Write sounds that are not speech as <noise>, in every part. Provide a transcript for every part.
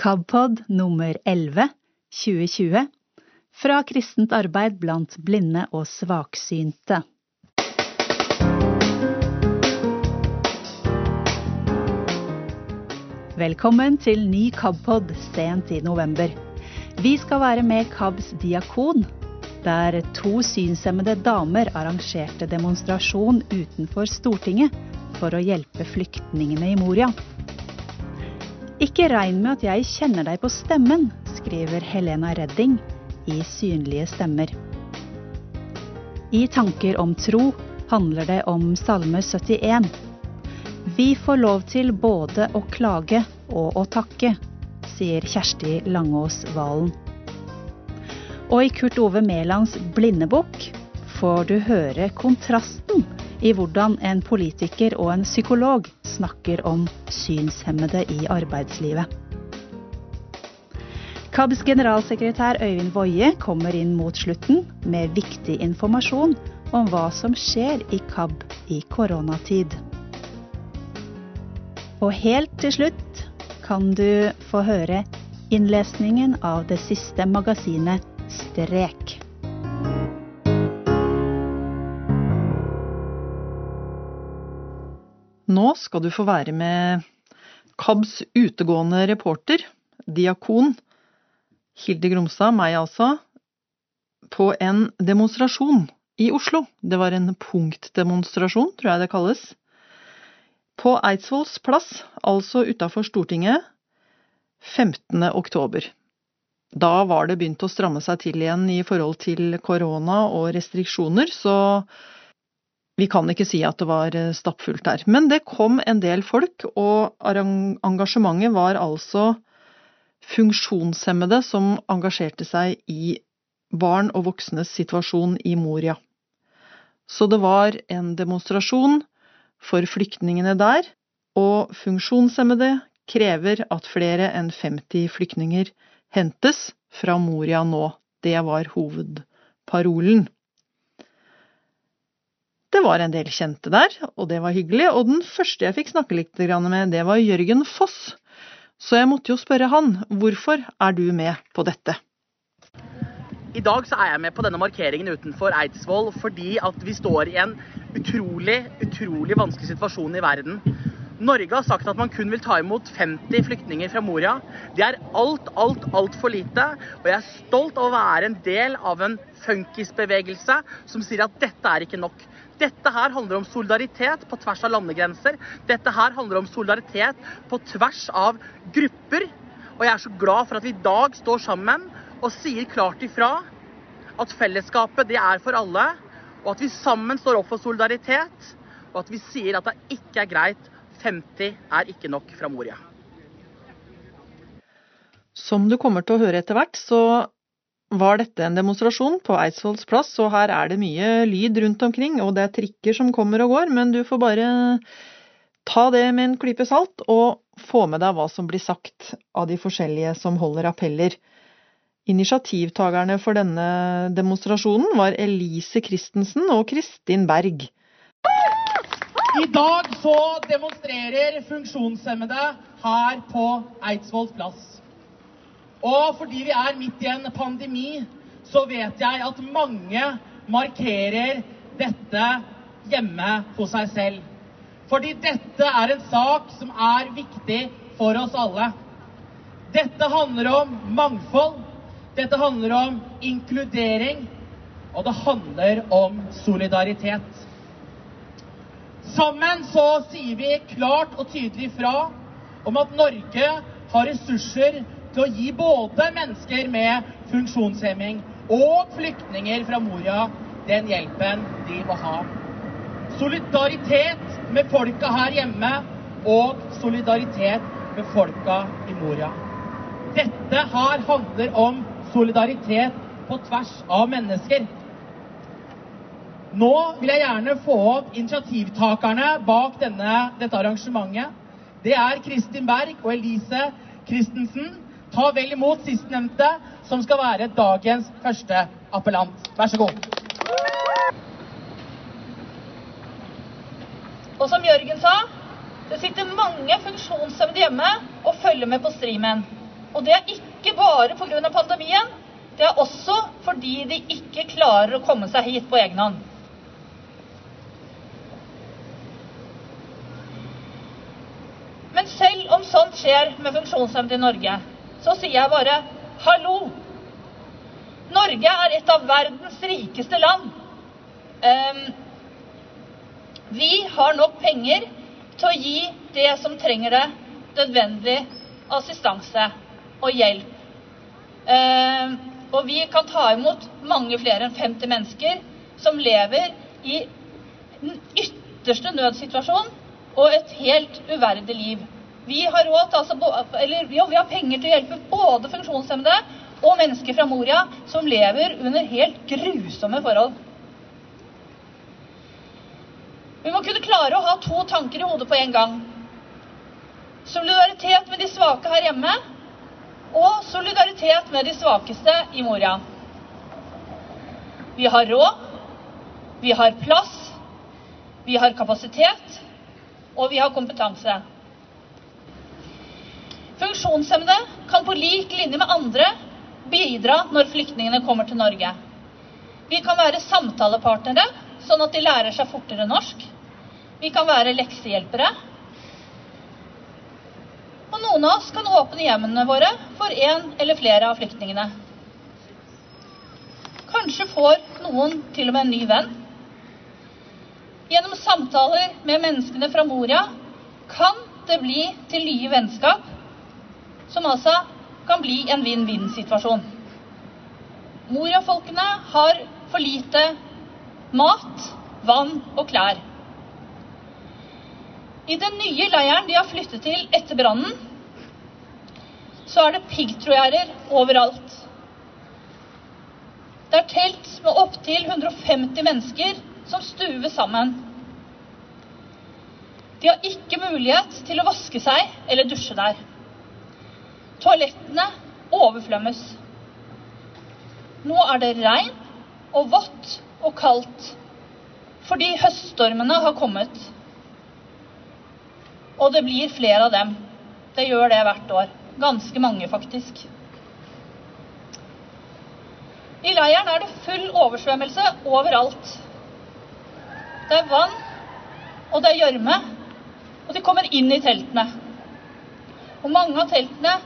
KABpod nummer 11 2020 fra kristent arbeid blant blinde og svaksynte. Velkommen til ny KABpod sent i november. Vi skal være med KABs diakon, der to synshemmede damer arrangerte demonstrasjon utenfor Stortinget for å hjelpe flyktningene i Moria. Ikke regn med at jeg kjenner deg på stemmen, skriver Helena Redding i Synlige stemmer. I Tanker om tro handler det om Salme 71. Vi får lov til både å klage og å takke, sier Kjersti Langås Valen. Og i Kurt Ove Mælands Blindebukk får du høre kontrasten i hvordan en politiker og en psykolog snakker om synshemmede i arbeidslivet. KABs generalsekretær Øyvind Woie kommer inn mot slutten med viktig informasjon om hva som skjer i KAB i koronatid. Og helt til slutt kan du få høre innlesningen av det siste magasinet Strek. Nå skal du få være med KABs utegående reporter, diakon Hilde Gromstad, meg altså, på en demonstrasjon i Oslo. Det var en punktdemonstrasjon, tror jeg det kalles. På Eidsvolls plass, altså utafor Stortinget, 15. oktober. Da var det begynt å stramme seg til igjen i forhold til korona og restriksjoner, så vi kan ikke si at det var stappfullt der. Men det kom en del folk, og engasjementet var altså funksjonshemmede som engasjerte seg i barn og voksnes situasjon i Moria. Så det var en demonstrasjon for flyktningene der, og funksjonshemmede krever at flere enn 50 flyktninger hentes fra Moria nå. Det var hovedparolen. Det var en del kjente der, og det var hyggelig, og den første jeg fikk snakke litt med, det var Jørgen Foss. Så jeg måtte jo spørre han, hvorfor er du med på dette? I dag så er jeg med på denne markeringen utenfor Eidsvoll fordi at vi står i en utrolig, utrolig vanskelig situasjon i verden. Norge har sagt at man kun vil ta imot 50 flyktninger fra Moria. Det er alt, alt, altfor lite. Og jeg er stolt av å være en del av en funkisbevegelse som sier at dette er ikke nok. Dette her handler om solidaritet på tvers av landegrenser. Dette her handler om solidaritet på tvers av grupper. Og jeg er så glad for at vi i dag står sammen og sier klart ifra at fellesskapet det er for alle, og at vi sammen står opp for solidaritet, og at vi sier at det ikke er greit 50 er ikke nok fra Moria. Som du kommer til å høre etter hvert, så var dette en demonstrasjon på Eidsvolls plass, og her er det mye lyd rundt omkring, og det er trikker som kommer og går, men du får bare ta det med en klype salt, og få med deg hva som blir sagt av de forskjellige som holder appeller. Initiativtakerne for denne demonstrasjonen var Elise Christensen og Kristin Berg. I dag så demonstrerer funksjonshemmede her på Eidsvolls plass. Og fordi vi er midt i en pandemi, så vet jeg at mange markerer dette hjemme hos seg selv. Fordi dette er en sak som er viktig for oss alle. Dette handler om mangfold. Dette handler om inkludering. Og det handler om solidaritet. Sammen så sier vi klart og tydelig fra om at Norge har ressurser til å gi både mennesker med funksjonshemming og flyktninger fra Moria den hjelpen de må ha. Solidaritet med folka her hjemme og solidaritet med folka i Moria. Dette her handler om solidaritet på tvers av mennesker. Nå vil jeg gjerne få opp initiativtakerne bak denne, dette arrangementet. Det er Kristin Berg og Elise Christensen. Ta vel imot sistnevnte, som skal være dagens første appellant. Vær så god. Og som Jørgen sa, det sitter mange funksjonshemmede hjemme og følger med på streamen. Og det er ikke bare pga. pandemien. Det er også fordi de ikke klarer å komme seg hit på egen hånd. Men selv om sånt skjer med funksjonshemmede i Norge, så sier jeg bare hallo. Norge er et av verdens rikeste land. Um, vi har nok penger til å gi det som trenger det, nødvendig assistanse og hjelp. Um, og vi kan ta imot mange flere enn 50 mennesker som lever i den ytterste nødsituasjon og et helt uverdig liv. Vi har, råd, altså, eller, jo, vi har penger til å hjelpe både funksjonshemmede og mennesker fra Moria som lever under helt grusomme forhold. Vi må kunne klare å ha to tanker i hodet på en gang. Solidaritet med de svake her hjemme, og solidaritet med de svakeste i Moria. Vi har råd, vi har plass, vi har kapasitet, og vi har kompetanse. Funksjonshemmede kan på lik linje med andre bidra når flyktningene kommer til Norge. Vi kan være samtalepartnere, sånn at de lærer seg fortere norsk. Vi kan være leksehjelpere. Og noen av oss kan åpne hjemmene våre for en eller flere av flyktningene. Kanskje får noen til og med en ny venn. Gjennom samtaler med menneskene fra Moria kan det bli til nye vennskap, som altså kan bli en vinn-vinn-situasjon. Moria-folkene har for lite mat, vann og klær. I den nye leiren de har flyttet til etter brannen, så er det piggtrådgjerder overalt. Det er telt med opptil 150 mennesker som stuver sammen. De har ikke mulighet til å vaske seg eller dusje der. Toalettene overflømmes. Nå er det regn og vått og kaldt fordi høststormene har kommet. Og det blir flere av dem. Det gjør det hvert år. Ganske mange, faktisk. I leiren er det full oversvømmelse overalt. Det er vann, og det er gjørme, og de kommer inn i teltene. Og mange av teltene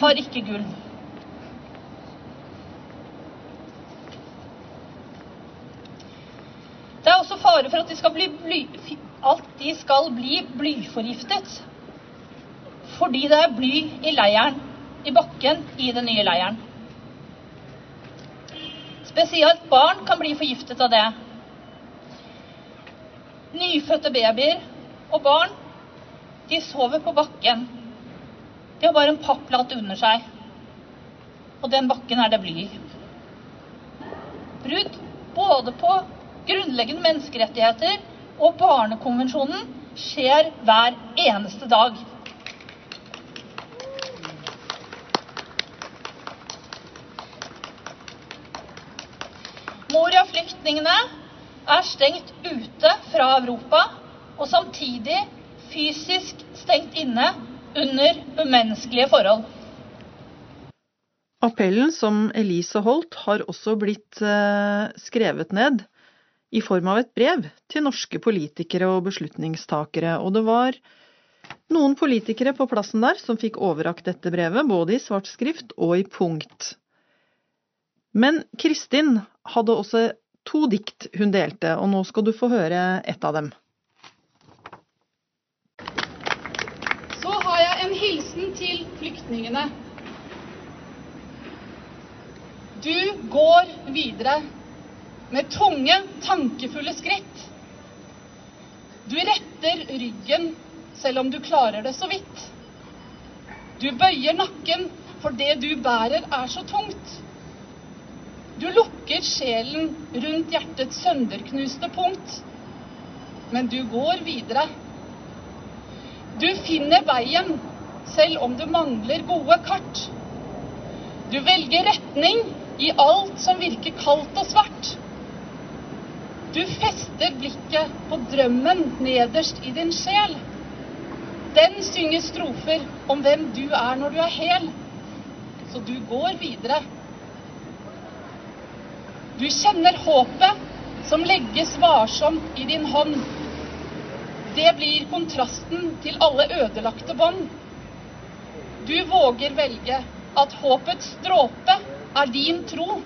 har ikke gulv. Det er også fare for at de skal bli, bly, at de skal bli blyforgiftet. Fordi det er bly i leiren, i bakken i den nye leiren. Spesielt barn kan bli forgiftet av det. Nyfødte babyer og barn, de sover på bakken de har bare en papplatt under seg. Og den bakken er det bly i. Brudd både på grunnleggende menneskerettigheter og Barnekonvensjonen skjer hver eneste dag. Moria-flyktningene er stengt ute fra Europa og samtidig fysisk stengt inne under umenneskelige forhold. Appellen som Elise holdt, har også blitt eh, skrevet ned i form av et brev til norske politikere og beslutningstakere, og det var noen politikere på plassen der som fikk overrakt dette brevet, både i svart skrift og i punkt. Men Kristin hadde også to dikt hun delte, og nå skal du få høre ett av dem. en hilsen til flyktningene. Du går videre med tunge, tankefulle skritt. Du retter ryggen selv om du klarer det så vidt. Du bøyer nakken, for det du bærer er så tungt. Du lukker sjelen rundt hjertets sønderknuste punkt. Men du går videre. Du finner veien selv om du mangler gode kart. Du velger retning i alt som virker kaldt og svart. Du fester blikket på drømmen nederst i din sjel. Den synger strofer om hvem du er når du er hel. så du går videre. Du kjenner håpet som legges varsomt i din hånd. Det blir kontrasten til alle ødelagte bånd. Du våger velge at håpets dråpe er din tro.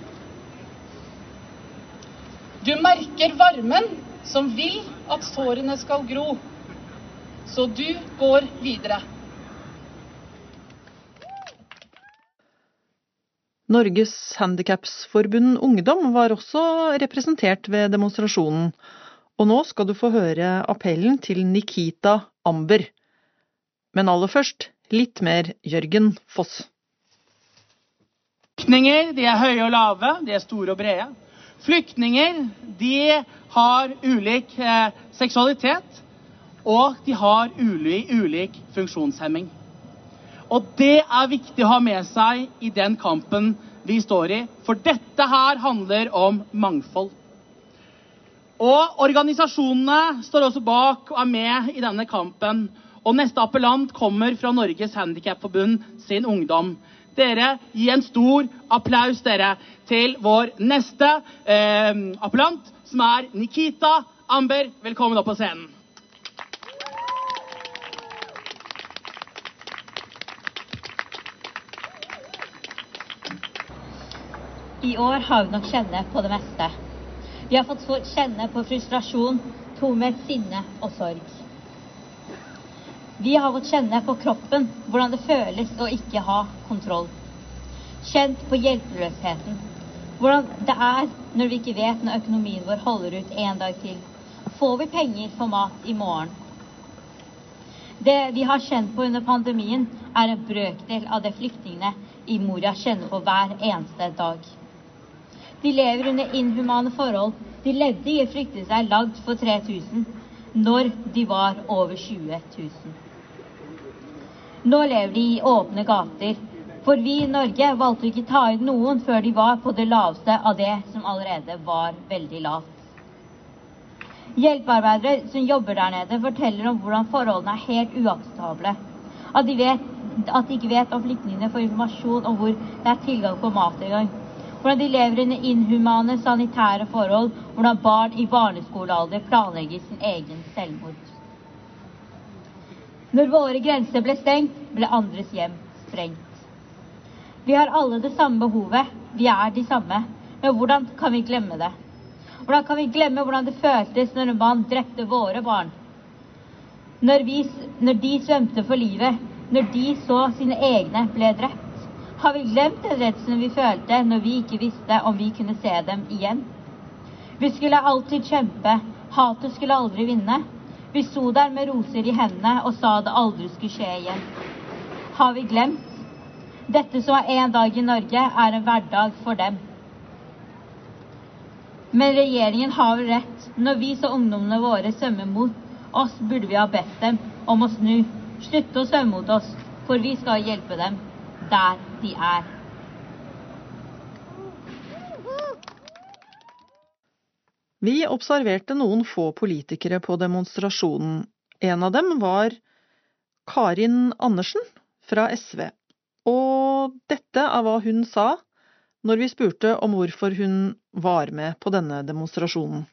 Du merker varmen som vil at sårene skal gro. Så du går videre. Norges Handikapsforbund Ungdom var også representert ved demonstrasjonen, og nå skal du få høre appellen til Nikita Amber. Men aller først litt mer Jørgen Foss. Flyktninger de er høye og lave, de er store og brede. Flyktninger de har ulik eh, seksualitet, og de har ulik, ulik funksjonshemming. Og det er viktig å ha med seg i den kampen vi står i, for dette her handler om mangfold. Og organisasjonene står også bak og er med i denne kampen. Og neste appellant kommer fra Norges Handikapforbund sin ungdom. Dere, gi en stor applaus dere til vår neste eh, appellant, som er Nikita Amber. Velkommen opp på scenen. I år har vi nok kjenne på det meste. Vi har fått kjenne på frustrasjon, tomhet, sinne og sorg. Vi har fått kjenne på kroppen hvordan det føles å ikke ha kontroll. Kjent på hjelpeløsheten. Hvordan det er når vi ikke vet når økonomien vår holder ut en dag til. Får vi penger for mat i morgen? Det vi har kjent på under pandemien, er en brøkdel av det flyktningene i Moria kjenner på hver eneste dag. De lever under inhumane forhold. De levde i et flyktningsleir lagd for 3000 når de var over 20 000. Nå lever de i åpne gater, for vi i Norge valgte ikke ta ut noen før de var på det laveste av det som allerede var veldig lavt. Hjelpearbeidere som jobber der nede, forteller om hvordan forholdene er helt uakseptable. At de, vet, at de ikke vet om flyktningene får informasjon om hvor det er tilgang på mat engang hvordan de lever under inhumane sanitære forhold, hvordan barn i barneskolealder planlegger sin egen selvmord. Når våre grenser ble stengt, ble andres hjem sprengt. Vi har alle det samme behovet, vi er de samme, men hvordan kan vi glemme det? Hvordan kan vi glemme hvordan det føltes når en mann drepte våre barn? Når, vi, når de svømte for livet, når de så sine egne ble drept? Har vi glemt den redselen vi følte når vi ikke visste om vi kunne se dem igjen? Vi skulle alltid kjempe, hatet skulle aldri vinne. Vi sto der med roser i hendene og sa det aldri skulle skje igjen. Har vi glemt? Dette som er en dag i Norge, er en hverdag for dem. Men regjeringen har vel rett. Når vi så ungdommene våre svømmer mot oss, burde vi ha bedt dem om å snu. Slutte å svømme mot oss, for vi skal hjelpe dem der de er. Vi observerte noen få politikere på demonstrasjonen. En av dem var Karin Andersen fra SV. Og dette er hva hun sa når vi spurte om hvorfor hun var med på denne demonstrasjonen.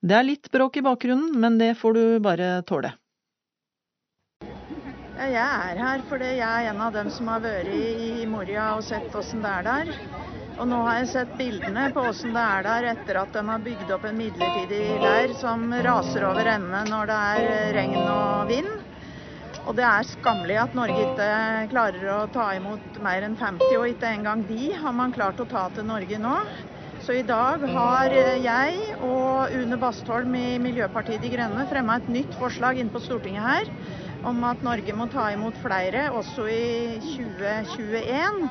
Det er litt bråk i bakgrunnen, men det får du bare tåle. Jeg er her fordi jeg er en av dem som har vært i Moria og sett åssen det er der. Og nå har jeg sett bildene på åssen det er der etter at de har bygd opp en midlertidig leir som raser over ende når det er regn og vind. Og det er skammelig at Norge ikke klarer å ta imot mer enn 50, og ikke engang de har man klart å ta til Norge nå. Så i dag har jeg og Une Bastholm i Miljøpartiet De Grønne fremma et nytt forslag inn på Stortinget her om at Norge må ta imot flere også i 2021.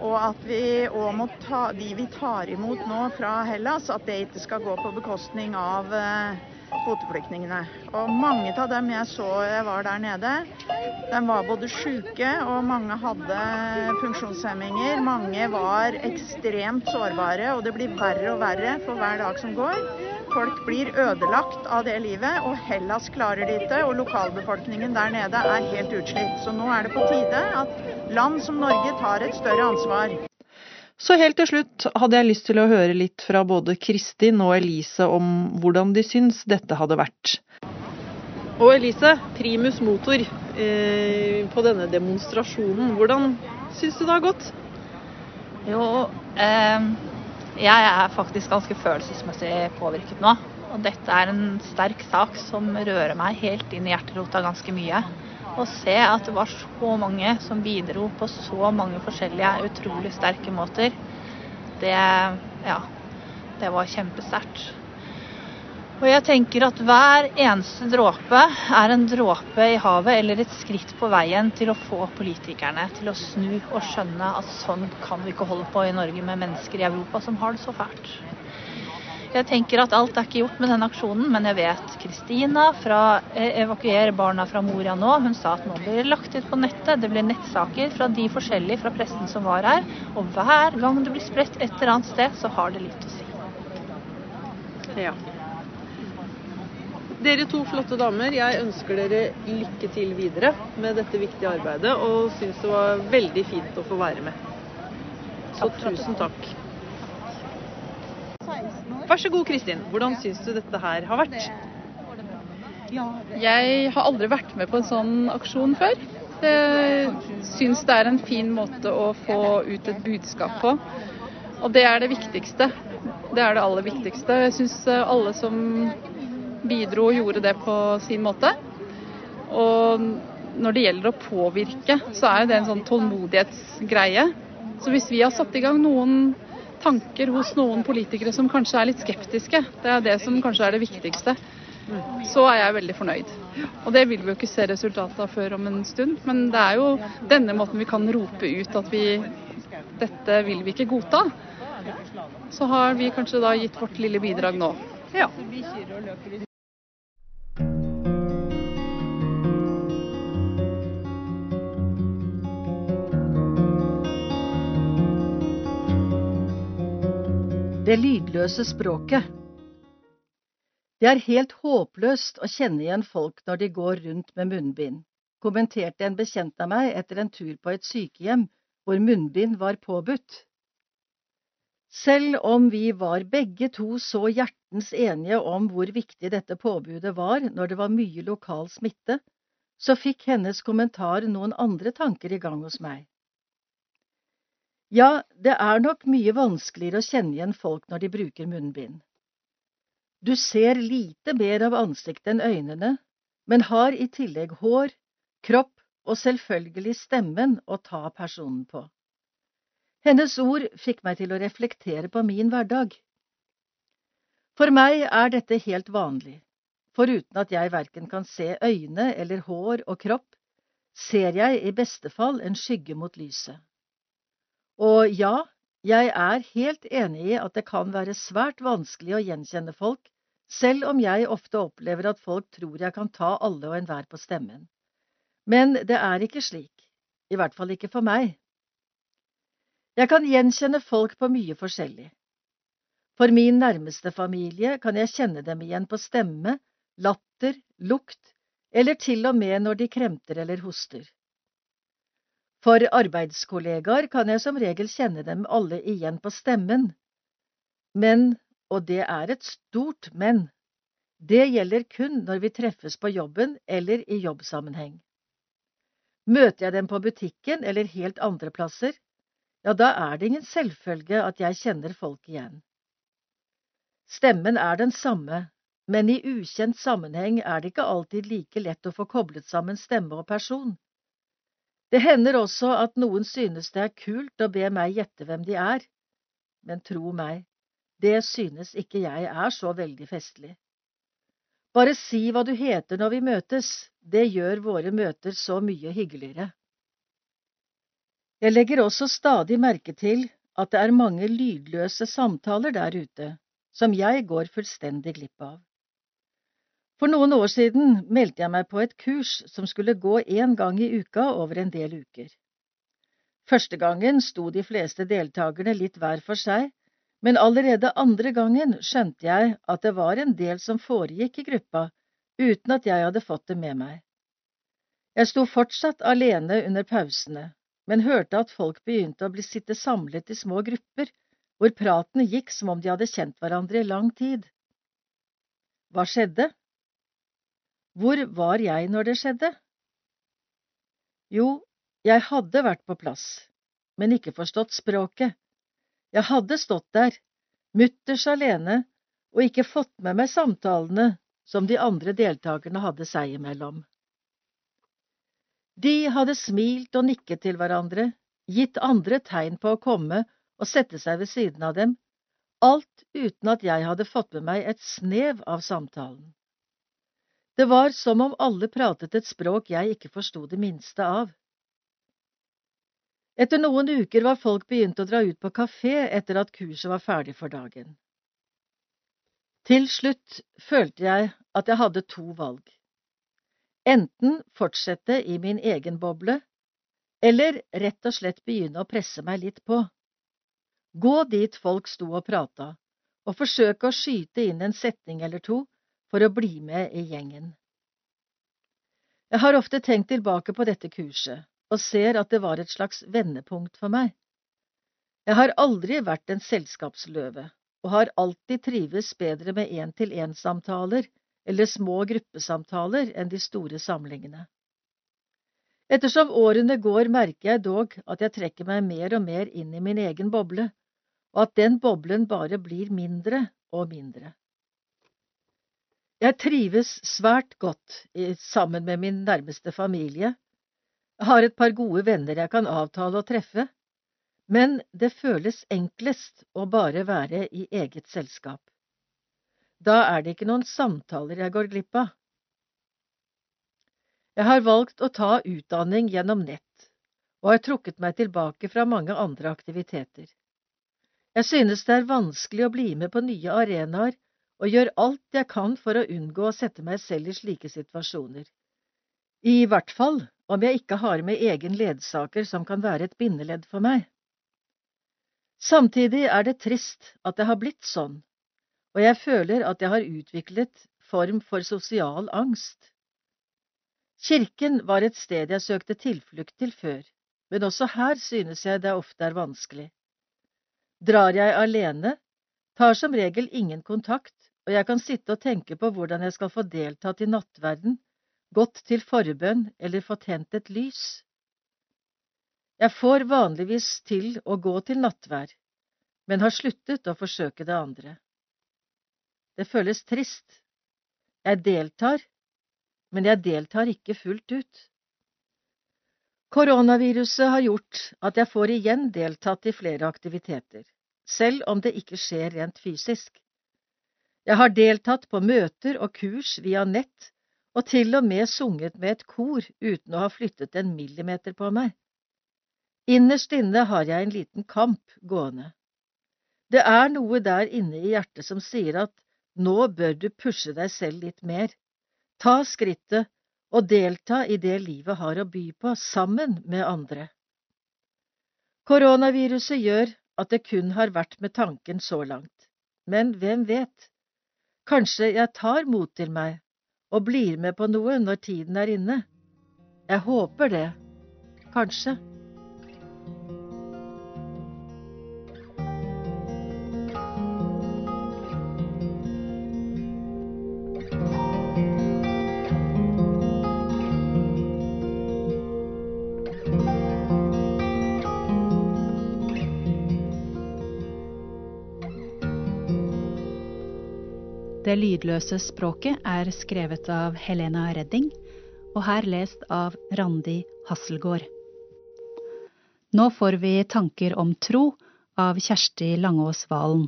Og at vi òg må ta de vi tar imot nå fra Hellas, at det ikke skal gå på bekostning av eh, kvoteflyktningene. Og mange av dem jeg så jeg var der nede, de var både syke og mange hadde funksjonshemminger. Mange var ekstremt sårbare, og det blir verre og verre for hver dag som går. Folk blir ødelagt av det livet. Og Hellas klarer det ikke, og lokalbefolkningen der nede er helt utslitt. Så nå er det på tide at land som Norge tar et større ansvar. Så helt til slutt hadde jeg lyst til å høre litt fra både Kristin og Elise om hvordan de syns dette hadde vært. Og Elise, primus motor eh, på denne demonstrasjonen. Hvordan syns du det har gått? Jo, eh, jeg er faktisk ganske følelsesmessig påvirket nå. Og dette er en sterk sak som rører meg helt inn i hjerterota ganske mye. Å se at det var så mange som bidro på så mange forskjellige, utrolig sterke måter, det, ja, det var kjempesterkt. Og jeg tenker at hver eneste dråpe er en dråpe i havet eller et skritt på veien til å få politikerne til å snu og skjønne at sånn kan vi ikke holde på i Norge med mennesker i Europa som har det så fælt. Jeg tenker at alt er ikke gjort med denne aksjonen, men jeg vet Kristina fra eh, Evakuer barna fra Moria nå, hun sa at nå blir det lagt ut på nettet. Det blir nettsaker fra de forskjellige fra pressen som var her. Og hver gang det blir spredt et eller annet sted, så har det litt å si. Ja. Dere to flotte damer, jeg ønsker dere lykke til videre med dette viktige arbeidet, og syns det var veldig fint å få være med. Så tusen takk. Vær så god, Kristin. Hvordan syns du dette her har vært? Jeg har aldri vært med på en sånn aksjon før. Jeg syns det er en fin måte å få ut et budskap på. Og det er det viktigste. Det er det aller viktigste. Jeg syns alle som bidro og gjorde det på sin måte. Og når det gjelder å påvirke, så er det en sånn tålmodighetsgreie. Så hvis vi har satt i gang noen tanker hos noen politikere som kanskje er litt skeptiske, det er det som kanskje er det viktigste, så er jeg veldig fornøyd. Og det vil vi jo ikke se resultatet av før om en stund, men det er jo denne måten vi kan rope ut at vi dette vil vi ikke godta. Så har vi kanskje da gitt vårt lille bidrag nå. Ja. Det lydløse språket. Det er helt håpløst å kjenne igjen folk når de går rundt med munnbind, kommenterte en bekjent av meg etter en tur på et sykehjem hvor munnbind var påbudt. Selv om vi var begge to så hjertens enige om hvor viktig dette påbudet var når det var mye lokal smitte, så fikk hennes kommentar noen andre tanker i gang hos meg. Ja, det er nok mye vanskeligere å kjenne igjen folk når de bruker munnbind. Du ser lite mer av ansiktet enn øynene, men har i tillegg hår, kropp og selvfølgelig stemmen å ta personen på. Hennes ord fikk meg til å reflektere på min hverdag. For meg er dette helt vanlig, foruten at jeg verken kan se øyne eller hår og kropp, ser jeg i beste fall en skygge mot lyset. Og ja, jeg er helt enig i at det kan være svært vanskelig å gjenkjenne folk, selv om jeg ofte opplever at folk tror jeg kan ta alle og enhver på stemmen. Men det er ikke slik, i hvert fall ikke for meg. Jeg kan gjenkjenne folk på mye forskjellig. For min nærmeste familie kan jeg kjenne dem igjen på stemme, latter, lukt, eller til og med når de kremter eller hoster. For arbeidskollegaer kan jeg som regel kjenne dem alle igjen på stemmen. Men, og det er et stort men, det gjelder kun når vi treffes på jobben eller i jobbsammenheng. Møter jeg dem på butikken eller helt andre plasser, ja, da er det ingen selvfølge at jeg kjenner folk igjen. Stemmen er den samme, men i ukjent sammenheng er det ikke alltid like lett å få koblet sammen stemme og person. Det hender også at noen synes det er kult å be meg gjette hvem de er, men tro meg, det synes ikke jeg er så veldig festlig. Bare si hva du heter når vi møtes, det gjør våre møter så mye hyggeligere. Jeg legger også stadig merke til at det er mange lydløse samtaler der ute som jeg går fullstendig glipp av. For noen år siden meldte jeg meg på et kurs som skulle gå én gang i uka over en del uker. Første gangen sto de fleste deltakerne litt hver for seg, men allerede andre gangen skjønte jeg at det var en del som foregikk i gruppa, uten at jeg hadde fått det med meg. Jeg sto fortsatt alene under pausene, men hørte at folk begynte å bli sitte samlet i små grupper, hvor praten gikk som om de hadde kjent hverandre i lang tid. Hva skjedde? Hvor var jeg når det skjedde? Jo, jeg hadde vært på plass, men ikke forstått språket. Jeg hadde stått der, mutters alene, og ikke fått med meg samtalene som de andre deltakerne hadde seg imellom. De hadde smilt og nikket til hverandre, gitt andre tegn på å komme og sette seg ved siden av dem, alt uten at jeg hadde fått med meg et snev av samtalen. Det var som om alle pratet et språk jeg ikke forsto det minste av. Etter noen uker var folk begynt å dra ut på kafé etter at kurset var ferdig for dagen. Til slutt følte jeg at jeg hadde to valg. Enten fortsette i min egen boble, eller rett og slett begynne å presse meg litt på. Gå dit folk sto og prata, og forsøke å skyte inn en setning eller to for å bli med i gjengen. Jeg har ofte tenkt tilbake på dette kurset, og ser at det var et slags vendepunkt for meg. Jeg har aldri vært en selskapsløve, og har alltid trives bedre med én-til-én-samtaler eller små gruppesamtaler enn de store samlingene. Ettersom årene går, merker jeg dog at jeg trekker meg mer og mer inn i min egen boble, og at den boblen bare blir mindre og mindre. Jeg trives svært godt sammen med min nærmeste familie, jeg har et par gode venner jeg kan avtale å treffe, men det føles enklest å bare være i eget selskap. Da er det ikke noen samtaler jeg går glipp av. Jeg har valgt å ta utdanning gjennom nett, og har trukket meg tilbake fra mange andre aktiviteter. Jeg synes det er vanskelig å bli med på nye arenaer, og gjør alt jeg kan for å unngå å sette meg selv i slike situasjoner. I hvert fall om jeg ikke har med egen ledsager som kan være et bindeledd for meg. Samtidig er det trist at det har blitt sånn, og jeg føler at jeg har utviklet form for sosial angst. Kirken var et sted jeg søkte tilflukt til før, men også her synes jeg det ofte er vanskelig. Drar jeg alene, tar som regel ingen kontakt, og jeg kan sitte og tenke på hvordan jeg skal få deltatt i nattverden, gått til forbønn eller få tent et lys. Jeg får vanligvis til å gå til nattvær, men har sluttet å forsøke det andre. Det føles trist. Jeg deltar, men jeg deltar ikke fullt ut. Koronaviruset har gjort at jeg får igjen deltatt i flere aktiviteter, selv om det ikke skjer rent fysisk. Jeg har deltatt på møter og kurs via nett, og til og med sunget med et kor uten å ha flyttet en millimeter på meg. Innerst inne har jeg en liten kamp gående. Det er noe der inne i hjertet som sier at nå bør du pushe deg selv litt mer, ta skrittet og delta i det livet har å by på, sammen med andre. Koronaviruset gjør at det kun har vært med tanken så langt, men hvem vet, kanskje jeg tar mot til meg og blir med på noe når tiden er inne. Jeg håper det, kanskje. Det lydløse språket er skrevet av Helena Redding, og her lest av Randi Hasselgaard. Nå får vi tanker om tro av Kjersti Langås Valen.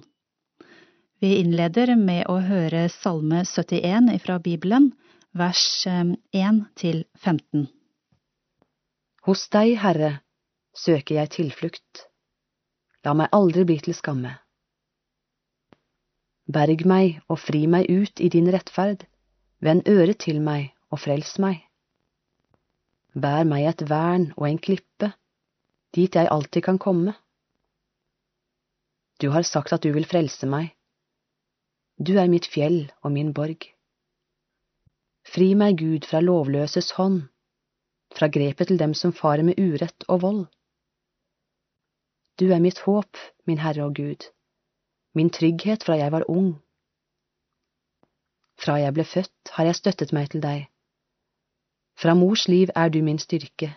Vi innleder med å høre Salme 71 fra Bibelen, vers 1 til 15. Hos deg, Herre, søker jeg tilflukt. La meg aldri bli til skamme. Berg meg og fri meg ut i din rettferd, vend øret til meg og frels meg. Bær meg et vern og en klippe, dit jeg alltid kan komme. Du har sagt at du vil frelse meg. Du er mitt fjell og min borg. Fri meg, Gud, fra lovløses hånd, fra grepet til dem som farer med urett og vold. Du er mitt håp, min Herre og Gud, min trygghet fra jeg var ung. Fra jeg ble født, har jeg støttet meg til deg. Fra mors liv er du min styrke,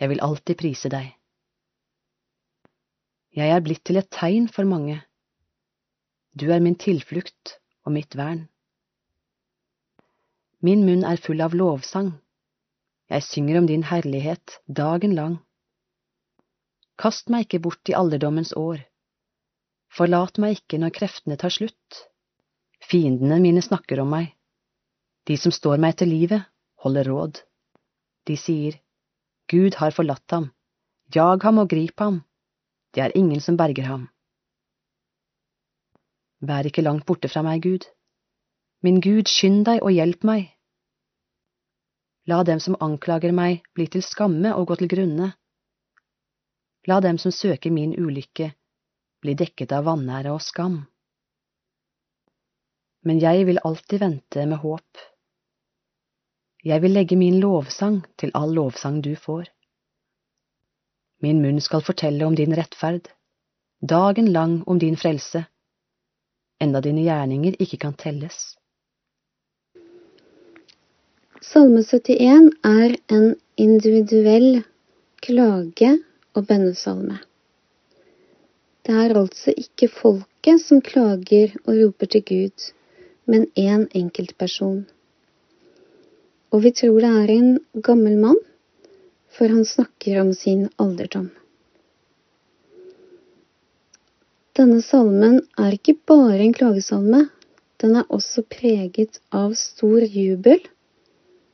jeg vil alltid prise deg. Jeg er blitt til et tegn for mange. Du er min tilflukt og mitt vern. Min munn er full av lovsang. Jeg synger om din herlighet dagen lang. Kast meg ikke bort i alderdommens år. Forlat meg ikke når kreftene tar slutt. Fiendene mine snakker om meg. De som står meg til livet, holder råd. De sier, Gud har forlatt ham. Jag ham og grip ham. Det er ingen som berger ham. Vær ikke langt borte fra meg, Gud. Min Gud, skynd deg og hjelp meg. La dem som anklager meg, bli til skamme og gå til grunne. La dem som søker min ulykke, bli dekket av vanære og skam. Men jeg vil alltid vente med håp. Jeg vil legge min lovsang til all lovsang du får. Min munn skal fortelle om din rettferd, dagen lang om din frelse, enda dine gjerninger ikke kan telles. Salme 71 er en individuell klage- og bønnesalme. Det er altså ikke folket som klager og roper til Gud, men én enkeltperson. Og vi tror det er en gammel mann, for han snakker om sin alderdom. Denne salmen er ikke bare en klagesalme, den er også preget av stor jubel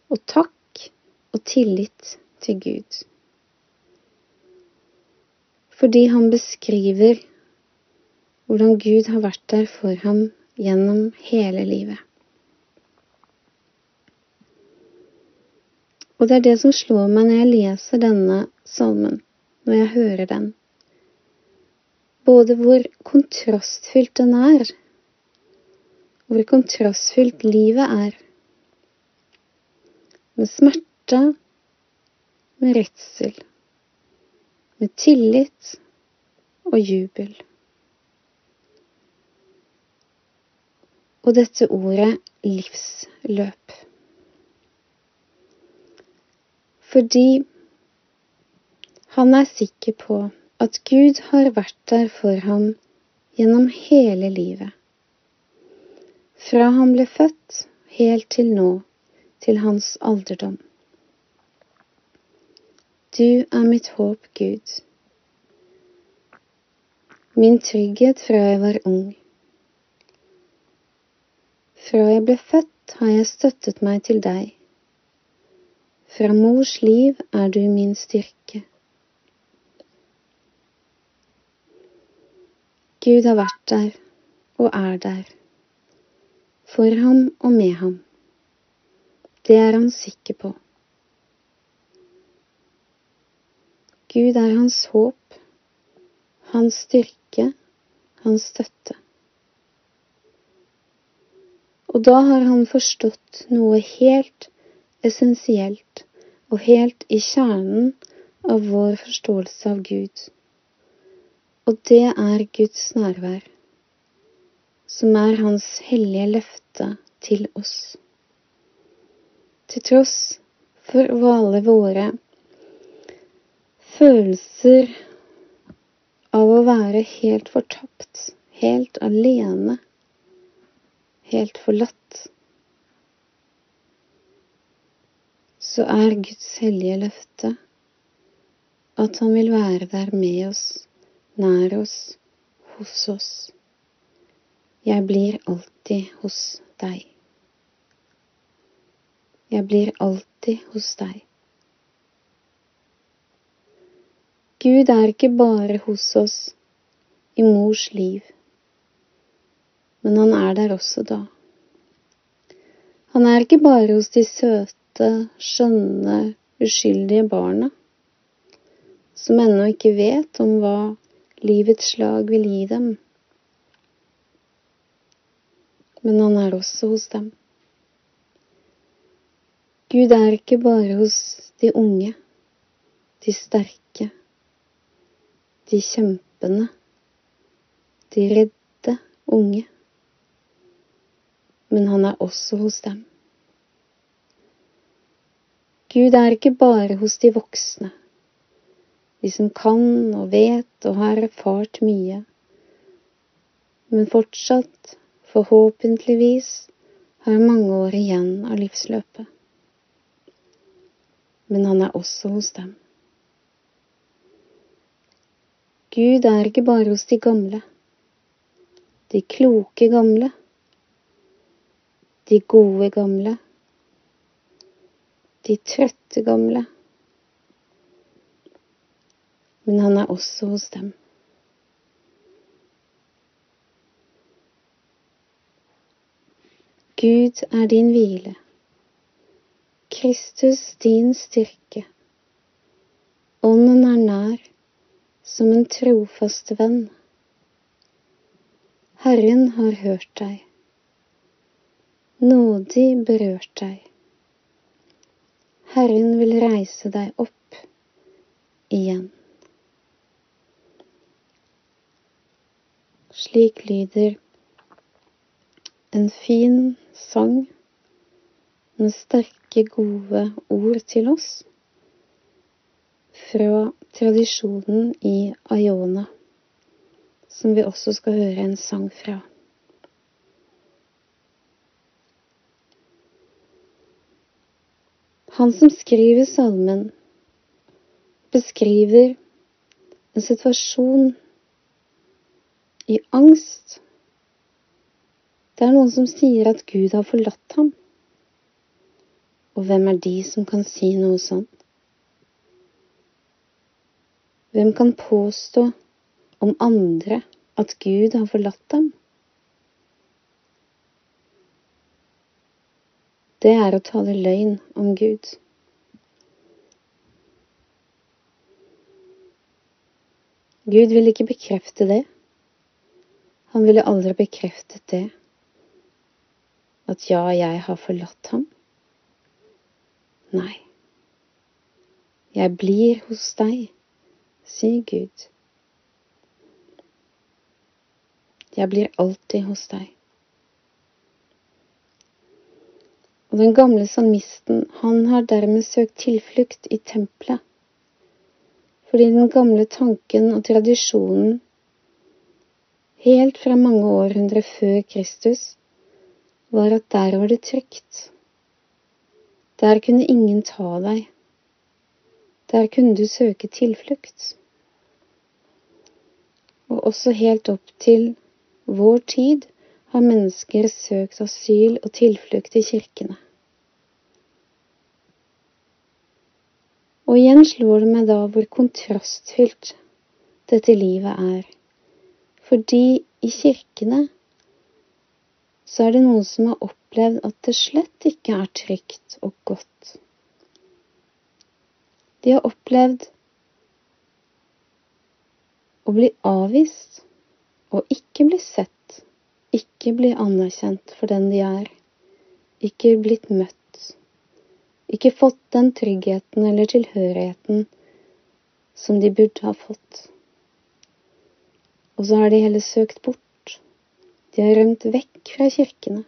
og takk og tillit til Gud. Fordi han beskriver hvordan Gud har vært der for ham gjennom hele livet. Og det er det som slår meg når jeg leser denne salmen, når jeg hører den både hvor kontrastfylt den er, hvor kontrastfylt livet er. Med smerte, med redsel, med tillit og jubel. Og dette ordet livsløp. Fordi han er sikker på at Gud har vært der for ham gjennom hele livet. Fra han ble født helt til nå, til hans alderdom. Du er mitt håp, Gud. Min trygghet fra jeg var ung. Fra jeg ble født har jeg støttet meg til deg. Fra mors liv er du min styrke. Gud har vært der og er der, for ham og med ham. Det er han sikker på. Gud er hans håp, hans styrke, hans støtte. Og da har han forstått noe helt essensielt og helt i kjernen av vår forståelse av Gud. Og det er Guds nærvær, som er Hans hellige løfte til oss. Til tross for alle våre følelser av å være helt fortapt, helt alene, helt forlatt, så er Guds hellige løfte at Han vil være der med oss nær oss, hos oss. Jeg blir alltid hos deg. Jeg blir alltid hos deg. Gud er ikke bare hos oss i mors liv, men han er der også da. Han er ikke bare hos de søte, skjønne, uskyldige barna, som ennå ikke vet om hva livets slag vil gi dem. Men han er også hos dem. Gud er ikke bare hos de unge, de sterke, de kjempende, de redde unge, men han er også hos dem. Gud er ikke bare hos de voksne, de som kan og vet og har erfart mye, men fortsatt, forhåpentligvis, har mange år igjen av livsløpet. Men han er også hos dem. Gud er ikke bare hos de gamle, de kloke gamle, de gode gamle, de trøtte gamle. Men han er også hos dem. Gud er din hvile, Kristus din styrke. Ånden er nær som en trofast venn. Herren har hørt deg, nådig berørt deg. Herren vil reise deg opp igjen. Slik lyder en fin sang med sterke, gode ord til oss fra tradisjonen i Aiona, som vi også skal høre en sang fra. Han som skriver salmen, beskriver en situasjon i angst. Det er noen som sier at Gud har forlatt ham. Og hvem er de som kan si noe sånt? Hvem kan påstå om andre at Gud har forlatt dem? Det er å tale løgn om Gud. Gud vil ikke bekrefte det. Han ville aldri bekreftet det, at ja, jeg har forlatt ham. Nei, jeg blir hos deg, sier Gud. Jeg blir alltid hos deg. Og den gamle salmisten, han har dermed søkt tilflukt i tempelet, fordi den gamle tanken og tradisjonen helt fra mange århundrer før Kristus, var at der var det trygt. Der kunne ingen ta deg. Der kunne du søke tilflukt. Og også helt opp til vår tid har mennesker søkt asyl og tilflukt i kirkene. Og igjen slår det meg da hvor kontrastfylt dette livet er. Fordi i kirkene så er det noen som har opplevd at det slett ikke er trygt og godt. De har opplevd å bli avvist og ikke bli sett, ikke bli anerkjent for den de er, ikke blitt møtt, ikke fått den tryggheten eller tilhørigheten som de burde ha fått. Og så har de heller søkt bort. De har rømt vekk fra kirkene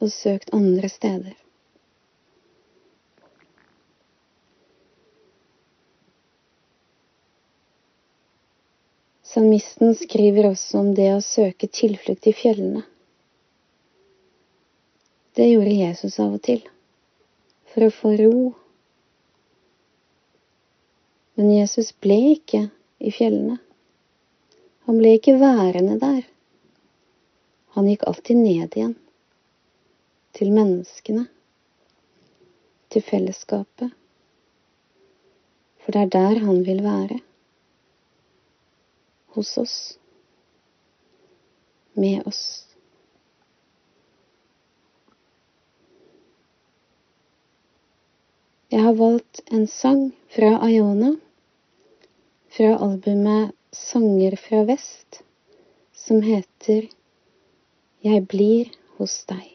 og søkt andre steder. Salmisten skriver også om det å søke tilflukt i fjellene. Det gjorde Jesus av og til, for å få ro. Men Jesus ble ikke i fjellene. Han ble ikke værende der. Han gikk alltid ned igjen. Til menneskene. Til fellesskapet. For det er der han vil være. Hos oss. Med oss. Jeg har valgt en sang fra Iona fra albumet Sanger fra vest, som heter Jeg blir hos deg.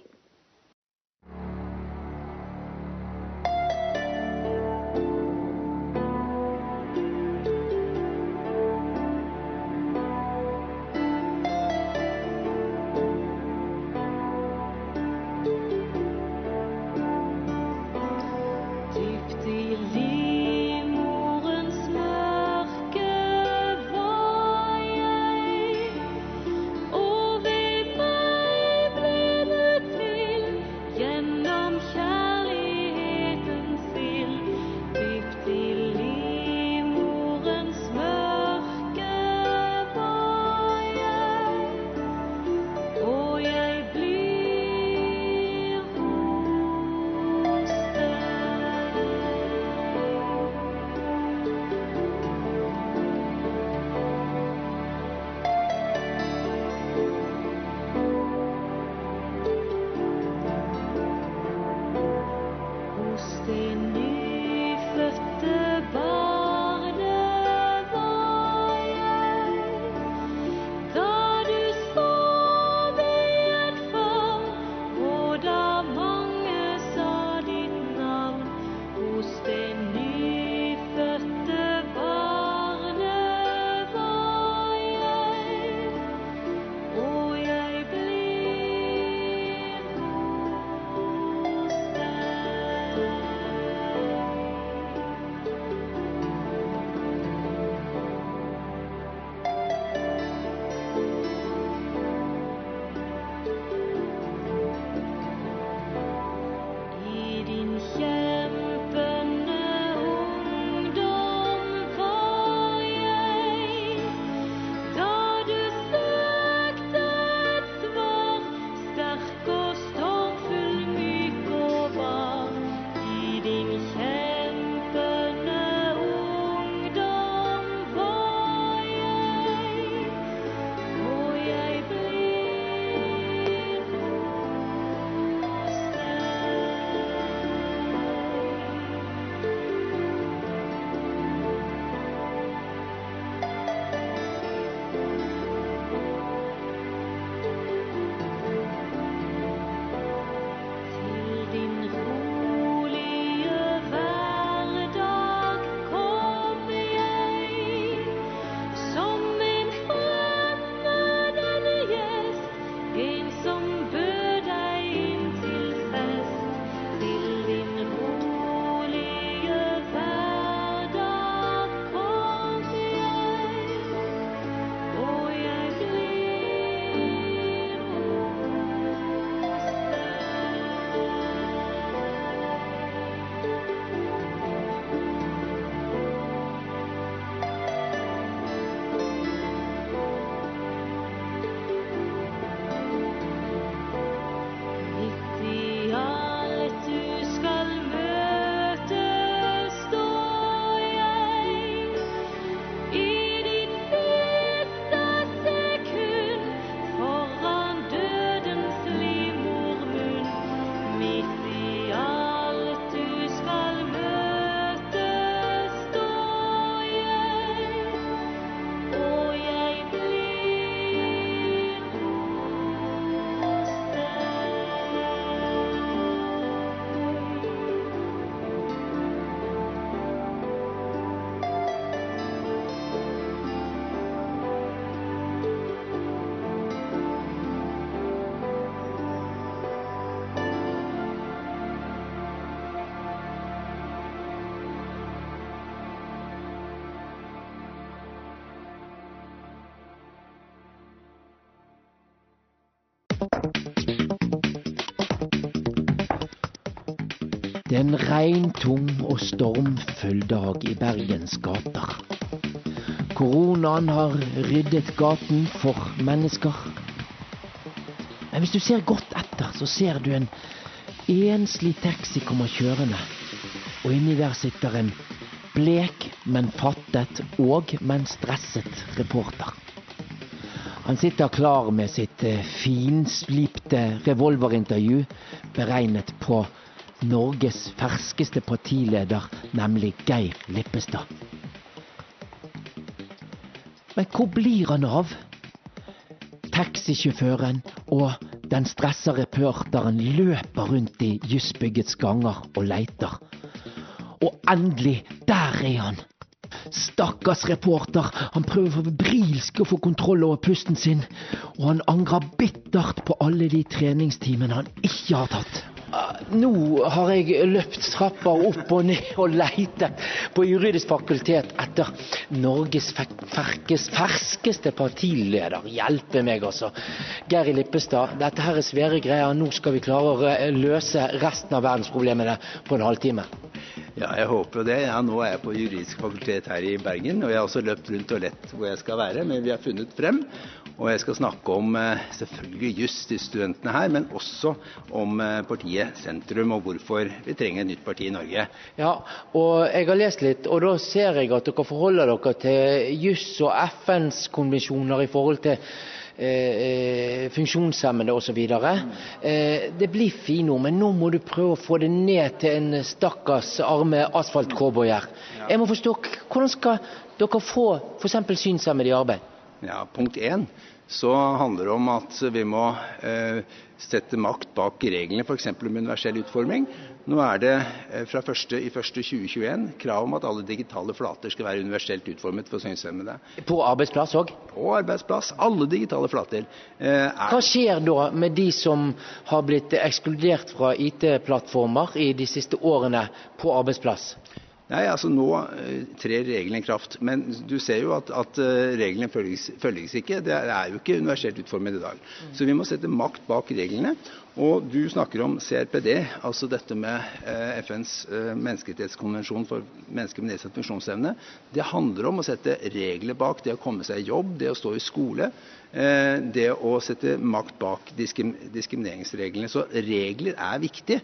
En regntung og stormfull dag i Bergens gater. Koronaen har ryddet gaten for mennesker. Men hvis du ser godt etter, så ser du en enslig taxi komme kjørende. Og inni der sitter en blek, men fattet og, men stresset reporter. Han sitter klar med sitt eh, finslipte revolverintervju beregnet på Norges ferskeste partileder, nemlig Geir Lippestad. Men hvor blir han av? Taxisjåføren og den stressa reporteren løper rundt i Jussbyggets ganger og leiter. Og endelig, der er han! Stakkars reporter, han prøver febrilsk å få kontroll over pusten sin, og han angrer bittert på alle de treningstimene han ikke har tatt. Nå har jeg løpt trappa opp og ned og leita på juridisk fakultet etter Norges ferskeste partileder. Hjelpe meg, altså. Geir Lippestad, dette her er svære greier. Nå skal vi klare å løse resten av verdensproblemene på en halvtime. Ja, jeg håper det. Ja, nå er jeg på juridisk fakultet her i Bergen, og jeg har også løpt rundt og lett hvor jeg skal være. Men vi har funnet frem, og jeg skal snakke om eh, selvfølgelig juss til studentene her, men også om eh, partiet Sentrum og hvorfor vi trenger et nytt parti i Norge. Ja, og jeg har lest litt, og da ser jeg at dere forholder dere til juss og FNs konvensjoner i forhold til Eh, funksjonshemmede osv. Eh, det blir fine ord, men nå må du prøve å få det ned til en stakkars arme asfaltcowboyer. Jeg må forstå, Hvordan skal dere få f.eks. synshemmede i arbeid? Ja, Punkt én så handler det om at vi må eh, sette makt bak reglene, f.eks. om universell utforming. Nå er det eh, fra 1.1.2021 krav om at alle digitale flater skal være universelt utformet for synshemmede. På arbeidsplass òg? På arbeidsplass. Alle digitale flater. Eh, Hva skjer da med de som har blitt ekskludert fra IT-plattformer i de siste årene på arbeidsplass? Nei, altså Nå uh, trer reglene i kraft. Men du ser jo at, at uh, reglene følges, følges, ikke. Det er, jo ikke universelt utformet i dag. Mm. Så vi må sette makt bak reglene. Og du snakker om CRPD, altså dette med uh, FNs menneskerettighetskonvensjon for mennesker med nedsatt funksjonsevne. Det handler om å sette regler bak det å komme seg i jobb, det å stå i skole. Det å sette makt bak diskrimineringsreglene. Så regler er viktig.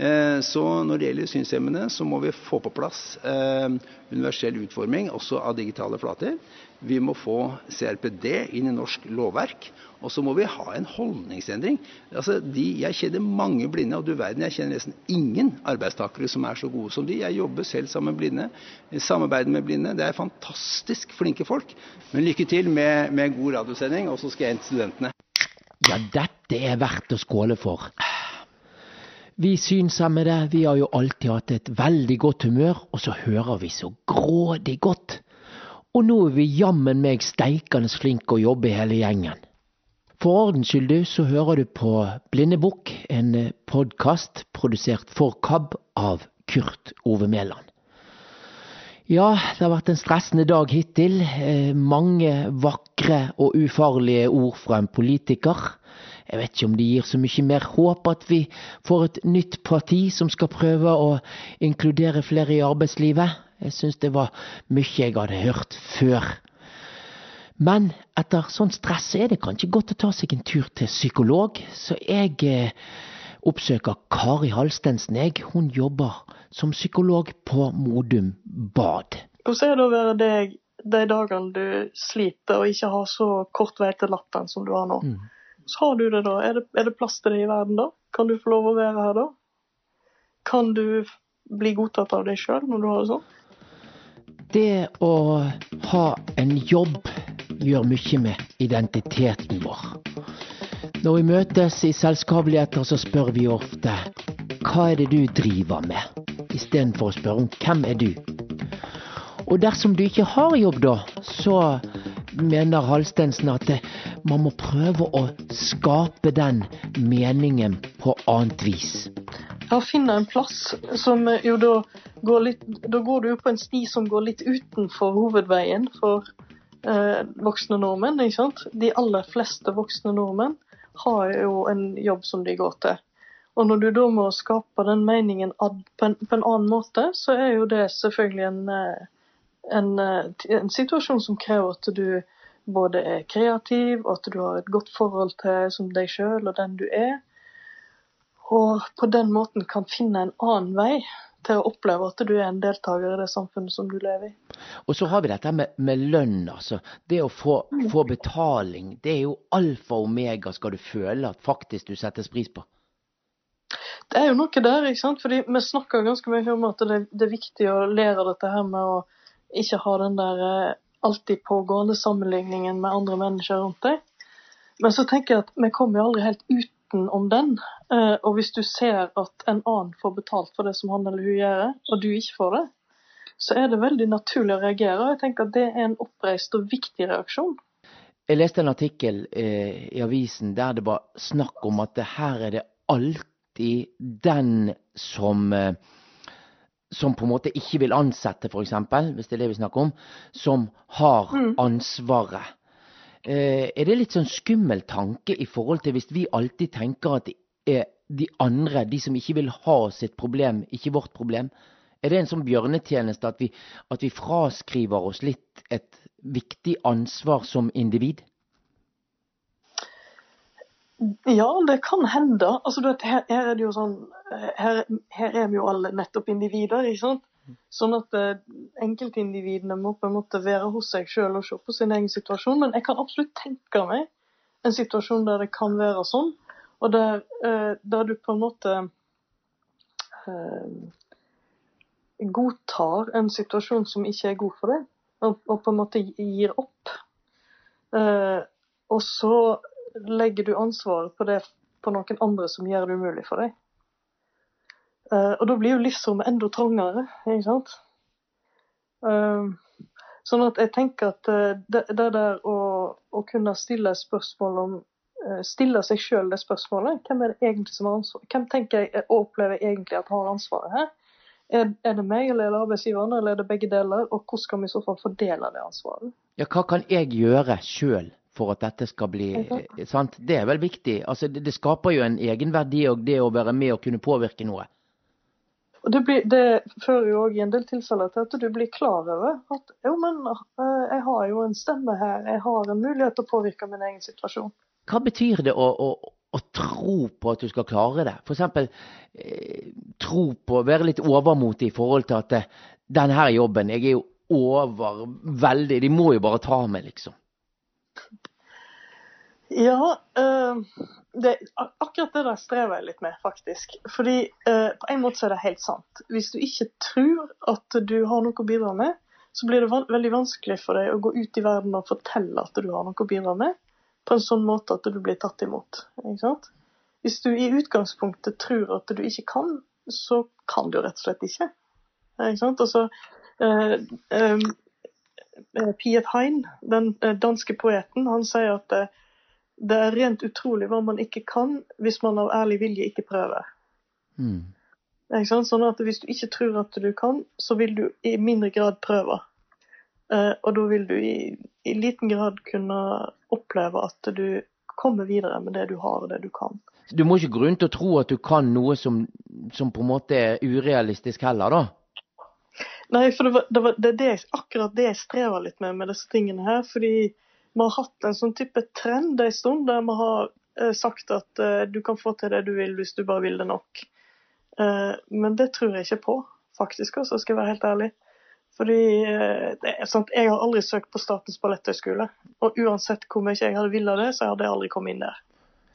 Eh, så når det gjelder synshemmede, må vi få på plass eh, universell utforming også av digitale flater. Vi må få CRPD inn i norsk lovverk. Og så må vi ha en holdningsendring. Altså, jeg kjenner mange blinde, og du verden, jeg kjenner nesten ingen arbeidstakere som er så gode som de. Jeg jobber selv sammen med blinde, samarbeider med blinde. Det er fantastisk flinke folk. Men lykke til med, med god radiosending, og så skal jeg hente studentene. Ja, dette er verdt å skåle for. Vi synshemmede vi har jo alltid hatt et veldig godt humør, og så hører vi så grådig godt. Og nå er vi jammen meg steikende flinke å jobbe hele gjengen. For ordens skyld, du, så hører du på Blindebukk, en podkast produsert for KAB av Kurt Ove Mæland. Ja, det har vært en stressende dag hittil. Eh, mange vakre og ufarlige ord fra en politiker. Jeg vet ikke om det gir så mye mer håp at vi får et nytt parti som skal prøve å inkludere flere i arbeidslivet. Jeg syns det var mye jeg hadde hørt før. Men etter sånn stress er det kanskje godt å ta seg en tur til psykolog, så jeg eh, oppsøker Kari Halstensen. Jeg. Hun jobber som psykolog på Modum Bad. Hvordan er det å være deg de dagene du sliter og ikke har så kort vei til latteren som du har nå? Mm. Så har du det, da. Er det, er det plass til det i verden, da? Kan du få lov å være her, da? Kan du bli godtatt av deg sjøl når du har det sånn? Det å ha en jobb gjør mye med identiteten vår. Når vi møtes i selskapeligheter, så spør vi ofte hva er det du driver med, istedenfor å spørre om hvem er du. Og dersom du ikke har jobb, da, så mener Halstensen at man må prøve å skape den meningen på annet vis. Ja, finne en plass som jo da går litt Da går du på en sti som går litt utenfor hovedveien for eh, voksne nordmenn, ikke sant. De aller fleste voksne nordmenn har jo en jobb som de går til. Og når du da må skape den meningen på en, på en annen måte, så er jo det selvfølgelig en eh, en, eh, en, situasjon som krever at du både er kreativ, og at du har et godt forhold til som deg sjøl og den du er. Og på den måten kan finne en annen vei til å oppleve at du er en deltaker i det samfunnet som du lever i. Og så har vi dette med, med lønn, altså. Det å få, mm. få, betaling. Det er jo alfa og omega skal du føle at faktisk du settes pris på. Det er jo noe der, ikke sant. Fordi vi snakker ganske mye om at det, det er viktig å lære dette her med å ikke ha den der eh, alltid pågående sammenligningen med andre mennesker rundt deg. Men så tenker jeg at vi kommer jo aldri helt utenom den. Eh, og hvis du ser at en annen får betalt for det som han eller hun gjør, og du ikke får det, så er det veldig naturlig å reagere. Og jeg tenker at det er en oppreist og viktig reaksjon. Jeg leste en artikkel eh, i avisen der det var snakk om at her er det alltid den som eh, som på en måte ikke vil ansette, f.eks., hvis det er det vi snakker om, som har Mm. ansvaret. Eh, er det litt sånn skummel tanke i forhold til hvis vi alltid tenker at det er de andre, de som ikke vil ha sitt problem, ikke vårt problem? Er det en sånn bjørnetjeneste at vi, at vi fraskriver oss litt et viktig ansvar som individ? Ja, det kan hende. Altså, vet, her, her er sånn her, her er vi jo alle nettopp individer, ikke sant? Sånn at eh, enkeltindividene må på en måte være hos seg sjøl og se på sin egen situasjon. Men jeg kan absolutt tenke meg en situasjon der det kan være sånn, og der, eh, der du på en måte eh, godtar en situasjon som ikke er god for deg, og, og på en måte gir opp. Eh, og så legger du ansvaret på det på noen andre som gjør det umulig for deg. Uh, og da blir jo livsrommet enda trangere, ikke sant? Uh, sånn at jeg tenker at uh, det, det der å, å kunne stille spørsmål om Stille seg sjøl det spørsmålet. Hvem er det egentlig som har ansvar? Hvem tenker jeg opplever egentlig at har ansvaret her? Er, er det meg, eller er det arbeidsgiveren, eller er det begge deler? Og hvordan skal vi i så fall fordele det ansvaret? Ja, hva kan jeg gjøre sjøl for at dette skal bli eh, sant? Det er vel viktig. Altså, det, det skaper jo en egenverdi og det å være med og kunne påvirke noe. Og det, blir, det fører jo òg i en del tilfeller til at du blir klar over at jo, men eh, jeg har jo en stemme her, jeg har en mulighet til å påvirke min egen situasjon. Hva betyr det å, å, å tro på at du skal klare det? Eksempel eh, tro på, å være litt overmotig i forhold til at eh, denne jobben, jeg er jo over veldig, de må jo bare ta meg, liksom. Ja, eh, det, akkurat det der strever jeg litt med, faktisk. Fordi eh, på en måte så er det helt sant. Hvis du ikke tror at du har noe å bidra med, så blir det veldig vanskelig for deg å gå ut i verden og fortelle at du har noe å bidra med, på en sånn måte at du blir tatt imot. Ikke sant? Hvis du i utgangspunktet tror at du ikke kan, så kan du rett og slett ikke. Ikke sant? Altså, eh, Piet Hein, den eh, danske poeten, han sier at det, det er rent utrolig hva man ikke kan hvis man av ærlig vilje ikke prøver. Mm. Ikke? Sånn at Hvis du ikke tror at du kan, så vil du i mindre grad prøve. Eh, og da vil du i, i liten grad kunne oppleve at du kommer videre med det du har og det du kan. Du må ikke grunn til å tro at du kan noe som, som på en måte er urealistisk heller, da. Nei, for det, var, det, var, det er akkurat det jeg strever litt med med disse tingene her. Fordi vi har hatt en sånn type trend en stund der vi har eh, sagt at uh, du kan få til det du vil hvis du bare vil det nok. Uh, men det tror jeg ikke på, faktisk, altså, skal jeg være helt ærlig. Fordi uh, sant, Jeg har aldri søkt på Statens balletthøgskole. Og uansett hvor mye jeg hadde villet det, så hadde jeg aldri kommet inn der.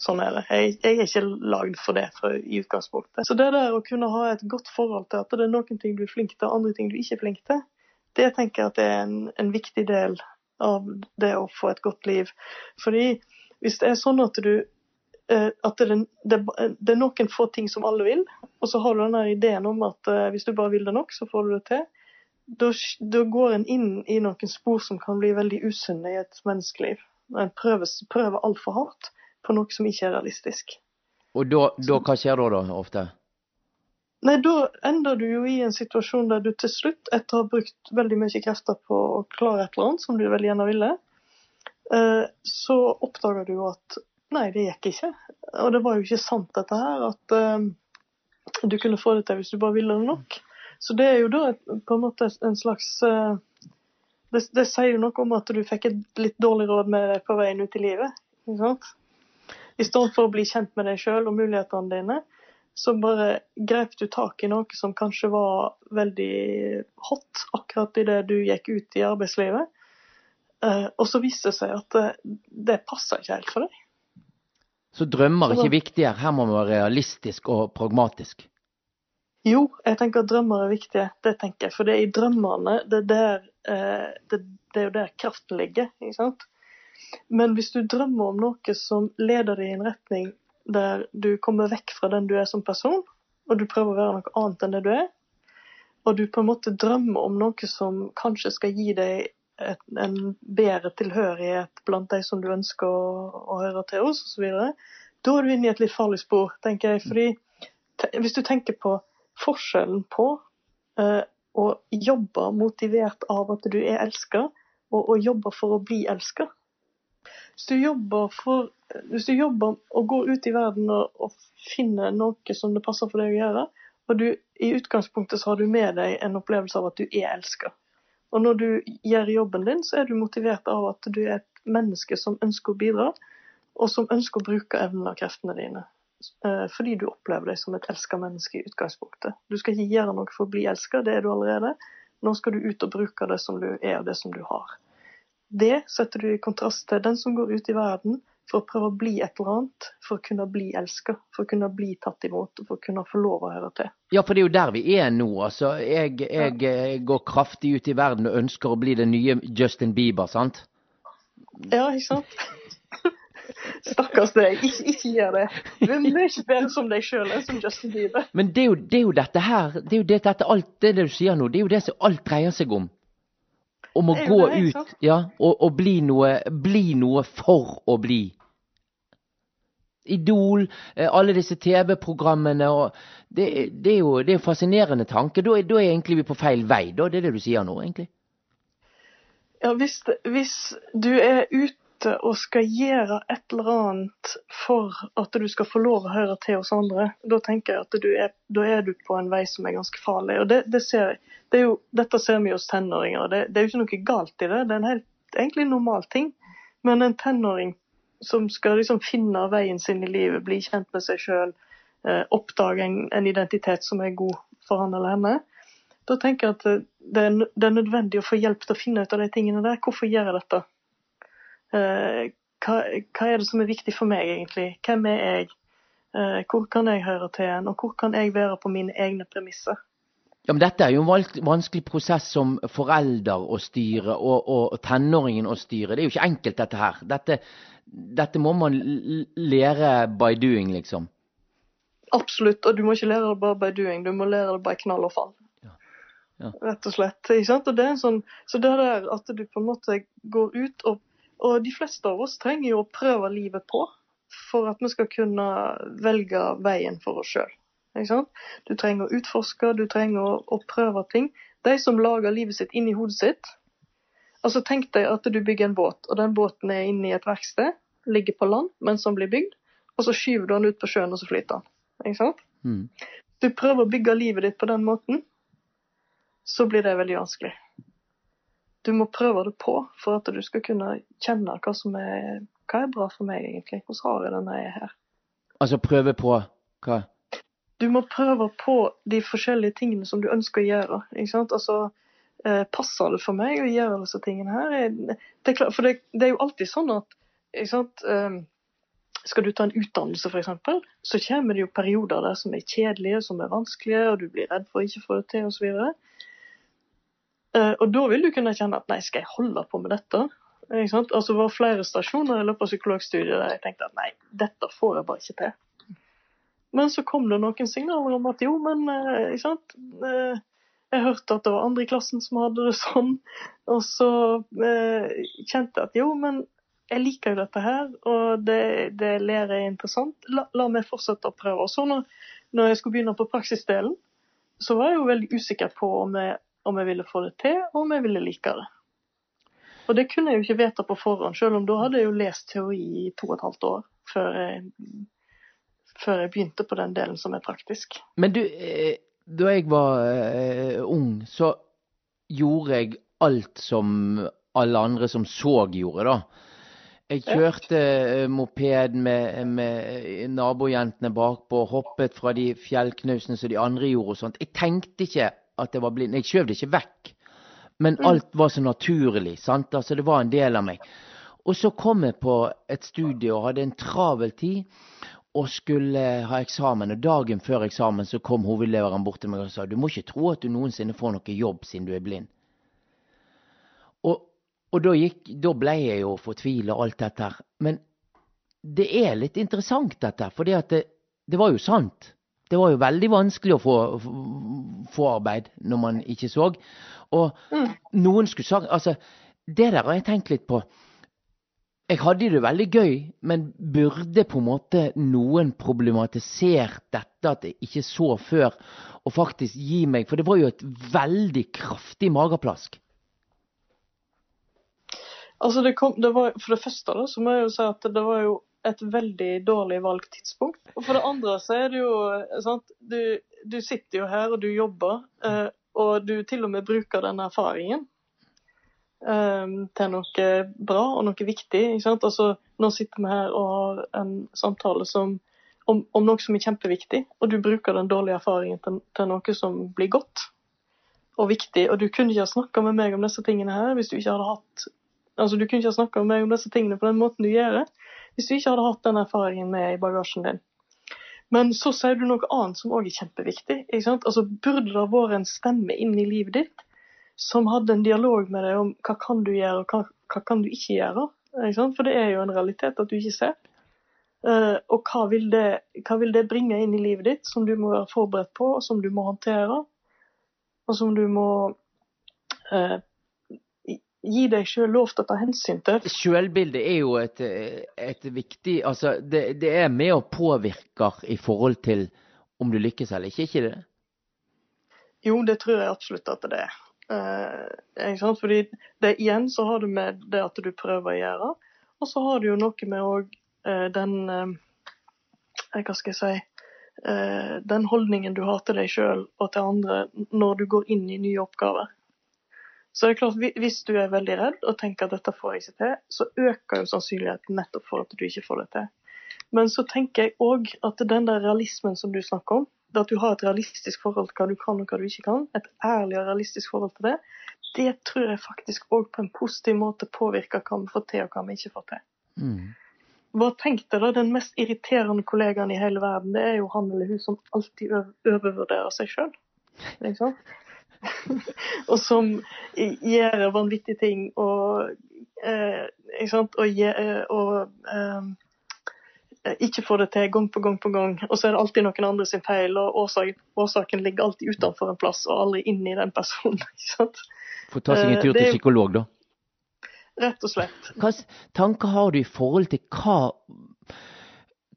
Sånn er det. Jeg, jeg er ikke lagd for det for, i utgangspunktet. Så det der å kunne ha et godt forhold til at det er noen ting du er flink til, andre ting du ikke er flink til, det tenker jeg at er en, en viktig del av det å få et godt liv. Fordi hvis det er sånn at du eh, at det, det, det er noen få ting som alle vil, og så har du denne ideen om at eh, hvis du bare vil det nok, så får du det til. Da, da går en inn i noen spor som kan bli veldig usunne i et menneskeliv. En prøver, prøver altfor hardt på noe som ikke er realistisk. Og da, da hva skjer da, da, ofte? Nei, da ender du jo i en situasjon der du til slutt, etter å ha brukt veldig mye krefter på å klare et eller annet som du veldig gjerne ville, eh, så oppdager du jo at nei, det gikk ikke. Og det var jo ikke sant dette her, at eh, du kunne få det til hvis du bare ville det nok. Så det er jo da på en måte en slags eh, det, det sier jo noe om at du fikk et litt dårlig råd med deg på veien ut i livet. Ikke sant? I stedet for å bli kjent med deg sjøl og mulighetene dine, så bare grep du tak i noe som kanskje var veldig hot akkurat idet du gikk ut i arbeidslivet. Eh, og så viste det seg at det, det passa ikke helt for deg. Så drømmer er ikke viktigere, her. Her må man være realistisk og pragmatisk. Jo, jeg tenker at drømmer er viktige. Det tenker jeg. For det er i drømmene det er der eh, det, det, er jo der kraften ligger. ikke sant? Men hvis du drømmer om noe som leder deg i en retning der du kommer vekk fra den du er som person, og du prøver å være noe annet enn det du er, og du på en måte drømmer om noe som kanskje skal gi deg et, en bedre tilhørighet blant de som du ønsker å, å høre til hos, osv., da er du inne i et litt farlig spor, tenker jeg. Fordi hvis du tenker på forskjellen på eh, å jobbe motivert av at du er elska, og å jobbe for å bli elska. Hvis du jobber for hvis du jobber og går ut i verden og, og finner noe som det passer for deg å gjøre, og du i utgangspunktet så har du med deg en opplevelse av at du er elska. Og når du gjør jobben din, så er du motivert av at du er et menneske som ønsker å bidra, og som ønsker å bruke evnene og kreftene dine. Eh, fordi du opplever deg som et elska menneske i utgangspunktet. Du skal ikke gjøre noe for å bli elska, det er du allerede. Nå skal du ut og bruke det som du er, og det som du har. Det setter du i kontrast til den som går ut i verden for å prøve å bli et eller annet, for å kunne bli elska, for å kunne bli tatt imot, og for å kunne få lov å høre til. Ja, for det er jo der vi er nå. altså. Jeg, jeg ja. Eh, går kraftig ut i verden og ønsker å bli den nye Justin Bieber, sant? Ja, ikke sant? <laughs> Stakkars deg, ikke, ikke gjør det. Du er mye bedre som deg sjøl enn som Justin Bieber. Men det er jo, det er jo dette her, det er jo det, dette, alt det, det du sier nå, det er jo det som alt dreier seg om om å gå ut ja, og, og bli, noe, bli, noe, for å bli. Idol, eh, alle disse TV-programmene det, det, er jo det er en fascinerende tanke. Da, da, er egentlig vi på feil vei. Da. Det er det du sier nå, egentlig. Ja, hvis, hvis du er ute og skal gjøre et eller annet for at du skal få lov å høre til hos andre, da tenker jeg at du er, er du på en vei som er ganske farlig. Og det, det ser, det jo, Dette ser vi hos tenåringer. Det, det, er jo ikke noe galt i det. Det er en helt, egentlig normal ting. Men en tenåring som skal liksom finne veien sin i livet, bli kjent med seg sjøl, eh, oppdage en, en, identitet som er god for han eller henne, da tenker jeg at det er, det er nødvendig å få hjelp til å finne ut av de tingene der. Hvorfor gjør jeg dette? Eh, hva, hva, er det som er viktig for meg, egentlig? Hvem er jeg? Eh, hvor kan jeg høre til en, og hvor kan jeg være på mine egne premisser? Ja, men Dette er jo en vanskelig prosess som forelder å styre, og, og, tenåringen å styre. Det er jo ikke enkelt, dette her. Dette, dette må man lære by doing, liksom. Absolutt, og du må ikke lære det bare by doing, du må lære det by knall og fall. Ja. Ja. Rett og slett. ikke sant? Og det er en sånn, så det der at du på en måte går ut og og de fleste av oss trenger jo å prøve livet på for at vi skal kunne velge veien for oss sjøl. Du trenger å utforske, du trenger å, å, prøve ting. De som lager livet sitt inni hodet sitt altså Tenk deg at du bygger en båt, og den båten er inne i et verksted, ligger på land mens den blir bygd, og så skyver du den ut på sjøen, og så flyter den. Ikke sant? Mm. Du prøver å bygge livet ditt på den måten, så blir det veldig vanskelig du må prøve det på for at du skal kunne kjenne hva som er, hva er bra for meg, egentlig. Hvordan har jeg det når jeg er her? Altså prøve på hva? Du må prøve på de forskjellige tingene som du ønsker å gjøre. ikke sant? Altså, eh, Passer det for meg å gjøre disse tingene her? Det klart, for det, det, er jo alltid sånn at? Eh, skal du ta en utdannelse f.eks., så kommer det jo perioder der som er kjedelige, som er vanskelige, og du blir redd for å ikke få det til osv. Eh, og da vil du kunne kjenne at nei, skal jeg holde på med dette? Altså Det var flere stasjoner i løpet av psykologstudiet der jeg tenkte at nei, dette får jeg bare ikke til. Men så kom det noen signaler om at jo, men eh, ikke sant. Eh, jeg hørte at det var andre i klassen som hadde det sånn. Og så kjente jeg at jo, men jeg liker jo dette her, og det, det lærer jeg interessant. La, la, meg fortsette å prøve. Og så når, når jeg skulle begynne på praksisdelen, så var jeg jo veldig usikker på om jeg om jeg ville få det til, og om jeg ville like det. Og det kunne jeg jo ikke vedta på forhånd, selv om da hadde jeg jo lest teori i to og et halvt år før jeg, før jeg begynte på den delen som er praktisk. Men du, eh, da jeg var uh, ung, så gjorde jeg alt som alle andre som så gjorde, da. Jeg kjørte uh, moped med, med nabojentene bakpå, hoppet fra de fjellknausene som de andre gjorde og sånt. Jeg tenkte ikke at jeg var blind. Jeg skjøv det ikke vekk. Men mm. alt var så naturlig. sant? Altså, Det var en del av meg. Og så kom jeg på et studie og hadde en travel tid og skulle ha eksamen. Og dagen før eksamen så kom hovedleveren bort til meg og sa du må ikke tro at du noensinne får noe jobb siden du er blind. og da, gikk, da ble jeg jo fortvila og alt dette her. Men det er litt interessant dette, for det, det var jo sant. Det var jo veldig vanskelig å få, få arbeid når man ikke så. Og Mm. noen skulle sagt Altså, det der har jeg tenkt litt på. Jeg hadde det veldig gøy, men burde på en måte noen problematisert dette at jeg ikke så før, og faktisk gi meg For det var jo et veldig kraftig mageplask. Altså det kom, det var, For det første da, så må jeg jo si at det var jo et veldig dårlig valgt tidspunkt. Og for det andre så er det jo sant, du, du sitter jo her og du jobber, eh, og du til og med bruker den erfaringen eh, til noe bra og noe viktig. ikke sant? Altså, nå sitter vi her og har en samtale som, om, om noe som er kjempeviktig, og du bruker den dårlige erfaringen til, til noe som blir godt og viktig. Og du kunne ikke ha snakka med meg om disse tingene her hvis du ikke hadde hatt Altså, du kunne ikke ha snakka med meg om disse tingene på den måten du gjør, hvis du ikke hadde hatt den erfaringen med i bagasjen din. Men så sier du noe annet som òg er kjempeviktig. Altså, Burde det vært en stemme inn i livet ditt som hadde en dialog med deg om hva kan du gjøre og hva, hva kan du ikke gjøre? Ikke? For det er jo en realitet at du ikke ser. Uh, og hva vil, det, hva vil det bringe inn i livet ditt som du må være forberedt på, og som du må håndtere? Og som du må eh, gi deg sjøl lov til å ta hensyn til. Sjølbildet er jo et, et viktig Altså, det, det er med og påvirker i forhold til om du lykkes eller ikke, ikke det? Jo, det tror jeg absolutt at det er. Eh? Fordi det, igjen så har du med det at du prøver å gjøre, og så har du jo noe med òg eh, den eh, Hva skal jeg si eh, Den holdningen du har til deg sjøl og til andre når du går inn i nye oppgaver. Så det er klart, hvi- Hvis du er veldig redd og tenker at dette får jeg ikke til, så øker jo sannsynligheten nettopp for at du ikke får det til. Men så tenker jeg òg at den der realismen som du snakker om, at du har et realistisk forhold til hva du kan og hva du ikke kan, et ærlig og realistisk forhold til det, det tror jeg faktisk òg på en positiv måte påvirker hva vi får til og hva vi ikke får til. Mm. Hva tenkte da, Den mest irriterende kollegaen i hele verden, det er jo han eller hun som alltid overvurderer seg sjøl. <laughs> og som gjør vanvittige ting og, eh, ikke sant? og, eh, og eh, ikke får det til gang på gang på gang. Og så er det alltid noen andre sin feil, og årsaken, årsaken ligger alltid utenfor en plass og aldri inni den personen. <laughs> ikke sant? Får ta seg en Eh, tur til psykolog, da. Rett og slett. Hva tanker har du i forhold til hva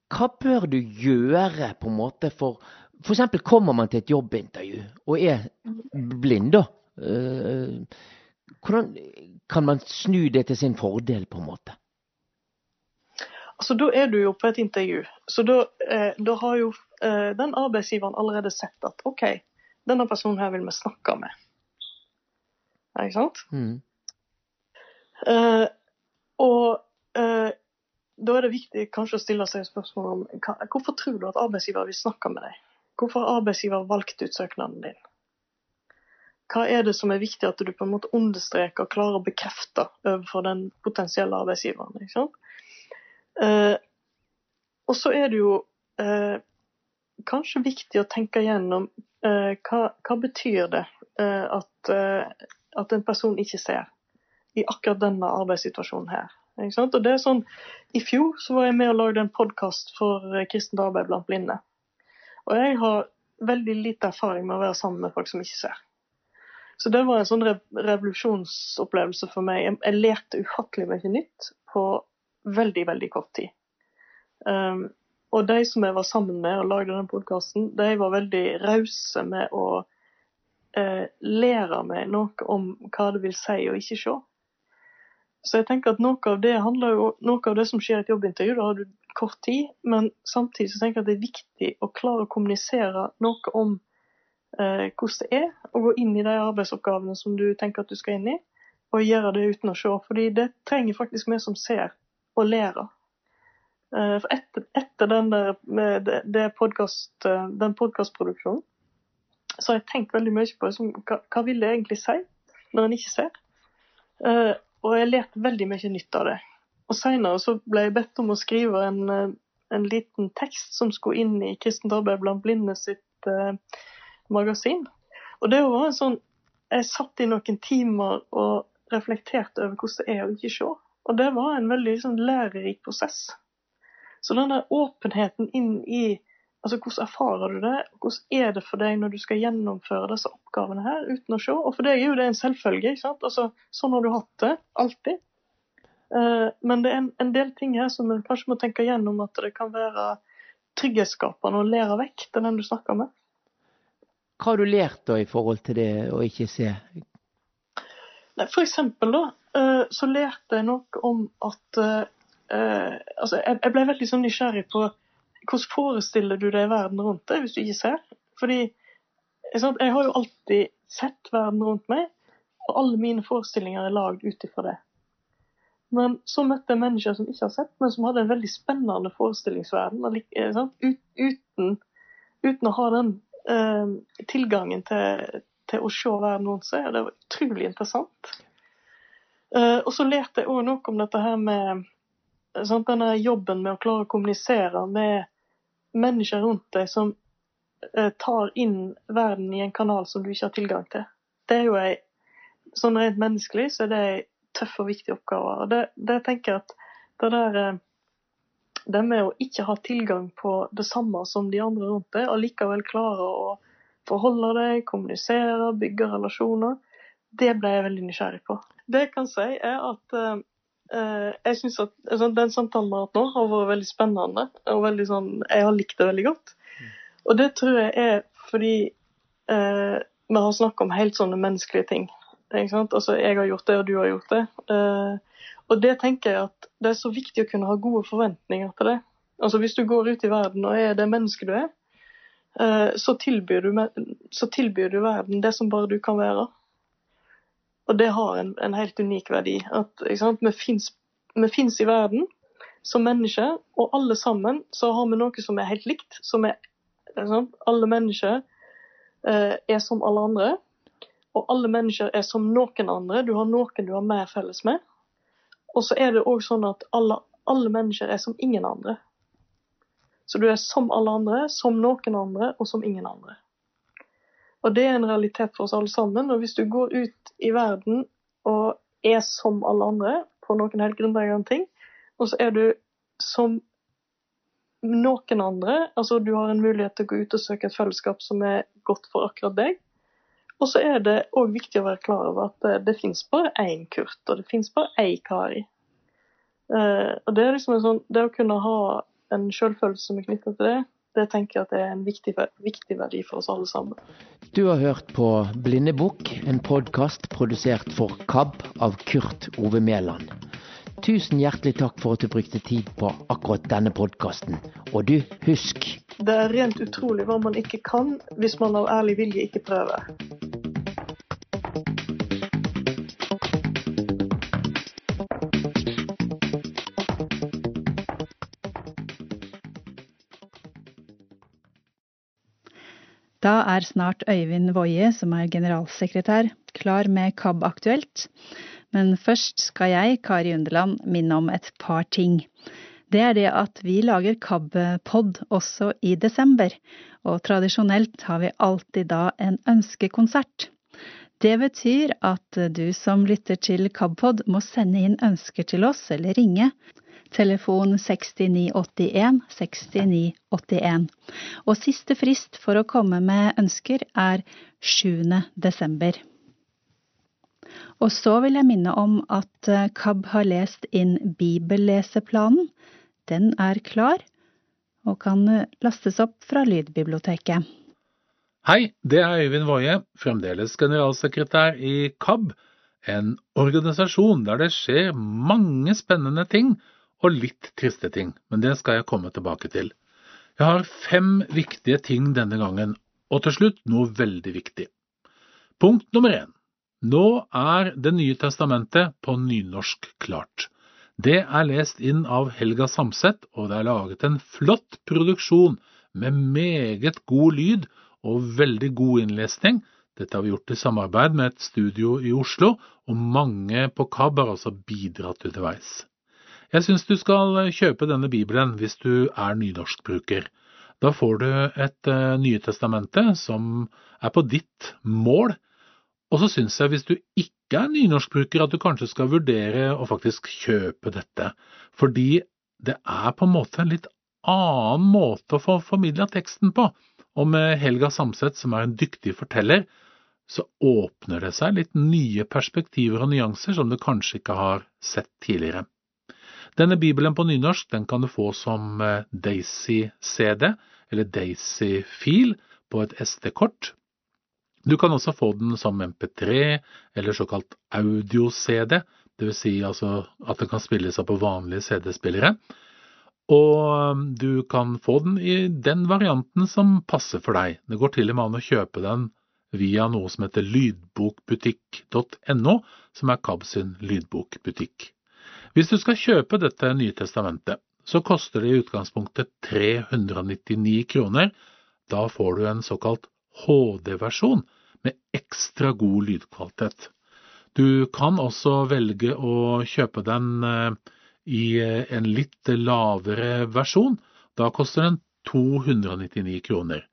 Hva bør du gjøre på en måte for For eksempel kommer man til et jobbintervju og er blind, da. Eh, Hvordan kan man snu det til sin fordel, på en måte? Altså, Da er du jo på et intervju, så da, eh, da har jo eh, den arbeidsgiveren allerede sett at OK, denne personen her vil vi snakke med. Ikke sant? Mm. Eh, og eh, da er det viktig kanskje å stille seg spørsmål om hva, hvorfor tror du at arbeidsgiver vil snakke med deg? Hvorfor har arbeidsgiver valgt ut søknaden din? Hva er det som er viktig at du på en måte understreker og klarer å bekrefte overfor den potensielle arbeidsgiveren? ikke sant? Eh, og så er det jo eh, kanskje viktig å tenke gjennom eh, hva, hva betyr det eh, at, eh, at en person ikke ser i akkurat denne arbeidssituasjonen her. Ikke sant? Og det er sånn, I fjor så var jeg med og lagde en podkast for eh, kristent arbeid blant blinde. Og jeg har veldig lite erfaring med å være sammen med folk som ikke ser. Så det var en sånn rev revolusjonsopplevelse for meg. Jeg, jeg lærte ufattelig mye nytt på veldig, veldig kort tid. Um, og de som jeg var sammen med og lagde den podkasten, de var veldig rause med å eh, lære meg noe om hva det vil si å ikke se. Så jeg tenker at noe av det jo, noe av det som skjer i et jobbintervju, da har du kort tid, men samtidig så tenker jeg at det er viktig å klare å kommunisere noe om eh, hvordan det er å gå inn i de arbeidsoppgavene som du tenker at du skal inn i, og gjøre det uten å se. Fordi det trenger faktisk vi som ser, å lære. Eh, for etter, etter den, der, det, podcast, eh, den podkastproduksjonen, så har jeg tenkt veldig mye på liksom, hva, hva vil det egentlig si når en ikke ser. Eh, og jeg lærte veldig mye nytt av det. Og Senere så ble jeg bedt om å skrive en, eh, en liten tekst som skulle inn i Kristent arbeid blant blinde sitt eh, magasin. Og det var en sånn Jeg satt i noen timer og reflekterte over hvordan det er å ikke se. Og det var en veldig sånn, lærerik prosess. Så den der åpenheten inn i altså hvordan erfarer du det, hvordan er det for deg når du skal gjennomføre disse oppgavene her uten å se? Og for deg er jo det en selvfølge. ikke sant? Altså, Sånn har du hatt det alltid. Uh, men det er en, del ting her som en kanskje må tenke gjennom at det kan være trygghetsskapende å lære vekk til den du snakker med. Hva har du lært da i forhold til det å ikke se? Nei, for eksempel da, uh, så lærte jeg noe om at uh, altså jeg, ble veldig sånn nysgjerrig på hvordan forestiller du deg verden rundt deg hvis du ikke ser? Fordi jeg har jo alltid sett verden rundt meg, og alle mine forestillinger er lagd ut ifra det. Men så møtte jeg mennesker som ikke har sett, men som hadde en veldig spennende forestillingsverden. Uten, uten å ha den eh, tilgangen til, til, å se verden rundt seg. Det var utrolig interessant. Eh, og så lærte jeg òg noe om dette her med sant, denne jobben med å klare å kommunisere med mennesker rundt deg som eh, tar inn verden i en kanal som du ikke har tilgang til. Det er jo ei Sånn rent menneskelig så er det ei tøff og viktig oppgave. Og det, det tenker jeg at det der eh, det med å ikke ha tilgang på det samme som de andre rundt deg, og likevel klare å forholde deg, kommunisere, bygge relasjoner, det ble jeg veldig nysgjerrig på. Det jeg kan si, er at uh, Eh, jeg syns at altså, den samtalen vi har hatt nå, har vært veldig spennende. og veldig sånn, Jeg har likt det veldig godt. Og det tror jeg er fordi eh, vi har snakket om helt sånne menneskelige ting. Altså, Jeg har gjort det, og du har gjort det. Uh, og det tenker jeg at det er så viktig å kunne ha gode forventninger til det. Altså Hvis du går ut i verden og er det mennesket du er, uh, så, tilbyr du, så tilbyr du verden det som bare du kan være. Og det har en, en helt unik verdi. At vi fins i verden som mennesker, og alle sammen så har vi noe som er helt likt. som er? Alle mennesker uh, er som alle andre. Og alle mennesker er som noen andre. Du har noen du har mer felles med. Og så er det òg sånn at alle, alle mennesker er som ingen andre. Så du er som alle andre, som noen andre og som ingen andre. Og det er en realitet for oss alle sammen. Og hvis du går ut i verden og er som alle andre på noen helt grunnleggende ting, og så er du som noen andre, altså du har en mulighet til å gå ut og søke et fellesskap som er godt for akkurat deg. Og så er det òg viktig å være klar over at det, det fins bare én Kurt, og det fins bare én Kari. Uh, og det liksom sånn, det å kunne ha en selvfølelse som er knytta til det, det tenker jeg at er en viktig, viktig verdi for oss alle sammen. Du har hørt på Blindebukk, en podkast produsert for KAB av Kurt Ove Mæland. Tusen hjertelig takk for at du brukte tid på akkurat denne podkasten. Og du, husk Det er rent utrolig hva man ikke kan hvis man av ærlig vilje ikke prøver. Da er snart Øyvind Woie, som er generalsekretær, klar med KAB Aktuelt. Men først skal jeg, Kari Underland, minne om et par ting. Det er det at vi lager KAB-pod også i desember, og tradisjonelt har vi alltid da en ønskekonsert. Det betyr at du som lytter til KAB-pod må sende inn ønsker til oss eller ringe telefon 6981 6981. Og siste frist for å komme med ønsker er 7. desember. Og så vil jeg minne om at eh, KAB har lest inn bibelleseplanen. Den er klar og kan eh, lastes opp fra lydbiblioteket. Hei, det er Øyvind Woie, fremdeles generalsekretær i KAB, en organisasjon der det skjer mange spennende ting og litt triste ting, men det skal jeg komme tilbake til. Jeg har fem viktige ting denne gangen, og til slutt noe veldig viktig. Punkt nummer én. Nå er Det nye testamentet på nynorsk klart. Det er lest inn av Helga Samset, og det er laget en flott produksjon med meget god lyd og veldig god innlesning. Dette har vi gjort i samarbeid med et studio i Oslo, og mange på KAB har også bidratt underveis. Jeg syns du skal eh, kjøpe denne bibelen hvis du er nynorskbruker. Da får du et uh, Nye testamente som er på ditt mål. Og så syns jeg hvis du ikke er nynorskbruker, at du kanskje skal vurdere å faktisk kjøpe dette. Fordi det er på en måte en litt annen måte å få formidla teksten på. Og med Helga Samset, som er en dyktig forteller, så åpner det seg litt nye perspektiver og nyanser som du kanskje ikke har sett tidligere. Denne bibelen på nynorsk den kan du få som eh, Daisy-CD, eller Daisy-fil, på et SD-kort. Du kan også få den som MP3 eller såkalt audio-CD, dvs. Si altså at det kan spilles av på vanlige CD-spillere. Og um, du kan få den i den varianten som passer for deg. Det går til og med an å kjøpe den via noe som heter lydbokbutikk.no, som er KAB lydbokbutikk. Hvis du skal kjøpe dette Nye testamentet, så koster det i utgangspunktet 399 kroner. Da får du en såkalt HD-versjon med ekstra god lydkvalitet. Du kan også velge å kjøpe den eh, i eh, en litt lavere versjon. Da koster den 299 kroner.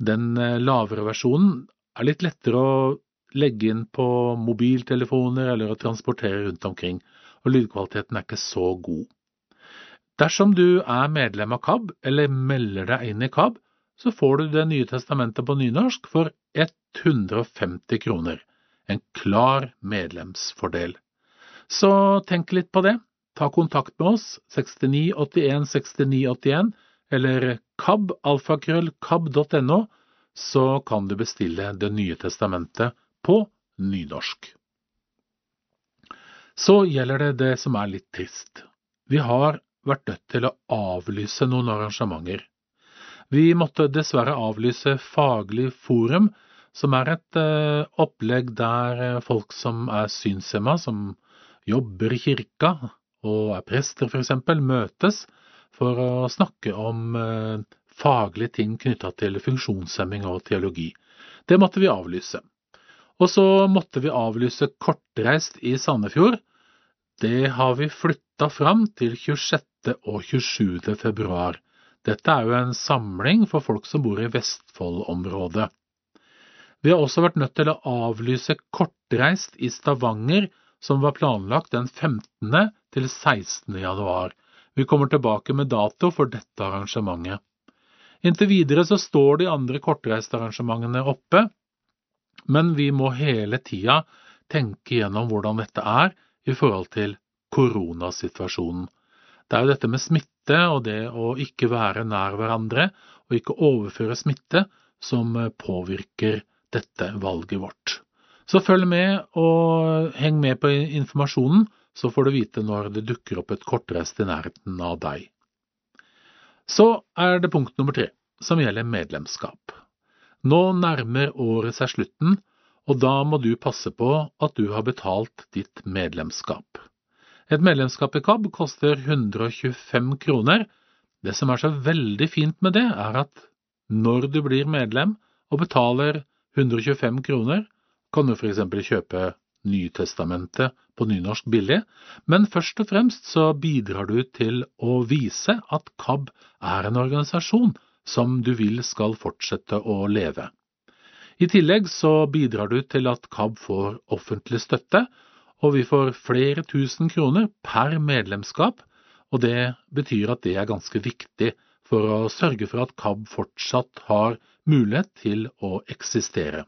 Den eh, lavere versjonen er litt lettere å legge inn på mobiltelefoner eller å transportere rundt omkring, og lydkvaliteten er ikke så god. Dersom du er medlem av KAB, eller melder deg inn i KAB, så får du Det nye testamentet på nynorsk for 150 kroner. En klar medlemsfordel. Så tenk litt på det. Ta kontakt med oss 69 81 69 81 eller kabalfakrøllkab.no så kan du bestille Det nye testamentet på nynorsk. Så gjelder det det som er litt trist. Vi har vært nødt til å avlyse noen arrangementer. Vi måtte dessverre avlyse Faglig forum, som er et eh, opplegg der eh, folk som er synshemma, som jobber i kirka og er prester f.eks., møtes for å snakke om eh, faglige ting knytta til funksjonshemming og teologi. Det måtte vi avlyse. Og så måtte vi avlyse Kortreist i Sandefjord. Det har vi flytta fram til 26. og 27. februar. Dette er jo en samling for folk som bor i Vestfold-området. Vi har også vært nødt til å avlyse Kortreist i Stavanger, som var planlagt den 15. til 16. januar. Vi kommer tilbake med dato for dette arrangementet. Inntil videre så står de andre kortreistarrangementene oppe, men vi må hele tida tenke gjennom hvordan dette er i forhold til koronasituasjonen. Det er jo dette med smitte og det å ikke være nær hverandre og ikke overføre smitte som påvirker dette valget vårt. Så følg med og heng med på informasjonen, så får du vite når det dukker opp et kortreist i nærheten av deg. Så er det punkt nummer tre, som gjelder medlemskap. Nå nærmer året seg slutten, og da må du passe på at du har betalt ditt medlemskap. Et medlemskap i KAB koster 125 kroner. Det som er så veldig fint med det, er at når du blir medlem og betaler 125 kroner, kan du f.eks. kjøpe Nytestamentet på nynorsk billig, men først og fremst så bidrar du til å vise at KAB er en organisasjon som du vil skal fortsette å leve. I tillegg så bidrar du til at KAB får offentlig støtte, og vi får flere tusen kroner per medlemskap, og det betyr at det er ganske viktig for å sørge for at KAB fortsatt har mulighet til å eksistere.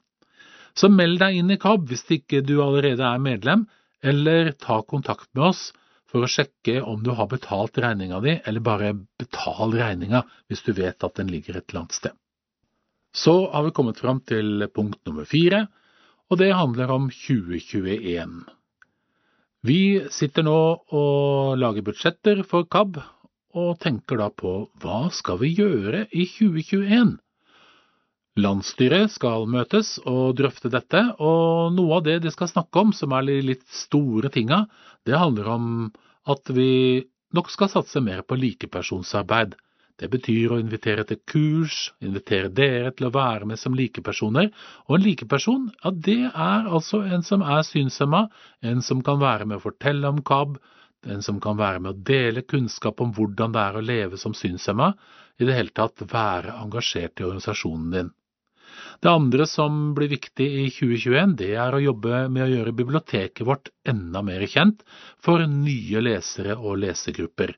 Så meld deg inn i KAB hvis ikke du allerede er medlem, eller ta kontakt med oss for å sjekke om du har betalt regninga di, eller bare betal regninga hvis du vet at den ligger et eller annet sted. Så har vi kommet fram til punkt nummer fire, og det handler om 2021. Vi sitter nå og lager budsjetter for KAB, og tenker da på hva skal vi gjøre i 2021? Landsstyret skal møtes og drøfte dette, og noe av det de skal snakke om, som er de litt store tinga, det handler om at vi nok skal satse mer på likepersonsarbeid. Det betyr å invitere til kurs, invitere dere til å være med som likepersoner. Og en likeperson, ja, det er altså en som er synshemma, en som kan være med å fortelle om KAB, en som kan være med å dele kunnskap om hvordan det er å leve som synshemma, i det hele tatt være engasjert i organisasjonen din. Det andre som blir viktig i 2021, det er å jobbe med å gjøre biblioteket vårt enda mer kjent for nye lesere og lesegrupper.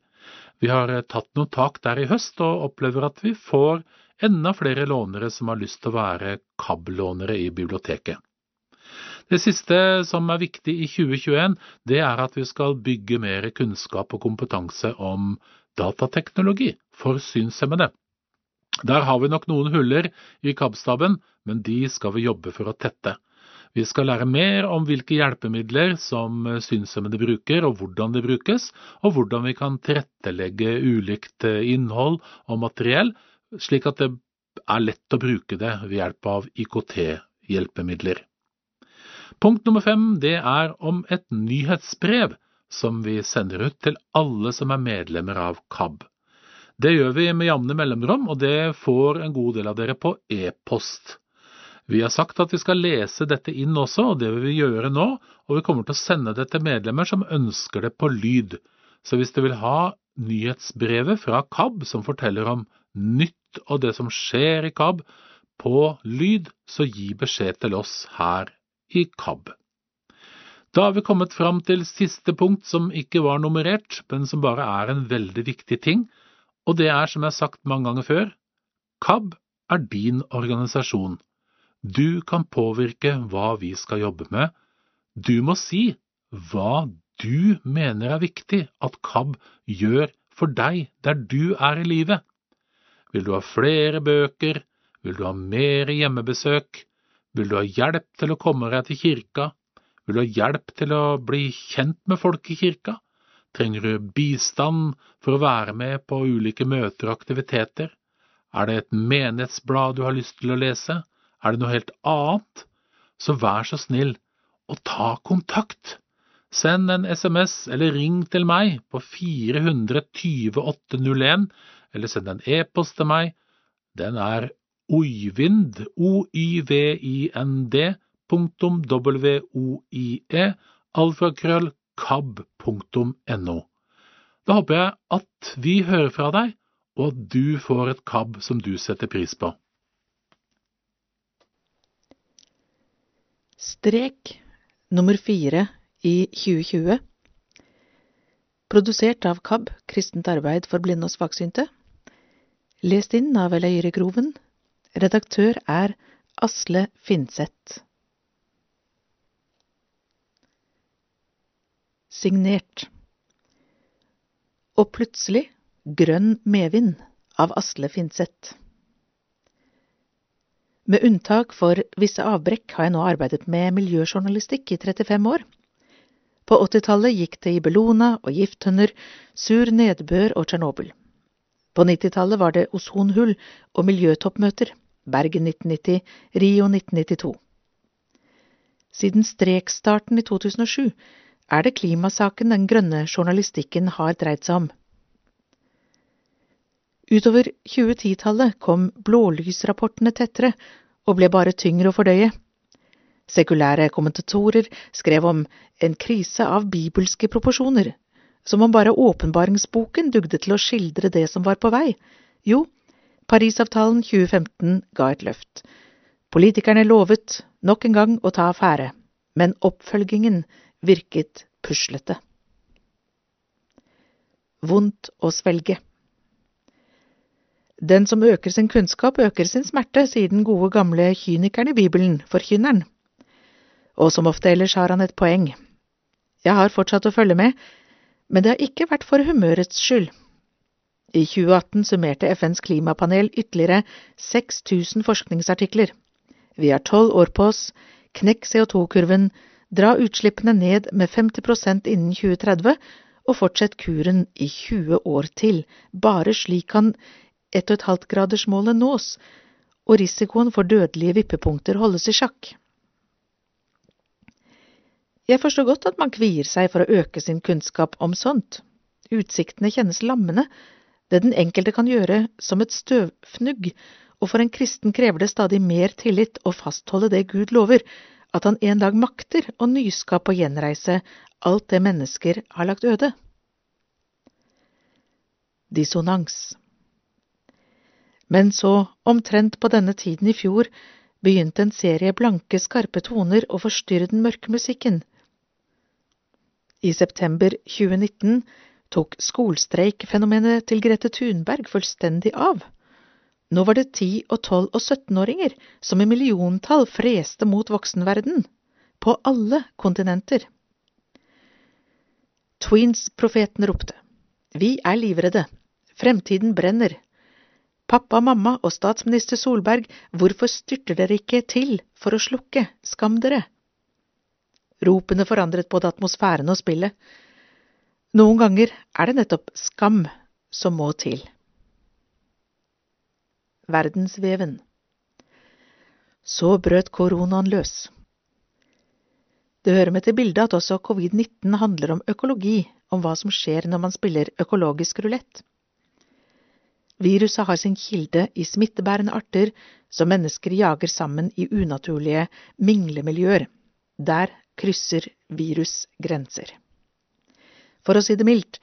Vi har tatt noen tak der i høst, og opplever at vi får enda flere lånere som har lyst til å være KAB-lånere i biblioteket. Det siste som er viktig i 2021, det er at vi skal bygge mer kunnskap og kompetanse om datateknologi for synshemmede. Der har vi nok noen huller i KAB-staben, men de skal vi jobbe for å tette. Vi skal lære mer om hvilke hjelpemidler som synshemmede bruker, og hvordan de brukes, og hvordan vi kan tilrettelegge ulikt innhold og materiell, slik at det er lett å bruke det ved hjelp av IKT-hjelpemidler. Punkt nummer fem det er om et nyhetsbrev som vi sender ut til alle som er medlemmer av KAB. Det gjør vi med jevne mellomrom, og det får en god del av dere på e-post. Vi har sagt at vi skal lese dette inn også, og det vil vi gjøre nå, og vi kommer til å sende det til medlemmer som ønsker det på lyd. Så hvis du vil ha nyhetsbrevet fra KAB som forteller om nytt og det som skjer i KAB, på lyd, så gi beskjed til oss her i KAB. Da har vi kommet fram til siste punkt som ikke var nummerert, men som bare er en veldig viktig ting, og det er, som jeg har sagt mange ganger før, KAB er din organisasjon. Du kan påvirke hva vi skal jobbe med. Du må si hva du mener er viktig at KAB gjør for deg der du er i livet. Vil du ha flere bøker? Vil du ha mer hjemmebesøk? Vil du ha hjelp til å komme deg til kirka? Vil du ha hjelp til å bli kjent med folk i kirka? Trenger du bistand for å være med på ulike møter og aktiviteter? Er det et menighetsblad du har lyst til å lese? Er det noe helt annet? Så vær så snill og ta kontakt. Send en SMS eller ring til meg på 420801, eller send en e-post til meg. Den er Oyvind, O-Y-V-I-N-D, punktum kab.no. Da håper jeg at vi hører fra deg, og at du får et KAB som du setter pris på. Strek nummer fire i 2020 Produsert av KAB, Kristent arbeid for blinde og svaksynte. Lest inn av Eleire Groven, Redaktør er Asle Finseth. Signert Og plutselig Grønn medvind av Asle Finseth. Med unntak for visse avbrekk har jeg nå arbeidet med miljøjournalistikk i 35 år. På 80-tallet gikk det i Bellona og gifttønner, sur nedbør og Tsjernobyl. På 90-tallet var det ozonhull og miljøtoppmøter. Bergen 1990, Rio 1992. Siden strekstarten i 2007 er det klimasaken den grønne journalistikken har dreid seg om. Utover 2010-tallet kom blålysrapportene tettere og ble bare tyngre å fordøye. Sekulære kommentatorer skrev om en krise av bibelske proporsjoner, som om bare åpenbaringsboken dugde til å skildre det som var på vei. Jo, Parisavtalen 2015 ga et løft. Politikerne lovet nok en gang å ta affære, men oppfølgingen virket puslete. Vondt å svelge. Den som øker sin kunnskap, øker sin smerte, sier den gode gamle kynikeren i Bibelen, forkynneren. Og som ofte ellers har han et poeng. Jeg har fortsatt å følge med, men det har ikke vært for humørets skyld. I 2018 summerte FNs klimapanel ytterligere 6000 forskningsartikler. Vi har tolv år på oss, knekk CO2-kurven, dra utslippene ned med 50% innen 2030 og fortsett kuren i 20 år til. Bare slik kan 1,5-gradersmålet nås og risikoen for dødelige vippepunkter holdes i sjakk. Jeg forstår godt at man kvier seg for å øke sin kunnskap om sånt. Utsiktene kjennes lammende det den enkelte kan gjøre som et støvfnugg, og for en kristen krever det stadig mer tillit å fastholde det Gud lover, at han en dag makter å nyskape og gjenreise alt det mennesker har lagt øde. Dissonans Men så, omtrent på denne tiden i fjor, begynte en serie blanke, skarpe toner å forstyrre den mørke musikken. I september 2019 tok skolstreikfenomenet til Grete Thunberg fullstendig av. Nå var det 10-, og 12- og 17-åringer som i milliontall freste mot voksenverden, på alle kontinenter. Tweens-profeten ropte. Vi er livredde. Fremtiden brenner. Pappa, mamma og statsminister Solberg, hvorfor styrter dere ikke til for å slukke, skam dere? Ropene forandret både atmosfæren og spillet. Noen ganger er det nettopp skam som må til. Verdensveven Så brøt koronaen løs. Det hører med til bildet at også covid-19 handler om økologi, om hva som skjer når man spiller økologisk rulett. Viruset har sin kilde i smittebærende arter som mennesker jager sammen i unaturlige minglemiljøer. Der krysser virus grenser. For å si det mildt,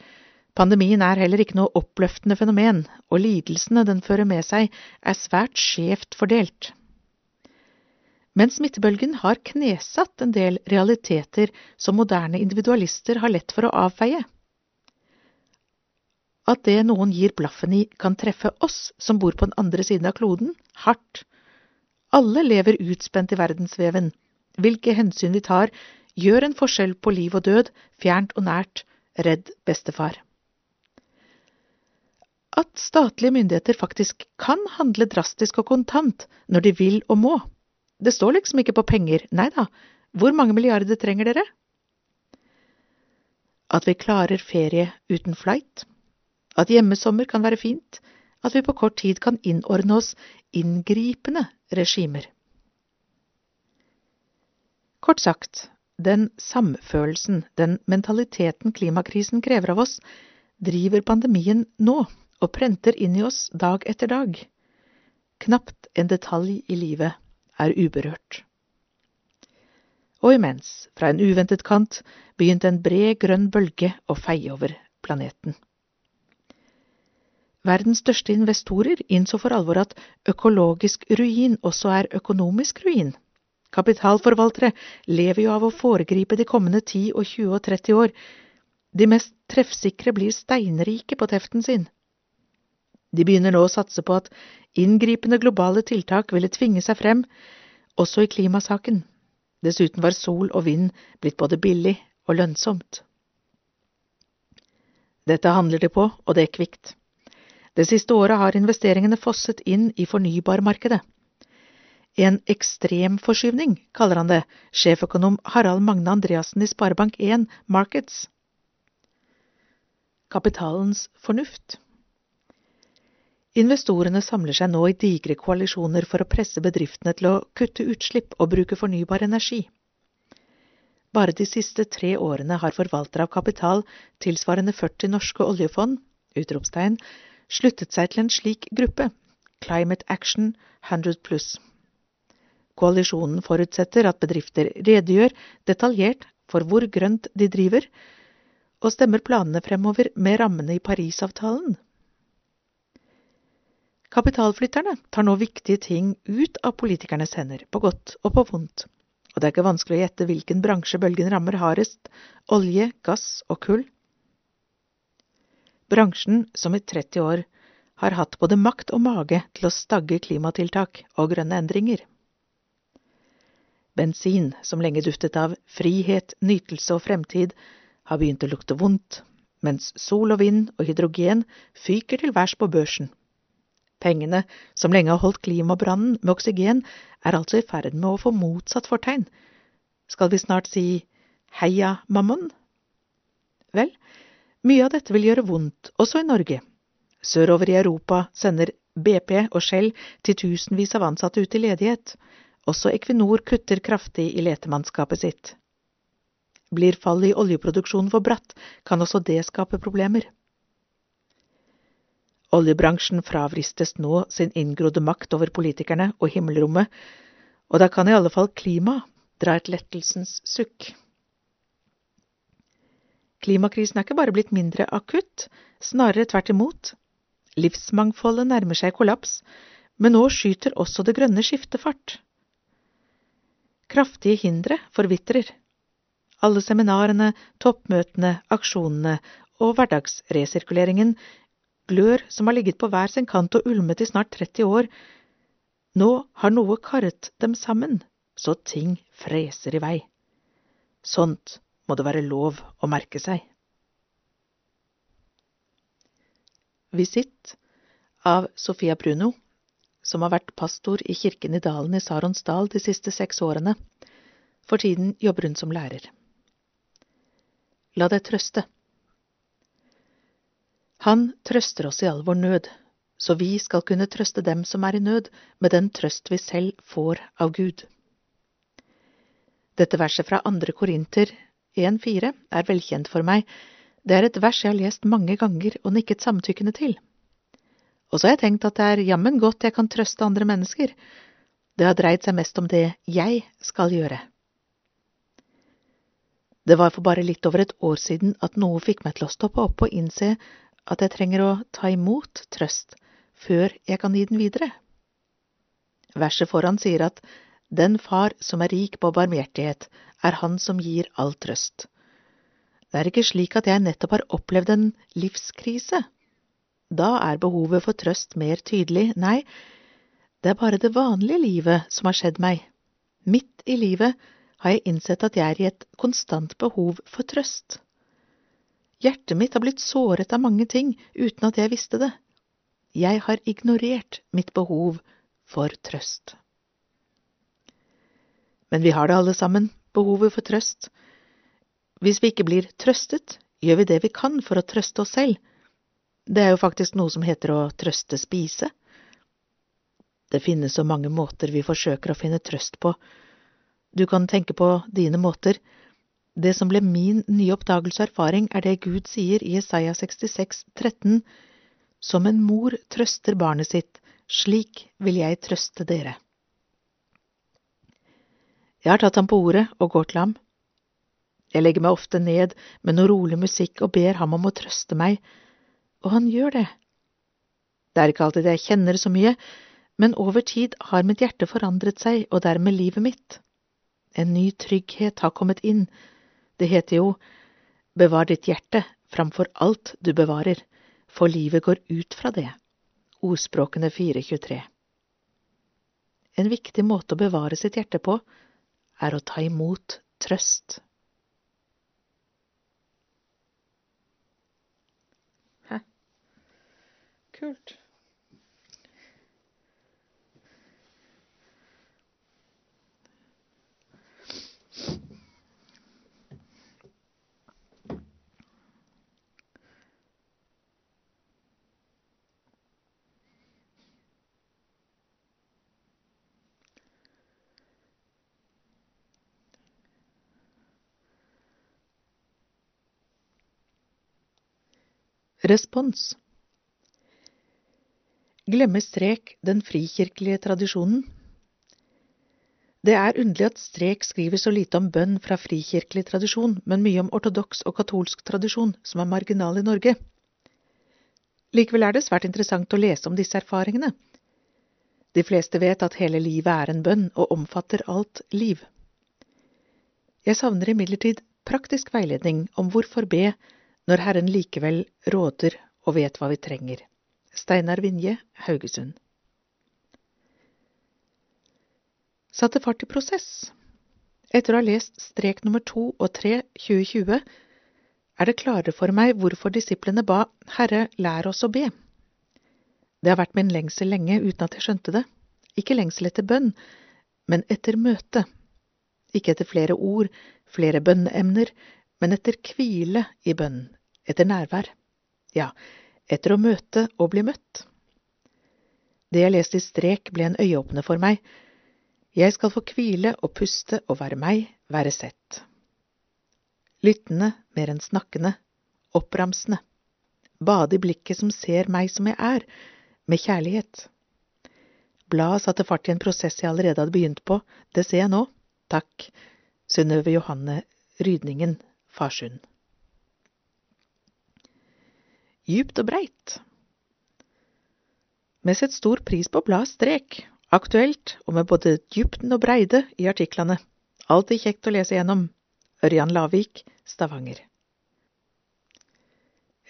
pandemien er heller ikke noe oppløftende fenomen, og lidelsene den fører med seg, er svært skjevt fordelt. Men smittebølgen har knesatt en del realiteter som moderne individualister har lett for å avfeie at det noen gir blaffen i, kan treffe oss som bor på den andre siden av kloden, hardt. Alle lever utspent i verdensveven. Hvilke hensyn vi tar, gjør en forskjell på liv og død, fjernt og nært, redd bestefar. At statlige myndigheter faktisk kan handle drastisk og kontant når de vil og må. Det står liksom ikke på penger, nei da, hvor mange milliarder trenger dere? At vi klarer ferie uten flight? At hjemmesommer kan være fint, at vi på kort tid kan innordne oss inngripende regimer. Kort sagt, den samfølelsen, den mentaliteten klimakrisen krever av oss, driver pandemien nå og prenter inn i oss dag etter dag. Knapt en detalj i livet er uberørt. Og imens, fra en uventet kant, begynte en bred grønn bølge å feie over planeten. Verdens største investorer innså for alvor at økologisk ruin også er økonomisk ruin. Kapitalforvaltere lever jo av å foregripe de kommende 10 og 20 og 30 år. De mest treffsikre blir steinrike på teften sin. De begynner nå å satse på at inngripende globale tiltak ville tvinge seg frem, også i klimasaken. Dessuten var sol og vind blitt både billig og lønnsomt. Dette handler de på, og det er kvikt. Det siste året har investeringene fosset inn i fornybarmarkedet. En ekstremforskyvning, kaller han det, sjeføkonom Harald Magne Andreassen i Sparebank1 Markets. Kapitalens fornuft. Investorene samler seg nå i digre koalisjoner for å presse bedriftene til å kutte utslipp og bruke fornybar energi. Bare de siste tre årene har forvaltere av kapital tilsvarende 40 norske oljefond utropstegn, sluttet seg til en slik gruppe, Climate Action 100 pluss. Koalisjonen forutsetter at bedrifter redegjør detaljert for hvor grønt de driver, og stemmer planene fremover med rammene i Parisavtalen. Kapitalflytterne tar nå viktige ting ut av politikernes hender, på godt og på vondt, og det er ikke vanskelig å gjette hvilken bransje bølgen rammer hardest, olje, gass og kull bransjen som i 30 år har hatt både makt og mage til å stagge klimatiltak og grønne endringer. Bensin, som lenge duftet av frihet, nytelse og fremtid, har begynt å lukte vondt, mens sol og vind og hydrogen fyker til værs på børsen. Pengene, som lenge har holdt klimabrannen med oksygen, er altså i ferd med å få motsatt fortegn. Skal vi snart si heia mammon? Vel, mye av dette vil gjøre vondt, også i Norge. Sørover i Europa sender BP og Shell titusenvis av ansatte ut i ledighet. Også Equinor kutter kraftig i letemannskapet sitt. Blir fallet i oljeproduksjonen for bratt, kan også det skape problemer. Oljebransjen fravristes nå sin inngrodde makt over politikerne og himmelrommet, og da kan i alle fall klima dra et lettelsens sukk. Klimakrisen er ikke bare blitt mindre akutt, snarere tvert imot. Livsmangfoldet nærmer seg kollaps, men nå skyter også det grønne skiftet fart. kraftige hindre forvitrer. Alle seminarene, toppmøtene, aksjonene og hverdagsresirkuleringen glør som har ligget på hver sin kant og ulmet i snart 30 år, nå har noe karret dem sammen, så ting freser i vei. Sånt må det være lov å merke seg. Visitt av Sofia Bruno, som har vært pastor i kirken i dalen i Saronsdal de siste seks årene. For tiden jobber hun som lærer. La deg trøste. Han trøster oss i all vår nød, så vi skal kunne trøste dem som er i nød, med den trøst vi selv får av Gud. Dette verset fra andre Korinter 1,4 er velkjent for meg. Det er et vers jeg har lest mange ganger og nikket samtykkende til. Og så har jeg tenkt at det er jammen godt jeg kan trøste andre mennesker. Det har dreid seg mest om det jeg skal gjøre. Det var for bare litt over et år siden at noe fikk meg til å stoppe opp og innse at jeg trenger å ta imot trøst før jeg kan gi den videre. Verset foran sier at den far som er rik på barmhjertighet, er han som gir all trøst. Det er ikke slik at jeg nettopp har opplevd en livskrise, da er behovet for trøst mer tydelig. Nei, det er bare det vanlige livet som har skjedd meg. Midt i livet har jeg innsett at jeg er i et konstant behov for trøst. Hjertet mitt har blitt såret av mange ting uten at jeg visste det. Jeg har ignorert mitt behov for trøst. Men vi har det alle sammen, behovet for trøst. Hvis vi ikke blir trøstet, gjør vi det vi kan for å trøste oss selv det er jo faktisk noe som heter å trøste spise. Det finnes så mange måter vi forsøker å finne trøst på. Du kan tenke på dine måter. Det som ble min nye oppdagelse og erfaring, er det Gud sier i Jesaja 66, 13, Som en mor trøster barnet sitt, slik vil jeg trøste dere. Jeg har tatt ham på ordet og går til ham. Jeg legger meg ofte ned med noe rolig musikk og ber ham om å trøste meg, og han gjør det. Det er ikke alltid jeg kjenner så mye, men over tid har mitt hjerte forandret seg, og dermed livet mitt. En ny trygghet har kommet inn. Det heter jo Bevar ditt hjerte framfor alt du bevarer, for livet går ut fra det. Ordspråkene 423 En viktig måte å bevare sitt hjerte på er å ta imot trøst. Hæ? Kult. Respons Glemmer Strek den frikirkelige tradisjonen? Det er underlig at Strek skriver så lite om bønn fra frikirkelig tradisjon, men mye om ortodoks og katolsk tradisjon, som er marginal i Norge. Likevel er det svært interessant å lese om disse erfaringene. De fleste vet at hele livet er en bønn og omfatter alt liv. Jeg savner imidlertid praktisk veiledning om hvorfor be når Herren likevel råder og vet hva vi trenger. Steinar Vinje, Haugesund. Satte fart i prosess. Etter å ha lest strek nummer to og tre 2020 er det klarere for meg hvorfor disiplene ba Herre, lær oss å be. Det har vært min lengsel lenge uten at jeg skjønte det. Ikke lengsel etter bønn, men etter møte. Ikke etter flere ord, flere bønneemner, men etter hvile i bønnen, etter nærvær. Ja, etter å møte og bli møtt. Det jeg leste i strek, ble en øyeåpner for meg. Jeg skal få hvile og puste og være meg, være sett. Lyttende mer enn snakkende, oppramsende. Bade i blikket som ser meg som jeg er, med kjærlighet. Bladet satte fart i en prosess jeg allerede hadde begynt på, det ser jeg nå. Takk, Synnøve Johanne Rydningen, Farsund djupt og breit. Vi setter stor pris på blad strek, aktuelt og med både dybden og breide i artiklene. Alltid kjekt å lese gjennom. Ørjan Lavik, Stavanger.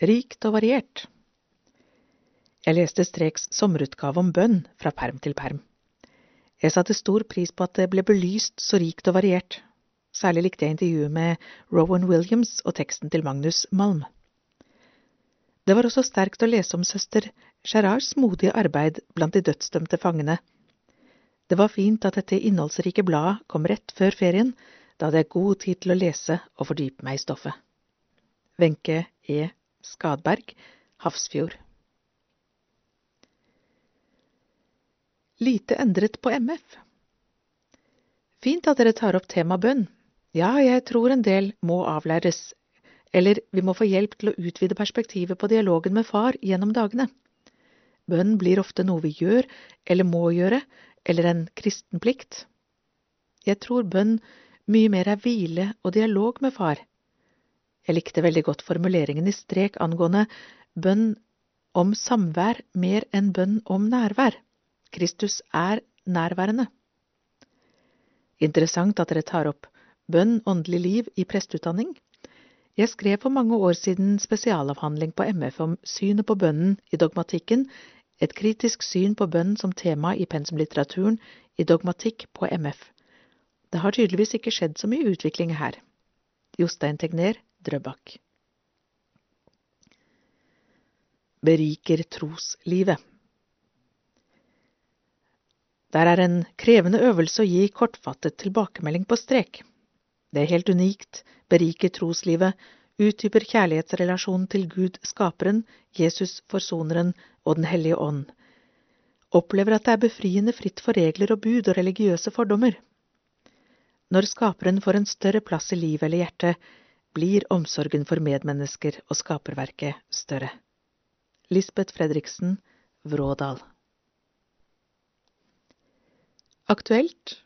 Rikt og variert. Jeg leste Streks sommerutgave om bønn fra perm til perm. Jeg satte stor pris på at det ble belyst så rikt og variert. Særlig likte jeg intervjuet med Rowan Williams og teksten til Magnus Malm. Det var også sterkt å lese om søster Gerards modige arbeid blant de dødsdømte fangene. Det var fint at dette innholdsrike bladet kom rett før ferien, da hadde jeg god tid til å lese og fordype meg i stoffet. Wenche E. Skadberg, Hafrsfjord. Lite endret på MF. Fint at dere tar opp tema bønn. Ja, jeg tror en del må avlæres, eller vi må få hjelp til å utvide perspektivet på dialogen med far gjennom dagene. Bønn blir ofte noe vi gjør, eller må gjøre, eller en kristen plikt. Jeg tror bønn mye mer er hvile og dialog med far. Jeg likte veldig godt formuleringen i strek angående bønn om samvær mer enn bønn om nærvær. Kristus er nærværende. Interessant at dere tar opp bønn, åndelig liv i presteutdanning. Jeg skrev for mange år siden spesialavhandling på MF om synet på bønnen i dogmatikken, et kritisk syn på bønn som tema i pensumlitteraturen i dogmatikk på MF. Det har tydeligvis ikke skjedd så mye utvikling her. Jostein Tegner, Drøbak. Beriker troslivet. Der er en krevende øvelse å gi kortfattet tilbakemelding på strek. Det er helt unikt, beriker troslivet, utdyper kjærlighetsrelasjonen til Gud skaperen, Jesus forsoneren og Den hellige ånd. Opplever at det er befriende fritt for regler og bud og religiøse fordommer. Når skaperen får en større plass i livet eller hjertet, blir omsorgen for medmennesker og skaperverket større. Lisbeth Fredriksen, Vrådal aktuelt.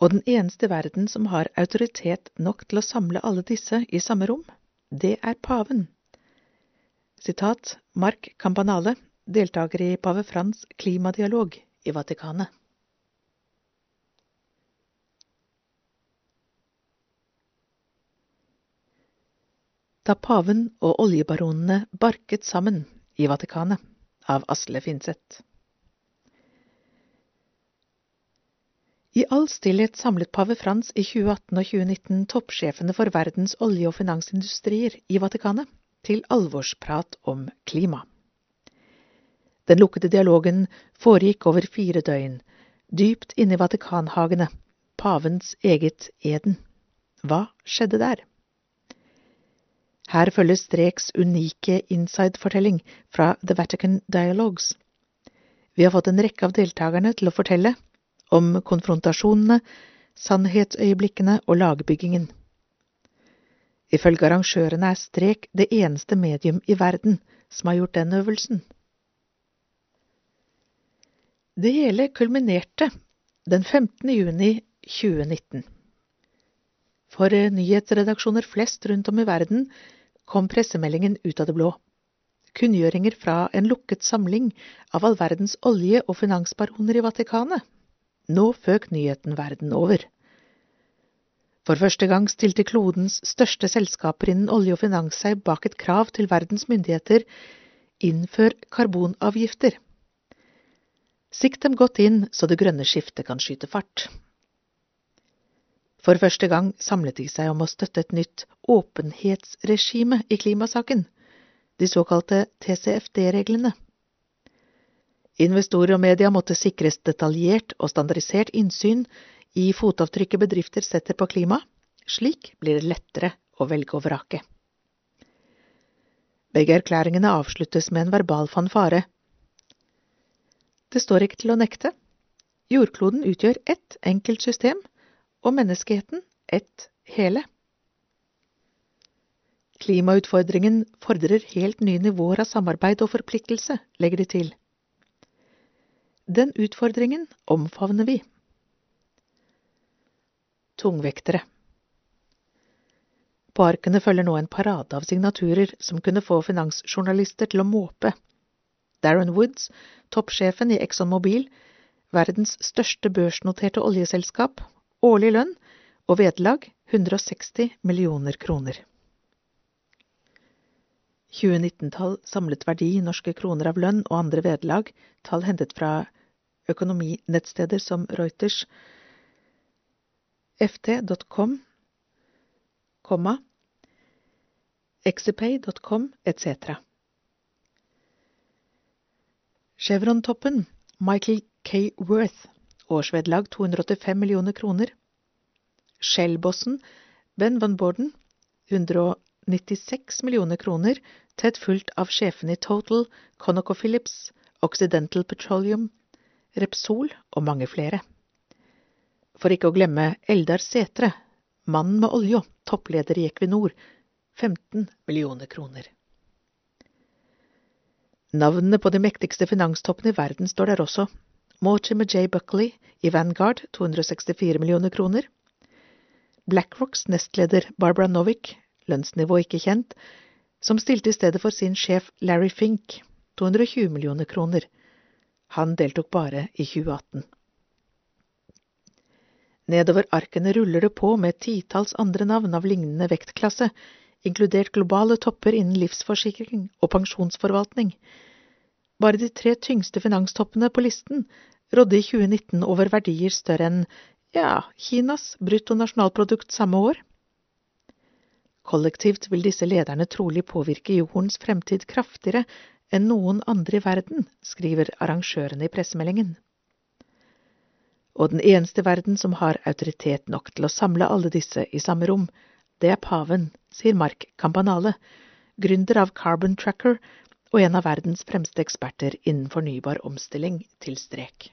Og den eneste verden som har autoritet nok til å samle alle disse i samme rom, det er paven. Sitat Mark Campanale, deltaker i pave Frans klimadialog i Vatikanet. Da paven og oljebaronene barket sammen i Vatikanet av Asle Finseth. I all stillhet samlet pave Frans i 2018 og 2019 toppsjefene for verdens olje- og finansindustrier i Vatikanet til alvorsprat om klima. Den lukkede dialogen foregikk over fire døgn, dypt inne i Vatikanhagene, pavens eget Eden. Hva skjedde der? Her følger Streks unike inside-fortelling fra The Vatican Dialogues. Vi har fått en rekke av deltakerne til å fortelle om konfrontasjonene, sannhetsøyeblikkene og lagbyggingen. Ifølge arrangørene er strek det eneste medium i verden som har gjort den øvelsen. Det hele kulminerte den 15. juni 2019. For nyhetsredaksjoner flest rundt om i verden kom pressemeldingen ut av det blå. Kunngjøringer fra en lukket samling av all verdens olje- og finansbaroner i Vatikanet nå føk nyheten verden over. For første gang stilte klodens største selskaper innen olje og finans seg bak et krav til verdens myndigheter innfør karbonavgifter. Sikt dem godt inn så det grønne skiftet kan skyte fart. For første gang samlet de seg om å støtte et nytt åpenhetsregime i klimasaken, de såkalte TCFD-reglene. Investorer og media måtte sikres detaljert og standardisert innsyn i fotavtrykket bedrifter setter på klima. Slik blir det lettere å velge og vrake. Begge erklæringene avsluttes med en verbal fanfare. Det står ikke til å nekte. Jordkloden utgjør ett enkelt system, og menneskeheten ett hele. Klimautfordringen fordrer helt nye nivåer av samarbeid og forpliktelse, legger de til. Den utfordringen omfavner vi. Tungvektere På arkene følger nå en parade av signaturer som kunne få finansjournalister til å måpe. Darren Woods, toppsjefen i Exxon Mobil, verdens største børsnoterte oljeselskap, årlig lønn og vederlag 160 millioner kroner. 2019-tall samlet verdi i norske kroner av lønn og andre vederlag, tall hentet fra økonominettsteder som Reuters, ft.com, exipay.com etc. Chevron-toppen Michael K. Worth, årsvederlag 285 millioner kroner. Shell-bossen Ben Van Borden, 196 millioner kroner, tett fulgt av sjefene i Total, ConocoPhillips, Occidental Petroleum, Repsol og mange flere. For ikke å glemme Eldar Setre, mannen med olja, toppleder i Equinor, 15 millioner kroner. Navnene på de mektigste finanstoppene i verden står der også. Mortimer J. Buckley i Vanguard 264 millioner kroner. BlackRocks nestleder Barbara Novick, lønnsnivå ikke kjent, som stilte i stedet for sin sjef Larry Fink, 220 millioner kroner. Han deltok bare i 2018. Nedover arkene ruller det på med titalls andre navn av lignende vektklasse, inkludert globale topper innen livsforsikring og pensjonsforvaltning. Bare de tre tyngste finanstoppene på listen rådde i 2019 over verdier større enn, ja, Kinas bruttonasjonalprodukt samme år. Kollektivt vil disse lederne trolig påvirke jordens fremtid kraftigere enn noen andre i verden, skriver arrangørene i pressemeldingen. Og den eneste verden som har autoritet nok til å samle alle disse i samme rom, det er paven, sier Mark Campanale, gründer av Carbon Tracker og en av verdens fremste eksperter innen fornybar omstilling til strek.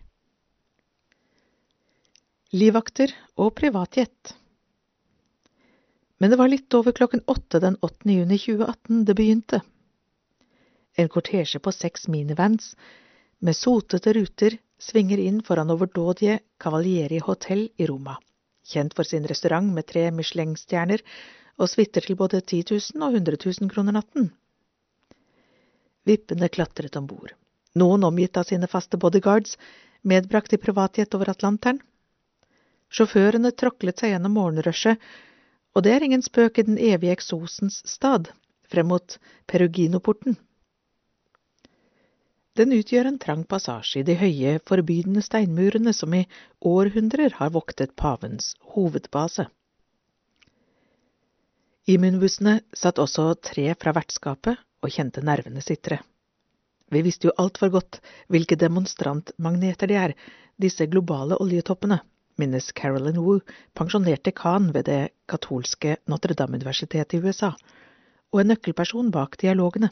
Livvakter og privatjet Men det var litt over klokken åtte den 8. juni 2018 det begynte. En kortesje på seks minivans med sotete ruter svinger inn foran overdådige Cavalieri Hotel i Roma, kjent for sin restaurant med tre Michelin-stjerner og suiter til både 10 000 og 100 000 kroner natten. Vippene klatret om bord, noen omgitt av sine faste bodyguards, medbrakt i privatjet over Atlanteren. Sjåførene tråklet seg gjennom morgenrushet, og det er ingen spøk i den evige eksosens stad, frem mot Peruginoporten. Den utgjør en trang passasje i de høye, forbydende steinmurene som i århundrer har voktet pavens hovedbase. I munnbussene satt også tre fra vertskapet og kjente nervene sitre. Vi visste jo altfor godt hvilke demonstrantmagneter de er, disse globale oljetoppene, minnes Carolyn Wu, pensjonerte Khan ved det katolske Notre-Dame-universitetet i USA, og en nøkkelperson bak dialogene.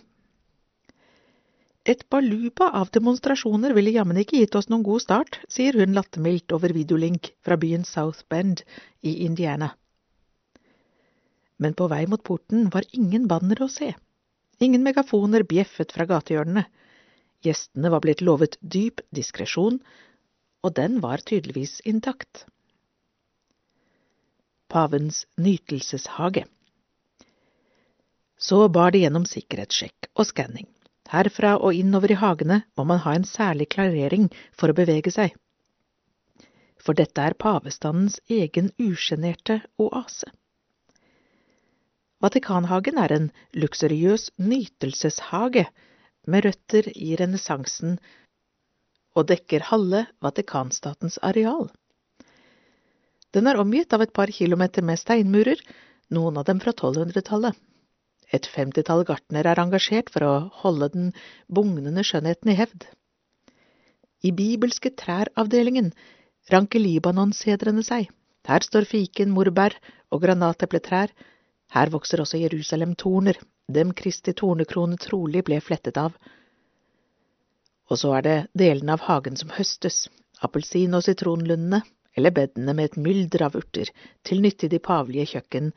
Et baluba av demonstrasjoner ville jammen ikke gitt oss noen god start, sier hun lattermildt over videolink fra byen South Bend i Indiana. Men på vei mot porten var ingen bannere å se. Ingen megafoner bjeffet fra gatehjørnene. Gjestene var blitt lovet dyp diskresjon, og den var tydeligvis intakt. Pavens nytelseshage. Så bar de gjennom sikkerhetssjekk og skanning. Herfra og innover i hagene må man ha en særlig klarering for å bevege seg. For dette er pavestandens egen usjenerte oase. Vatikanhagen er en luksuriøs nytelseshage med røtter i renessansen og dekker halve Vatikanstatens areal. Den er omgitt av et par kilometer med steinmurer, noen av dem fra 1200-tallet. Et femtitall gartnere er engasjert for å holde den bugnende skjønnheten i hevd. I bibelske trær-avdelingen ranker Libanon-sedrene seg. Her står fiken, morbær og granatepletrær. Her vokser også Jerusalem-torner, dem Kristi tornekrone trolig ble flettet av. Og så er det delene av hagen som høstes, appelsin- og sitronlundene, eller bedene med et mylder av urter, til nytte i de pavlige kjøkken,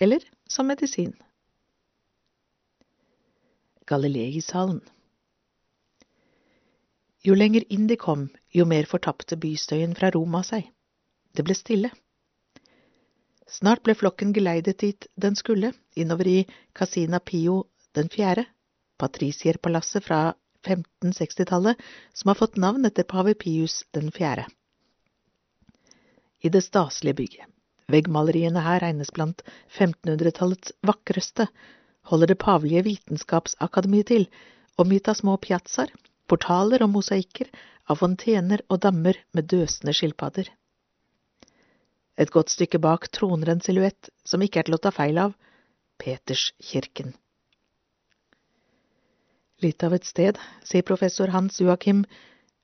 eller som medisin. Galileishallen. Jo lenger inn de kom, jo mer fortapte bystøyen fra Roma seg. Det ble stille. Snart ble flokken geleidet dit den skulle, innover i Casina Pio den fjerde, patricierpalasset fra 1560-tallet som har fått navn etter pave Pius den fjerde. i det staselige bygget. Veggmaleriene her regnes blant 1500-tallets vakreste, holder det pavelige vitenskapsakademiet til, omgitt av små piazzaer, portaler og mosaikker, av fontener og dammer med døsende skilpadder. Et godt stykke bak troner en silhuett som ikke er til å ta feil av, Peterskirken. Litt av et sted, sier professor Hans Joachim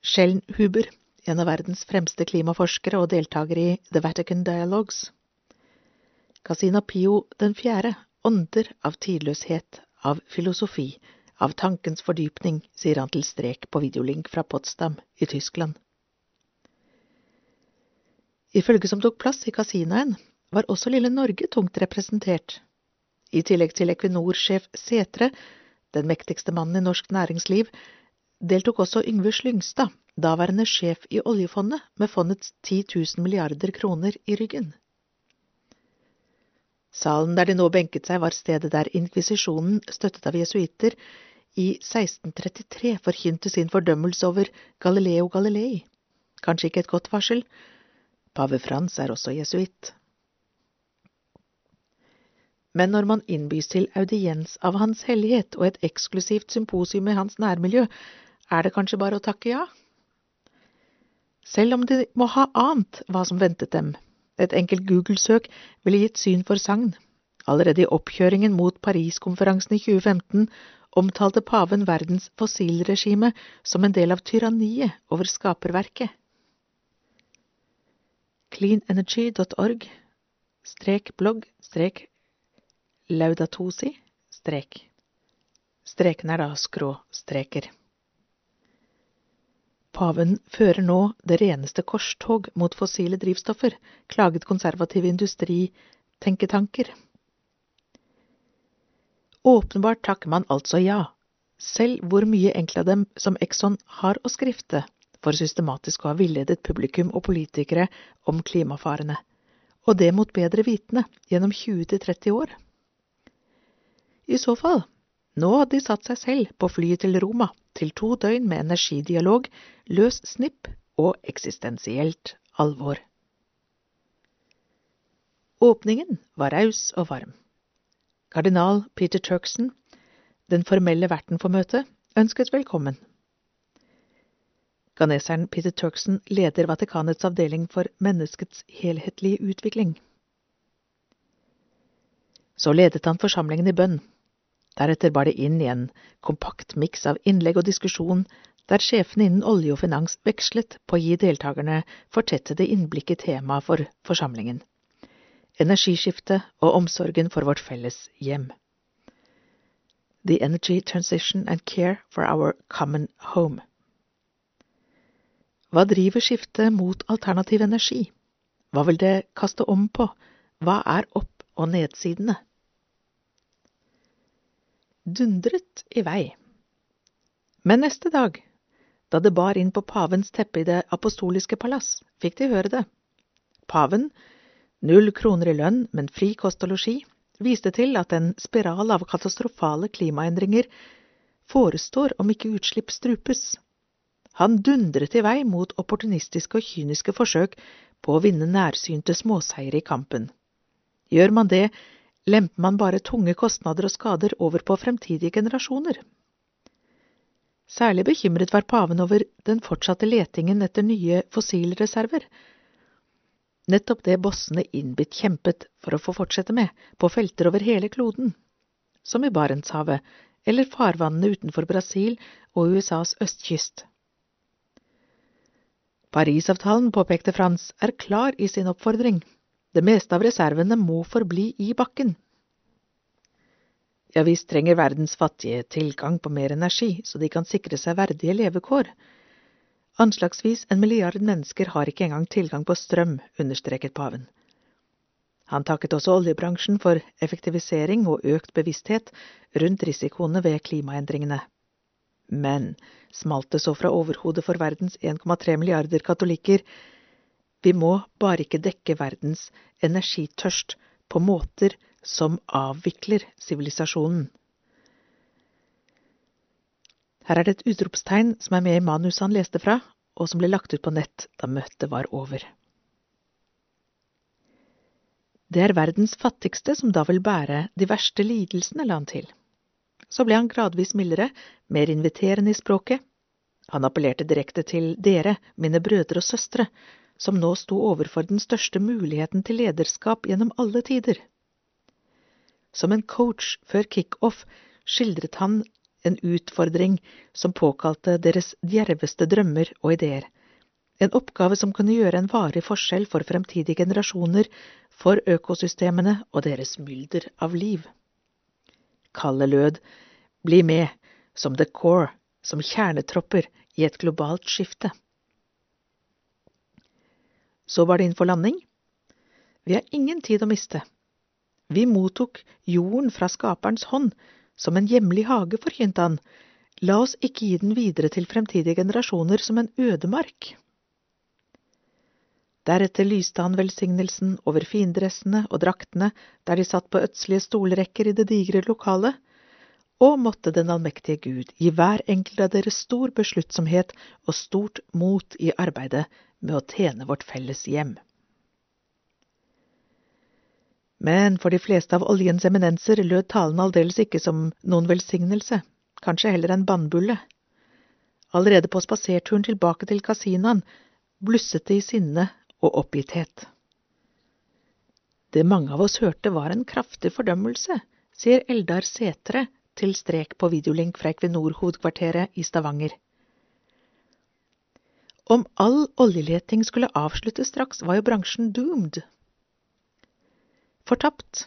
Schellnhuber, en av verdens fremste klimaforskere og deltaker i The Vatican Dialogues. Casino Pio den fjerde ånder av tidløshet, av filosofi, av tankens fordypning, sier han til strek på videolink fra Potsdam i Tyskland. I følget som tok plass i kasinaen, var også lille Norge tungt representert. I tillegg til Equinor-sjef Setre, den mektigste mannen i norsk næringsliv, deltok også Yngve Slyngstad, daværende sjef i oljefondet, med fondets 10 000 milliarder kroner i ryggen. Salen der de nå benket seg, var stedet der inkvisisjonen, støttet av jesuitter, i 1633 forkynte sin fordømmelse over Galileo Galilei. Kanskje ikke et godt varsel. Pave Frans er også jesuitt. Men når man innbys til audiens av Hans hellighet og et eksklusivt symposium i hans nærmiljø, er det kanskje bare å takke ja? Selv om de må ha ant hva som ventet dem. Et enkelt Google-søk ville gitt syn for sagn. Allerede i oppkjøringen mot Paris-konferansen i 2015 omtalte paven verdens fossilregime som en del av tyranniet over skaperverket. cleanenergy.org strek blogg strek laudatosi strek. Streken er da skråstreker. Paven fører nå det reneste korstog mot fossile drivstoffer, klaget konservative industritenketanker. Åpenbart takker man altså ja, selv hvor mye enkelte av dem som Exxon har å skrifte, for systematisk å ha villedet publikum og politikere om klimafarene, og det mot bedre vitende gjennom 20–30 år. I så fall, nå hadde de satt seg selv på flyet til Roma, til to døgn med energidialog, løs snipp og eksistensielt alvor. Åpningen var raus og varm. Kardinal Peter Turkson, den formelle verten for møtet, ønsket velkommen. Ganeseren Peter Turkson leder Vatikanets avdeling for menneskets helhetlige utvikling. Så ledet han forsamlingen i bønn. Deretter bar det inn i en kompakt miks av innlegg og diskusjon, der sjefene innen olje og finans vekslet på å gi deltakerne fortettede innblikk i temaet for forsamlingen Energiskiftet og omsorgen for vårt felles hjem. The Energy Transition and Care for Our Common Home. Hva driver skiftet mot alternativ energi? Hva vil det kaste om på? Hva er opp- og nedsidene? Dundret i vei. Men neste dag, da det bar inn på pavens teppe i det apostoliske palass, fikk de høre det. Paven null kroner i lønn, men fri kost og losji, viste til at en spiral av katastrofale klimaendringer forestår om ikke utslipp strupes. Han dundret i vei mot opportunistiske og kyniske forsøk på å vinne nærsynte småseiere i kampen. Gjør man det, lemper man bare tunge kostnader og skader over på fremtidige generasjoner. Særlig bekymret var paven over den fortsatte letingen etter nye fossilreserver, nettopp det bossene innbitt kjempet for å få fortsette med, på felter over hele kloden, som i Barentshavet eller farvannene utenfor Brasil og USAs østkyst. Parisavtalen, påpekte Frans, er klar i sin oppfordring. Det meste av reservene må forbli i bakken. Ja visst trenger verdens fattige tilgang på mer energi, så de kan sikre seg verdige levekår, Anslagsvis en milliard mennesker har ikke engang tilgang på strøm, understreket paven. Han takket også oljebransjen for effektivisering og økt bevissthet rundt risikoene ved klimaendringene. Men, smalt det så fra overhodet for verdens 1,3 milliarder katolikker, vi må bare ikke dekke verdens energitørst på måter som avvikler sivilisasjonen. Her er det et utropstegn som er med i manuset han leste fra, og som ble lagt ut på nett da møtet var over. Det er verdens fattigste som da vil bære de verste lidelsene, la han til. Så ble han gradvis mildere, mer inviterende i språket. Han appellerte direkte til dere, mine brødre og søstre, som nå sto overfor den største muligheten til lederskap gjennom alle tider. Som en coach før kickoff skildret han en utfordring som påkalte deres djerveste drømmer og ideer, en oppgave som kunne gjøre en varig forskjell for fremtidige generasjoner, for økosystemene og deres mylder av liv. Kallet lød Bli med, som the core, som kjernetropper i et globalt skifte. Så var det inn for landing. Vi har ingen tid å miste. Vi mottok jorden fra skaperens hånd, som en hjemlig hage, forkynte han. La oss ikke gi den videre til fremtidige generasjoner som en ødemark. Deretter lyste han velsignelsen over findressene og draktene der de satt på ødslige stolrekker i det digre lokalet, og måtte den allmektige Gud gi hver enkelt av dere stor besluttsomhet og stort mot i arbeidet med å tjene vårt felles hjem. Men for de fleste av oljens eminenser lød talen aldeles ikke som noen velsignelse, kanskje heller en bannbulle. Allerede på spaserturen tilbake til kasinaen blusset det i sinne og oppgitthet. Det mange av oss hørte var en kraftig fordømmelse, sier Eldar Setre til strek på videolink fra Equinor-hovedkvarteret i Stavanger. Om all oljeleting skulle avsluttes straks, var jo bransjen doomed. Fortapt.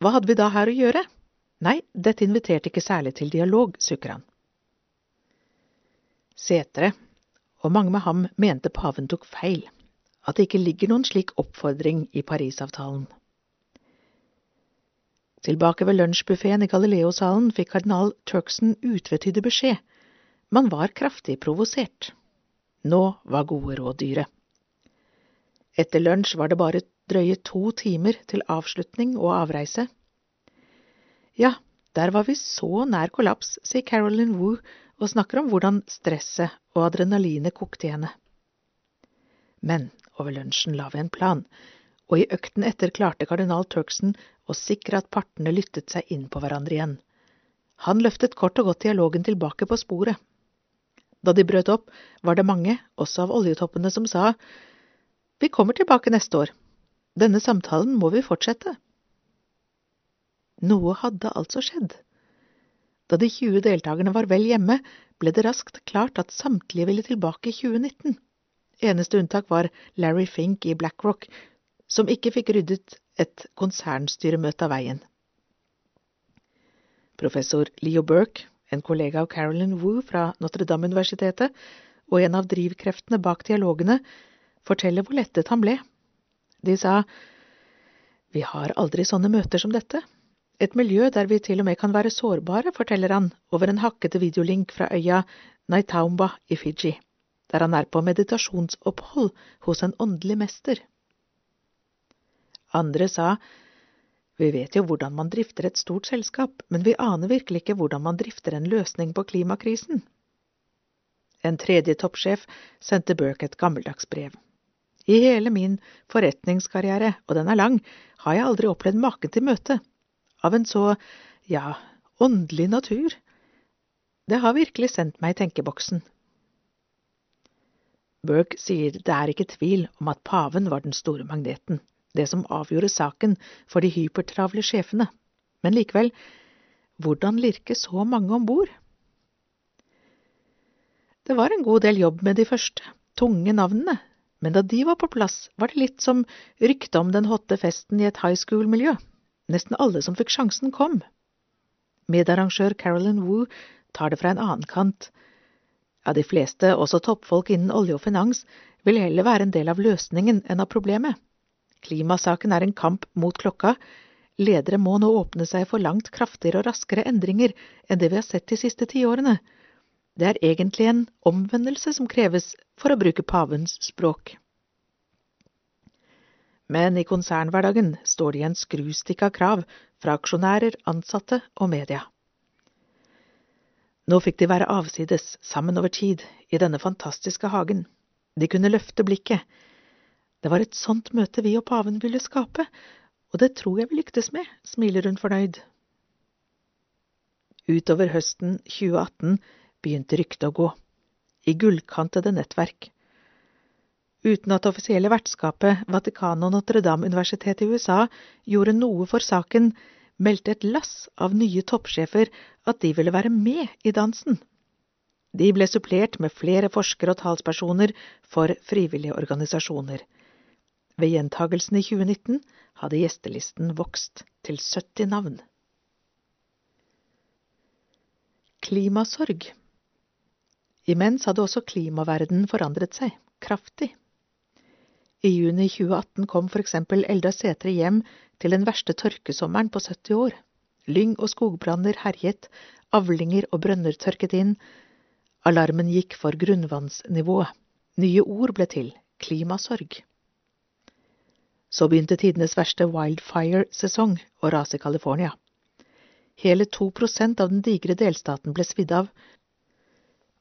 Hva hadde vi da her å gjøre? Nei, dette inviterte ikke særlig til dialog, sukker han. Setre, og mange med ham, mente paven tok feil, at det ikke ligger noen slik oppfordring i Parisavtalen. Tilbake ved lunsjbuffeen i Galileo-salen fikk kardinal Turkson utvetydig beskjed. Man var kraftig provosert. Nå var gode råd dyre. Etter lunsj var det bare drøye to timer til avslutning og avreise. Ja, der var vi så nær kollaps, sier Carolyn Wu og snakker om hvordan stresset og adrenalinet kokte i henne. Men over lunsjen la vi en plan, og i økten etter klarte kardinal Turkson å sikre at partene lyttet seg inn på hverandre igjen. Han løftet kort og godt dialogen tilbake på sporet. Da de brøt opp, var det mange, også av oljetoppene, som sa vi kommer tilbake neste år, denne samtalen må vi fortsette. Noe hadde altså skjedd. Da de 20 deltakerne var vel hjemme, ble det raskt klart at samtlige ville tilbake i 2019. Eneste unntak var Larry Fink i BlackRock, som ikke fikk ryddet et konsernstyremøte av veien. Professor Leo Burke, en kollega av Carolyn Wu fra Notre-Dame-universitetet og en av drivkreftene bak dialogene, forteller hvor lettet han ble. De sa Vi har aldri sånne møter som dette. Et miljø der vi til og med kan være sårbare, forteller han over en hakkete videolink fra øya Naitaumba i Fiji, der han er på meditasjonsopphold hos en åndelig mester. Andre sa vi vet jo hvordan man drifter et stort selskap, men vi aner virkelig ikke hvordan man drifter en løsning på klimakrisen. En tredje toppsjef sendte Burke et gammeldags brev. I hele min forretningskarriere, og den er lang, har jeg aldri opplevd maken til møte. Av en så, ja, åndelig natur. Det har virkelig sendt meg i tenkeboksen. Burke sier det er ikke tvil om at paven var den store magneten, det som avgjorde saken for de hypertravle sjefene. Men likevel, hvordan lirke så mange om bord? Det var en god del jobb med de første, tunge navnene, men da de var på plass, var det litt som ryktet om den hotte festen i et high school-miljø. Nesten alle som fikk sjansen, kom. Medarrangør Carolyn Wu tar det fra en annen kant. Ja, de fleste, også toppfolk innen olje og finans, vil heller være en del av løsningen enn av problemet. Klimasaken er en kamp mot klokka. Ledere må nå åpne seg for langt kraftigere og raskere endringer enn det vi har sett de siste tiårene. Det er egentlig en omvendelse som kreves for å bruke pavens språk. Men i konsernhverdagen står det igjen skrustikk av krav fra aksjonærer, ansatte og media. Nå fikk de være avsides, sammen over tid, i denne fantastiske hagen. De kunne løfte blikket. Det var et sånt møte vi og paven ville skape, Og det tror jeg vi lyktes med, smiler hun fornøyd. Utover høsten 2018 begynte ryktet å gå, i gullkantede nettverk. Uten at offisielle vertskapet, Vatikanet og Notre-Dame-universitetet i USA gjorde noe for saken, meldte et lass av nye toppsjefer at de ville være med i dansen. De ble supplert med flere forskere og talspersoner for frivillige organisasjoner. Ved gjentagelsen i 2019 hadde gjestelisten vokst til 70 navn. Klimasorg Imens hadde også klimaverdenen forandret seg, kraftig. I juni 2018 kom for eksempel Eldar Sætre hjem til den verste tørkesommeren på 70 år. Lyng og skogbranner herjet, avlinger og brønner tørket inn. Alarmen gikk for grunnvannsnivået. Nye ord ble til, klimasorg. Så begynte tidenes verste wildfire-sesong å rase i California. Hele to prosent av den digre delstaten ble svidd av.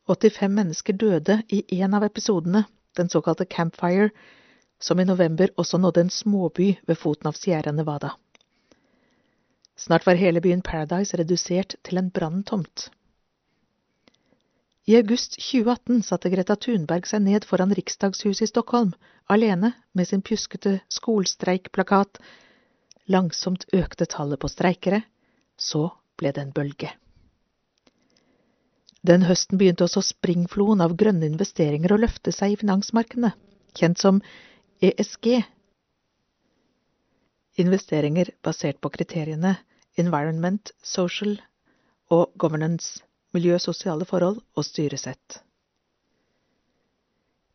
85 mennesker døde i en av episodene, den såkalte Campfire, som i november også nådde en småby ved foten av Sierra Nevada. Snart var hele byen Paradise redusert til en branntomt. I august 2018 satte Greta Thunberg seg ned foran Riksdagshuset i Stockholm, alene med sin pjuskete skolstreikplakat. Langsomt økte tallet på streikere, så ble det en bølge. Den høsten begynte også springfloen av grønne investeringer å løfte seg i finansmarkedene, kjent som ESG. Investeringer basert på kriteriene environment, social og governance, miljø, sosiale forhold og styresett.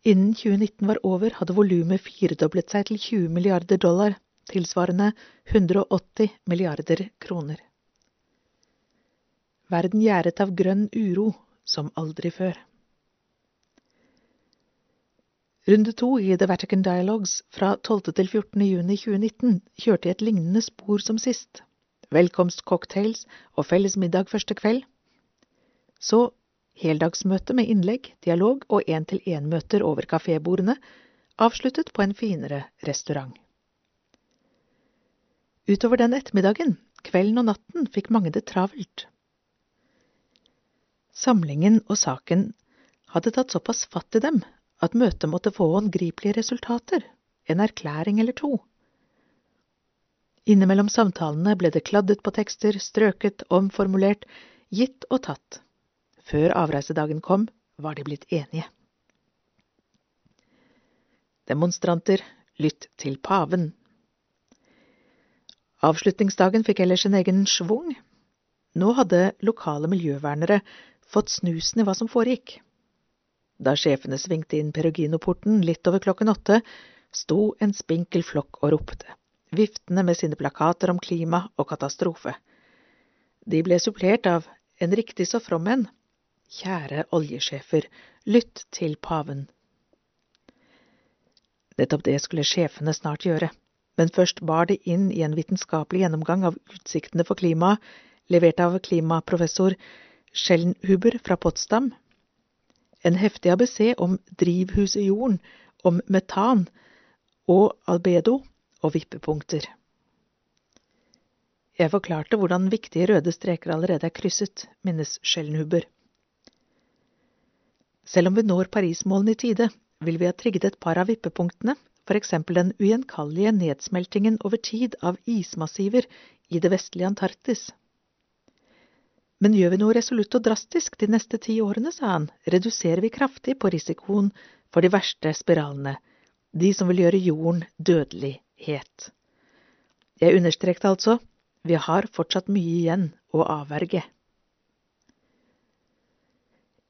Innen 2019 var over, hadde volumet firedoblet seg til 20 milliarder dollar, tilsvarende 180 milliarder kroner. Verden gjerdet av grønn uro som aldri før. Runde to i The Vatican Dialogues fra 12. til 14. juni 2019 kjørte i et lignende spor som sist. Velkomstcocktails og felles middag første kveld. Så heldagsmøte med innlegg, dialog og én-til-én-møter over kafébordene, avsluttet på en finere restaurant. Utover den ettermiddagen, kvelden og natten fikk mange det travelt. Samlingen og saken hadde tatt såpass fatt i dem at møtet måtte få håndgripelige resultater, en erklæring eller to. Innimellom samtalene ble det kladdet på tekster, strøket, omformulert, gitt og tatt. Før avreisedagen kom, var de blitt enige. Demonstranter, lytt til paven. Avslutningsdagen fikk ellers en egen schwung. Nå hadde lokale miljøvernere fått snusen i hva som foregikk. Da sjefene svingte inn Perugino-porten litt over klokken åtte, sto en spinkel flokk og ropte, viftende med sine plakater om klima og katastrofe. De ble supplert av en riktig så from en. Kjære oljesjefer, lytt til paven. Nettopp det skulle sjefene snart gjøre, men først bar de inn i en vitenskapelig gjennomgang av utsiktene for klimaet, levert av klimaprofessor Schellenhuber fra Potsdam, en heftig ABC om drivhuset jorden, om metan og albedo og vippepunkter. Jeg forklarte hvordan viktige røde streker allerede er krysset, minnes Schellenhuber. Selv om vi når Parismålene i tide, vil vi ha trigget et par av vippepunktene, eksempel den ugjenkalllige nedsmeltingen over tid av ismassiver i det vestlige Antarktis. Men gjør vi noe resolutt og drastisk de neste ti årene, sa han, reduserer vi kraftig på risikoen for de verste spiralene, de som vil gjøre jorden dødelig het. Jeg understrekte altså, vi har fortsatt mye igjen å avverge.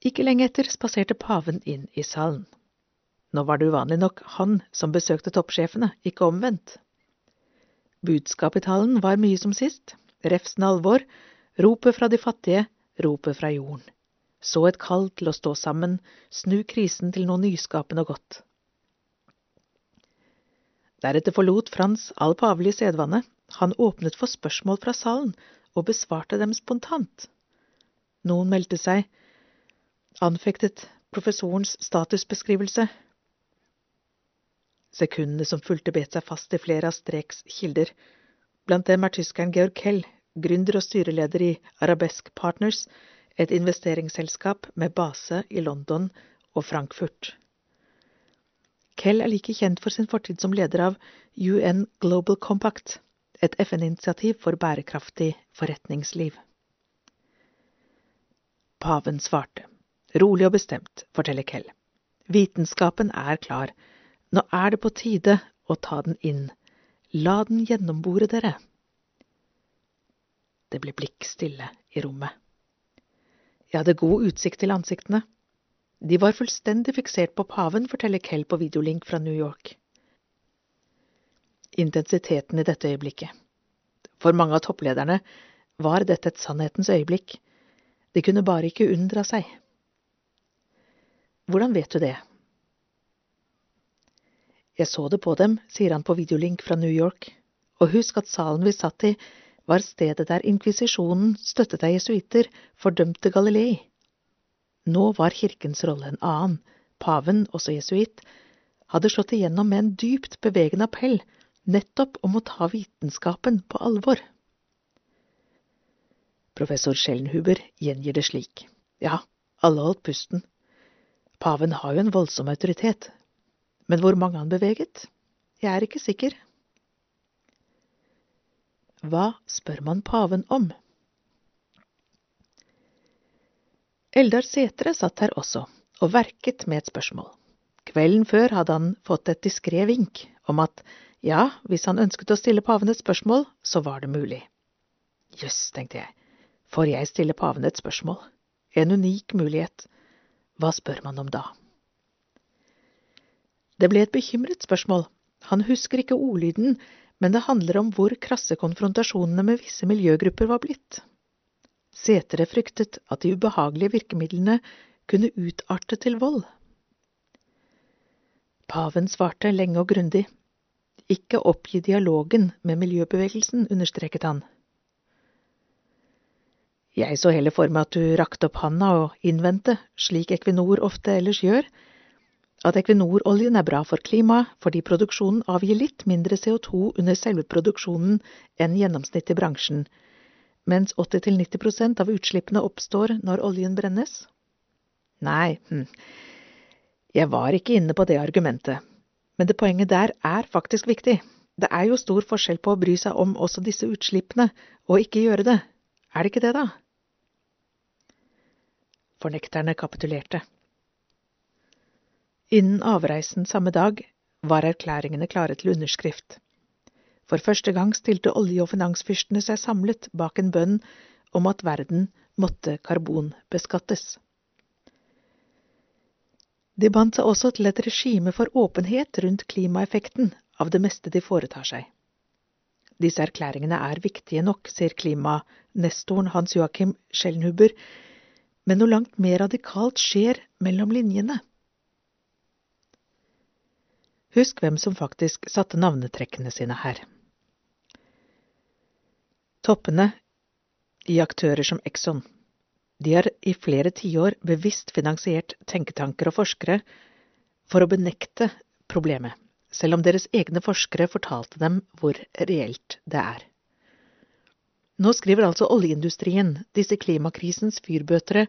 Ikke lenge etter spaserte paven inn i salen. Nå var det uvanlig nok han som besøkte toppsjefene, ikke omvendt. Budskapet i talen var mye som sist, refsende alvor, Ropet fra de fattige, ropet fra jorden. Så et kall til å stå sammen, snu krisen til noe nyskapende og godt. Deretter forlot Frans all pavelig sedvane. Han åpnet for spørsmål fra salen og besvarte dem spontant. Noen meldte seg, anfektet professorens statusbeskrivelse. Sekundene som fulgte bet seg fast i flere av Streks kilder. Blant dem er tyskeren Georg Kell, gründer og styreleder i Arabesk Partners, et investeringsselskap med base i London og Frankfurt. Kell er like kjent for sin fortid som leder av UN Global Compact, et FN-initiativ for bærekraftig forretningsliv. Paven svarte, rolig og bestemt, forteller Kell. Vitenskapen er klar, nå er det på tide å ta den inn, la den gjennombore dere. Det ble blikkstille i rommet. Jeg hadde god utsikt til ansiktene. De var fullstendig fiksert på paven, forteller Kell på videolink fra New York. Intensiteten i dette øyeblikket. For mange av topplederne var dette et sannhetens øyeblikk. De kunne bare ikke unndra seg. Hvordan vet du det? Jeg så det på dem, sier han på videolink fra New York, og husk at salen vi satt i, var stedet der inkvisisjonen, støttet av jesuitter, fordømte Galilei. Nå var kirkens rolle en annen. Paven, også jesuitt, hadde slått igjennom med en dypt bevegende appell nettopp om å ta vitenskapen på alvor. Professor Schellenhuber gjengir det slik. Ja, alle holdt pusten. Paven har jo en voldsom autoritet, men hvor mange han beveget? Jeg er ikke sikker. Hva spør man paven om? Eldar Setre satt her også, og verket med et spørsmål. Kvelden før hadde han fått et diskré vink om at ja, hvis han ønsket å stille paven et spørsmål, så var det mulig. Jøss, tenkte jeg, får jeg stille paven et spørsmål? En unik mulighet. Hva spør man om da? Det ble et bekymret spørsmål. Han husker ikke ordlyden, men det handler om hvor krasse konfrontasjonene med visse miljøgrupper var blitt. Setere fryktet at de ubehagelige virkemidlene kunne utarte til vold. Paven svarte lenge og grundig. Ikke oppgi dialogen med miljøbevegelsen, understreket han. Jeg så heller for meg at du rakte opp handa og innvendte, slik Equinor ofte ellers gjør, at Equinor-oljen er bra for klimaet fordi produksjonen avgir litt mindre CO2 under selve produksjonen enn gjennomsnittet i bransjen, mens 80–90% av utslippene oppstår når oljen brennes? Nei, hm. jeg var ikke inne på det argumentet, men det poenget der er faktisk viktig. Det er jo stor forskjell på å bry seg om også disse utslippene og ikke gjøre det, er det ikke det, da? Fornekterne kapitulerte. Innen avreisen samme dag var erklæringene klare til underskrift. For første gang stilte olje- og finansfyrstene seg samlet bak en bønn om at verden måtte karbonbeskattes. De bandt seg også til et regime for åpenhet rundt klimaeffekten av det meste de foretar seg. Disse erklæringene er viktige nok, sier klimanestoren Hans Joachim Schellenhuber, men noe langt mer radikalt skjer mellom linjene. Husk hvem som faktisk satte navnetrekkene sine her. Toppene i aktører som Exxon. De har i flere tiår bevisst finansiert tenketanker og forskere for å benekte problemet, selv om deres egne forskere fortalte dem hvor reelt det er. Nå skriver altså oljeindustrien, disse klimakrisens fyrbøtere,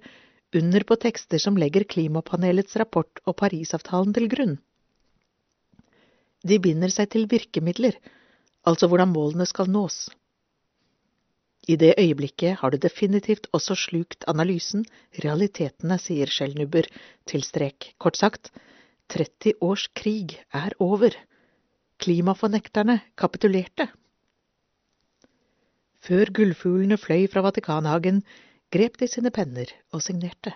under på tekster som legger klimapanelets rapport og Parisavtalen til grunn. De binder seg til virkemidler, altså hvordan målene skal nås. I det øyeblikket har du definitivt også slukt analysen, realitetene, sier Schellnubber til strek. Kort sagt, 30 års krig er over. Klimafornekterne kapitulerte. Før gullfuglene fløy fra Vatikanhagen, grep de sine penner og signerte.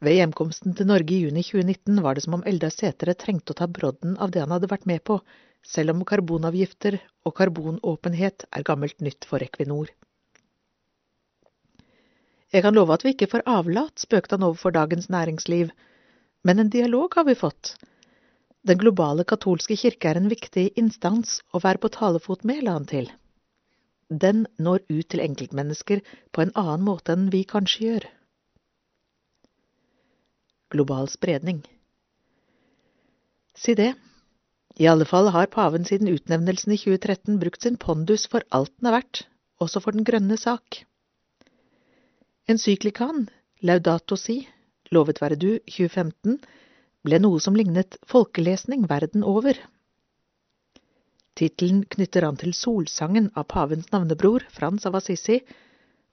Ved hjemkomsten til Norge i juni 2019 var det som om Eldar Sætre trengte å ta brodden av det han hadde vært med på, selv om karbonavgifter og karbonåpenhet er gammelt nytt for Equinor. Jeg kan love at vi ikke får avlat, spøkte han overfor Dagens Næringsliv, men en dialog har vi fått. Den globale katolske kirke er en viktig instans å være på talefot med, la han til. Den når ut til enkeltmennesker på en annen måte enn vi kanskje gjør. Global spredning. Si det, I alle fall har paven siden utnevnelsen i 2013 brukt sin pondus for alt den er verdt, også for den grønne sak. Encyklikaen Laudato si, lovet være du 2015, ble noe som lignet folkelesning verden over. Tittelen knytter an til solsangen av pavens navnebror, Frans av Assisi,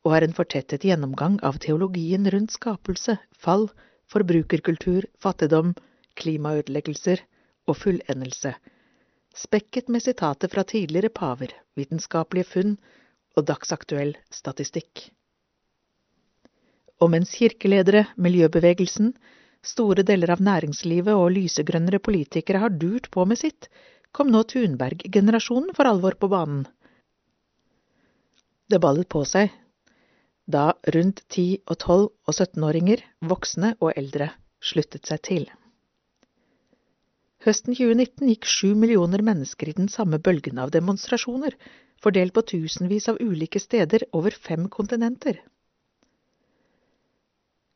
og er en fortettet gjennomgang av teologien rundt skapelse, fall, forbrukerkultur, fattigdom, klimaødeleggelser og fullendelse, spekket med sitater fra tidligere paver, vitenskapelige funn og dagsaktuell statistikk. Og mens kirkeledere, miljøbevegelsen, store deler av næringslivet og lysegrønnere politikere har durt på med sitt, kom nå Thunberg-generasjonen for alvor på banen. Det ballet på seg da rundt 10- og 12- og 17-åringer, voksne og eldre, sluttet seg til. Høsten 2019 gikk sju millioner mennesker i den samme bølgen av demonstrasjoner, fordelt på tusenvis av ulike steder over fem kontinenter.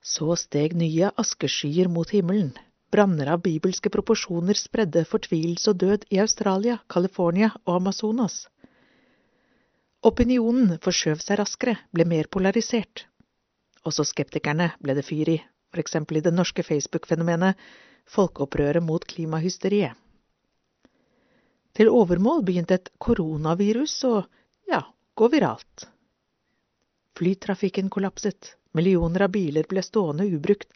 Så steg nye askeskyer mot himmelen. Branner av bibelske proporsjoner spredde fortvilelse og død i Australia, California og Amazonas. Opinionen forskjøv seg raskere, ble mer polarisert. Også skeptikerne ble det fyr i, eksempel i det norske Facebook-fenomenet Folkeopprøret mot klimahysteriet. Til overmål begynte et koronavirus å, ja, gå viralt. Flytrafikken kollapset, millioner av biler ble stående ubrukt,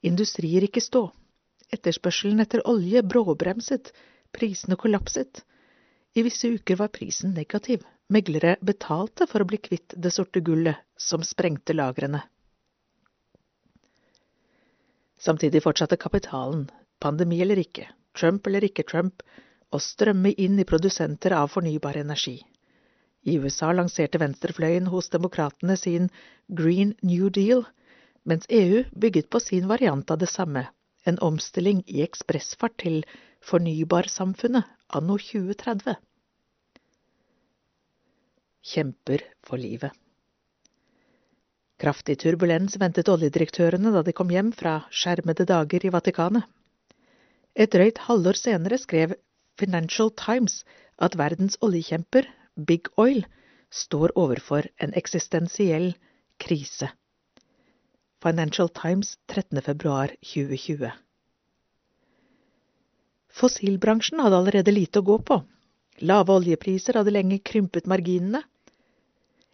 industrier gikk i stå, etterspørselen etter olje bråbremset, prisene kollapset, i visse uker var prisen negativ, meglere betalte for å bli kvitt det sorte gullet som sprengte lagrene. Samtidig fortsatte kapitalen, pandemi eller ikke, Trump eller ikke Trump, å strømme inn i produsenter av fornybar energi. I USA lanserte venstrefløyen hos demokratene sin Green New Deal, mens EU bygget på sin variant av det samme, en omstilling i ekspressfart til fornybarsamfunnet anno 2030 kjemper for livet. Kraftig turbulens ventet oljedirektørene da de kom hjem fra skjermede dager i Vatikanet. Et drøyt halvår senere skrev Financial Times at verdens oljekjemper, Big Oil, står overfor en eksistensiell krise. Financial Times 13. februar 2020 Fossilbransjen hadde allerede lite å gå på. Lave oljepriser hadde lenge krympet marginene.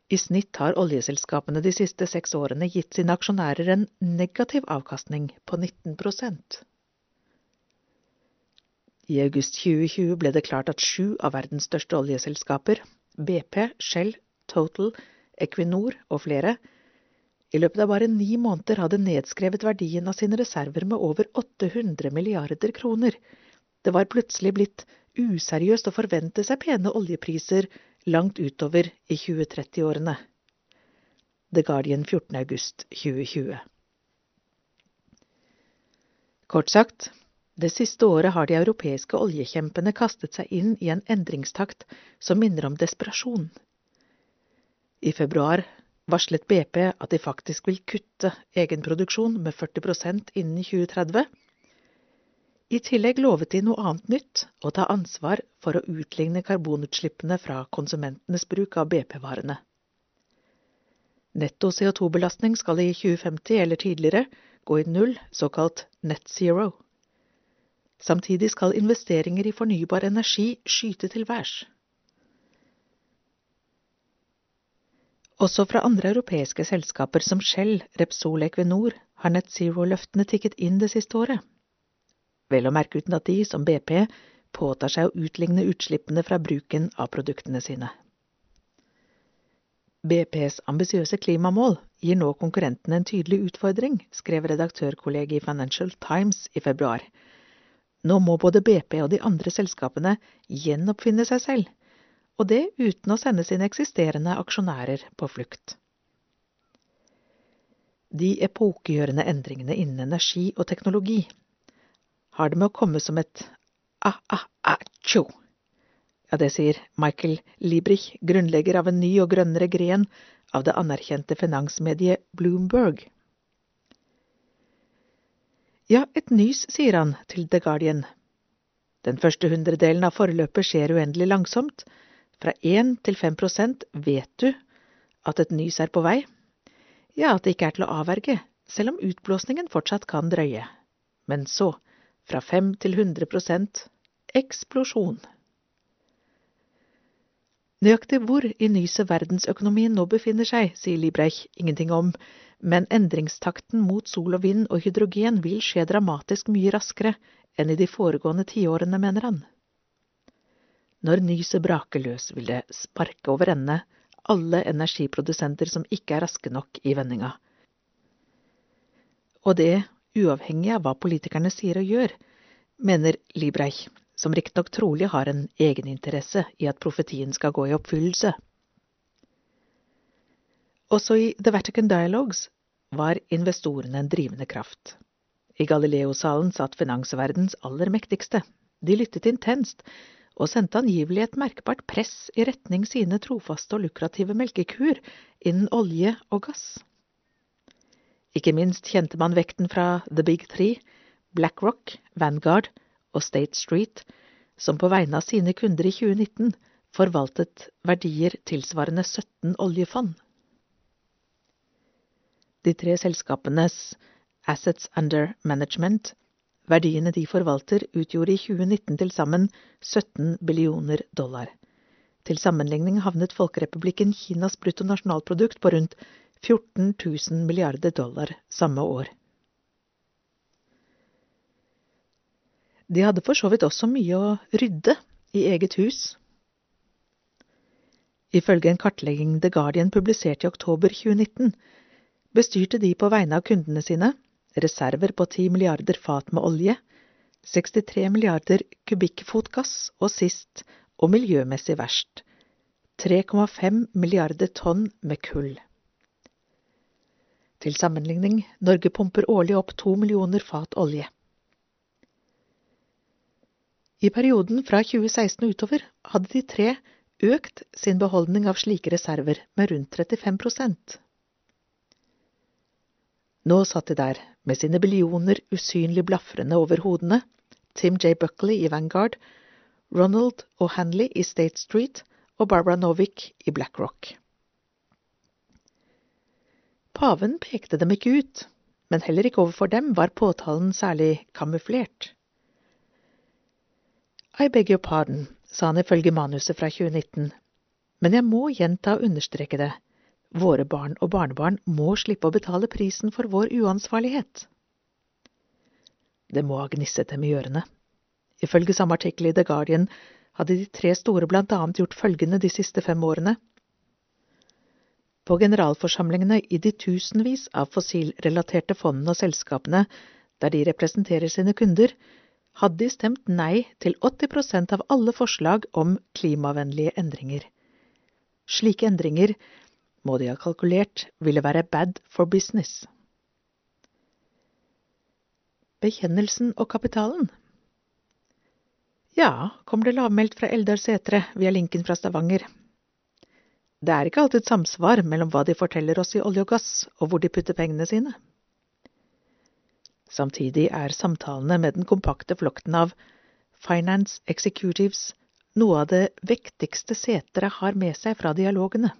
I snitt har oljeselskapene de siste seks årene gitt sine aksjonærer en negativ avkastning på 19 I august 2020 ble det klart at sju av verdens største oljeselskaper, BP, Shell, Total, Equinor og flere, i løpet av bare ni måneder hadde nedskrevet verdien av sine reserver med over 800 milliarder kroner. Det var plutselig blitt useriøst å forvente seg pene oljepriser langt utover i 2030-årene. The Guardian 14. august 2020. Kort sagt, det siste året har de europeiske oljekjempene kastet seg inn i en endringstakt som minner om desperasjon. I februar varslet BP at de faktisk vil kutte egenproduksjon med 40% innen 2030 i tillegg lovet de noe annet nytt, å ta ansvar for å utligne karbonutslippene fra konsumentenes bruk av BP-varene. Netto CO2-belastning skal i 2050 eller tidligere gå i null, såkalt net zero. Samtidig skal investeringer i fornybar energi skyte til værs. Også fra andre europeiske selskaper som Shell, Repsol og Equinor har net zero-løftene tikket inn det siste året vel å merke uten at de, som BP, påtar seg å utligne utslippene fra bruken av produktene sine. BPs ambisiøse klimamål gir nå konkurrentene en tydelig utfordring, skrev redaktørkollegiet i Financial Times i februar. Nå må både BP og de andre selskapene gjenoppfinne seg selv, og det uten å sende sine eksisterende aksjonærer på flukt. De epokegjørende endringene innen energi og teknologi har det med å komme som et a-a-a-tjo. Ja, det sier Michael Liebrich, grunnlegger av en ny og grønnere gren av det anerkjente finansmediet Bloomberg. Ja, et nys, sier han til The Guardian. Den første hundredelen av forløpet skjer uendelig langsomt. Fra 1 til 5 prosent vet du at et nys er på vei. Ja, at det ikke er til å avverge, selv om utblåsningen fortsatt kan drøye. Men så, fra 5 til 100 prosent, eksplosjon. Nøyaktig hvor i nyset verdensøkonomien nå befinner seg, sier Libreich ingenting om, men endringstakten mot sol og vind og hydrogen vil skje dramatisk mye raskere enn i de foregående tiårene, mener han. Når nyset braker løs, vil det sparke over ende alle energiprodusenter som ikke er raske nok i vendinga. Og det uavhengig av hva politikerne sier og gjør, mener Libreich, som riktignok trolig har en egeninteresse i at profetien skal gå i oppfyllelse. Også i The Vatican Dialogues var investorene en drivende kraft. I Galileo-salen satt finansverdens aller mektigste. De lyttet intenst og sendte angivelig et merkbart press i retning sine trofaste og lukrative melkekuer innen olje og gass. Ikke minst kjente man vekten fra The Big Three, BlackRock, Vanguard og State Street, som på vegne av sine kunder i 2019 forvaltet verdier tilsvarende 17 oljefond. De tre selskapenes Assets Under Management, verdiene de forvalter, utgjorde i 2019 til sammen 17 billioner dollar. Til sammenligning havnet Folkerepublikken Kinas bruttonasjonalprodukt på rundt 14 000 milliarder dollar samme år. De hadde for så vidt også mye å rydde i eget hus. Ifølge en kartlegging The Guardian publiserte i oktober 2019, bestyrte de på vegne av kundene sine reserver på 10 milliarder fat med olje, 63 milliarder kubikkfot gass og sist, og miljømessig verst, 3,5 milliarder tonn med kull. Til sammenligning, Norge pumper årlig opp to millioner fat olje. I perioden fra 2016 og utover hadde de tre økt sin beholdning av slike reserver med rundt 35 Nå satt de der med sine billioner usynlig blafrende over hodene, Tim J. Buckley i Vanguard, Ronald O'Hanley i State Street og Barbara Novick i BlackRock. Paven pekte dem ikke ut, men heller ikke overfor dem var påtalen særlig kamuflert. I beg your pardon, sa han ifølge manuset fra 2019, men jeg må gjenta og understreke det. Våre barn og barnebarn må slippe å betale prisen for vår uansvarlighet. Det må ha gnisset dem i ørene. Ifølge samme artikkel i The Guardian hadde de tre store blant annet gjort følgende de siste fem årene. På generalforsamlingene i de tusenvis av fossilrelaterte fondene og selskapene der de representerer sine kunder, hadde de stemt nei til 80% av alle forslag om klimavennlige endringer. Slike endringer må de ha kalkulert ville være bad for business. Bekjennelsen og kapitalen Ja, kommer det lavmeldt fra Eldar Setre via linken fra Stavanger. Det er ikke alltid samsvar mellom hva de forteller oss i olje og gass, og hvor de putter pengene sine. Samtidig er samtalene med den kompakte flokten av finance executives noe av det vektigste seteret har med seg fra dialogene.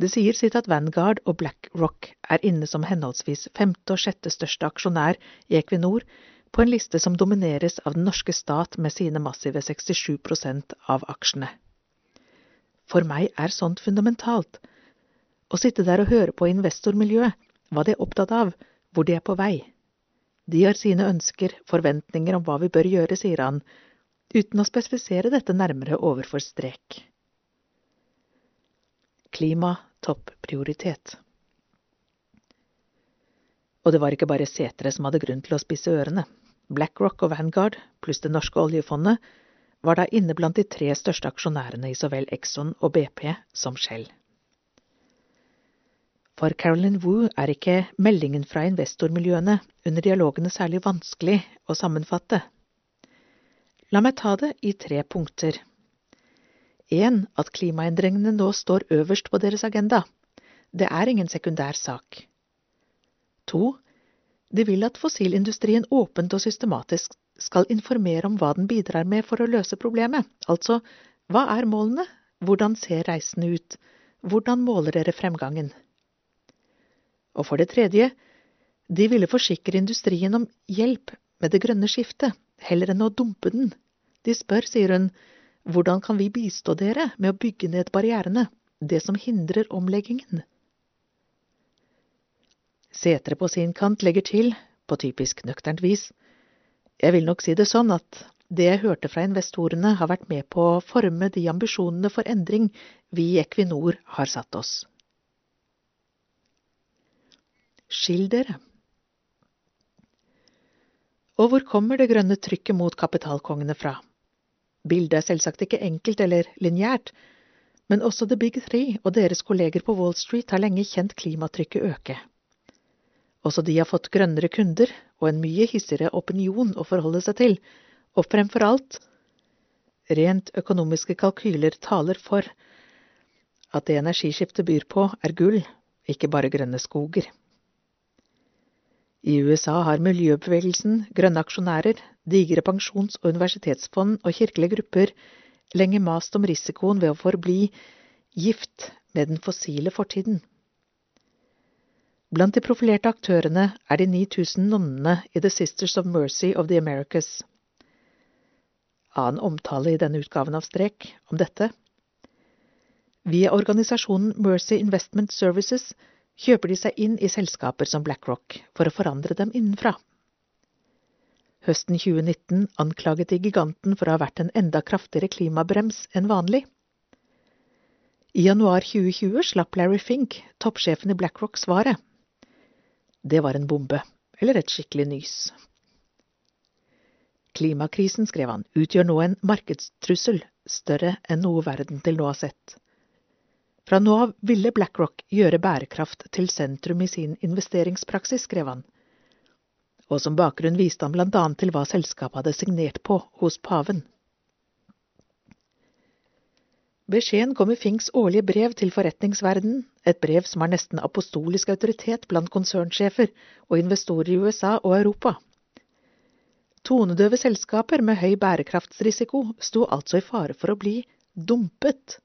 Det sier sitt at Vanguard og BlackRock er inne som henholdsvis femte og sjette største aksjonær i Equinor på en liste som domineres av den norske stat med sine massive 67% av aksjene. For meg er sånt fundamentalt. Å sitte der og høre på investormiljøet, hva de er opptatt av, hvor de er på vei. De har sine ønsker, forventninger om hva vi bør gjøre, sier han, uten å spesifisere dette nærmere overfor strek. Klima topp prioritet. Og det var ikke bare setere som hadde grunn til å spisse ørene. BlackRock og Vanguard, pluss det norske oljefondet, var da inne blant de tre største aksjonærene i så vel Exxon og BP som Shell. For Carolyn Wu er ikke meldingen fra investormiljøene under dialogene særlig vanskelig å sammenfatte. La meg ta det i tre punkter. 1. at klimaendringene nå står øverst på deres agenda. Det er ingen sekundær sak. 2. de vil at fossilindustrien åpent og systematisk skal informere om hva den bidrar med for å løse problemet, altså hva er målene, hvordan ser reisene ut, hvordan måler dere fremgangen? Og for det tredje, de ville forsikre industrien om hjelp med det grønne skiftet, heller enn å dumpe den. De spør, sier hun, hvordan kan vi bistå dere med å bygge ned barrierene, det som hindrer omleggingen? Setre på sin kant legger til, på typisk nøkternt vis, jeg vil nok si det sånn at det jeg hørte fra investorene, har vært med på å forme de ambisjonene for endring vi i Equinor har satt oss. Skill dere. Og hvor kommer det grønne trykket mot kapitalkongene fra? Bildet er selvsagt ikke enkelt eller lineært, men også The Big Three og deres kolleger på Wall Street har lenge kjent klimatrykket øke. Også de har fått grønnere kunder og en mye hissigere opinion å forholde seg til, og fremfor alt, rent økonomiske kalkyler taler for at det energiskiftet byr på, er gull, ikke bare grønne skoger. I USA har miljøbevegelsen, grønne aksjonærer, digre pensjons- og universitetsfond og kirkelige grupper lenge mast om risikoen ved å forbli gift med den fossile fortiden. Blant de profilerte aktørene er de 9000 nonnene i The Sisters of Mercy of the Americas. Annen omtale i denne utgaven av Strek om dette. Via organisasjonen Mercy Investment Services kjøper de seg inn i selskaper som BlackRock for å forandre dem innenfra. Høsten 2019 anklaget de giganten for å ha vært en enda kraftigere klimabrems enn vanlig. I januar 2020 slapp Larry Fink, toppsjefen i BlackRock, svaret. Det var en bombe, eller et skikkelig nys. Klimakrisen, skrev han, utgjør nå en markedstrussel større enn noe verden til nå har sett. Fra nå av ville BlackRock gjøre bærekraft til sentrum i sin investeringspraksis, skrev han. Og som bakgrunn viste han blant annet til hva selskapet hadde signert på hos paven. Beskjeden kom i Finks årlige brev til forretningsverdenen, et brev som har nesten apostolisk autoritet blant konsernsjefer og investorer i USA og Europa. Tonedøve selskaper med høy bærekraftsrisiko sto altså i fare for å bli dumpet.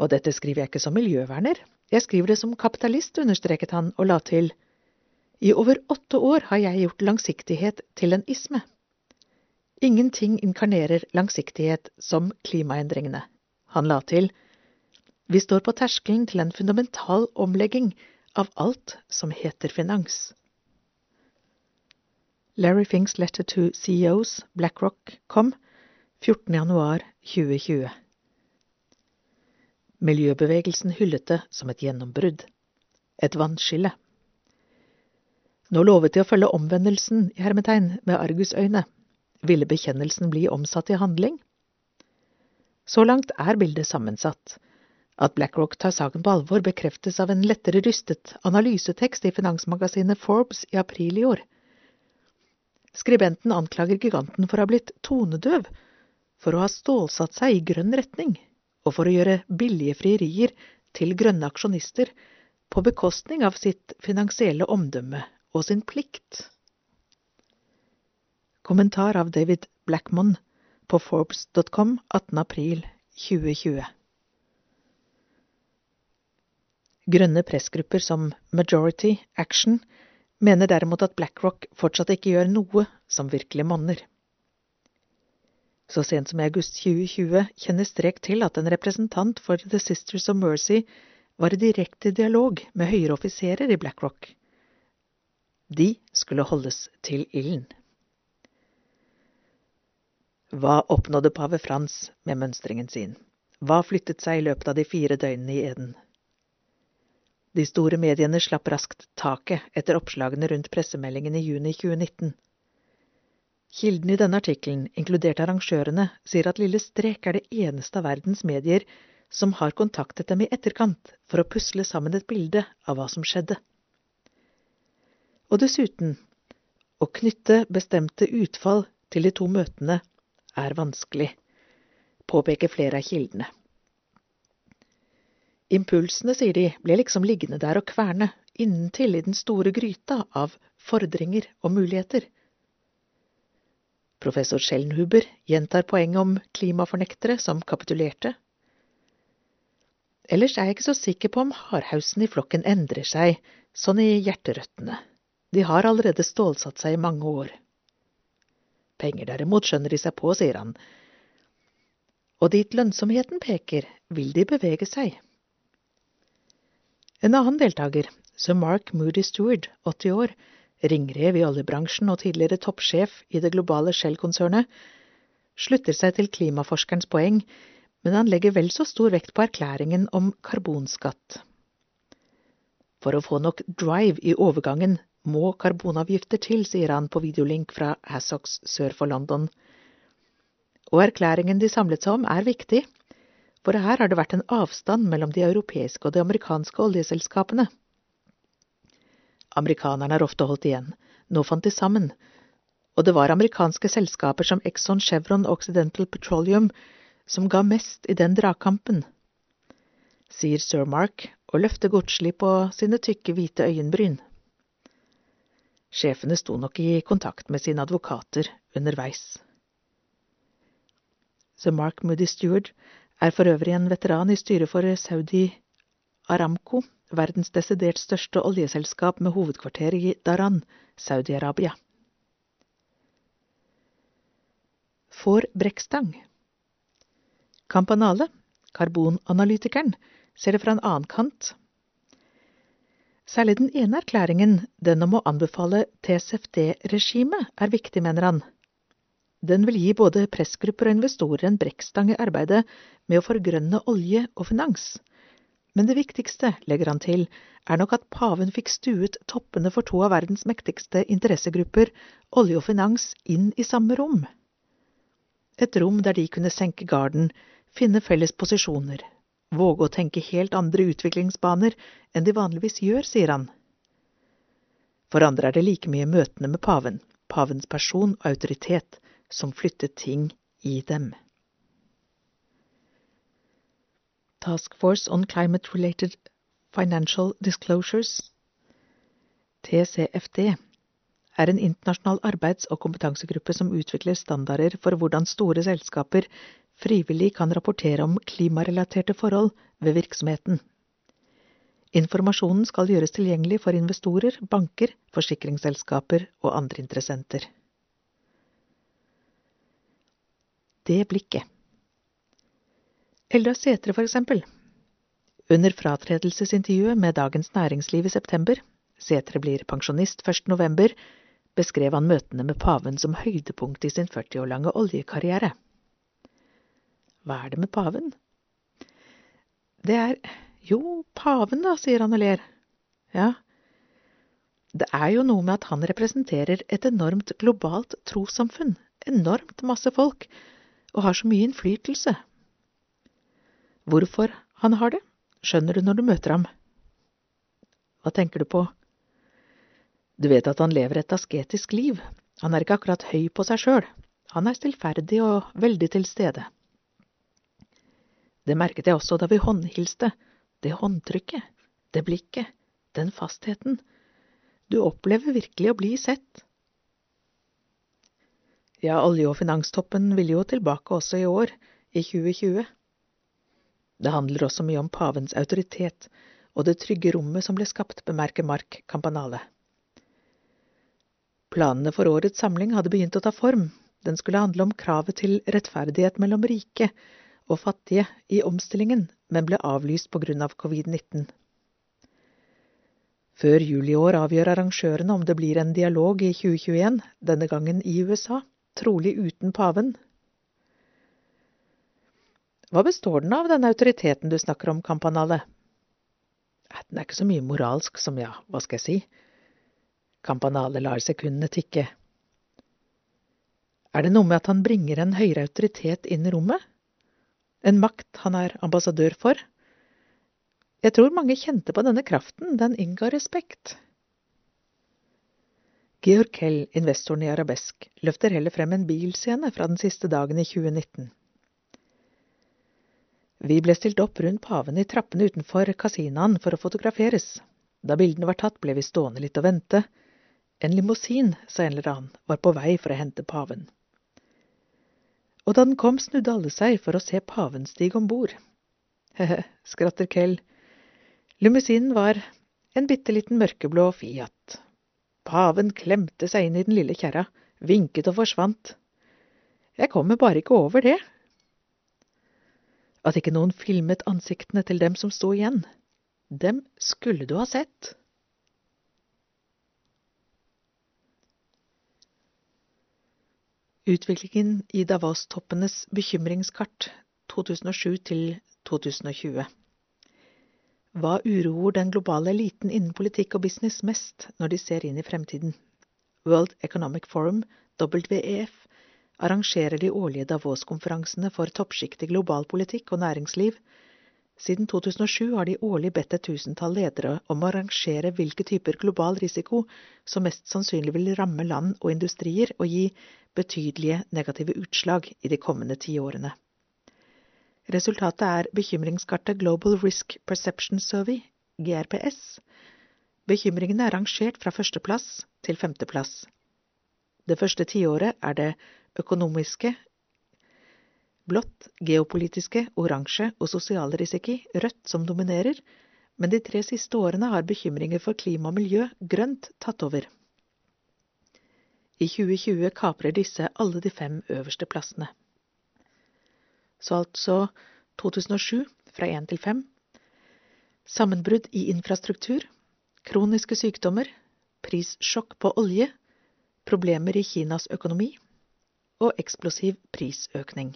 Og dette skriver jeg ikke som miljøverner, jeg skriver det som kapitalist, understreket han og la til. I over åtte år har jeg gjort langsiktighet til en isme. Ingenting inkarnerer langsiktighet som klimaendringene. Han la til, vi står på terskelen til en fundamental omlegging av alt som heter finans. Larry Finks letter to CEOs BlackRock kom 14. januar 2020. Miljøbevegelsen hyllet det som et gjennombrudd. Et vannskille. Nå lovet de å følge omvendelsen i hermetegn med argusøyne ville bekjennelsen bli omsatt i handling? Så langt er bildet sammensatt. At BlackRock tar saken på alvor, bekreftes av en lettere rystet analysetekst i finansmagasinet Forbes i april i år. Skribenten anklager giganten for å ha blitt tonedøv, for å ha stålsatt seg i grønn retning, og for å gjøre billige frierier til grønne aksjonister på bekostning av sitt finansielle omdømme og sin plikt. Kommentar av David Blackmon på Forbes.com 18. april 2020. Grønne pressgrupper som Majority Action mener derimot at BlackRock fortsatt ikke gjør noe som virkelig monner. Så sent som i august 2020 kjenner Strek til at en representant for The Sisters of Mercy var i direkte dialog med høyere offiserer i BlackRock. De skulle holdes til ilden. Hva oppnådde pave Frans med mønstringen sin? Hva flyttet seg i løpet av de fire døgnene i Eden? De store mediene slapp raskt taket etter oppslagene rundt pressemeldingen i juni 2019. Kilden i denne artikkelen, inkludert arrangørene, sier at Lille Strek er det eneste av verdens medier som har kontaktet dem i etterkant for å pusle sammen et bilde av hva som skjedde. Og dessuten, å knytte bestemte utfall til de to møtene er vanskelig, påpeker flere av kildene. Impulsene, sier de, ble liksom liggende der og kverne inntil i den store gryta av fordringer og muligheter. Professor Schellenhuber gjentar poenget om klimafornektere som kapitulerte. Ellers er jeg ikke så sikker på om hardhausen i flokken endrer seg, sånn i hjerterøttene. De har allerede stålsatt seg i mange år. Penger derimot skjønner de seg på, sier han. Og dit lønnsomheten peker, vil de bevege seg. En annen deltaker, sir Mark Moody Stewart, 80 år, ringrev i oljebransjen og tidligere toppsjef i det globale Shell-konsernet, slutter seg til klimaforskerens poeng, men han legger vel så stor vekt på erklæringen om karbonskatt. For å få nok drive i overgangen må karbonavgifter til, sier han på videolink fra Hassocks sør for London. Og erklæringen de samlet seg om, er viktig, for her har det vært en avstand mellom de europeiske og de amerikanske oljeselskapene. Amerikanerne har ofte holdt igjen, nå fant de sammen, og det var amerikanske selskaper som Exxon, Chevron og Occidental Petroleum som ga mest i den dragkampen, sier sir Mark og løfter godslig på sine tykke, hvite øyenbryn. Sjefene sto nok i kontakt med sine advokater underveis. Sir Mark Moody Stewart er for øvrig en veteran i styret for Saudi Aramco, verdens desidert største oljeselskap med hovedkvarter i Daran, Saudi-Arabia. Får brekkstang Campanale, karbonanalytikeren, ser det fra en annen kant Særlig den ene erklæringen, den om å anbefale TCFD-regimet, er viktig, mener han. Den vil gi både pressgrupper og investorer en brekkstang i arbeidet med å forgrønne olje og finans. Men det viktigste, legger han til, er nok at paven fikk stuet toppene for to av verdens mektigste interessegrupper, olje og finans, inn i samme rom. Et rom der de kunne senke garden, finne felles posisjoner, våge å tenke helt andre utviklingsbaner enn de vanligvis gjør, sier han. For andre er det like mye møtene med paven, pavens person og autoritet, som flyttet ting i dem. Task Force on Climate Related Financial Disclosures, TCFD, er en internasjonal arbeids- og kompetansegruppe som utvikler standarder for hvordan store selskaper frivillig kan rapportere om klimarelaterte forhold ved virksomheten. Informasjonen skal gjøres tilgjengelig for investorer, banker, forsikringsselskaper og andre interessenter. Det blikket. Eldar Sætre, for eksempel. Under fratredelsesintervjuet med Dagens Næringsliv i september, Sætre blir pensjonist 1. november, beskrev han møtene med paven som høydepunkt i sin 40 år lange oljekarriere. Hva er det med paven? Det er jo, paven, da, sier han og ler. Ja, det er jo noe med at han representerer et enormt globalt trossamfunn, enormt masse folk, og har så mye innflytelse. Hvorfor han har det, skjønner du når du møter ham. Hva tenker du på? Du vet at han lever et asketisk liv, han er ikke akkurat høy på seg sjøl, han er stillferdig og veldig til stede. Det merket jeg også da vi håndhilste, det håndtrykket, det blikket, den fastheten. Du opplever virkelig å bli sett. Ja, olje- og finanstoppen vil jo tilbake også i år, i 2020. Det handler også mye om pavens autoritet og det trygge rommet som ble skapt, bemerker Mark Campanale. Planene for årets samling hadde begynt å ta form, den skulle handle om kravet til rettferdighet mellom rike og fattige i omstillingen, men ble avlyst på grunn av covid-19. Før jul i år avgjør arrangørene om det blir en dialog i 2021, denne gangen i USA, trolig uten paven. Hva består den av, den autoriteten du snakker om, Campanale? Den er ikke så mye moralsk som, ja, hva skal jeg si? Campanale lar sekundene tikke. Er det noe med at han bringer en høyere autoritet inn i rommet? en makt han er ambassadør for. Jeg tror mange kjente på denne kraften, den innga respekt. Georg Kell, investoren i Arabesk, løfter heller frem en bilscene fra den siste dagen i 2019. Vi ble stilt opp rundt paven i trappene utenfor kasinaen for å fotograferes. Da bildene var tatt, ble vi stående litt og vente. En limousin, sa en eller annen, var på vei for å hente paven. Og da den kom, snudde alle seg for å se paven stige om bord. He-he, <laughs> skratter Kell. Limousinen var en bitte liten mørkeblå Fiat. Paven klemte seg inn i den lille kjerra, vinket og forsvant. Jeg kommer bare ikke over det. At ikke noen filmet ansiktene til dem som sto igjen, dem skulle du ha sett. Utviklingen i Davos-toppenes bekymringskart 2007 til 2020 Hva uroer den globale eliten innen politikk og business mest når de ser inn i fremtiden? World Economic Forum, WEF, arrangerer de årlige Davos-konferansene for toppsjiktet i global politikk og næringsliv. Siden 2007 har de årlig bedt et tusentall ledere om å arrangere hvilke typer global risiko som mest sannsynlig vil ramme land og industrier og gi betydelige negative utslag i de kommende ti årene. Resultatet er bekymringskartet Global Risk Perception Survey, GRPS. Bekymringene er rangert fra førsteplass til femteplass. Det første tiåret er det økonomiske blått, geopolitiske oransje og sosiale risiki rødt som dominerer, men de tre siste årene har bekymringer for klima og miljø grønt tatt over. I 2020 kaprer disse alle de fem øverste plassene. Så altså 2007 fra 1 til 5. Sammenbrudd i infrastruktur, kroniske sykdommer, prissjokk på olje, problemer i Kinas økonomi og eksplosiv prisøkning.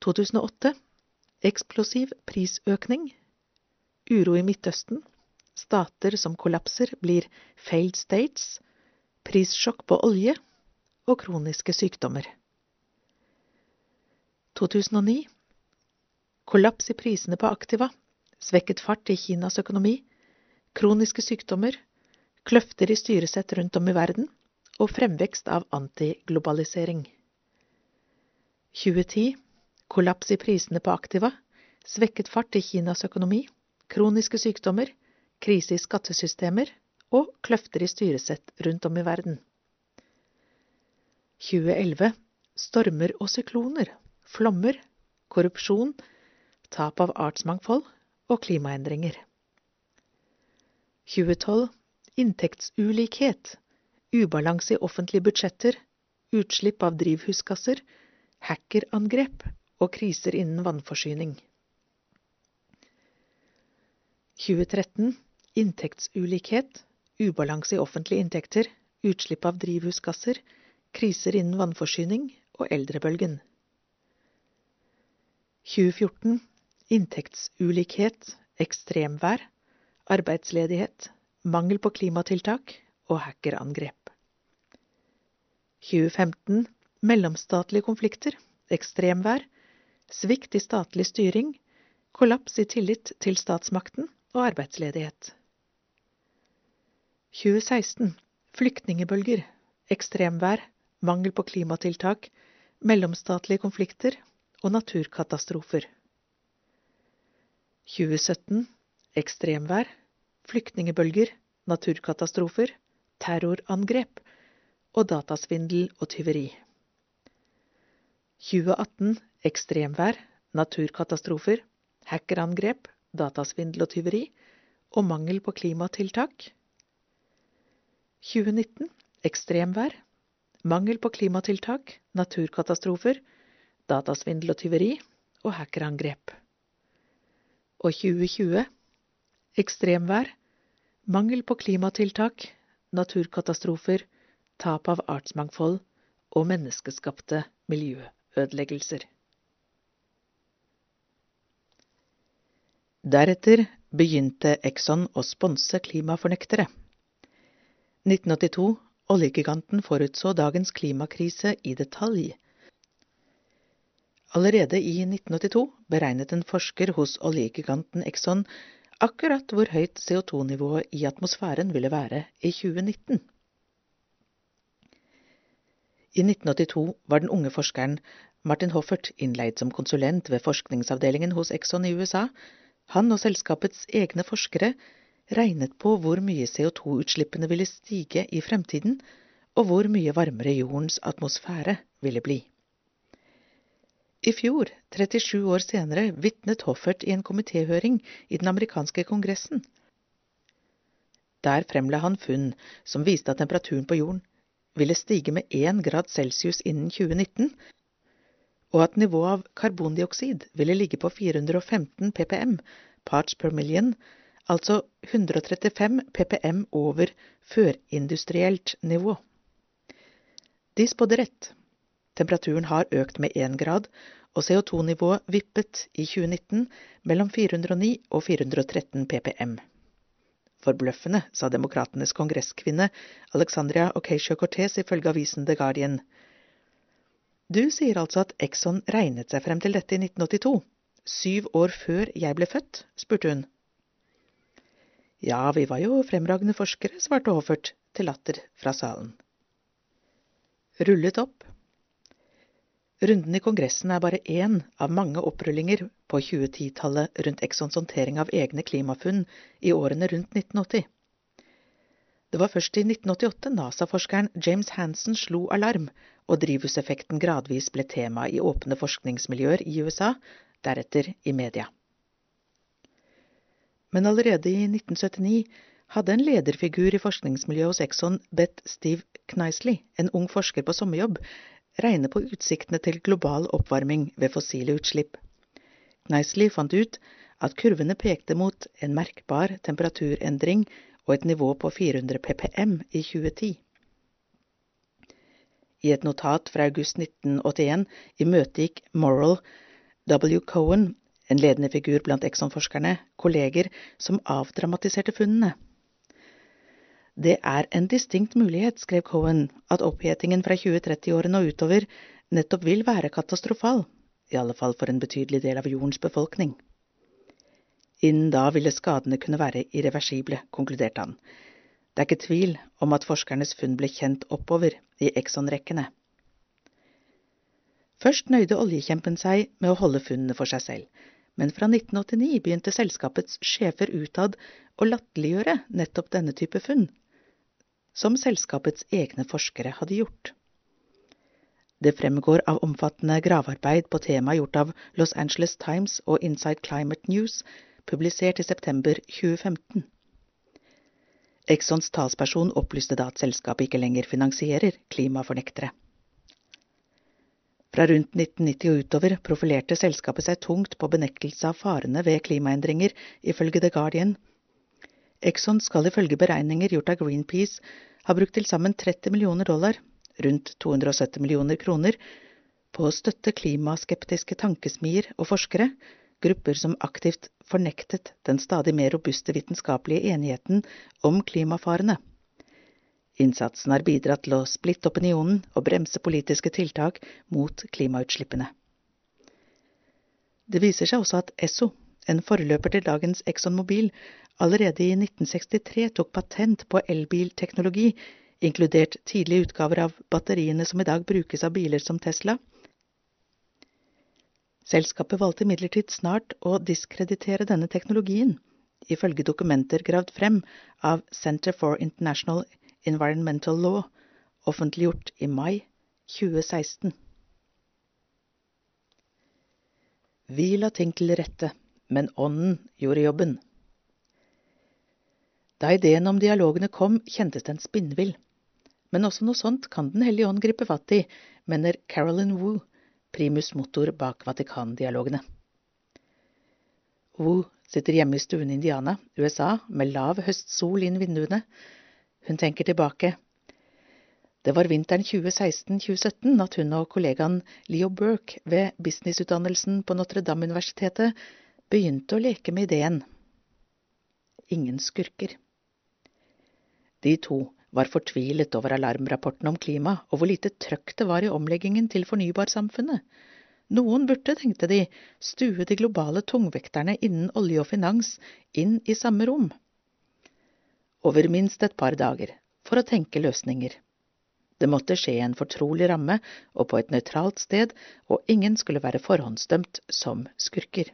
2008 eksplosiv prisøkning, uro i Midtøsten, stater som kollapser blir failed states, prissjokk på olje og kroniske sykdommer. 2009 Kollaps i prisene på aktiva, svekket fart i Kinas økonomi, kroniske sykdommer, kløfter i styresett rundt om i verden og fremvekst av antiglobalisering. 2010 Kollaps i prisene på aktiva, svekket fart i Kinas økonomi, kroniske sykdommer, krise i skattesystemer og kløfter i styresett rundt om i verden. 2011 stormer og sykloner, flommer, korrupsjon, tap av artsmangfold og klimaendringer. 2012 inntektsulikhet, ubalanse i offentlige budsjetter, utslipp av drivhusgasser, hackerangrep og kriser innen vannforsyning. 2013 inntektsulikhet, ubalanse i offentlige inntekter, utslipp av drivhusgasser, kriser innen vannforsyning og eldrebølgen. 2014 inntektsulikhet, ekstremvær, arbeidsledighet, mangel på klimatiltak og hackerangrep. 2015 mellomstatlige konflikter, ekstremvær, svikt i statlig styring, kollaps i tillit til statsmakten og arbeidsledighet. 2016 flyktningebølger, ekstremvær, mangel på klimatiltak, mellomstatlige konflikter og naturkatastrofer. 2017 ekstremvær, flyktningebølger, naturkatastrofer, terrorangrep og datasvindel og tyveri. 2018 ekstremvær, naturkatastrofer, hackerangrep, datasvindel og tyveri og mangel på klimatiltak. 2019 ekstremvær, mangel på klimatiltak, naturkatastrofer, datasvindel og tyveri og hackerangrep. Og 2020 ekstremvær, mangel på klimatiltak, naturkatastrofer, tap av artsmangfold og menneskeskapte miljøødeleggelser. Deretter begynte Exxon å sponse klimafornektere. 1982 Oljegiganten forutså dagens klimakrise i detalj. Allerede i 1982 beregnet en forsker hos oljegiganten Exxon akkurat hvor høyt CO2-nivået i atmosfæren ville være i 2019. I 1982 var den unge forskeren Martin Hoffert innleid som konsulent ved forskningsavdelingen hos Exxon i USA. Han og selskapets egne forskere regnet på hvor mye CO2-utslippene ville stige i fremtiden, og hvor mye varmere jordens atmosfære ville bli. I fjor, 37 år senere, vitnet Hoffert i en komitéhøring i den amerikanske kongressen. Der fremla han funn som viste at temperaturen på jorden ville stige med én grad celsius innen 2019, og at nivået av karbondioksid ville ligge på 415 ppm, parts per million, altså 135 ppm over førindustrielt nivå. De spådde rett. Temperaturen har økt med én grad, og CO2-nivået vippet i 2019 mellom 409 og 413 ppm. Forbløffende, sa demokratenes kongresskvinne Alexandria Ocasio-Cortez ifølge avisen The Guardian. Du sier altså at Exxon regnet seg frem til dette i 1982, syv år før jeg ble født? spurte hun. Ja, vi var jo fremragende forskere, svarte Hoffert til latter fra salen. Rullet opp. Runden i Kongressen er bare én av mange opprullinger på 2010-tallet rundt Exxons håndtering av egne klimafunn i årene rundt 1980. Det var først i 1988 NASA-forskeren James Hansen slo alarm, og drivhuseffekten gradvis ble tema i åpne forskningsmiljøer i USA, deretter i media. Men allerede i 1979 hadde en lederfigur i forskningsmiljøet hos Exxon bedt Steve Knisley, en ung forsker på sommerjobb, regne på utsiktene til global oppvarming ved fossile utslipp. Knisley fant ut at kurvene pekte mot en merkbar temperaturendring og et nivå på 400 ppm i 2010. I et notat fra august 1981 i møtet gikk Moral W. Cohen, en ledende figur blant Exxon-forskerne, kolleger som avdramatiserte funnene. Det er en distinkt mulighet, skrev Cohen, at opphetingen fra 2030-årene og utover nettopp vil være katastrofal, i alle fall for en betydelig del av jordens befolkning. Innen da ville skadene kunne være irreversible, konkluderte han. Det er ikke tvil om at forskernes funn ble kjent oppover i Exxon-rekkene. Først nøyde oljekjempen seg med å holde funnene for seg selv, men fra 1989 begynte selskapets sjefer utad å latterliggjøre nettopp denne type funn, som selskapets egne forskere hadde gjort. Det fremgår av omfattende gravearbeid på temaet gjort av Los Angeles Times og Inside Climate News, publisert i september 2015. Exxons talsperson opplyste da at selskapet ikke lenger finansierer klimafornektere. Fra rundt 1990 og utover profilerte selskapet seg tungt på benektelse av farene ved klimaendringer, ifølge The Guardian, Exxon skal ifølge beregninger gjort av Greenpeace ha brukt til sammen 30 millioner dollar, rundt 270 millioner kroner, på å støtte klimaskeptiske tankesmier og forskere, grupper som aktivt fornektet den stadig mer robuste vitenskapelige enigheten om klimafarene. Innsatsen har bidratt til å splitte opinionen og bremse politiske tiltak mot klimautslippene. Det viser seg også at Esso, en forløper til dagens ExxonMobil, allerede i 1963 tok patent på elbilteknologi, inkludert tidlige utgaver av batteriene som i dag brukes av biler som Tesla. Selskapet valgte imidlertid snart å diskreditere denne teknologien, ifølge dokumenter gravd frem av Center for International Environmental Law, offentliggjort i mai 2016. Vi la ting til rette, men ånden gjorde jobben. Da ideen om dialogene kom, kjentes den spinnvill. Men også noe sånt kan Den hellige ånd gripe fatt i, mener Carolyn Wu, primus motor bak Vatikan-dialogene. Wu sitter hjemme i stuen i Indiana, USA, med lav høstsol inn vinduene. Hun tenker tilbake. Det var vinteren 2016–2017 at hun og kollegaen Leo Burke ved businessutdannelsen på Notre-Dame-universitetet begynte å leke med ideen. Ingen skurker. De to var fortvilet over alarmrapporten om klima og hvor lite trøkk det var i omleggingen til fornybarsamfunnet. Noen burde, tenkte de, stue de globale tungvekterne innen olje og finans inn i samme rom. Over minst et par dager, for å tenke løsninger. Det måtte skje i en fortrolig ramme og på et nøytralt sted, og ingen skulle være forhåndsdømt som skurker.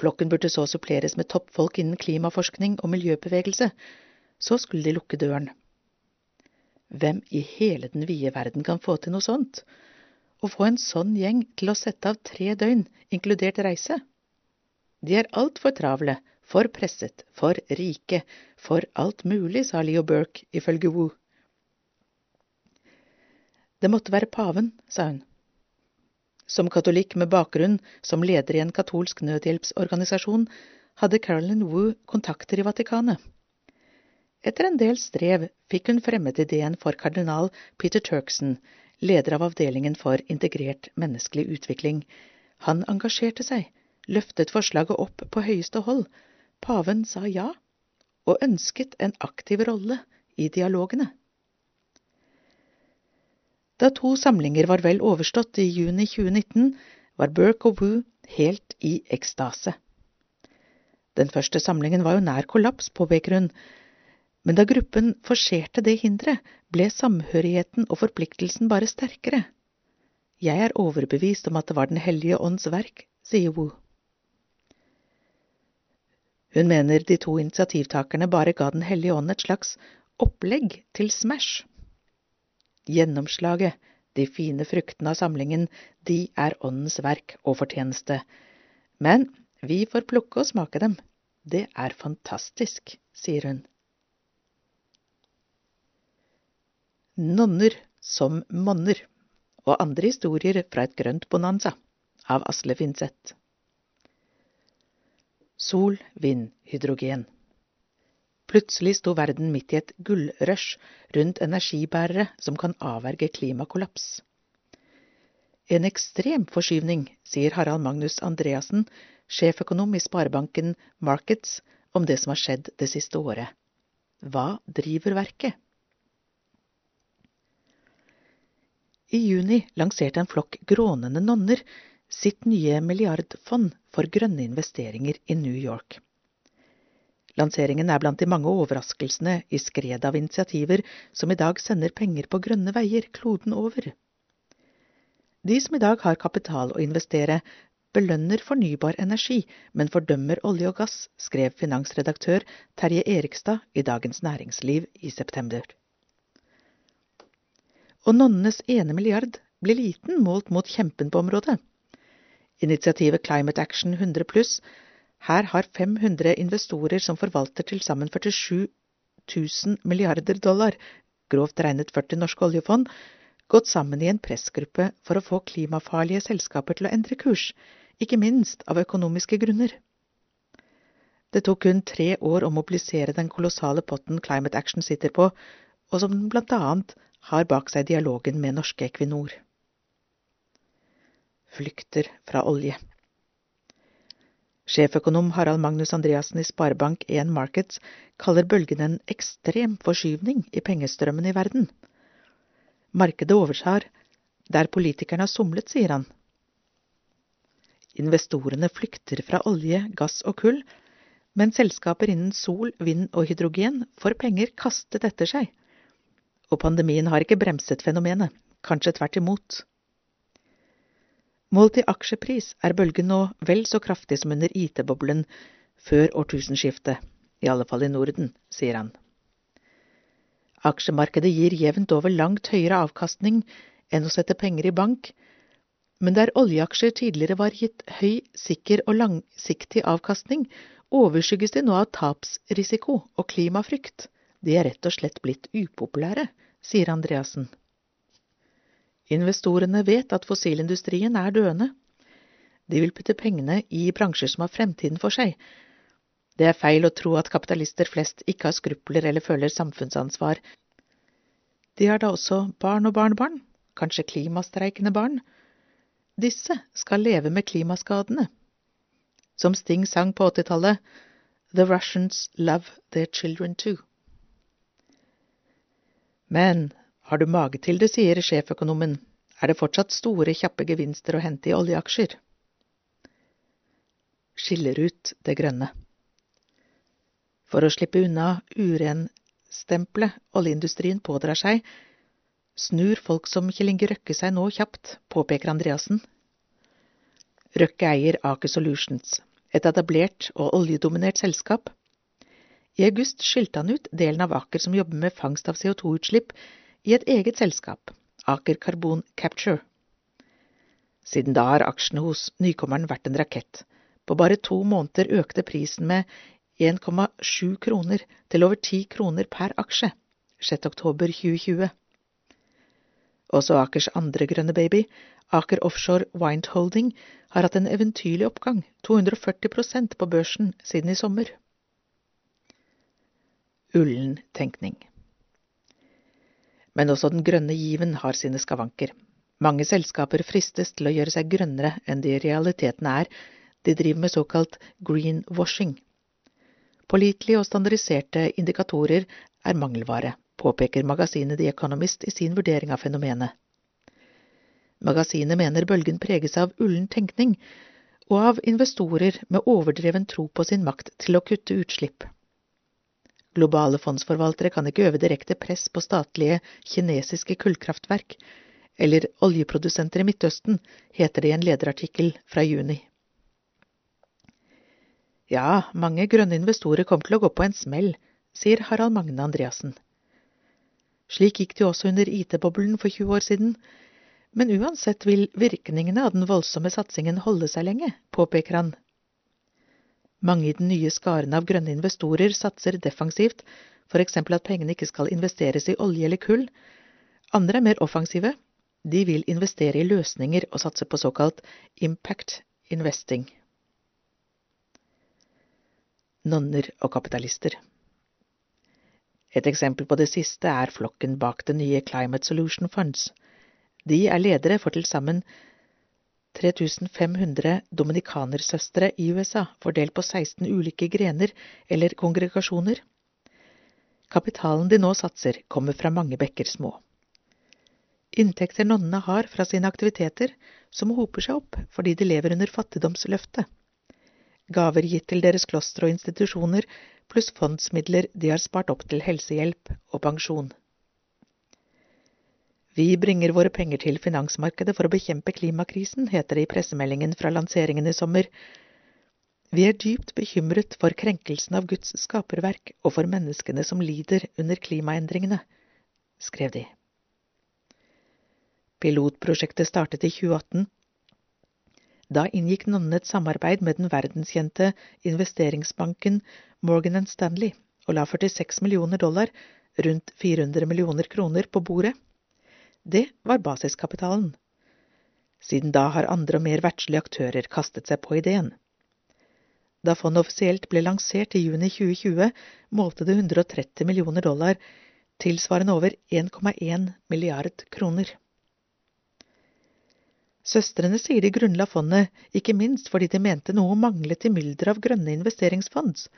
Flokken burde så suppleres med toppfolk innen klimaforskning og miljøbevegelse. Så skulle de lukke døren. Hvem i hele den vide verden kan få til noe sånt? å få en sånn gjeng til å sette av tre døgn, inkludert reise? De er altfor travle, for presset, for rike, for alt mulig, sa Leo Burke, ifølge Wu. Det måtte være paven, sa hun. Som katolikk med bakgrunn som leder i en katolsk nødhjelpsorganisasjon hadde Carolyn Wu kontakter i Vatikanet. Etter en del strev fikk hun fremmet ideen for kardinal Peter Turkson, leder av avdelingen for integrert menneskelig utvikling. Han engasjerte seg, løftet forslaget opp på høyeste hold. Paven sa ja, og ønsket en aktiv rolle i dialogene. Da to samlinger var vel overstått i juni 2019, var Burke og Wu helt i ekstase. Den første samlingen var jo nær kollaps, påpeker hun, men da gruppen forserte det hinderet, ble samhørigheten og forpliktelsen bare sterkere. Jeg er overbevist om at det var Den hellige ånds verk, sier Wu. Hun mener de to initiativtakerne bare ga Den hellige ånd et slags opplegg til Smash. Gjennomslaget, de fine fruktene av samlingen, de er åndens verk og fortjeneste. Men vi får plukke og smake dem. Det er fantastisk, sier hun. Nonner som monner og andre historier fra et grønt bonanza av Asle Finseth. Sol, vind, hydrogen. Plutselig sto verden midt i et gullrush rundt energibærere som kan avverge klimakollaps. En ekstrem forskyvning, sier Harald Magnus Andreassen, sjeføkonom i sparebanken Markets, om det som har skjedd det siste året. Hva driver verket? I juni lanserte en flokk grånende nonner sitt nye milliardfond for grønne investeringer i New York. Lanseringen er blant de mange overraskelsene i skredet av initiativer som i dag sender penger på grønne veier kloden over. De som i dag har kapital å investere, belønner fornybar energi, men fordømmer olje og gass, skrev finansredaktør Terje Erikstad i Dagens Næringsliv i september. Og nonnenes ene milliard blir liten målt mot kjempen på området. Initiativet Climate Action 100 pluss her har 500 investorer som forvalter til sammen 47 000 milliarder dollar, grovt regnet 40 norske oljefond, gått sammen i en pressgruppe for å få klimafarlige selskaper til å endre kurs, ikke minst av økonomiske grunner. Det tok kun tre år å mobilisere den kolossale potten Climate Action sitter på, og som den blant annet har bak seg dialogen med norske Equinor. Flykter fra olje. Sjeføkonom Harald Magnus Andreassen i Sparebank1 Markets kaller bølgen en ekstrem forskyvning i pengestrømmen i verden. Markedet overtar der politikerne har somlet, sier han. Investorene flykter fra olje, gass og kull, men selskaper innen sol, vind og hydrogen får penger kastet etter seg. Og pandemien har ikke bremset fenomenet, kanskje tvert imot. Målt i aksjepris er bølgen nå vel så kraftig som under IT-boblen før årtusenskiftet, i alle fall i Norden, sier han. Aksjemarkedet gir jevnt over langt høyere avkastning enn å sette penger i bank, men der oljeaksjer tidligere var gitt høy, sikker og langsiktig avkastning, overskygges de nå av tapsrisiko og klimafrykt. De er rett og slett blitt upopulære, sier Andreassen. Investorene vet at fossilindustrien er døende. De vil putte pengene i bransjer som har fremtiden for seg. Det er feil å tro at kapitalister flest ikke har skrupler eller føler samfunnsansvar. De har da også barn og barnebarn, kanskje klimastreikende barn. Disse skal leve med klimaskadene. Som Sting sang på 80-tallet, The Russians love their children too. Men har du mage til det, sier sjeføkonomen, er det fortsatt store, kjappe gevinster å hente i oljeaksjer. Skiller ut det grønne. For å slippe unna urenstempelet oljeindustrien pådrar seg, snur folk som Kjell Inge Røkke seg nå kjapt, påpeker Andreassen. Røkke eier Aker Solutions, et etablert og oljedominert selskap. I august skilte han ut delen av Aker som jobber med fangst av CO2-utslipp i et eget selskap, Aker Carbon Capture. Siden da har aksjene hos nykommeren vært en rakett. På bare to måneder økte prisen med 1,7 kroner til over 10 kroner per aksje 6. oktober 2020. Også Akers andre grønne baby, Aker Offshore Wind Holding, har hatt en eventyrlig oppgang, 240% på børsen siden i sommer. Ullen tenkning. Men også den grønne given har sine skavanker. Mange selskaper fristes til å gjøre seg grønnere enn de i realiteten er, de driver med såkalt greenwashing. Pålitelige og standardiserte indikatorer er mangelvare, påpeker magasinet The Economist i sin vurdering av fenomenet. Magasinet mener bølgen preges av ullen tenkning og av investorer med overdreven tro på sin makt til å kutte utslipp. Globale fondsforvaltere kan ikke øve direkte press på statlige kinesiske kullkraftverk eller oljeprodusenter i Midtøsten, heter det i en lederartikkel fra juni. Ja, mange grønne investorer kommer til å gå på en smell, sier Harald Magne Andreassen. Slik gikk det jo også under IT-boblen for 20 år siden, men uansett vil virkningene av den voldsomme satsingen holde seg lenge, påpeker han. Mange i den nye skaren av grønne investorer satser defensivt, eksempel at pengene ikke skal investeres i olje eller kull. Andre er mer offensive. De vil investere i løsninger og satse på såkalt impact investing nonner og kapitalister. Et eksempel på det siste er flokken bak det nye Climate Solution Funds. De er ledere for til sammen 3500 dominikanersøstre i USA, fordelt på 16 ulike grener eller kongregasjoner. Kapitalen de nå satser, kommer fra mange bekker små. Inntekter nonnene har fra sine aktiviteter, som hoper seg opp fordi de lever under fattigdomsløftet gaver gitt til deres klostre og institusjoner, pluss fondsmidler de har spart opp til helsehjelp og pensjon. Vi bringer våre penger til finansmarkedet for å bekjempe klimakrisen, heter det i pressemeldingen fra lanseringen i sommer. Vi er dypt bekymret for krenkelsen av Guds skaperverk og for menneskene som lider under klimaendringene, skrev de. Pilotprosjektet startet i 2018 da inngikk nonnene et samarbeid med den verdenskjente investeringsbanken Morgan Stanley og la 46 millioner dollar, rundt 400 millioner kroner, på bordet. Det var basiskapitalen. Siden da har andre og mer verdslige aktører kastet seg på ideen. Da fondet offisielt ble lansert i juni 2020, målte det 130 millioner dollar, tilsvarende over 1,1 milliard kroner. Søstrene sier de grunnla fondet, ikke minst fordi de mente noe manglet i mylderet av grønne investeringsfond.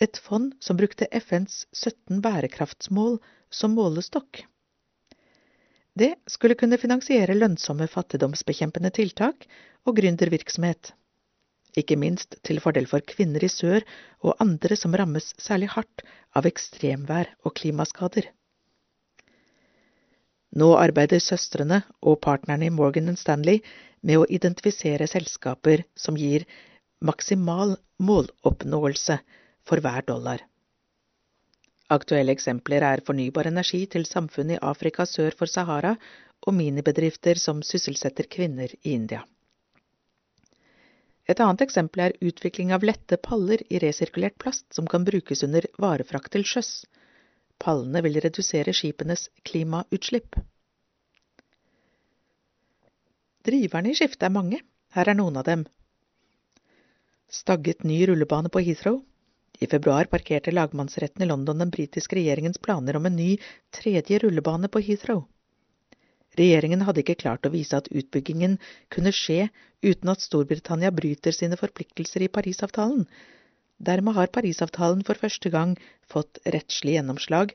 Et fond som brukte FNs 17 bærekraftsmål som målestokk. Det skulle kunne finansiere lønnsomme fattigdomsbekjempende tiltak og gründervirksomhet. Ikke minst til fordel for kvinner i sør og andre som rammes særlig hardt av ekstremvær og klimaskader. Nå arbeider søstrene og partnerne i Morgan Stanley med å identifisere selskaper som gir maksimal måloppnåelse for hver dollar. Aktuelle eksempler er fornybar energi til samfunn i Afrika sør for Sahara og minibedrifter som sysselsetter kvinner i India. Et annet eksempel er utvikling av lette paller i resirkulert plast som kan brukes under varefrakt til sjøs. Pallene vil redusere skipenes klimautslipp. Driverne i skiftet er mange. Her er noen av dem. Stagget ny rullebane på Heathrow. I februar parkerte lagmannsretten i London den britiske regjeringens planer om en ny tredje rullebane på Heathrow. Regjeringen hadde ikke klart å vise at utbyggingen kunne skje uten at Storbritannia bryter sine forpliktelser i Parisavtalen. Dermed har Parisavtalen for første gang fått rettslig gjennomslag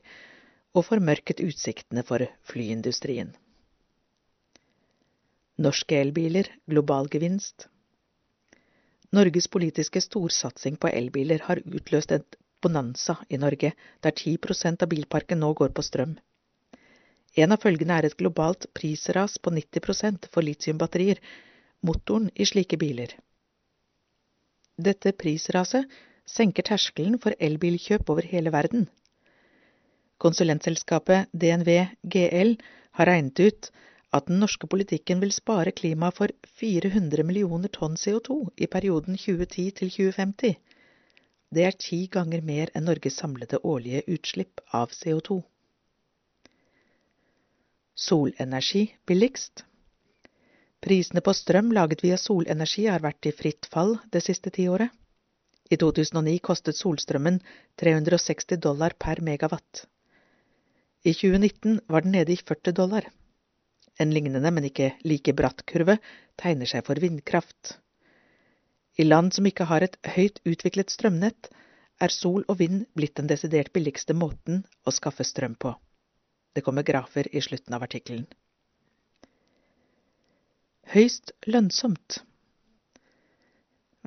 og formørket utsiktene for flyindustrien. Norske elbiler global gevinst. Norges politiske storsatsing på elbiler har utløst et bonanza i Norge, der 10% av bilparken nå går på strøm. En av følgene er et globalt prisras på 90% for litiumbatterier, motoren i slike biler. Dette prisraset senker terskelen for elbilkjøp over hele verden. Konsulentselskapet DNV GL har regnet ut at den norske politikken vil spare klimaet for 400 millioner tonn CO2 i perioden 2010 til 2050. Det er ti ganger mer enn Norges samlede årlige utslipp av CO2. Solenergi billigst. Prisene på strøm laget via solenergi har vært i fritt fall det siste tiåret. I 2009 kostet solstrømmen 360 dollar per megawatt. I 2019 var den nede i 40 dollar. En lignende, men ikke like bratt kurve tegner seg for vindkraft. I land som ikke har et høyt utviklet strømnett, er sol og vind blitt den desidert billigste måten å skaffe strøm på. Det kommer grafer i slutten av artikkelen. Høyst lønnsomt.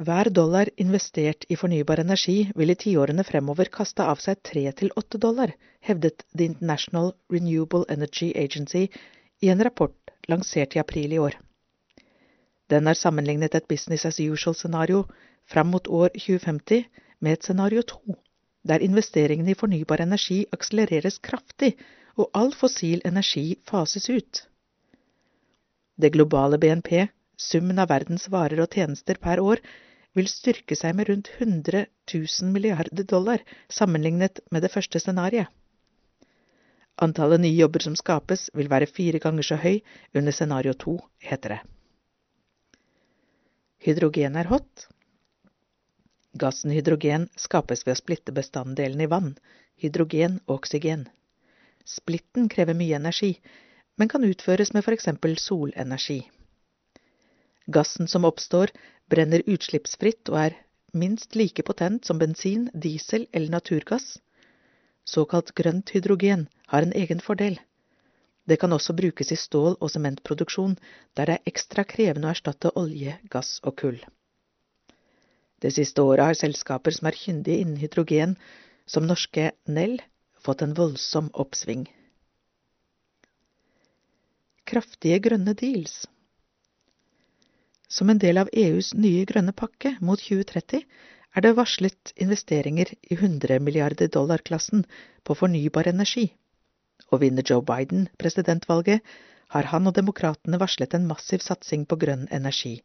Hver dollar investert i fornybar energi vil i tiårene fremover kaste av seg tre til åtte dollar, hevdet The International Renewable Energy Agency i en rapport lansert i april i år. Den har sammenlignet et business as usual-scenario fram mot år 2050 med et scenario to, der investeringene i fornybar energi akselereres kraftig og all fossil energi fases ut. Det globale BNP, summen av verdens varer og tjenester per år, vil styrke seg med rundt 100 000 milliarder dollar sammenlignet med det første scenarioet. Antallet nye jobber som skapes, vil være fire ganger så høy under scenario to, heter det. Hydrogen er hot. Gassen hydrogen skapes ved å splitte bestanddelene i vann, hydrogen og oksygen. Splitten krever mye energi, men kan utføres med eksempel solenergi. Gassen som oppstår, brenner utslippsfritt og er minst like potent som bensin, diesel eller naturgass. Såkalt grønt hydrogen har en egen fordel. Det kan også brukes i stål- og sementproduksjon, der det er ekstra krevende å erstatte olje, gass og kull. Det siste året har selskaper som er kyndige innen hydrogen, som norske Nell, fått en voldsom oppsving. Kraftige grønne deals Som en del av EUs nye grønne pakke mot 2030 er det varslet investeringer i 100 milliarder dollar-klassen på fornybar energi. Og vinner Joe Biden presidentvalget, har han og demokratene varslet en massiv satsing på grønn energi.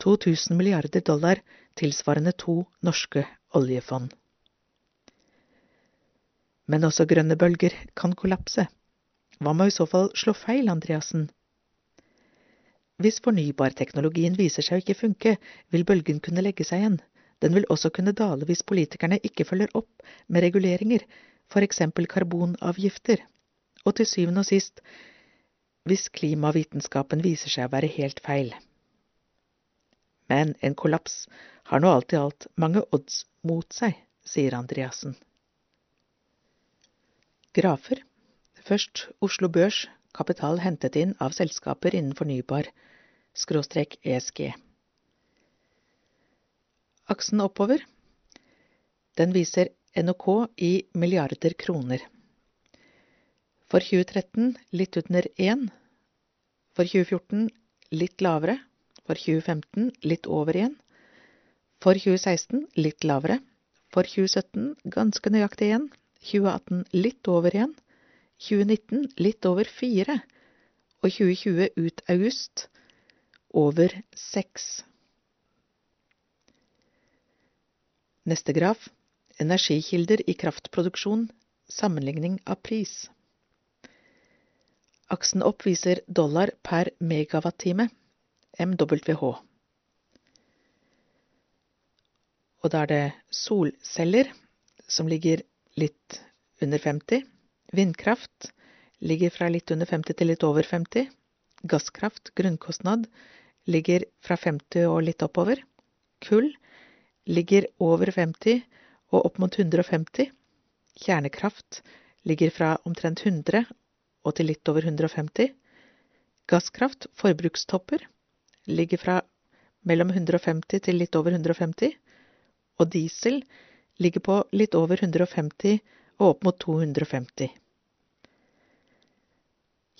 2000 milliarder dollar, tilsvarende to norske oljefond. Men også grønne bølger kan kollapse. Hva med i så fall slå feil, Andreassen? Hvis fornybarteknologien viser seg å ikke funke, vil bølgen kunne legge seg igjen. Den vil også kunne dale hvis politikerne ikke følger opp med reguleringer, for eksempel karbonavgifter. Og til syvende og sist, hvis klimavitenskapen viser seg å være helt feil. Men en kollaps har nå alt i alt mange odds mot seg, sier Andreassen. Grafer. Først Oslo Børs, kapital hentet inn av selskaper innen fornybar, skråstrek ESG. Aksen oppover. Den viser NOK i milliarder kroner. For 2013 litt under 1. For 2014 litt lavere. For 2015 litt over 1. For 2016 litt lavere. For 2017 ganske nøyaktig 1. 2018 litt over 1. 2019 litt over 4. Og 2020 ut august over 6. Neste graf energikilder i kraftproduksjon sammenligning av pris. Aksen opp viser dollar per megawattime, MWH. Og da er det solceller som ligger litt under 50. Vindkraft ligger fra litt under 50 til litt over 50. Gasskraft, grunnkostnad, ligger fra 50 og litt oppover. Kull ligger over 50 og opp mot 150. Kjernekraft ligger fra omtrent 100 og til litt over 150. Gasskraft, forbrukstopper, ligger fra mellom 150 til litt over 150. Og diesel ligger på litt over 150 og opp mot 250.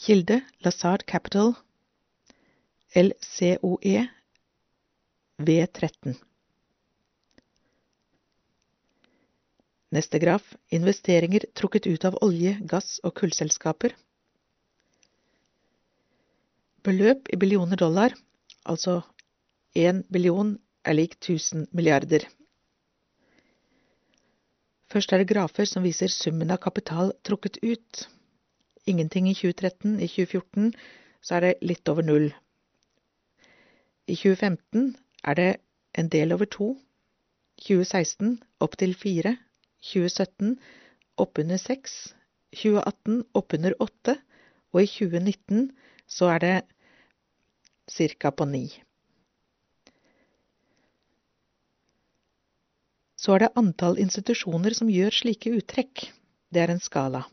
Kilde Lazard Capital LCOE V13 Neste graf investeringer trukket ut av olje-, gass- og kullselskaper. beløp i billioner dollar, altså én billion er lik 1000 milliarder. Først er det grafer som viser summen av kapital trukket ut. Ingenting i 2013, i 2014 så er det litt over null. I 2015 er det en del over to, 2016 opp til fire, 2017 oppunder 6, 2018 oppunder 8, og i 2019 så er det ca. på 9. Så er det antall institusjoner som gjør slike uttrekk. Det er en skala.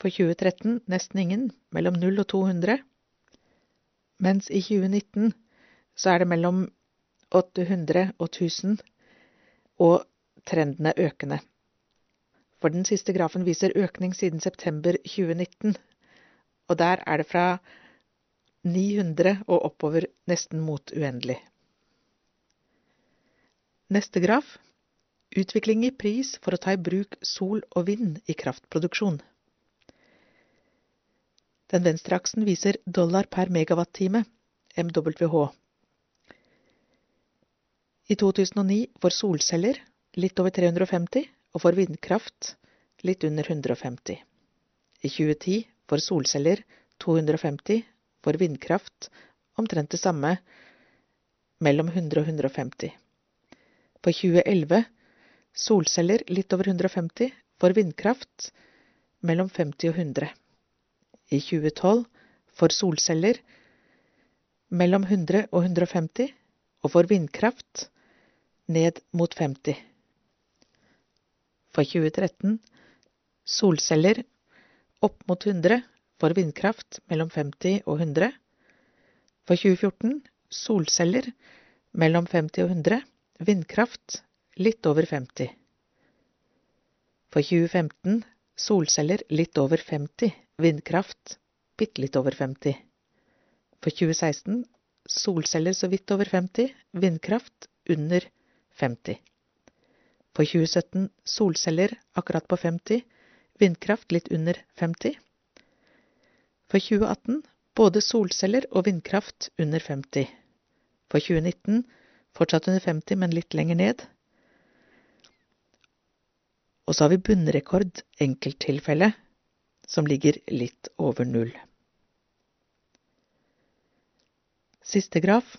For 2013 nesten ingen, mellom 0 og 200. Mens i 2019 så er det mellom 800 og 1000, og trenden er økende. For den siste grafen viser økning siden september 2019, og der er det fra 900 og oppover nesten mot uendelig. Neste graf utvikling i pris for å ta i bruk sol og vind i kraftproduksjon. Den venstre aksen viser dollar per megawattime, MWH. I 2009 for solceller litt over 350, og for vindkraft litt under 150. I 2010 for solceller 250, for vindkraft omtrent det samme, mellom 100 og 150. For 2011 solceller litt over 150, for vindkraft mellom 50 og 100. I 2012 for solceller mellom 100 og 150, og for vindkraft ned mot 50. For 2013 solceller opp mot 100, for vindkraft mellom 50 og 100. For 2014 solceller mellom 50 og 100, vindkraft litt over 50. For 2015 solceller litt over 50, vindkraft bitte litt over 50. For 2016 solceller så vidt over 50, vindkraft under 50. For 2017 solceller akkurat på 50, vindkraft litt under 50. For 2018 både solceller og vindkraft under 50. For 2019 fortsatt under 50, men litt lenger ned. Og så har vi bunnrekord enkelttilfelle, som ligger litt over null. Siste graf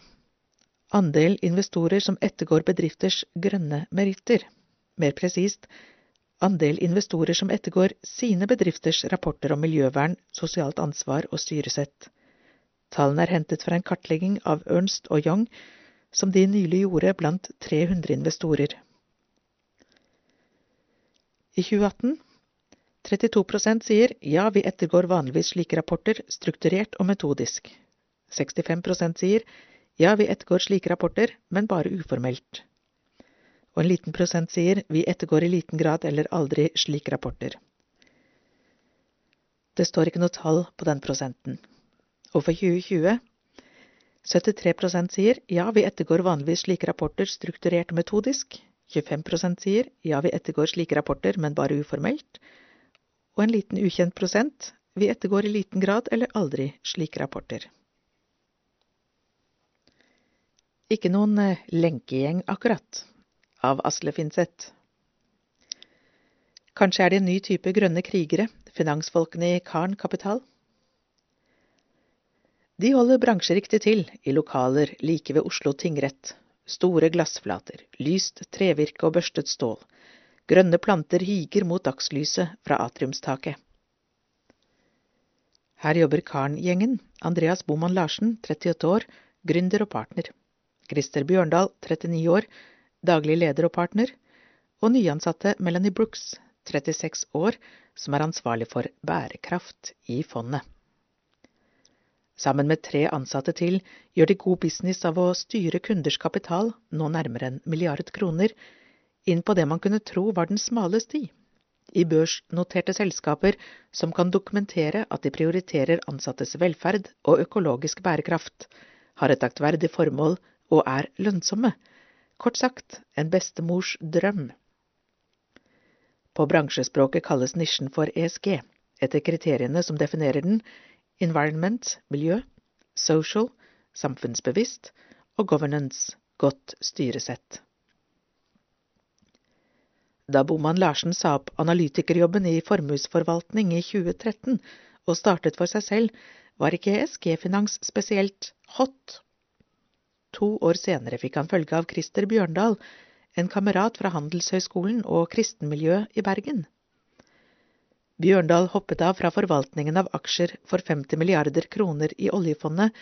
andel investorer som ettergår bedrifters grønne meritter. Mer presist andel investorer som ettergår sine bedrifters rapporter om miljøvern, sosialt ansvar og styresett. Tallene er hentet fra en kartlegging av Ernst og Young som de nylig gjorde blant 300 investorer. I 2018 32% sier ja, vi ettergår vanligvis slike rapporter strukturert og metodisk. 65% sier ja, vi ettergår slike rapporter, men bare uformelt. Og en liten prosent sier vi ettergår i liten grad eller aldri slike rapporter. Det står ikke noe tall på den prosenten. Og for 2020 73% sier ja, vi ettergår vanligvis slike rapporter strukturert og metodisk. 25% sier ja, vi ettergår slike rapporter, men bare uformelt. Og en liten ukjent prosent vi ettergår i liten grad eller aldri slike rapporter. Ikke noen eh, lenkegjeng, akkurat, av Asle Finseth. Kanskje er det en ny type grønne krigere, finansfolkene i Karn Kapital? De holder bransjeriktig til i lokaler like ved Oslo tingrett. Store glassflater, lyst trevirke og børstet stål. Grønne planter higer mot dagslyset fra atriumstaket. Her jobber Karn-gjengen. Andreas Boman Larsen, 38 år, gründer og partner. Christer Bjørndal, 39 år, daglig leder og partner, og nyansatte Melanie Brooks, 36 år, som er ansvarlig for bærekraft i fondet. Sammen med tre ansatte til gjør de god business av å styre kunders kapital, nå nærmere en milliard kroner, inn på det man kunne tro var den smale sti, i børsnoterte selskaper som kan dokumentere at de prioriterer ansattes velferd og økologisk bærekraft, har et aktverdig formål og er lønnsomme. Kort sagt, en bestemors drøm. På bransjespråket kalles nisjen for ESG, etter kriteriene som definerer den, environment, miljø, social, samfunnsbevisst og governance, godt styresett. Da Boman Larsen sa opp analytikerjobben i formuesforvaltning i 2013 og startet for seg selv, var ikke ESG-finans spesielt hot. To år senere fikk han følge av Christer Bjørndal, en kamerat fra Handelshøyskolen og kristenmiljøet i Bergen. Bjørndal hoppet av fra forvaltningen av aksjer for 50 milliarder kroner i oljefondet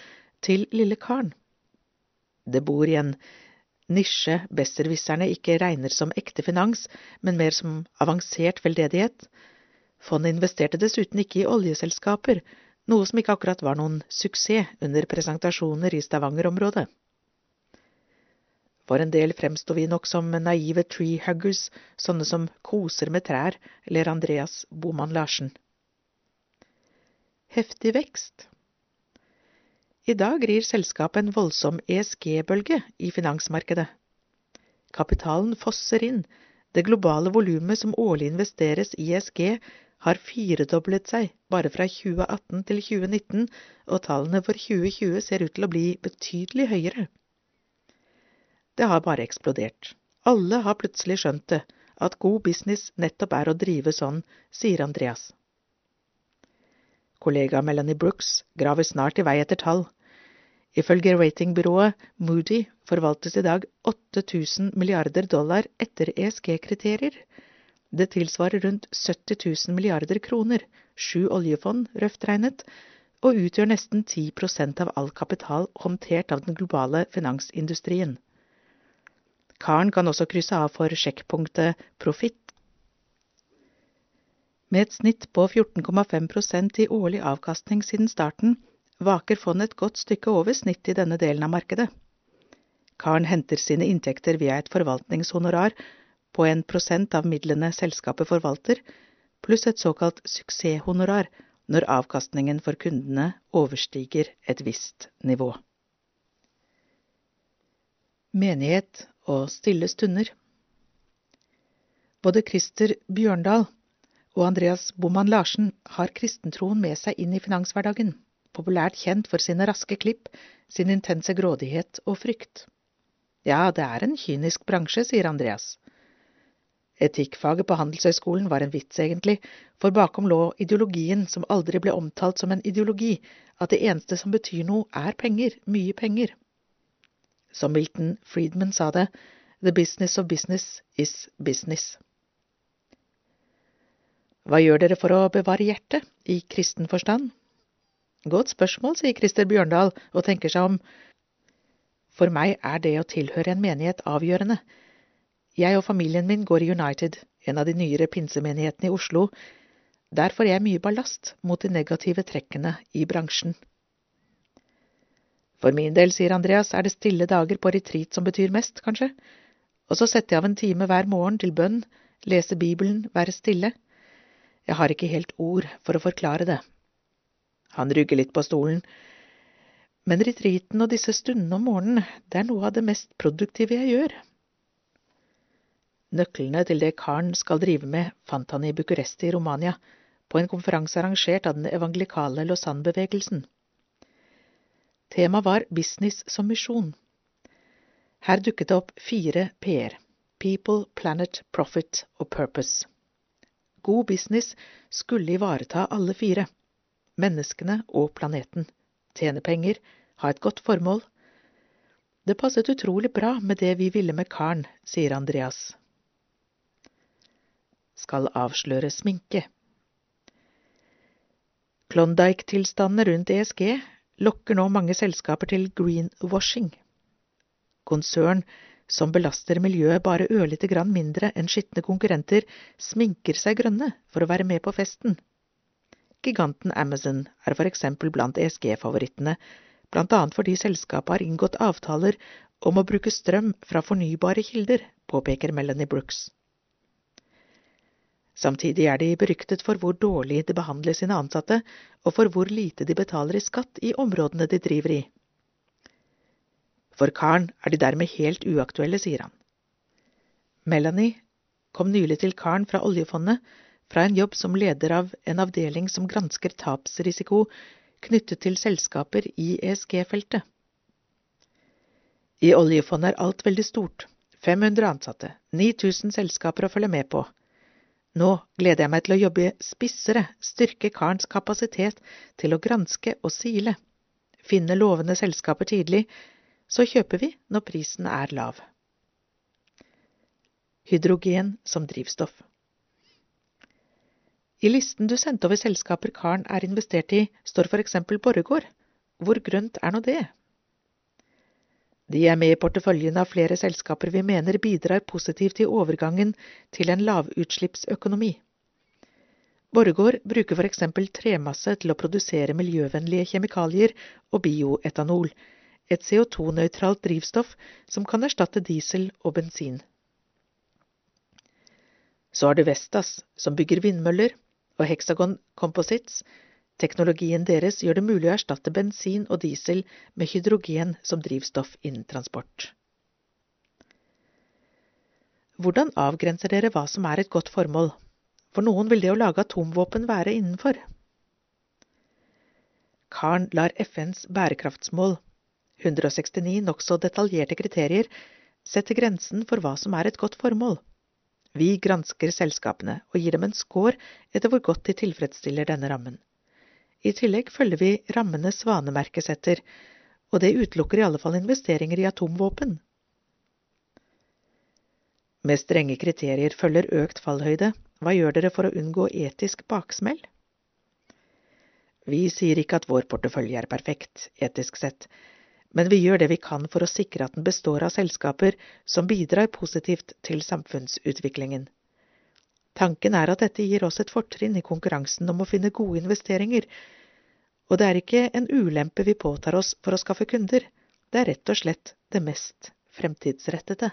til lille karen. Det bor i en nisje besserwisserne ikke regner som ekte finans, men mer som avansert veldedighet. Fondet investerte dessuten ikke i oljeselskaper, noe som ikke akkurat var noen suksess under presentasjoner i Stavanger-området. For en del fremsto vi nok som naive treehuggers, sånne som koser med trær, eller Andreas Boman Larsen. Heftig vekst. I dag rir selskapet en voldsom ESG-bølge i finansmarkedet. Kapitalen fosser inn, det globale volumet som årlig investeres i ESG har firedoblet seg bare fra 2018 til 2019, og tallene for 2020 ser ut til å bli betydelig høyere. Det har bare eksplodert. Alle har plutselig skjønt det, at god business nettopp er å drive sånn, sier Andreas. Kollega Melanie Brooks graver snart i vei etter tall. Ifølge ratingbyrået Moody forvaltes i dag 8000 milliarder dollar etter ESG-kriterier. Det tilsvarer rundt 70 000 milliarder kroner, sju oljefond røft regnet, og utgjør nesten 10% av all kapital håndtert av den globale finansindustrien. Karen kan også krysse av for sjekkpunktet profitt. Med et snitt på 14,5% i årlig avkastning siden starten, vaker fondet et godt stykke over snittet i denne delen av markedet. Karen henter sine inntekter via et forvaltningshonorar på en prosent av midlene selskapet forvalter, pluss et såkalt suksesshonorar når avkastningen for kundene overstiger et visst nivå. Menighet og stille stunder. Både Christer Bjørndal og Andreas Boman Larsen har kristentroen med seg inn i finanshverdagen, populært kjent for sine raske klipp, sin intense grådighet og frykt. Ja, det er en kynisk bransje, sier Andreas. Etikkfaget på Handelshøyskolen var en vits, egentlig, for bakom lå ideologien som aldri ble omtalt som en ideologi, at det eneste som betyr noe, er penger, mye penger. Som Milton Friedman sa det, the business of business is business. Hva gjør dere for å bevare hjertet, i kristen forstand? Godt spørsmål, sier Christer Bjørndal og tenker seg om. For meg er det å tilhøre en menighet avgjørende. Jeg og familien min går i United, en av de nyere pinsemenighetene i Oslo. Der får jeg mye ballast mot de negative trekkene i bransjen. For min del, sier Andreas, er det stille dager på retreat som betyr mest, kanskje. Og så setter jeg av en time hver morgen til bønn, lese Bibelen, være stille. Jeg har ikke helt ord for å forklare det. Han rygger litt på stolen. Men retreaten og disse stundene om morgenen, det er noe av det mest produktive jeg gjør. Nøklene til det karen skal drive med, fant han i Bucuresti i Romania, på en konferanse arrangert av den evangelikale Lausanne-bevegelsen. Temaet var business som misjon. Her dukket det opp fire p-er – People, Planet, Profit og Purpose. God business skulle ivareta alle fire – menneskene og planeten, tjene penger, ha et godt formål. Det passet utrolig bra med det vi ville med karen, sier Andreas. Skal avsløre sminke. Klondyke-tilstandene rundt ESG lokker nå mange selskaper til greenwashing. Konsern som belaster miljøet bare ørlite grann mindre enn skitne konkurrenter, sminker seg grønne for å være med på festen. Giganten Amazon er for eksempel blant ESG-favorittene, blant annet fordi selskapet har inngått avtaler om å bruke strøm fra fornybare kilder, påpeker Melanie Brooks. Samtidig er de beryktet for hvor dårlig de behandler sine ansatte, og for hvor lite de betaler i skatt i områdene de driver i. For Karen er de dermed helt uaktuelle, sier han. Melanie kom nylig til Karen fra oljefondet, fra en jobb som leder av en avdeling som gransker tapsrisiko knyttet til selskaper i ESG-feltet. I oljefondet er alt veldig stort. 500 ansatte, 9000 selskaper å følge med på. Nå gleder jeg meg til å jobbe spissere, styrke karens kapasitet til å granske og sile, finne lovende selskaper tidlig, så kjøper vi når prisen er lav. Hydrogen som drivstoff. I listen du sendte over selskaper karen er investert i, står for eksempel Borregaard. Hvor grønt er nå det? De er med i porteføljen av flere selskaper vi mener bidrar positivt i overgangen til en lavutslippsøkonomi. Borregaard bruker for eksempel tremasse til å produsere miljøvennlige kjemikalier og bioetanol, et CO2-nøytralt drivstoff som kan erstatte diesel og bensin. Så har du Vestas, som bygger vindmøller, og Hexagon Composites, Teknologien deres gjør det mulig å erstatte bensin og diesel med hydrogen som drivstoff innen transport. Hvordan avgrenser dere hva som er et godt formål? For noen vil det å lage atomvåpen være innenfor. Karen lar FNs bærekraftsmål, 169 nokså detaljerte kriterier, sette grensen for hva som er et godt formål. Vi gransker selskapene og gir dem en score etter hvor godt de tilfredsstiller denne rammen. I tillegg følger vi rammene Svanemerket setter, og det utelukker i alle fall investeringer i atomvåpen. Med strenge kriterier følger økt fallhøyde. Hva gjør dere for å unngå etisk baksmell? Vi sier ikke at vår portefølje er perfekt, etisk sett, men vi gjør det vi kan for å sikre at den består av selskaper som bidrar positivt til samfunnsutviklingen. Tanken er at dette gir oss et fortrinn i konkurransen om å finne gode investeringer, og det er ikke en ulempe vi påtar oss for å skaffe kunder, det er rett og slett det mest fremtidsrettede.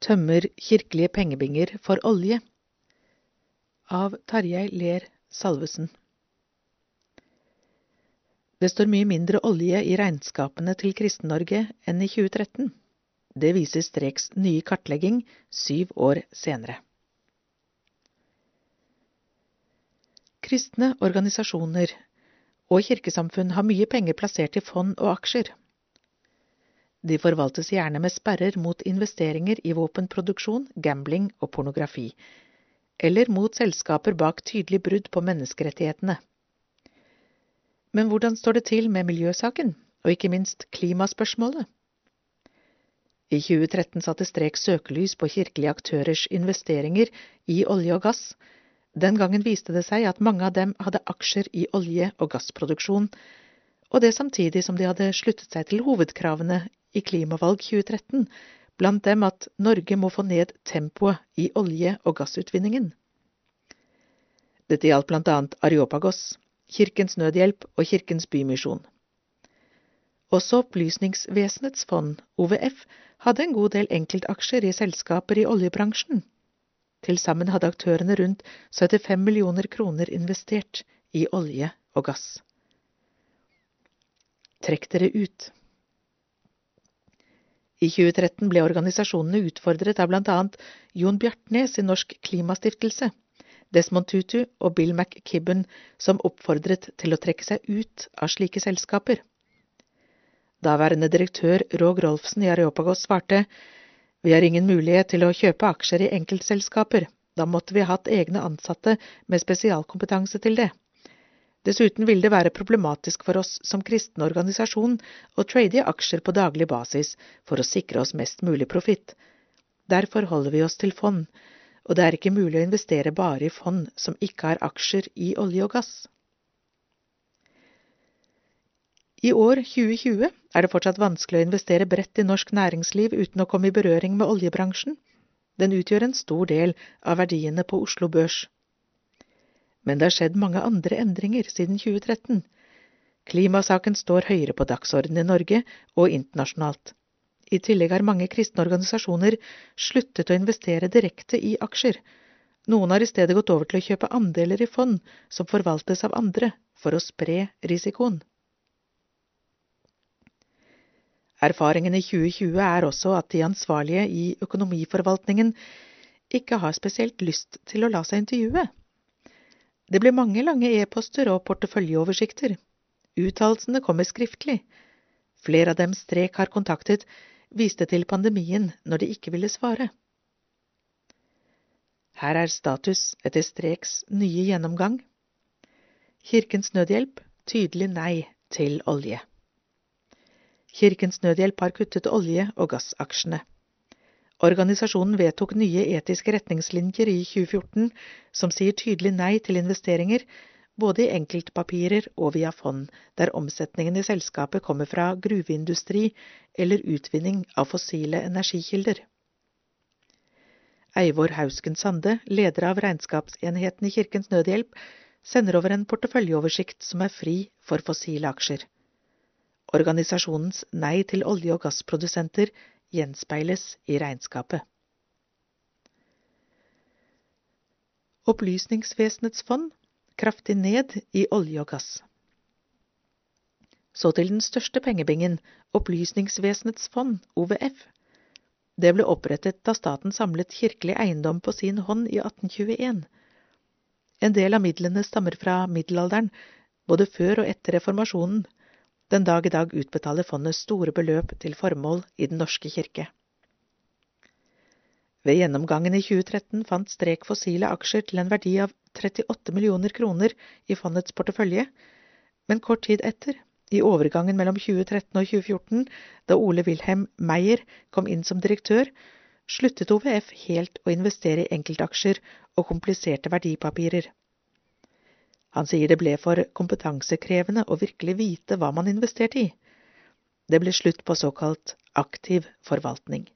Tømmer kirkelige pengebinger for olje av Tarjei Ler Salvesen Det står mye mindre olje i regnskapene til Kristen-Norge enn i 2013. Det viser Streks nye kartlegging syv år senere. Kristne organisasjoner og kirkesamfunn har mye penger plassert i fond og aksjer. De forvaltes gjerne med sperrer mot investeringer i våpenproduksjon, gambling og pornografi, eller mot selskaper bak tydelig brudd på menneskerettighetene. Men hvordan står det til med miljøsaken, og ikke minst klimaspørsmålet? I 2013 satte Strek søkelys på kirkelige aktørers investeringer i olje og gass. Den gangen viste det seg at mange av dem hadde aksjer i olje- og gassproduksjon, og det samtidig som de hadde sluttet seg til hovedkravene i Klimavalg 2013, blant dem at Norge må få ned tempoet i olje- og gassutvinningen. Dette gjaldt blant annet Areopagos, Kirkens Nødhjelp og Kirkens Bymisjon. Også Opplysningsvesenets fond, OVF, hadde en god del enkeltaksjer i selskaper i oljebransjen. Til sammen hadde aktørene rundt 75 millioner kroner investert i olje og gass. Trekk dere ut. I 2013 ble organisasjonene utfordret av annet Jon Bjartnes i Norsk Klimastiftelse, Desmond Tutu og Bill McKibben, som oppfordret til å trekke seg ut av slike selskaper. Daværende direktør Rog Rolfsen i Areopagos svarte vi har ingen mulighet til å kjøpe aksjer i enkeltselskaper, da måtte vi hatt egne ansatte med spesialkompetanse til det. Dessuten vil det være problematisk for oss som kristen organisasjon å trade aksjer på daglig basis for å sikre oss mest mulig profitt. Derfor holder vi oss til fond, og det er ikke mulig å investere bare i fond som ikke har aksjer i olje og gass. I år 2020 er det fortsatt vanskelig å investere bredt i norsk næringsliv uten å komme i berøring med oljebransjen. Den utgjør en stor del av verdiene på Oslo Børs. Men det har skjedd mange andre endringer siden 2013. Klimasaken står høyere på dagsordenen i Norge og internasjonalt. I tillegg har mange kristne organisasjoner sluttet å investere direkte i aksjer. Noen har i stedet gått over til å kjøpe andeler i fond som forvaltes av andre, for å spre risikoen. Erfaringen i 2020 er også at de ansvarlige i økonomiforvaltningen ikke har spesielt lyst til å la seg intervjue. Det ble mange lange e-poster og porteføljeoversikter. Uttalelsene kommer skriftlig. Flere av dem Strek har kontaktet, viste til pandemien når de ikke ville svare. Her er status etter Streks nye gjennomgang. Kirkens Nødhjelp tydelig nei til olje. Kirkens Nødhjelp har kuttet olje- og gassaksjene. Organisasjonen vedtok nye etiske retningslinjer i 2014 som sier tydelig nei til investeringer, både i enkeltpapirer og via fond, der omsetningen i selskapet kommer fra gruveindustri eller utvinning av fossile energikilder. Eivor Hausken Sande, leder av regnskapsenheten i Kirkens Nødhjelp, sender over en porteføljeoversikt som er fri for fossile aksjer. Organisasjonens nei til olje- og gassprodusenter gjenspeiles i regnskapet. Opplysningsvesenets fond kraftig ned i olje og gass. Så til den største pengebingen, Opplysningsvesenets fond, OVF. Det ble opprettet da staten samlet kirkelig eiendom på sin hånd i 1821. En del av midlene stammer fra middelalderen, både før og etter reformasjonen. Den dag i dag utbetaler fondet store beløp til formål i Den norske kirke. Ved gjennomgangen i 2013 fant Strek fossile aksjer til en verdi av 38 millioner kroner i fondets portefølje, men kort tid etter, i overgangen mellom 2013 og 2014, da Ole Wilhelm Meyer kom inn som direktør, sluttet OVF helt å investere i enkeltaksjer og kompliserte verdipapirer. Han sier det ble for kompetansekrevende å virkelig vite hva man investerte i. Det ble slutt på såkalt aktiv forvaltning.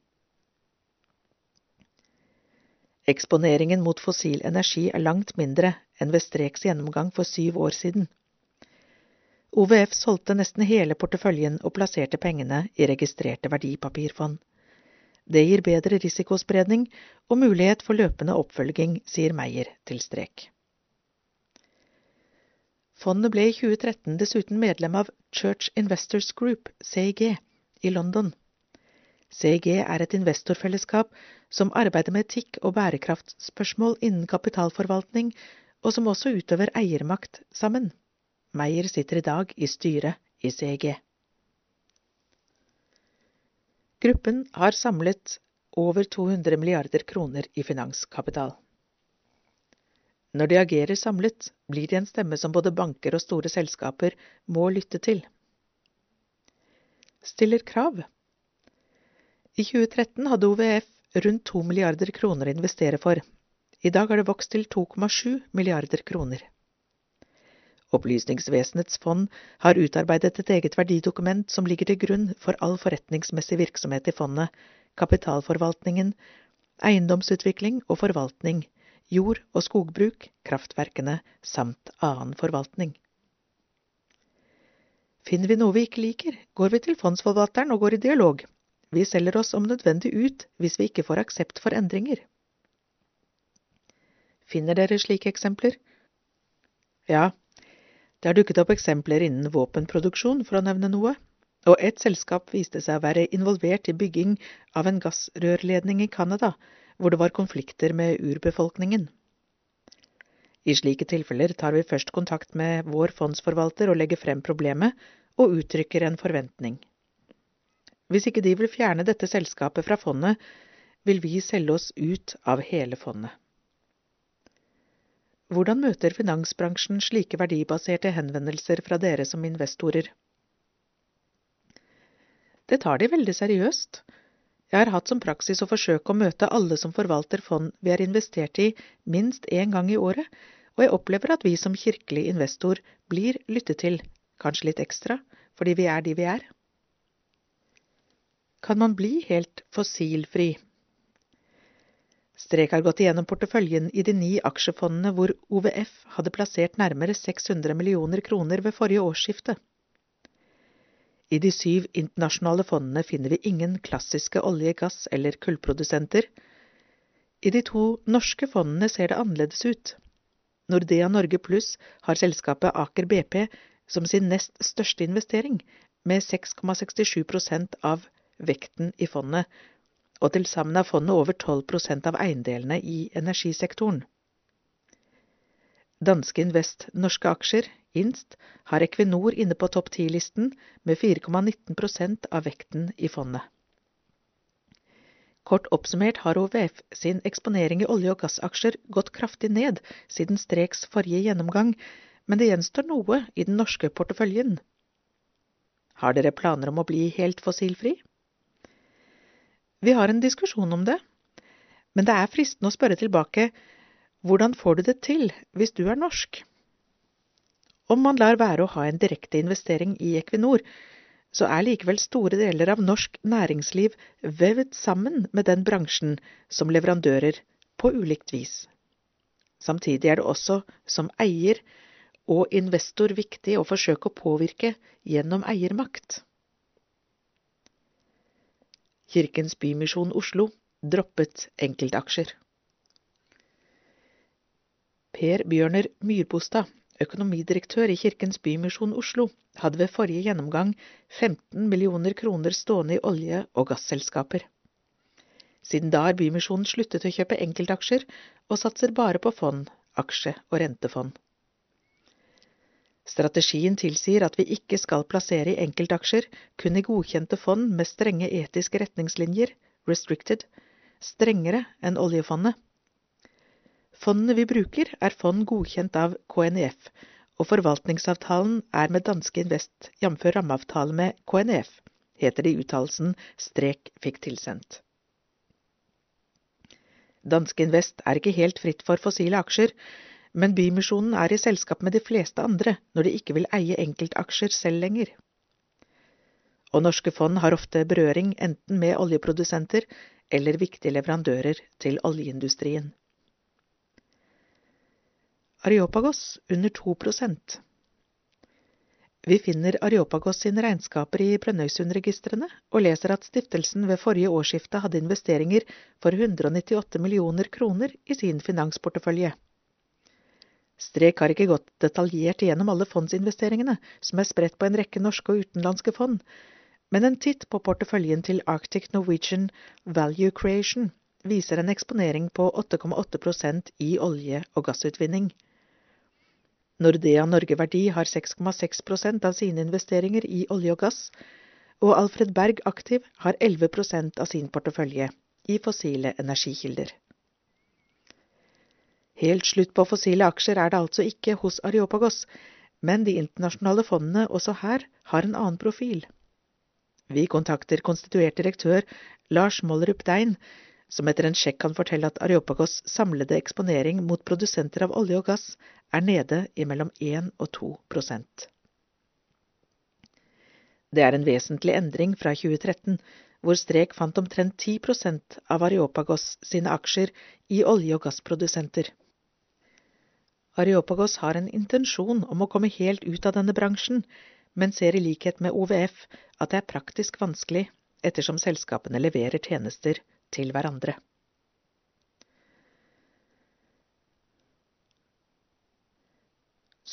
Eksponeringen mot fossil energi er langt mindre enn ved Streks gjennomgang for syv år siden. OVF solgte nesten hele porteføljen og plasserte pengene i registrerte verdipapirfond. Det gir bedre risikospredning og mulighet for løpende oppfølging, sier Meyer til Strek. Fondet ble i 2013 dessuten medlem av Church Investors Group, CIG, i London. CIG er et investorfellesskap som arbeider med etikk og bærekraftspørsmål innen kapitalforvaltning, og som også utøver eiermakt sammen. Meyer sitter i dag i styret i CIG. Gruppen har samlet over 200 milliarder kroner i finanskapital. Når de agerer samlet, blir de en stemme som både banker og store selskaper må lytte til. Stiller krav. I 2013 hadde OVF rundt 2 milliarder kroner å investere for. I dag har det vokst til 2,7 milliarder kroner. Opplysningsvesenets fond har utarbeidet et eget verdidokument som ligger til grunn for all forretningsmessig virksomhet i fondet, kapitalforvaltningen, eiendomsutvikling og forvaltning, jord- og skogbruk, kraftverkene samt annen forvaltning. Finner vi noe vi ikke liker, går vi til fondsforvalteren og går i dialog. Vi selger oss om nødvendig ut hvis vi ikke får aksept for endringer. Finner dere slike eksempler? Ja, det har dukket opp eksempler innen våpenproduksjon, for å nevne noe, og et selskap viste seg å være involvert i bygging av en gassrørledning i Canada, hvor det var konflikter med urbefolkningen. I slike tilfeller tar vi først kontakt med vår fondsforvalter og legger frem problemet og uttrykker en forventning. Hvis ikke de vil fjerne dette selskapet fra fondet, vil vi selge oss ut av hele fondet. Hvordan møter finansbransjen slike verdibaserte henvendelser fra dere som investorer? Det tar de veldig seriøst, jeg har hatt som praksis å forsøke å møte alle som forvalter fond vi har investert i, minst én gang i året, og jeg opplever at vi som kirkelig investor blir lyttet til, kanskje litt ekstra, fordi vi er de vi er. Kan man bli helt fossilfri? Strek har gått igjennom porteføljen i de ni aksjefondene hvor OVF hadde plassert nærmere 600 millioner kroner ved forrige årsskifte. I de syv internasjonale fondene finner vi ingen klassiske olje-, gass- eller kullprodusenter. I de to norske fondene ser det annerledes ut. Nordea Norge Pluss har selskapet Aker BP som sin nest største investering, med 6,67% av vekten i fondet, og til sammen er fondet over 12% av eiendelene i energisektoren. Danske Invest norske aksjer, Inst, har Equinor inne på topp 10-listen med 4,19% av vekten i fondet. Kort oppsummert har OVF sin eksponering i olje- og gassaksjer gått kraftig ned siden Streks forrige gjennomgang, men det gjenstår noe i den norske porteføljen. Har dere planer om å bli helt fossilfri? Vi har en diskusjon om det, men det er fristende å spørre tilbake hvordan får du det til hvis du er norsk? Om man lar være å ha en direkte investering i Equinor, så er likevel store deler av norsk næringsliv vevd sammen med den bransjen som leverandører på ulikt vis. Samtidig er det også som eier og investor viktig å forsøke å påvirke gjennom eiermakt. Kirkens Bymisjon Oslo droppet enkeltaksjer. Per Bjørner Myrbostad, økonomidirektør i Kirkens Bymisjon Oslo, hadde ved forrige gjennomgang 15 millioner kroner stående i olje- og gasselskaper. Siden da har Bymisjonen sluttet å kjøpe enkeltaksjer og satser bare på fond, aksje- og rentefond. Strategien tilsier at vi ikke skal plassere i enkeltaksjer, kun i godkjente fond med strenge etiske retningslinjer, restricted, strengere enn oljefondet. Fondene vi bruker, er fond godkjent av KNEF, og forvaltningsavtalen er med Danske Invest, jf. rammeavtale med KNEF, heter det i uttalelsen Strek fikk tilsendt. Danske Invest er ikke helt fritt for fossile aksjer, men Bymisjonen er i selskap med de fleste andre når de ikke vil eie enkeltaksjer selv lenger. Og norske fond har ofte berøring enten med oljeprodusenter eller viktige leverandører til oljeindustrien. Areopagos under 2% Vi finner Areopagos sine regnskaper i Brønnøysundregistrene og leser at stiftelsen ved forrige årsskifte hadde investeringer for 198 millioner kroner i sin finansportefølje. Strek har ikke gått detaljert igjennom alle fondsinvesteringene, som er spredt på en rekke norske og utenlandske fond, men en titt på porteføljen til Arctic Norwegian Value Creation viser en eksponering på 8,8% i olje- og gassutvinning. Nordea Norge Verdi har 6,6% av sine investeringer i olje og gass, og Alfred Berg Aktiv har 11% av sin portefølje i fossile energikilder. Helt slutt på fossile aksjer er det altså ikke hos Areopagos, men de internasjonale fondene også her har en annen profil. Vi kontakter konstituert direktør Lars Mollerup Dein, som etter en sjekk kan fortelle at Areopagos samlede eksponering mot produsenter av olje og gass er nede i mellom 1 og 2 prosent. Det er en vesentlig endring fra 2013, hvor Strek fant omtrent 10 prosent av Areopagos sine aksjer i olje- og gassprodusenter. Areopagos har en intensjon om å komme helt ut av denne bransjen, men ser i likhet med OVF at det er praktisk vanskelig ettersom selskapene leverer tjenester til hverandre.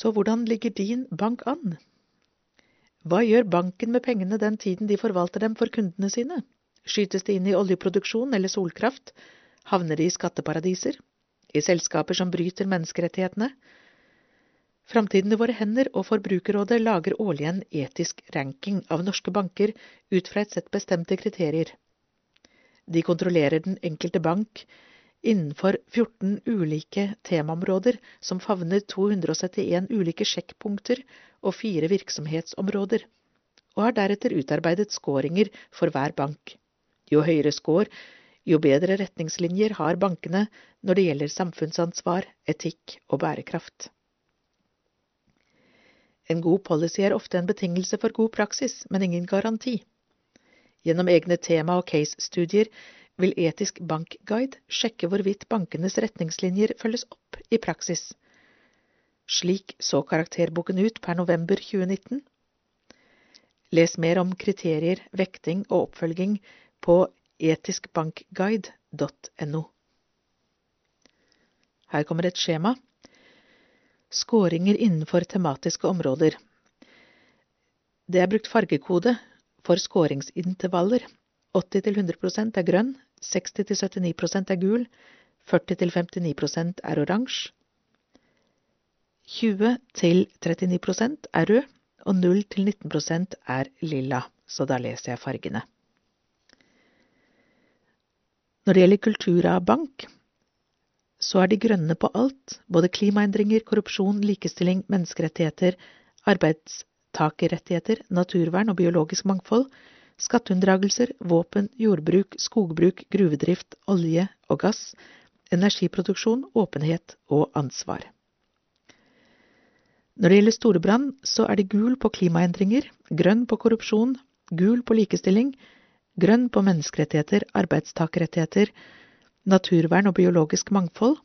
Så hvordan ligger din bank an? Hva gjør banken med pengene den tiden de forvalter dem for kundene sine? Skytes de inn i oljeproduksjon eller solkraft? Havner de i skatteparadiser? I selskaper som bryter menneskerettighetene? Framtiden i våre hender og Forbrukerrådet lager årlig en etisk ranking av norske banker ut fra et sett bestemte kriterier. De kontrollerer den enkelte bank innenfor 14 ulike temaområder som favner 271 ulike sjekkpunkter og fire virksomhetsområder, og har deretter utarbeidet scoringer for hver bank. Jo høyere score, jo bedre retningslinjer har bankene når det gjelder samfunnsansvar, etikk og bærekraft. En god policy er ofte en betingelse for god praksis, men ingen garanti. Gjennom egne tema- og case-studier vil Etisk bankguide sjekke hvorvidt bankenes retningslinjer følges opp i praksis. Slik så karakterboken ut per november 2019. Les mer om kriterier, vekting og oppfølging på etiskbankguide.no. Her kommer et skjema. Skåringer innenfor tematiske områder. Det er brukt fargekode for skåringsintervaller. 80-100% er grønn, 60-79% er gul, 40-59% er oransje. 20 til 39% er rød, og 0 til 19% er lilla, så da leser jeg fargene. Når det gjelder Kulturabank, så er de grønne på alt, både klimaendringer, korrupsjon, likestilling, menneskerettigheter, arbeidstakerrettigheter, naturvern og biologisk mangfold, skatteunndragelser, våpen, jordbruk, skogbruk, gruvedrift, olje og gass, energiproduksjon, åpenhet og ansvar. Når det gjelder Storebrand, så er det gul på klimaendringer, grønn på korrupsjon, gul på likestilling, grønn på menneskerettigheter, arbeidstakerrettigheter, naturvern og biologisk mangfold.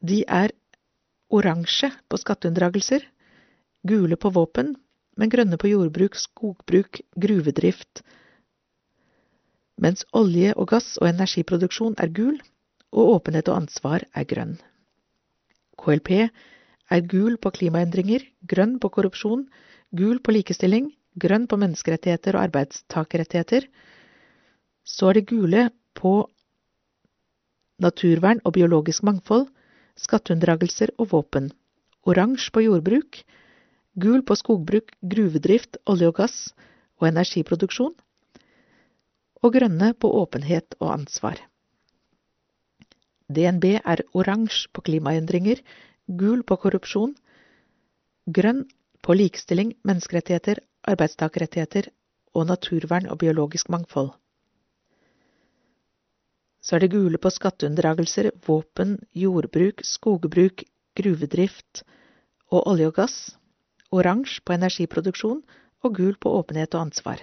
De er oransje på skatteunndragelser, gule på våpen, men grønne på jordbruk, skogbruk, gruvedrift, mens olje og gass og energiproduksjon er gul, og åpenhet og ansvar er grønn. KLP er gul på klimaendringer, grønn på korrupsjon, gul på likestilling, grønn på menneskerettigheter og arbeidstakerrettigheter. Så er det gule på naturvern og biologisk mangfold, skatteunndragelser og våpen. Oransje på jordbruk, gul på skogbruk, gruvedrift, olje og gass og energiproduksjon. Og grønne på åpenhet og ansvar. DNB er oransje på klimaendringer, gul på korrupsjon, grønn på likestilling, menneskerettigheter, arbeidstakerrettigheter og naturvern og biologisk mangfold. Så er det gule på skatteunndragelser, våpen, jordbruk, skogbruk, gruvedrift og olje og gass, oransje på energiproduksjon og gul på åpenhet og ansvar.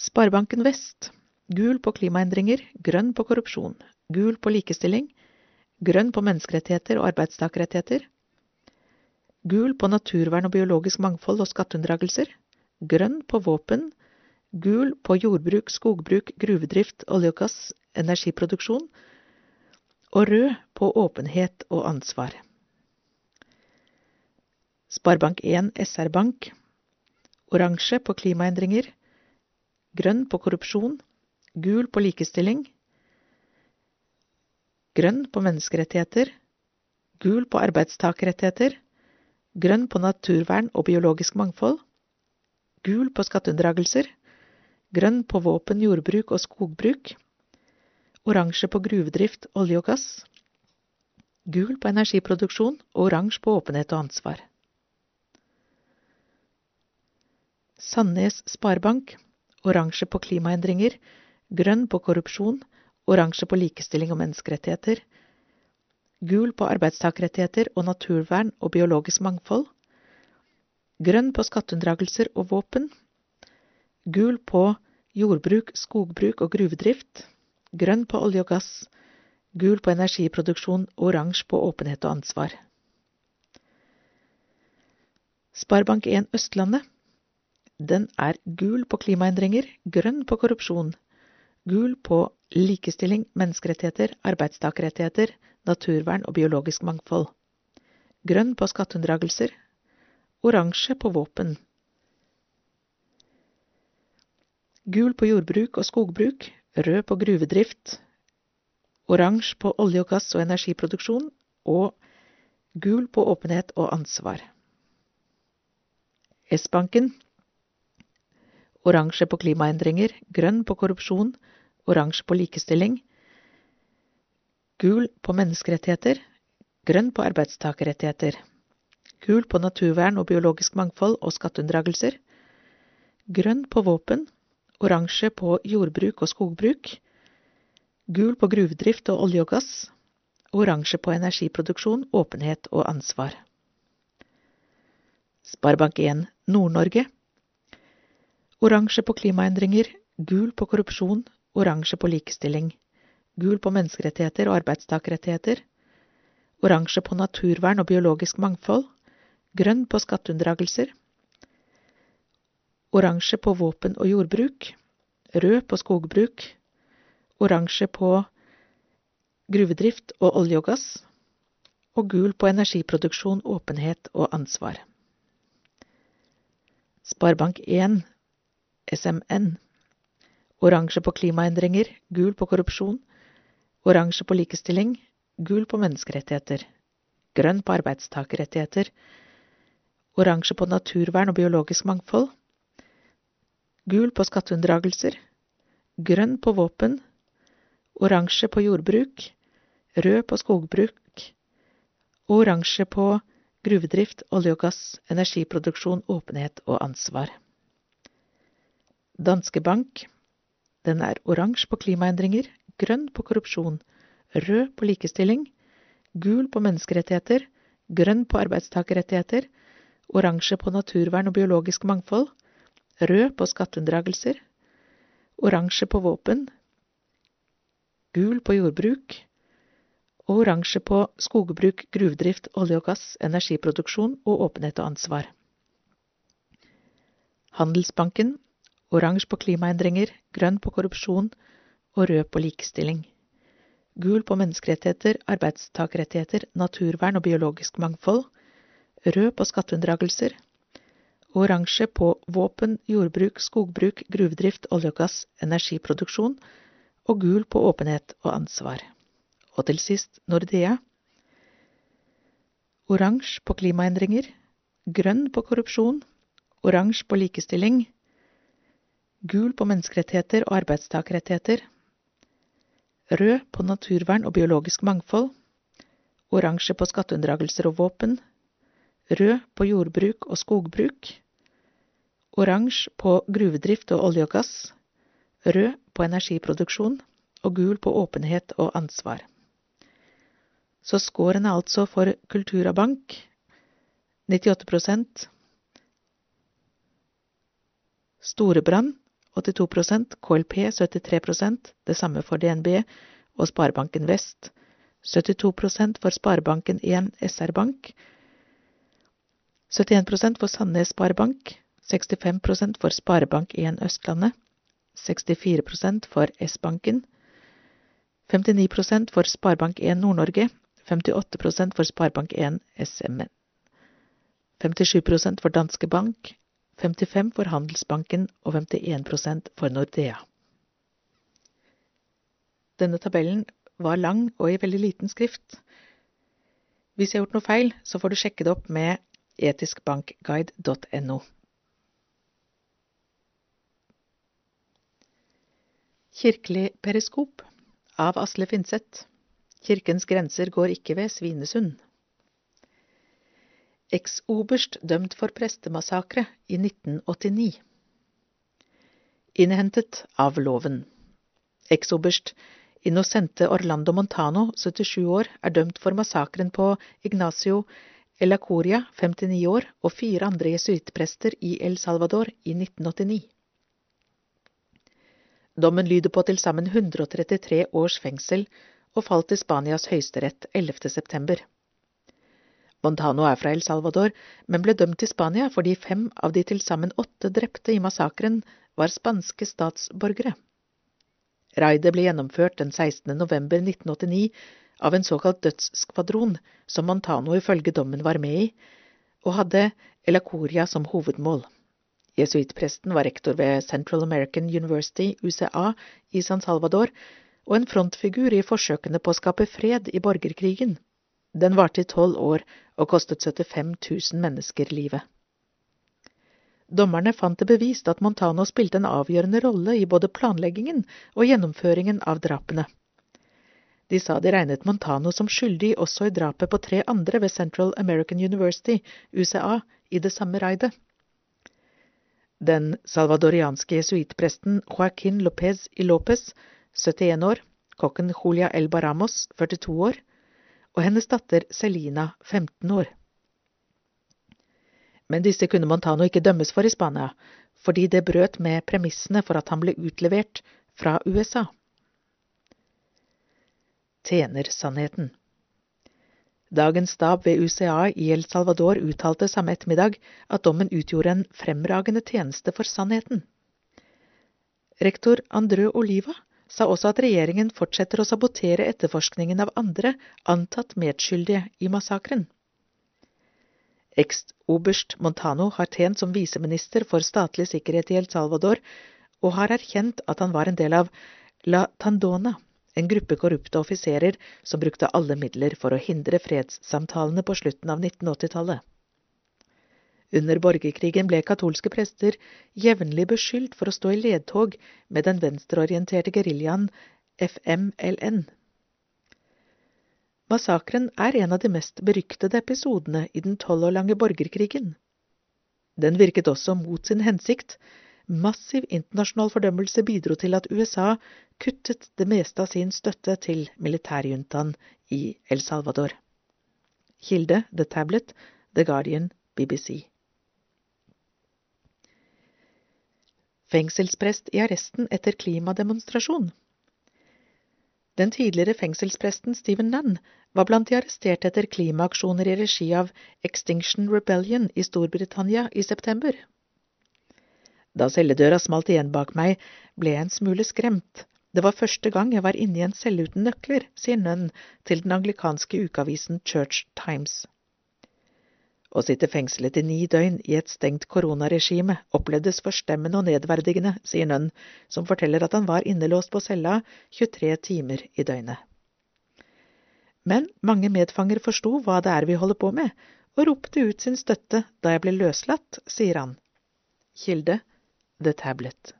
Sparebanken Vest gul på klimaendringer, grønn på korrupsjon, gul på likestilling, grønn på menneskerettigheter og arbeidstakerrettigheter, gul på naturvern og biologisk mangfold og skatteunndragelser, grønn på våpen, gul på jordbruk, skogbruk, gruvedrift, olje og gass, energiproduksjon, og rød på åpenhet og ansvar. Sparebank1 SR-Bank oransje på klimaendringer, grønn på korrupsjon, gul på likestilling, grønn på menneskerettigheter, gul på arbeidstakerrettigheter, grønn på naturvern og biologisk mangfold, gul på skatteunndragelser, grønn på våpen, jordbruk og skogbruk, oransje på gruvedrift, olje og gass, gul på energiproduksjon og oransje på åpenhet og ansvar. Sandnes Sparebank oransje på klimaendringer, grønn på korrupsjon, oransje på likestilling og menneskerettigheter, gul på arbeidstakerrettigheter og naturvern og biologisk mangfold, grønn på skatteunndragelser og våpen, gul på jordbruk, skogbruk og gruvedrift, grønn på olje og gass, gul på energiproduksjon oransje på åpenhet og ansvar. Sparebank1 Østlandet Den er gul på klimaendringer, grønn på korrupsjon, gul på likestilling, menneskerettigheter, arbeidstakerrettigheter, naturvern og biologisk mangfold, grønn på skatteunndragelser, oransje på våpen, gul på jordbruk og skogbruk, rød på gruvedrift, oransje på olje og gass og energiproduksjon og gul på åpenhet og ansvar. S-banken oransje på klimaendringer, grønn på korrupsjon, oransje på likestilling, gul på menneskerettigheter, grønn på arbeidstakerrettigheter, gul på naturvern og biologisk mangfold og skatteunndragelser, grønn på våpen, oransje på jordbruk og skogbruk, gul på gruvedrift og olje og gass, oransje på energiproduksjon, åpenhet og ansvar. Sparebank1 Nord-Norge Oransje på klimaendringer, gul på korrupsjon, oransje på likestilling, gul på menneskerettigheter og arbeidstakerrettigheter, oransje på naturvern og biologisk mangfold, grønn på skatteunndragelser, oransje på våpen og jordbruk, rød på skogbruk, oransje på gruvedrift og olje og gass, og gul på energiproduksjon, åpenhet og ansvar. Sparebank1 SMN oransje på klimaendringer, gul på korrupsjon, oransje på likestilling, gul på menneskerettigheter, grønn på arbeidstakerrettigheter, oransje på naturvern og biologisk mangfold, gul på skatteunndragelser, grønn på våpen, oransje på jordbruk, rød på skogbruk. Og oransje på gruvedrift, olje og gass, energiproduksjon, åpenhet og ansvar. Danske Bank, den er oransje på klimaendringer, grønn på korrupsjon, rød på likestilling, gul på menneskerettigheter, grønn på arbeidstakerrettigheter, oransje på naturvern og biologisk mangfold, rød på skatteunndragelser, oransje på våpen, gul på jordbruk og oransje på skogbruk, gruvedrift, olje og gass, energiproduksjon og åpenhet og ansvar. Handelsbanken oransje på klimaendringer, grønn på korrupsjon og rød på likestilling. Gul på menneskerettigheter, arbeidstakerrettigheter, naturvern og biologisk mangfold, rød på skatteunndragelser, oransje på våpen, jordbruk, skogbruk, gruvedrift, olje og gass, energiproduksjon, og gul på åpenhet og ansvar. Og til sist Nordea. Oransje på klimaendringer, grønn på korrupsjon, oransje på likestilling, gul på menneskerettigheter og arbeidstakerrettigheter, rød på naturvern og biologisk mangfold, oransje på skatteunndragelser og våpen, rød på jordbruk og skogbruk, oransje på gruvedrift og olje og gass, rød på energiproduksjon. Og gul på åpenhet og ansvar. Så scoren er altså for Kulturabank 98% Storebrand 82% KLP 73% det samme for DNB og Sparebanken Vest, 72% for Sparebanken 1 SR-Bank, 71 for Sandnes Sparebank, 65% for Sparebank1 Østlandet, 64% for S-banken, 59% for Sparebank1 Nord-Norge, 58% for Sparebank1 SMN, 57% for Danske Bank, 55 for Handelsbanken og 51% for Nordea. Denne tabellen var lang og i veldig liten skrift. Hvis jeg har gjort noe feil, så får du sjekke det opp med etiskbankguide.no. Kirkelig periskop av Asle Finseth. Kirkens grenser går ikke ved Svinesund. Eksoberst dømt for prestemassakre i 1989. Innhentet av loven. Eksoberst Innocente Orlando Montano, 77 år, er dømt for massakren på Ignacio Elacoria, 59 år, og fire andre jesuittprester i El Salvador i 1989. Dommen lyder på til sammen 133 års fengsel og falt i Spanias høyesterett 11. september. Montano er fra El Salvador, men ble dømt til Spania fordi fem av de til sammen åtte drepte i massakren var spanske statsborgere. Raidet ble gjennomført den 16. november 1989 av en såkalt dødsskvadron som Montano ifølge dommen var med i, og hadde Elacoria som hovedmål. Jesuittpresten var rektor ved Central American University, UCA, i San Salvador, og en frontfigur i forsøkene på å skape fred i borgerkrigen. Den varte i tolv år og kostet 75 000 mennesker livet. Dommerne fant det bevist at Montano spilte en avgjørende rolle i både planleggingen og gjennomføringen av drapene. De sa de regnet Montano som skyldig også i drapet på tre andre ved Central American University, UCA, i det samme raidet. Den salvadorianske jesuitpresten Joaquin Lopez y Lopez, 71 år, kokken Julia El Baramos, 42 år, og hennes datter Celina, 15 år. Men disse kunne Montano ikke dømmes for i Spania, fordi det brøt med premissene for at han ble utlevert fra USA tjenersannheten. Dagens stab ved UCA i El Salvador uttalte samme ettermiddag at dommen utgjorde en fremragende tjeneste for sannheten. Rektor Andrø Oliva sa også at regjeringen fortsetter å sabotere etterforskningen av andre antatt medskyldige i massakren. Eksoberst Montano har tjent som viseminister for statlig sikkerhet i El Salvador, og har erkjent at han var en del av La Tandona, en gruppe korrupte offiserer som brukte alle midler for å hindre fredssamtalene på slutten av 1980-tallet. Under borgerkrigen ble katolske prester jevnlig beskyldt for å stå i ledtog med den venstreorienterte geriljaen FMLN. Massakren er en av de mest beryktede episodene i den tolv år lange borgerkrigen. Den virket også mot sin hensikt. Massiv internasjonal fordømmelse bidro til at USA kuttet det meste av sin støtte til militærjuntaen i El Salvador. Kilde The Tablet, The Guardian, BBC. Fengselsprest i arresten etter klimademonstrasjon. Den tidligere fengselspresten Stephen Nunn var blant de arresterte etter klimaaksjoner i regi av Extinction Rebellion i Storbritannia i september. Da celledøra smalt igjen bak meg, ble jeg en smule skremt. Det var første gang jeg var inne i en celle uten nøkler, sier Nunn til den anglikanske ukeavisen Church Times. Å sitte fengslet i ni døgn i et stengt koronaregime opplevdes forstemmende og nedverdigende, sier Nønn, som forteller at han var innelåst på cella 23 timer i døgnet. Men mange medfanger forsto hva det er vi holder på med, og ropte ut sin støtte da jeg ble løslatt, sier han. Kilde The Tablet.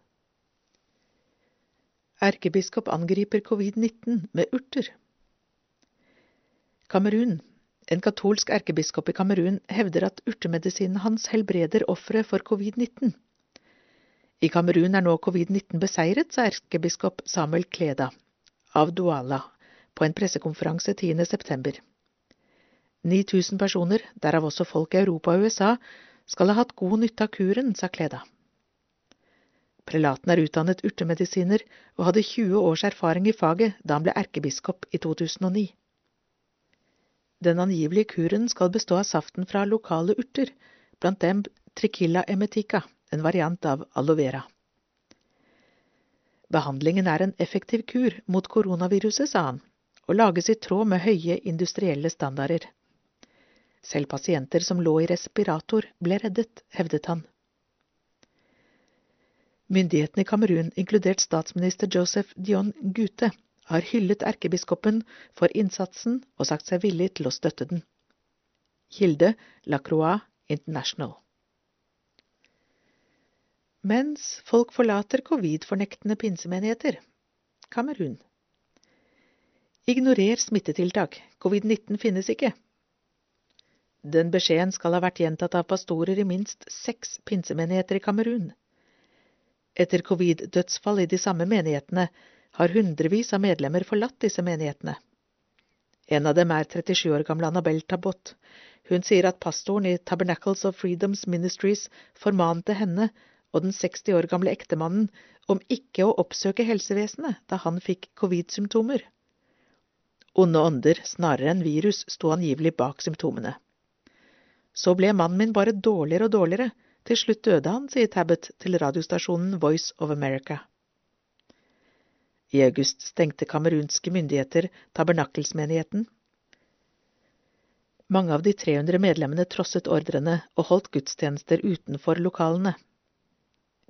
Erkebiskop angriper covid-19 med urter. Kamerun en katolsk erkebiskop i Kamerun hevder at urtemedisinen hans helbreder ofre for covid-19. I Kamerun er nå covid-19 beseiret, sa erkebiskop Samuel Kleda av Douala på en pressekonferanse 10. september. 9000 personer, derav også folk i Europa og USA, skal ha hatt god nytte av kuren, sa Kleda. Prelaten er utdannet urtemedisiner og hadde 20 års erfaring i faget da han ble erkebiskop i 2009. Den angivelige kuren skal bestå av saften fra lokale urter, blant dem trichilla emetica, en variant av aloe vera. Behandlingen er en effektiv kur mot koronaviruset, sa han, og lages i tråd med høye industrielle standarder. Selv pasienter som lå i respirator, ble reddet, hevdet han. Myndighetene i Kamerun, inkludert statsminister Joseph Dion Gute, har hyllet erkebiskopen for innsatsen og sagt seg villig til å støtte den. Kilde Lacroix International. Mens folk forlater covid-fornektende pinsemenigheter. Kamerun. Ignorer smittetiltak. Covid-19 finnes ikke. Den beskjeden skal ha vært gjentatt av pastorer i minst seks pinsemenigheter i Kamerun. Etter covid-dødsfall i de samme menighetene har hundrevis av medlemmer forlatt disse menighetene. En av dem er 37 år gamle Annabel Tabot. Hun sier at pastoren i Tabernacles of Freedoms Ministries formante henne og den 60 år gamle ektemannen om ikke å oppsøke helsevesenet da han fikk covid-symptomer. Onde ånder snarere enn virus sto angivelig bak symptomene. Så ble mannen min bare dårligere og dårligere. Til slutt døde han, sier Tabet til radiostasjonen Voice of America. I august stengte kamerunske myndigheter tabernakkelsmenigheten. Mange av de 300 medlemmene trosset ordrene og holdt gudstjenester utenfor lokalene.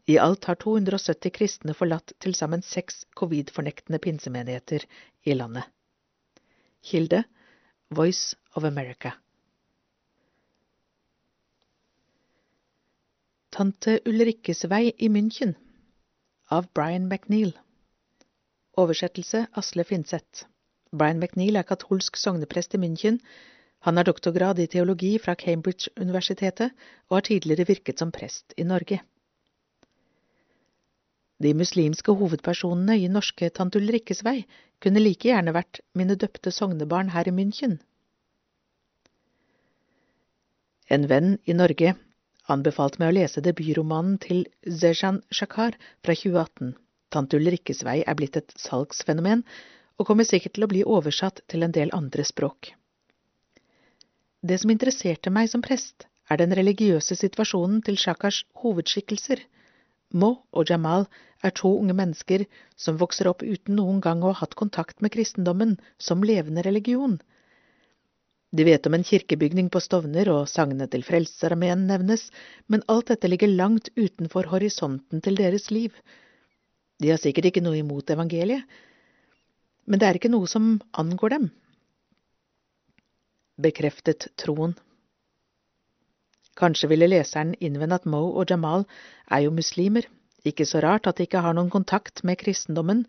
I alt har 270 kristne forlatt til sammen seks covid-fornektende pinsemenigheter i landet. Kilde Voice of America. Tante Ulrikkes vei i München av Brian McNeil. Oversettelse Asle Finseth. Brian McNeil er katolsk sogneprest i München. Han har doktorgrad i teologi fra Cambridge-universitetet og har tidligere virket som prest i Norge. De muslimske hovedpersonene i norske Tante Ulrikkes vei kunne like gjerne vært mine døpte sognebarn her i München. En venn i Norge anbefalte meg å lese debutromanen til Zejan Shakar fra 2018. Tante Ulrikkes vei er blitt et salgsfenomen og kommer sikkert til å bli oversatt til en del andre språk. Det som interesserte meg som prest, er den religiøse situasjonen til Shakars hovedskikkelser. Mo og Jamal er to unge mennesker som vokser opp uten noen gang å ha hatt kontakt med kristendommen som levende religion. De vet om en kirkebygning på Stovner, og sangene til Frelsesarmeen nevnes, men alt dette ligger langt utenfor horisonten til deres liv, de har sikkert ikke noe imot evangeliet, men det er ikke noe som angår dem. Bekreftet troen. Kanskje ville leseren innvende at Mo og Jamal er jo muslimer, ikke så rart at de ikke har noen kontakt med kristendommen.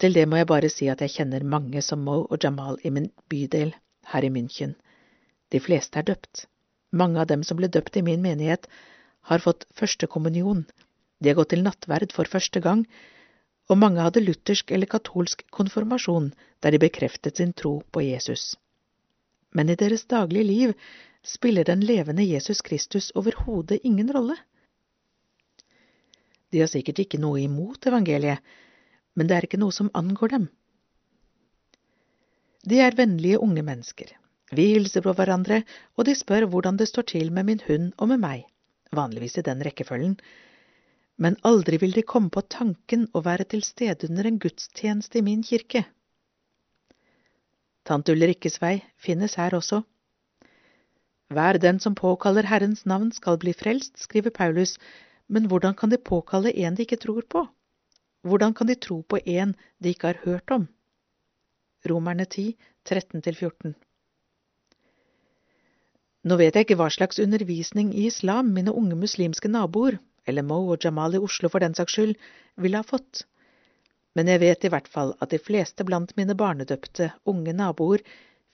Til det må jeg bare si at jeg kjenner mange som Mo og Jamal i min bydel her i München. De fleste er døpt. Mange av dem som ble døpt i min menighet, har fått førstekommunion, de har gått til nattverd for første gang, og mange hadde luthersk eller katolsk konfirmasjon der de bekreftet sin tro på Jesus. Men i deres daglige liv spiller den levende Jesus Kristus overhodet ingen rolle. De har sikkert ikke noe imot evangeliet, men det er ikke noe som angår dem. De er vennlige unge mennesker. Vi hilser på hverandre, og de spør hvordan det står til med min hund og med meg, vanligvis i den rekkefølgen, men aldri vil de komme på tanken å være til stede under en gudstjeneste i min kirke. Tante Ulrikkes vei finnes her også. Hver den som påkaller Herrens navn skal bli frelst, skriver Paulus, men hvordan kan de påkalle en de ikke tror på? Hvordan kan de tro på en de ikke har hørt om? Romerne 10, 13–14 Nå vet jeg ikke hva slags undervisning i islam mine unge muslimske naboer eller Mo og Jamal i Oslo for den saks skyld, ville ha fått. Men jeg vet i hvert fall at de fleste blant mine barnedøpte, unge naboer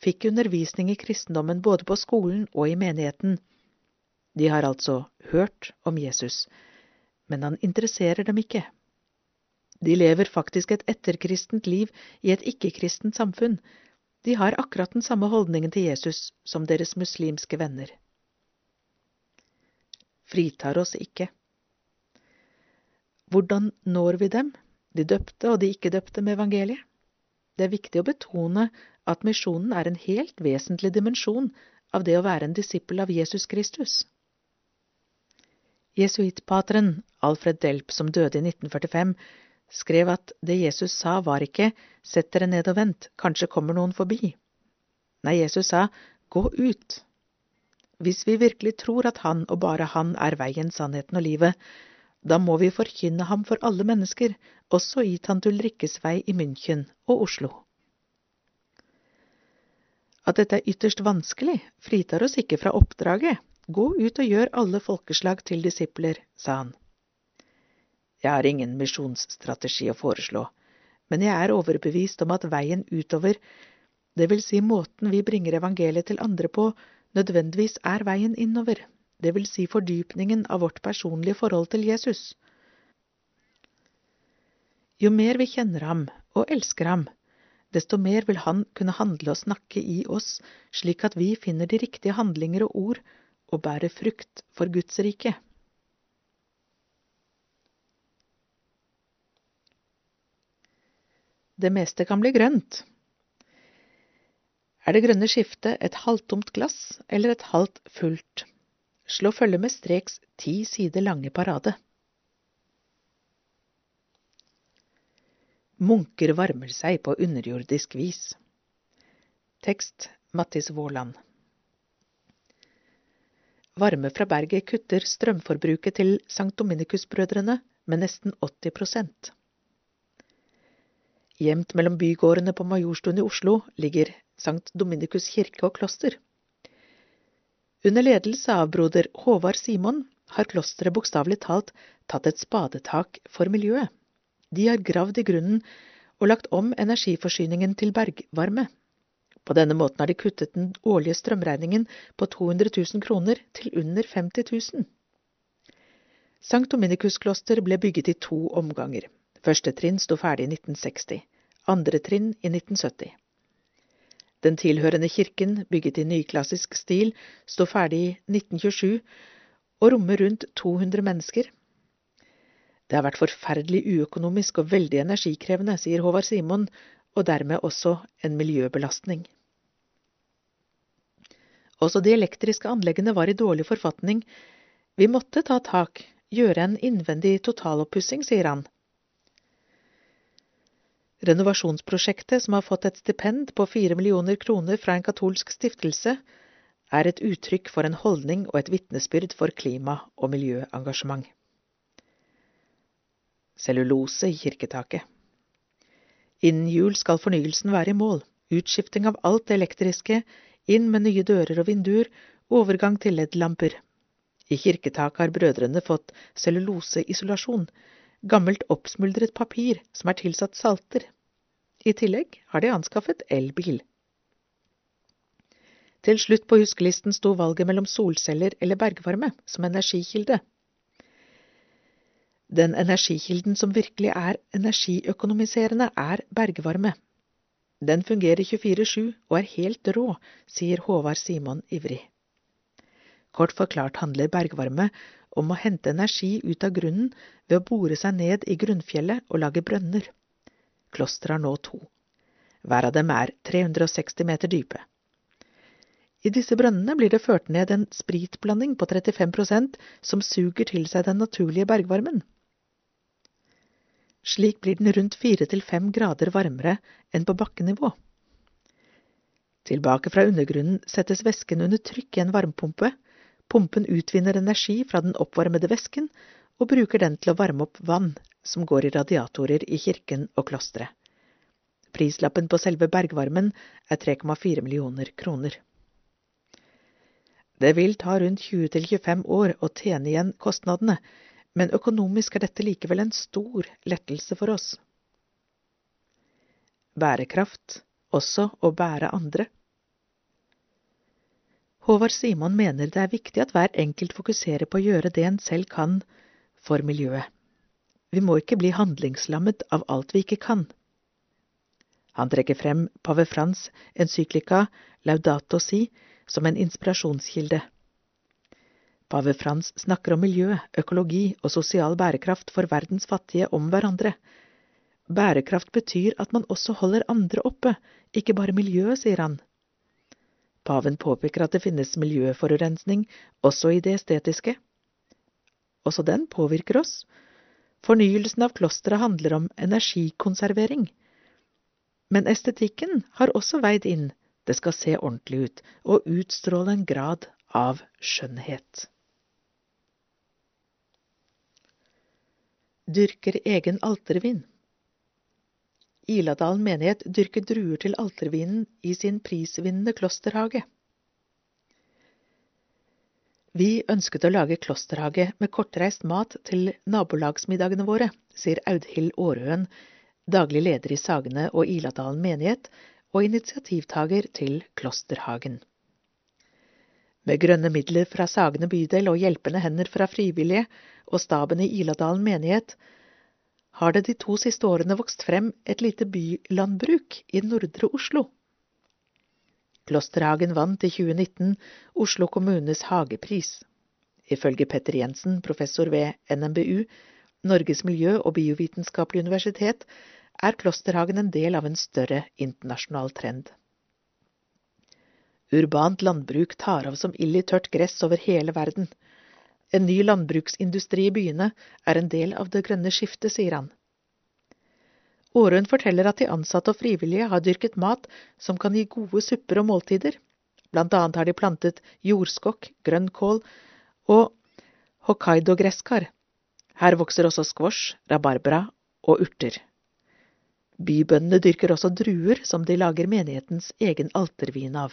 fikk undervisning i kristendommen både på skolen og i menigheten. De har altså hørt om Jesus, men han interesserer dem ikke. De lever faktisk et etterkristent liv i et ikke-kristent samfunn. De har akkurat den samme holdningen til Jesus som deres muslimske venner. Fritar oss ikke. Hvordan når vi dem, de døpte og de ikke-døpte, med evangeliet? Det er viktig å betone at misjonen er en helt vesentlig dimensjon av det å være en disippel av Jesus Kristus. Jesuittpateren Alfred Delp, som døde i 1945, skrev at det Jesus sa var ikke sett dere ned og vent, kanskje kommer noen forbi. Nei, Jesus sa gå ut. Hvis vi virkelig tror at Han og bare Han er veien, sannheten og livet, da må vi forkynne ham for alle mennesker, også i tante Ulrikkes vei i München og Oslo. At dette er ytterst vanskelig, fritar oss ikke fra oppdraget. Gå ut og gjør alle folkeslag til disipler, sa han. Jeg har ingen misjonsstrategi å foreslå, men jeg er overbevist om at veien utover, det vil si måten vi bringer evangeliet til andre på, nødvendigvis er veien innover det vil si fordypningen av vårt personlige forhold til Jesus. Jo mer vi kjenner ham og elsker ham, desto mer vil han kunne handle og snakke i oss, slik at vi finner de riktige handlinger og ord og bærer frukt for Guds rike. Det meste kan bli grønt. Er det grønne skiftet et halvtomt glass eller et halvt fullt? Slå følge med Streks ti sider lange parade. Munker varmer seg på underjordisk vis. Tekst Mattis Våland Varme fra berget kutter strømforbruket til Sankt Dominikus-brødrene med nesten 80% Gjemt mellom bygårdene på Majorstuen i Oslo ligger Sankt Dominikus kirke og kloster. Under ledelse av broder Håvard Simon har klosteret bokstavelig talt tatt et spadetak for miljøet. De har gravd i grunnen og lagt om energiforsyningen til bergvarme. På denne måten har de kuttet den årlige strømregningen på 200 000 kroner til under 50 000. Sankt Dominikus kloster ble bygget i to omganger. Første trinn sto ferdig i 1960, andre trinn i 1970. Den tilhørende kirken, bygget i nyklassisk stil, står ferdig i 1927 og rommer rundt 200 mennesker. Det har vært forferdelig uøkonomisk og veldig energikrevende, sier Håvard Simon, og dermed også en miljøbelastning. Også de elektriske anleggene var i dårlig forfatning. Vi måtte ta tak, gjøre en innvendig totaloppussing, sier han. Renovasjonsprosjektet, som har fått et stipend på fire millioner kroner fra en katolsk stiftelse, er et uttrykk for en holdning og et vitnesbyrd for klima- og miljøengasjement. Cellulose i kirketaket Innen jul skal fornyelsen være i mål. Utskifting av alt det elektriske, inn med nye dører og vinduer, overgang til LED-lamper. I kirketaket har brødrene fått celluloseisolasjon, gammelt oppsmuldret papir som er tilsatt salter. I tillegg har de anskaffet elbil. Til slutt på huskelisten sto valget mellom solceller eller bergvarme som energikilde. Den energikilden som virkelig er energiøkonomiserende, er bergvarme. Den fungerer 24-7 og er helt rå, sier Håvard Simon ivrig. Kort forklart handler bergvarme om å hente energi ut av grunnen ved å bore seg ned i grunnfjellet og lage brønner. Klosteret har nå to. Hver av dem er 360 meter dype. I disse brønnene blir det ført ned en spritblanding på 35% som suger til seg den naturlige bergvarmen. Slik blir den rundt fire til fem grader varmere enn på bakkenivå. Tilbake fra undergrunnen settes væsken under trykk i en varmepumpe. Pumpen utvinner energi fra den oppvarmede væsken og bruker den til å varme opp vann som går i radiatorer i kirken og klosteret. Prislappen på selve bergvarmen er 3,4 millioner kroner. Det vil ta rundt 20–25 år å tjene igjen kostnadene, men økonomisk er dette likevel en stor lettelse for oss. Bærekraft, også å bære andre. Håvard Simon mener det er viktig at hver enkelt fokuserer på å gjøre det en selv kan for miljøet. Vi må ikke bli handlingslammet av alt vi ikke kan. Han trekker frem pave Frans encyklika Laudato Si som en inspirasjonskilde. Pave Frans snakker om miljø, økologi og sosial bærekraft for verdens fattige om hverandre. Bærekraft betyr at man også holder andre oppe, ikke bare miljøet, sier han. Paven påpeker at det finnes miljøforurensning også i det estetiske. Også den påvirker oss. Fornyelsen av klosteret handler om energikonservering. Men estetikken har også veid inn, det skal se ordentlig ut og utstråle en grad av skjønnhet. Dyrker egen altervin. Iladalen menighet dyrker druer til altervinen i sin prisvinnende klosterhage. Vi ønsket å lage klosterhage med kortreist mat til nabolagsmiddagene våre, sier Audhild Aarøen, daglig leder i Sagene og Iladalen menighet og initiativtager til Klosterhagen. Med grønne midler fra Sagene bydel og hjelpende hender fra frivillige og staben i Iladalen menighet har det de to siste årene vokst frem et lite bylandbruk i nordre Oslo. Klosterhagen vant i 2019 Oslo kommunes hagepris. Ifølge Petter Jensen, professor ved NMBU, Norges miljø- og biovitenskapelige universitet, er Klosterhagen en del av en større internasjonal trend. Urbant landbruk tar av som ild i tørt gress over hele verden. En ny landbruksindustri i byene er en del av det grønne skiftet, sier han. Aarøen forteller at de ansatte og frivillige har dyrket mat som kan gi gode supper og måltider. Blant annet har de plantet jordskokk, grønnkål og hokkaido-gresskar. Her vokser også squash, rabarbra og urter. Bybøndene dyrker også druer som de lager menighetens egen altervin av.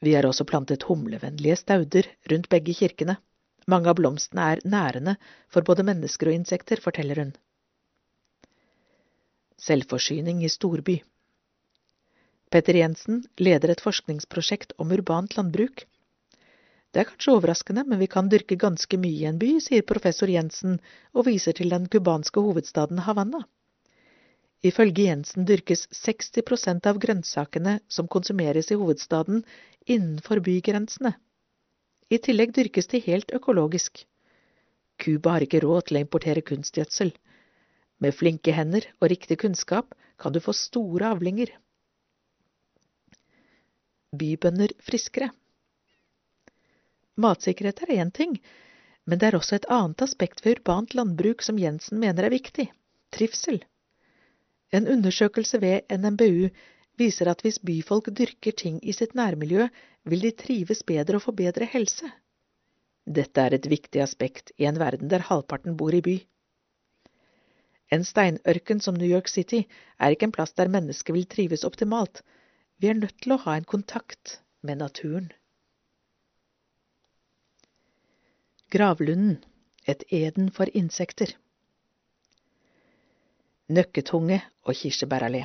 Vi har også plantet humlevennlige stauder rundt begge kirkene. Mange av blomstene er nærende for både mennesker og insekter, forteller hun. Selvforsyning i storby Petter Jensen leder et forskningsprosjekt om urbant landbruk. Det er kanskje overraskende, men vi kan dyrke ganske mye i en by, sier professor Jensen og viser til den cubanske hovedstaden Havanna. Ifølge Jensen dyrkes 60% av grønnsakene som konsumeres i hovedstaden, innenfor bygrensene. I tillegg dyrkes de helt økologisk. Cuba har ikke råd til å importere kunstgjødsel. Med flinke hender og riktig kunnskap kan du få store avlinger. Bybønder friskere Matsikkerhet er én ting, men det er også et annet aspekt ved urbant landbruk som Jensen mener er viktig – trivsel. En undersøkelse ved NMBU viser at hvis byfolk dyrker ting i sitt nærmiljø, vil de trives bedre og få bedre helse. Dette er et viktig aspekt i en verden der halvparten bor i by. En steinørken som New York City er ikke en plass der mennesket vil trives optimalt. Vi er nødt til å ha en kontakt med naturen. Gravlunden, et eden for insekter. Nøkketunge og kirsebærallé.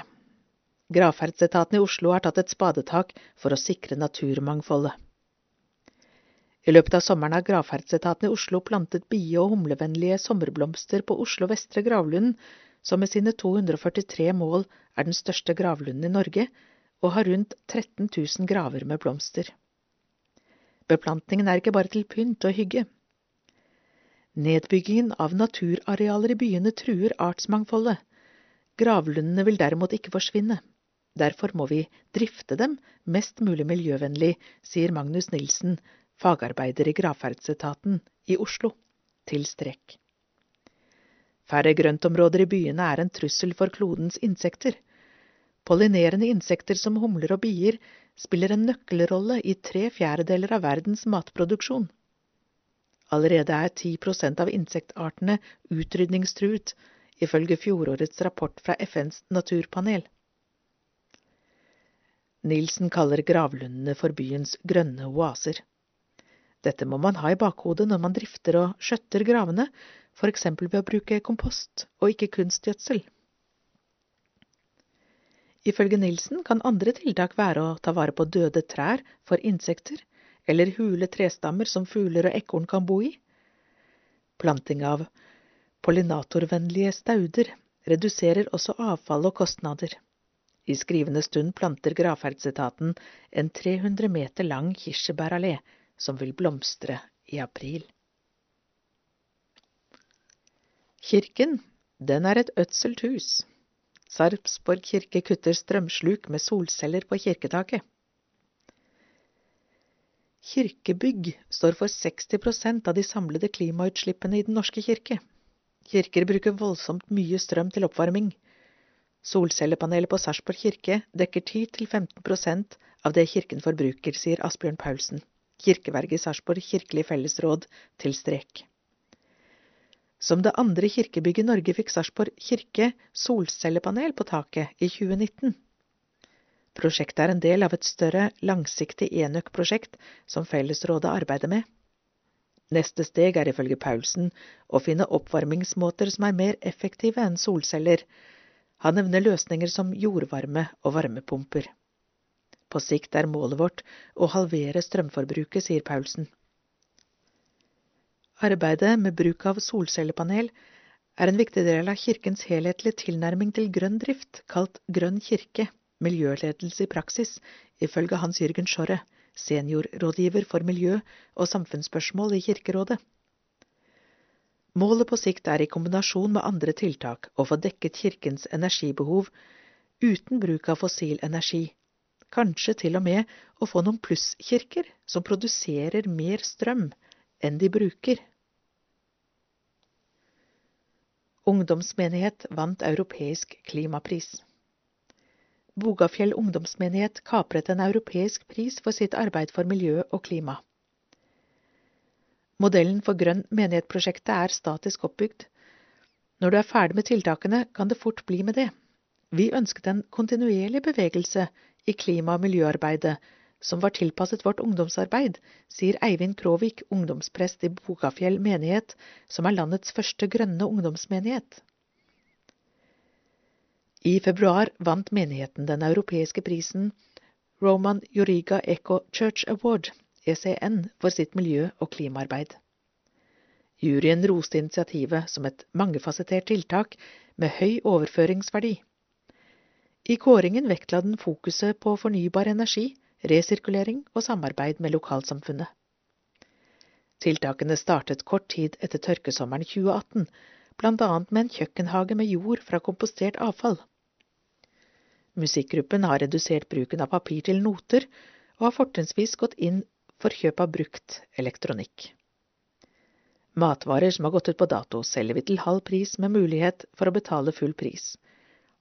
Gravferdsetaten i Oslo har tatt et spadetak for å sikre naturmangfoldet. I løpet av sommeren har gravferdsetaten i Oslo plantet bie- og humlevennlige sommerblomster på Oslo Vestre gravlund, som med sine 243 mål er den største gravlunden i Norge, og har rundt 13 000 graver med blomster. Beplantningen er ikke bare til pynt og hygge. Nedbyggingen av naturarealer i byene truer artsmangfoldet. Gravlundene vil derimot ikke forsvinne. Derfor må vi drifte dem mest mulig miljøvennlig, sier Magnus Nilsen, fagarbeider i gravferdsetaten i Oslo, til strekk. Færre grøntområder i byene er en trussel for klodens insekter. Pollinerende insekter som humler og bier spiller en nøkkelrolle i tre fjerdedeler av verdens matproduksjon. Allerede er 10 prosent av insektartene utrydningstruet, ifølge fjorårets rapport fra FNs naturpanel. Nilsen kaller gravlundene for byens grønne oaser. Dette må man ha i bakhodet når man drifter og skjøtter gravene, for eksempel ved å bruke kompost og ikke kunstgjødsel. Ifølge Nilsen kan andre tiltak være å ta vare på døde trær for insekter, eller hule trestammer som fugler og ekorn kan bo i. Planting av pollinatorvennlige stauder reduserer også avfall og kostnader. I skrivende stund planter gravferdsetaten en 300 meter lang kirsebærallé som vil blomstre i april. Kirken, den er et ødselt hus. Sarpsborg kirke kutter strømsluk med solceller på kirketaket. Kirkebygg står for 60% av de samlede klimautslippene i Den norske kirke. Kirker bruker voldsomt mye strøm til oppvarming. Solcellepanelet på Sarpsborg kirke dekker 10–15% av det kirken forbruker, sier Asbjørn Paulsen kirkeverget i Sarpsborg kirkelig fellesråd til strek. Som det andre kirkebygget i Norge fikk Sarpsborg kirke solcellepanel på taket i 2019. Prosjektet er en del av et større, langsiktig enøk-prosjekt som fellesrådet arbeider med. Neste steg er ifølge Paulsen å finne oppvarmingsmåter som er mer effektive enn solceller. Han nevner løsninger som jordvarme og varmepumper. På sikt er målet vårt å halvere strømforbruket, sier Paulsen. Arbeidet med bruk av solcellepanel er en viktig del av kirkens helhetlige tilnærming til grønn drift, kalt Grønn kirke, miljøledelse i praksis, ifølge Hans Jørgen Schorre, seniorrådgiver for miljø- og samfunnsspørsmål i Kirkerådet. Målet på sikt er i kombinasjon med andre tiltak å få dekket kirkens energibehov uten bruk av fossil energi, kanskje til og med å få noen plusskirker som produserer mer strøm enn de bruker. Ungdomsmenighet vant europeisk klimapris. Bogafjell ungdomsmenighet kapret en europeisk pris for sitt arbeid for miljø og klima. Modellen for Grønn menighet-prosjektet er statisk oppbygd. Når du er ferdig med tiltakene, kan det fort bli med det. Vi ønsket en kontinuerlig bevegelse i klima- og miljøarbeidet som var tilpasset vårt ungdomsarbeid, sier Eivind Kråvik, ungdomsprest i Bogafjell menighet, som er landets første grønne ungdomsmenighet. I februar vant menigheten den europeiske prisen Roman Joriga Eco Church Award, ECN, for sitt miljø- og klimaarbeid. Juryen roste initiativet som et mangefasettert tiltak med høy overføringsverdi. I kåringen vektla den fokuset på fornybar energi, resirkulering og samarbeid med lokalsamfunnet. Tiltakene startet kort tid etter tørkesommeren 2018, blant annet med en kjøkkenhage med jord fra kompostert avfall. Musikkgruppen har redusert bruken av papir til noter, og har fortrinnsvis gått inn for kjøp av brukt elektronikk. Matvarer som har gått ut på dato, selger vi til halv pris med mulighet for å betale full pris.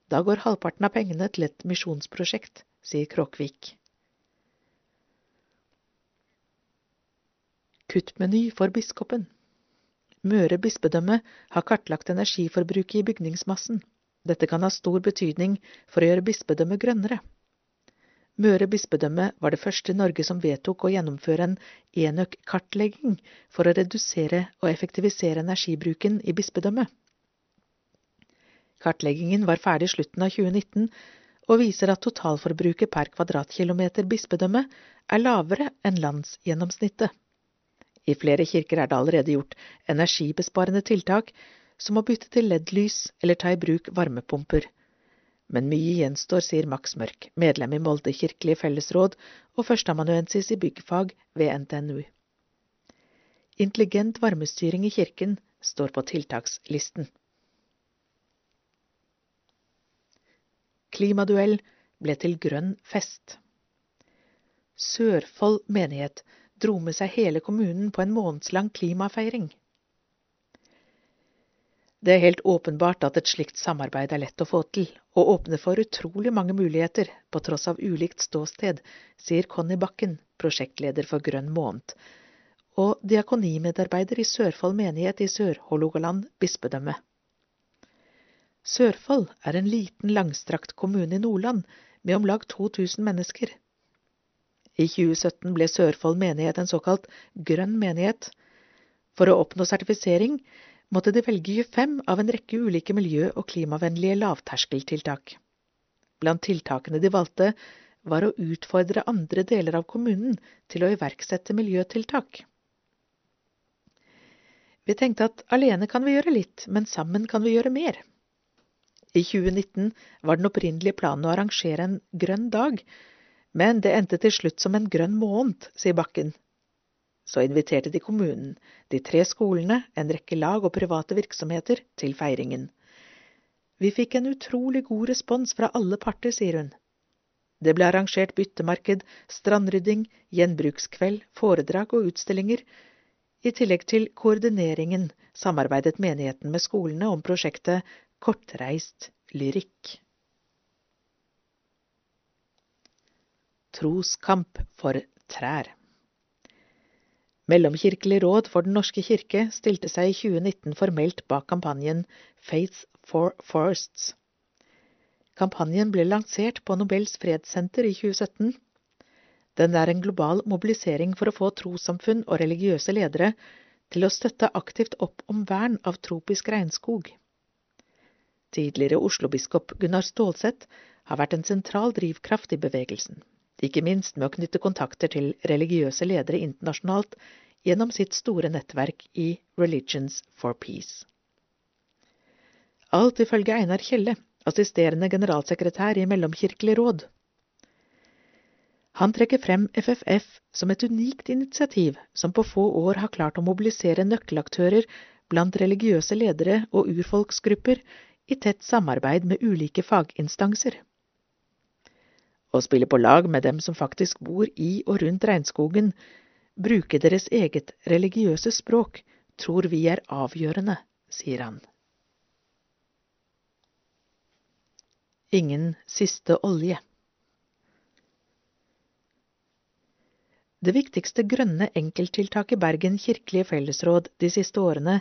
Da går halvparten av pengene til et misjonsprosjekt, sier Kråkvik. Kuttmeny for biskopen Møre bispedømme har kartlagt energiforbruket i bygningsmassen. Dette kan ha stor betydning for å gjøre bispedømmet grønnere. Møre bispedømme var det første i Norge som vedtok å gjennomføre en enøk-kartlegging for å redusere og effektivisere energibruken i bispedømmet. Kartleggingen var ferdig i slutten av 2019 og viser at totalforbruket per kvadratkilometer bispedømme er lavere enn landsgjennomsnittet. I flere kirker er det allerede gjort energibesparende tiltak, som å bytte til LED-lys eller ta i bruk varmepumper. Men mye gjenstår, sier Max Mørk, medlem i Molde kirkelige fellesråd og førsteamanuensis i byggfag ved NTNU. Intelligent varmestyring i kirken står på tiltakslisten. Klimaduell ble til grønn fest. Sørfold menighet dro med seg hele kommunen på en månedslang klimafeiring. Det er helt åpenbart at et slikt samarbeid er lett å få til, og åpner for utrolig mange muligheter på tross av ulikt ståsted, sier Conny Bakken, prosjektleder for Grønn måned, og diakonimedarbeider i Sørfold menighet i Sør-Hålogaland bispedømme. Sørfold er en liten, langstrakt kommune i Nordland med om lag 2000 mennesker. I 2017 ble Sørfold menighet en såkalt grønn menighet. For å oppnå sertifisering måtte de velge 25 av en rekke ulike miljø- og klimavennlige lavterskeltiltak. Blant tiltakene de valgte, var å utfordre andre deler av kommunen til å iverksette miljøtiltak. Vi tenkte at alene kan vi gjøre litt, men sammen kan vi gjøre mer. I 2019 var den opprinnelige planen å arrangere en grønn dag, men det endte til slutt som en grønn måned, sier Bakken. Så inviterte de kommunen, de tre skolene, en rekke lag og private virksomheter til feiringen. Vi fikk en utrolig god respons fra alle parter, sier hun. Det ble arrangert byttemarked, strandrydding, gjenbrukskveld, foredrag og utstillinger. I tillegg til koordineringen samarbeidet menigheten med skolene om prosjektet kortreist lyrikk. Troskamp for trær Mellomkirkelig råd for Den norske kirke stilte seg i 2019 formelt bak kampanjen Faith for Forests. Kampanjen ble lansert på Nobels fredssenter i 2017. Den er en global mobilisering for å få trossamfunn og religiøse ledere til å støtte aktivt opp om vern av tropisk regnskog. Tidligere Oslo-biskop Gunnar Stålsett har vært en sentral drivkraft i bevegelsen, ikke minst med å knytte kontakter til religiøse ledere internasjonalt gjennom sitt store nettverk i Religions for Peace. Alt ifølge Einar Kjelle, assisterende generalsekretær i Mellomkirkelig råd. Han trekker frem FFF som et unikt initiativ som på få år har klart å mobilisere nøkkelaktører blant religiøse ledere og urfolksgrupper i tett samarbeid med ulike faginstanser. Å spille på lag med dem som faktisk bor i og rundt regnskogen, bruke deres eget religiøse språk, tror vi er avgjørende, sier han. Ingen siste olje. Det viktigste grønne enkelttiltaket Bergen kirkelige fellesråd de siste årene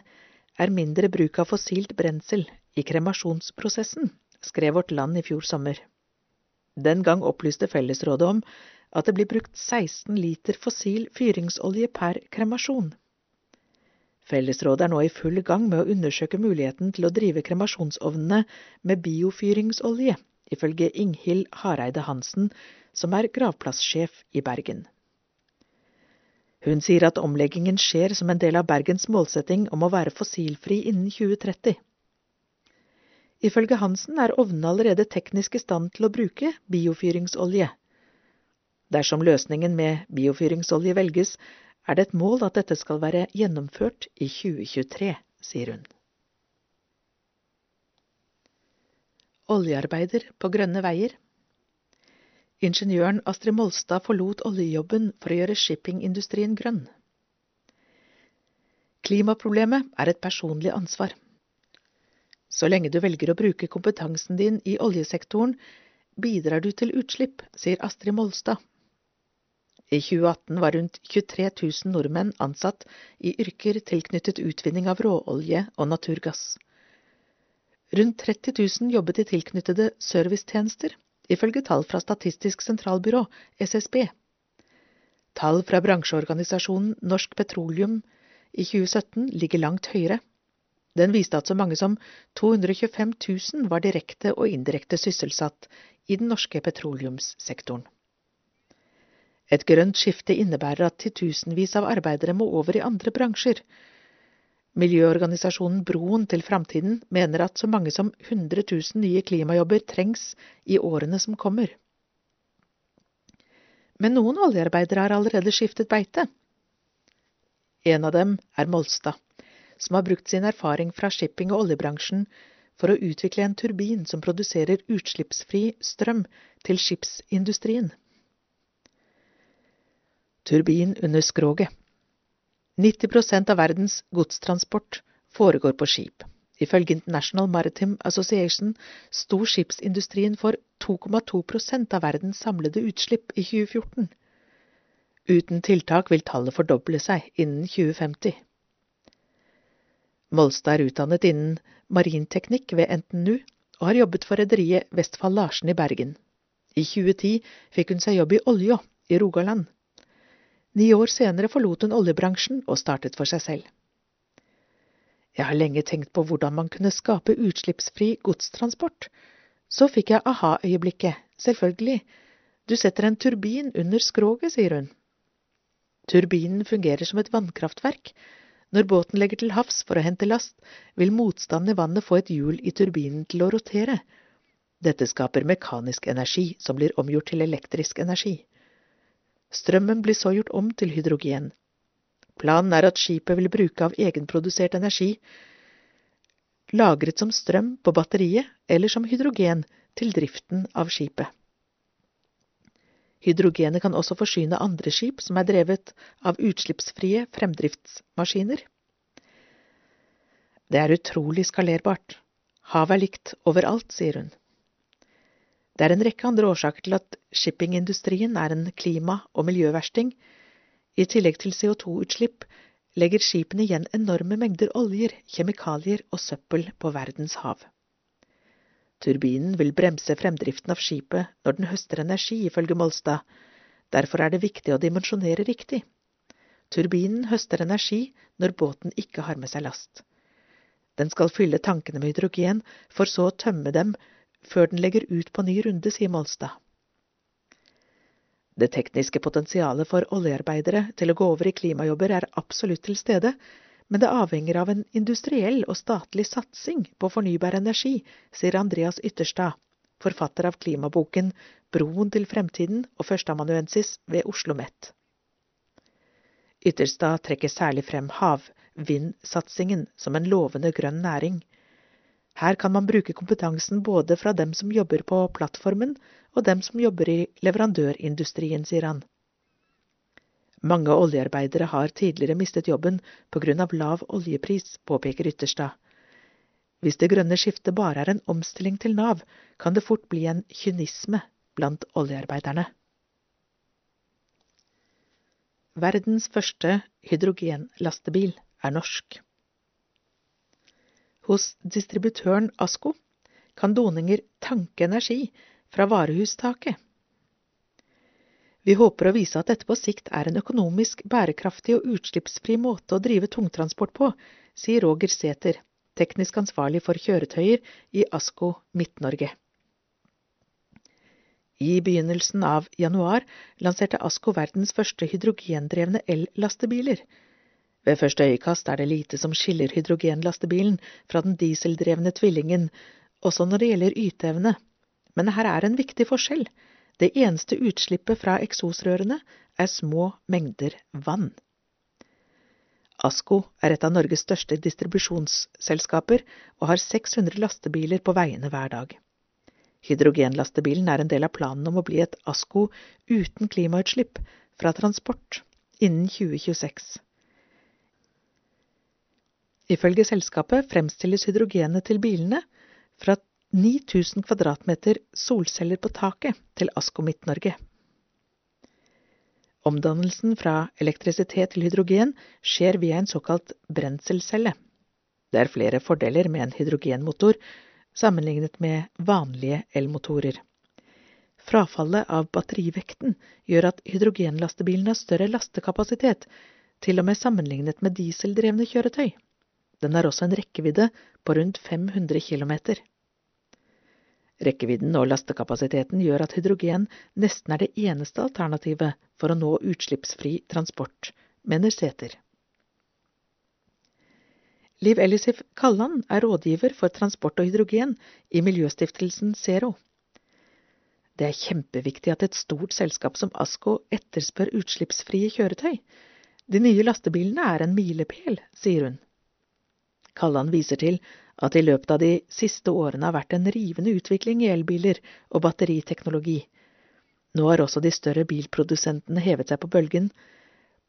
er mindre bruk av fossilt brensel i kremasjonsprosessen, skrev Vårt Land i fjor sommer. Den gang opplyste Fellesrådet om at det blir brukt 16 liter fossil fyringsolje per kremasjon. Fellesrådet er nå i full gang med å undersøke muligheten til å drive kremasjonsovnene med biofyringsolje, ifølge Inghild Hareide Hansen, som er gravplasssjef i Bergen. Hun sier at omleggingen skjer som en del av Bergens målsetting om å være fossilfri innen 2030. Ifølge Hansen er ovnene allerede teknisk i stand til å bruke biofyringsolje. Dersom løsningen med biofyringsolje velges, er det et mål at dette skal være gjennomført i 2023, sier hun. Oljearbeider på grønne veier Ingeniøren Astrid Molstad forlot oljejobben for å gjøre shippingindustrien grønn. Klimaproblemet er et personlig ansvar. Så lenge du velger å bruke kompetansen din i oljesektoren, bidrar du til utslipp, sier Astrid Molstad. I 2018 var rundt 23 000 nordmenn ansatt i yrker tilknyttet utvinning av råolje og naturgass. Rundt 30 000 jobbet i tilknyttede servicetjenester, ifølge tall fra Statistisk sentralbyrå, SSB. Tall fra bransjeorganisasjonen Norsk Petroleum i 2017 ligger langt høyere. Den viste at så mange som 225 000 var direkte og indirekte sysselsatt i den norske petroleumssektoren. Et grønt skifte innebærer at titusenvis av arbeidere må over i andre bransjer. Miljøorganisasjonen Broen til framtiden mener at så mange som 100 000 nye klimajobber trengs i årene som kommer. Men noen oljearbeidere har allerede skiftet beite. En av dem er Molstad, som har brukt sin erfaring fra shipping- og oljebransjen for å utvikle en turbin som produserer utslippsfri strøm til skipsindustrien. Turbin under skroget. 90% av verdens godstransport foregår på skip. Ifølge International Maritime Association sto skipsindustrien for 2,2% av verdens samlede utslipp i 2014. Uten tiltak vil tallet fordoble seg innen 2050. Molstad er utdannet innen marinteknikk ved NTNU og har jobbet for rederiet Westfall Larsen i Bergen. I 2010 fikk hun seg jobb i Olja i Rogaland. Ni år senere forlot hun oljebransjen og startet for seg selv. Jeg har lenge tenkt på hvordan man kunne skape utslippsfri godstransport. Så fikk jeg aha-øyeblikket, selvfølgelig. Du setter en turbin under skroget, sier hun. Turbinen fungerer som et vannkraftverk. Når båten legger til havs for å hente last, vil motstanden i vannet få et hjul i turbinen til å rotere. Dette skaper mekanisk energi som blir omgjort til elektrisk energi. Strømmen blir så gjort om til hydrogen. Planen er at skipet vil bruke av egenprodusert energi, lagret som strøm på batteriet eller som hydrogen til driften av skipet. Hydrogenet kan også forsyne andre skip som er drevet av utslippsfrie fremdriftsmaskiner. Det er utrolig skalerbart. Havet er likt overalt, sier hun. Det er en rekke andre årsaker til at shippingindustrien er en klima- og miljøversting. I tillegg til CO2-utslipp legger skipene igjen enorme mengder oljer, kjemikalier og søppel på verdens hav. Turbinen vil bremse fremdriften av skipet når den høster energi, ifølge Molstad. Derfor er det viktig å dimensjonere riktig. Turbinen høster energi når båten ikke har med seg last. Den skal fylle tankene med hydrogen, for så å tømme dem før den legger ut på ny runde, sier Molstad. Det tekniske potensialet for oljearbeidere til å gå over i klimajobber er absolutt til stede, men det avhenger av en industriell og statlig satsing på fornybar energi, sier Andreas Ytterstad, forfatter av klimaboken Broen til fremtiden og førsteamanuensis ved Oslo OsloMet. Ytterstad trekker særlig frem havvindsatsingen som en lovende grønn næring. Her kan man bruke kompetansen både fra dem som jobber på plattformen, og dem som jobber i leverandørindustrien, sier han. Mange oljearbeidere har tidligere mistet jobben på grunn av lav oljepris, påpeker Ytterstad. Hvis det grønne skiftet bare er en omstilling til Nav, kan det fort bli en kynisme blant oljearbeiderne. Verdens første hydrogenlastebil er norsk. Hos distributøren Asko kan doninger tanke energi fra varehustaket. Vi håper å vise at dette på sikt er en økonomisk bærekraftig og utslippsfri måte å drive tungtransport på, sier Roger Sæther, teknisk ansvarlig for kjøretøyer i Asko Midt-Norge. I begynnelsen av januar lanserte Asko verdens første hydrogendrevne el-lastebiler, ved første øyekast er det lite som skiller hydrogenlastebilen fra den dieseldrevne tvillingen, også når det gjelder yteevne. Men her er en viktig forskjell. Det eneste utslippet fra eksosrørene er små mengder vann. Asko er et av Norges største distribusjonsselskaper og har 600 lastebiler på veiene hver dag. Hydrogenlastebilen er en del av planen om å bli et Asko uten klimautslipp fra transport innen 2026. Ifølge selskapet fremstilles hydrogenet til bilene fra 9000 kvadratmeter solceller på taket til Asko Midt-Norge. Omdannelsen fra elektrisitet til hydrogen skjer via en såkalt brenselcelle. Det er flere fordeler med en hydrogenmotor sammenlignet med vanlige elmotorer. Frafallet av batterivekten gjør at hydrogenlastebilen har større lastekapasitet, til og med sammenlignet med dieseldrevne kjøretøy. Den har også en rekkevidde på rundt 500 km. Rekkevidden og lastekapasiteten gjør at hydrogen nesten er det eneste alternativet for å nå utslippsfri transport, mener Sæther. Liv Ellisif Kalland er rådgiver for transport og hydrogen i miljøstiftelsen Zero. Det er kjempeviktig at et stort selskap som ASKO etterspør utslippsfrie kjøretøy. De nye lastebilene er en milepæl, sier hun. Kalland viser til at det i løpet av de siste årene har vært en rivende utvikling i elbiler og batteriteknologi. Nå har også de større bilprodusentene hevet seg på bølgen.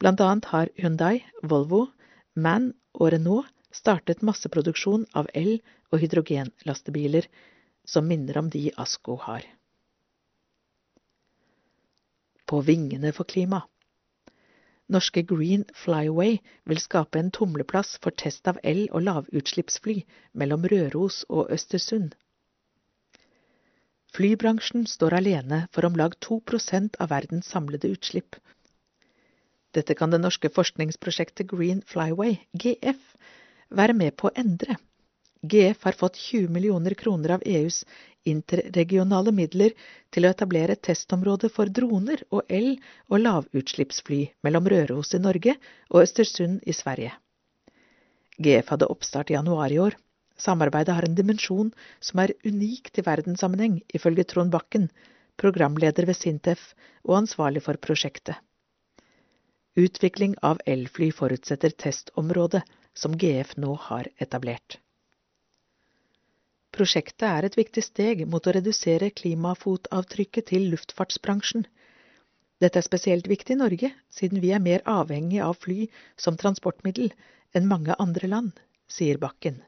Blant annet har Hyundai, Volvo, MAN og Renault startet masseproduksjon av el- og hydrogenlastebiler som minner om de ASKO har. På vingene for klima. Norske Green Flyway vil skape en tumleplass for test av el- og lavutslippsfly mellom Røros og Østersund. Flybransjen står alene for om lag 2% av verdens samlede utslipp. Dette kan det norske forskningsprosjektet Green Flyway, GF, være med på å endre. GF har fått 20 millioner kroner av EUs interregionale midler til å etablere et testområde for droner og el- og lavutslippsfly mellom Røros i Norge og Østersund i Sverige. GF hadde oppstart i januar i år. Samarbeidet har en dimensjon som er unik til verdenssammenheng, ifølge Trond Bakken, programleder ved Sintef og ansvarlig for prosjektet. Utvikling av elfly forutsetter testområdet som GF nå har etablert. Prosjektet er et viktig steg mot å redusere klimafotavtrykket til luftfartsbransjen. Dette er spesielt viktig i Norge, siden vi er mer avhengig av fly som transportmiddel enn mange andre land, sier Bakken.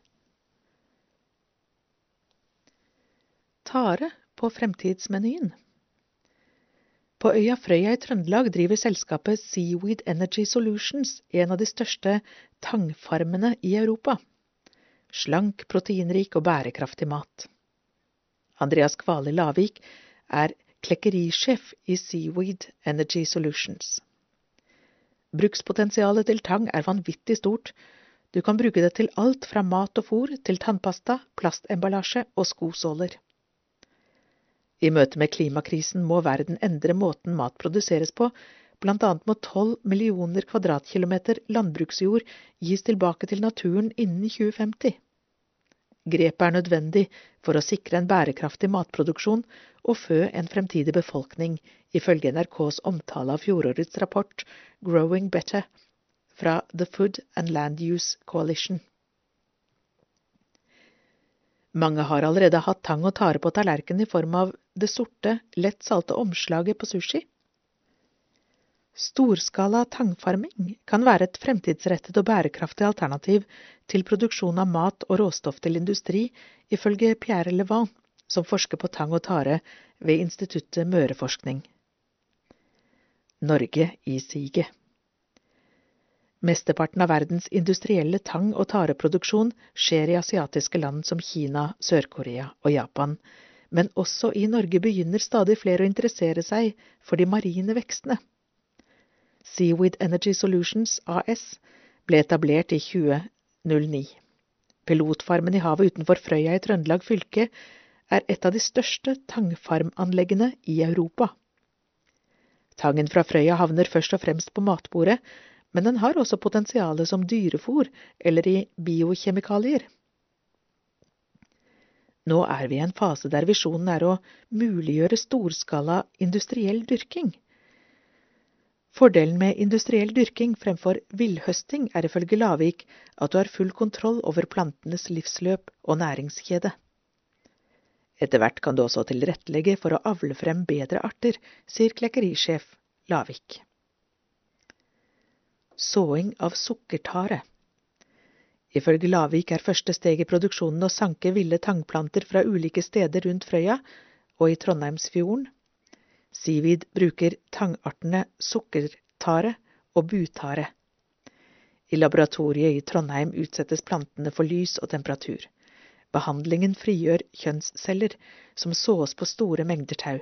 Tare på fremtidsmenyen På øya Frøya i Trøndelag driver selskapet Seaweed Energy Solutions en av de største tangfarmene i Europa slank, proteinrik og bærekraftig mat. Andreas Kvale Lavik er klekkerisjef i Seaweed Energy Solutions. Brukspotensialet til tang er vanvittig stort. Du kan bruke det til alt fra mat og fôr til tannpasta, plastemballasje og skosåler. I møte med klimakrisen må verden endre måten mat produseres på, annet må 12 millioner kvadratkilometer landbruksjord gis tilbake til naturen innen 2050. Grepet er nødvendig for å sikre en bærekraftig matproduksjon og fø en fremtidig befolkning, ifølge NRKs omtale av fjorårets rapport Growing Better fra The Food and Land Use Coalition. Mange har allerede hatt tang og tare på tallerkenen i form av det sorte, lett salte omslaget på sushi. Storskala tangfarming kan være et fremtidsrettet og bærekraftig alternativ til produksjon av mat og råstoff til industri, ifølge Pierre Levant, som forsker på tang og tare ved Instituttet Møreforskning. Norge i siget. Mesteparten av verdens industrielle tang- og tareproduksjon skjer i asiatiske land som Kina, Sør-Korea og Japan, men også i Norge begynner stadig flere å interessere seg for de marine vekstene. Seaweed Energy Solutions AS ble etablert i 2009. Pilotfarmen i havet utenfor Frøya i Trøndelag fylke er et av de største tangfarmanleggene i Europa. Tangen fra Frøya havner først og fremst på matbordet, men den har også potensialet som dyrefôr eller i biokjemikalier. Nå er vi i en fase der visjonen er å muliggjøre storskala industriell dyrking. Fordelen med industriell dyrking fremfor villhøsting er ifølge Lavik at du har full kontroll over plantenes livsløp og næringskjede. Etter hvert kan du også tilrettelegge for å avle frem bedre arter, sier klekkerisjef Lavik. Såing av sukkertare Ifølge Lavik er første steg i produksjonen å sanke ville tangplanter fra ulike steder rundt Frøya og i Trondheimsfjorden. Sivid bruker tangartene sukkertare og butare. I laboratoriet i Trondheim utsettes plantene for lys og temperatur. Behandlingen frigjør kjønnsceller som sås på store mengder tau.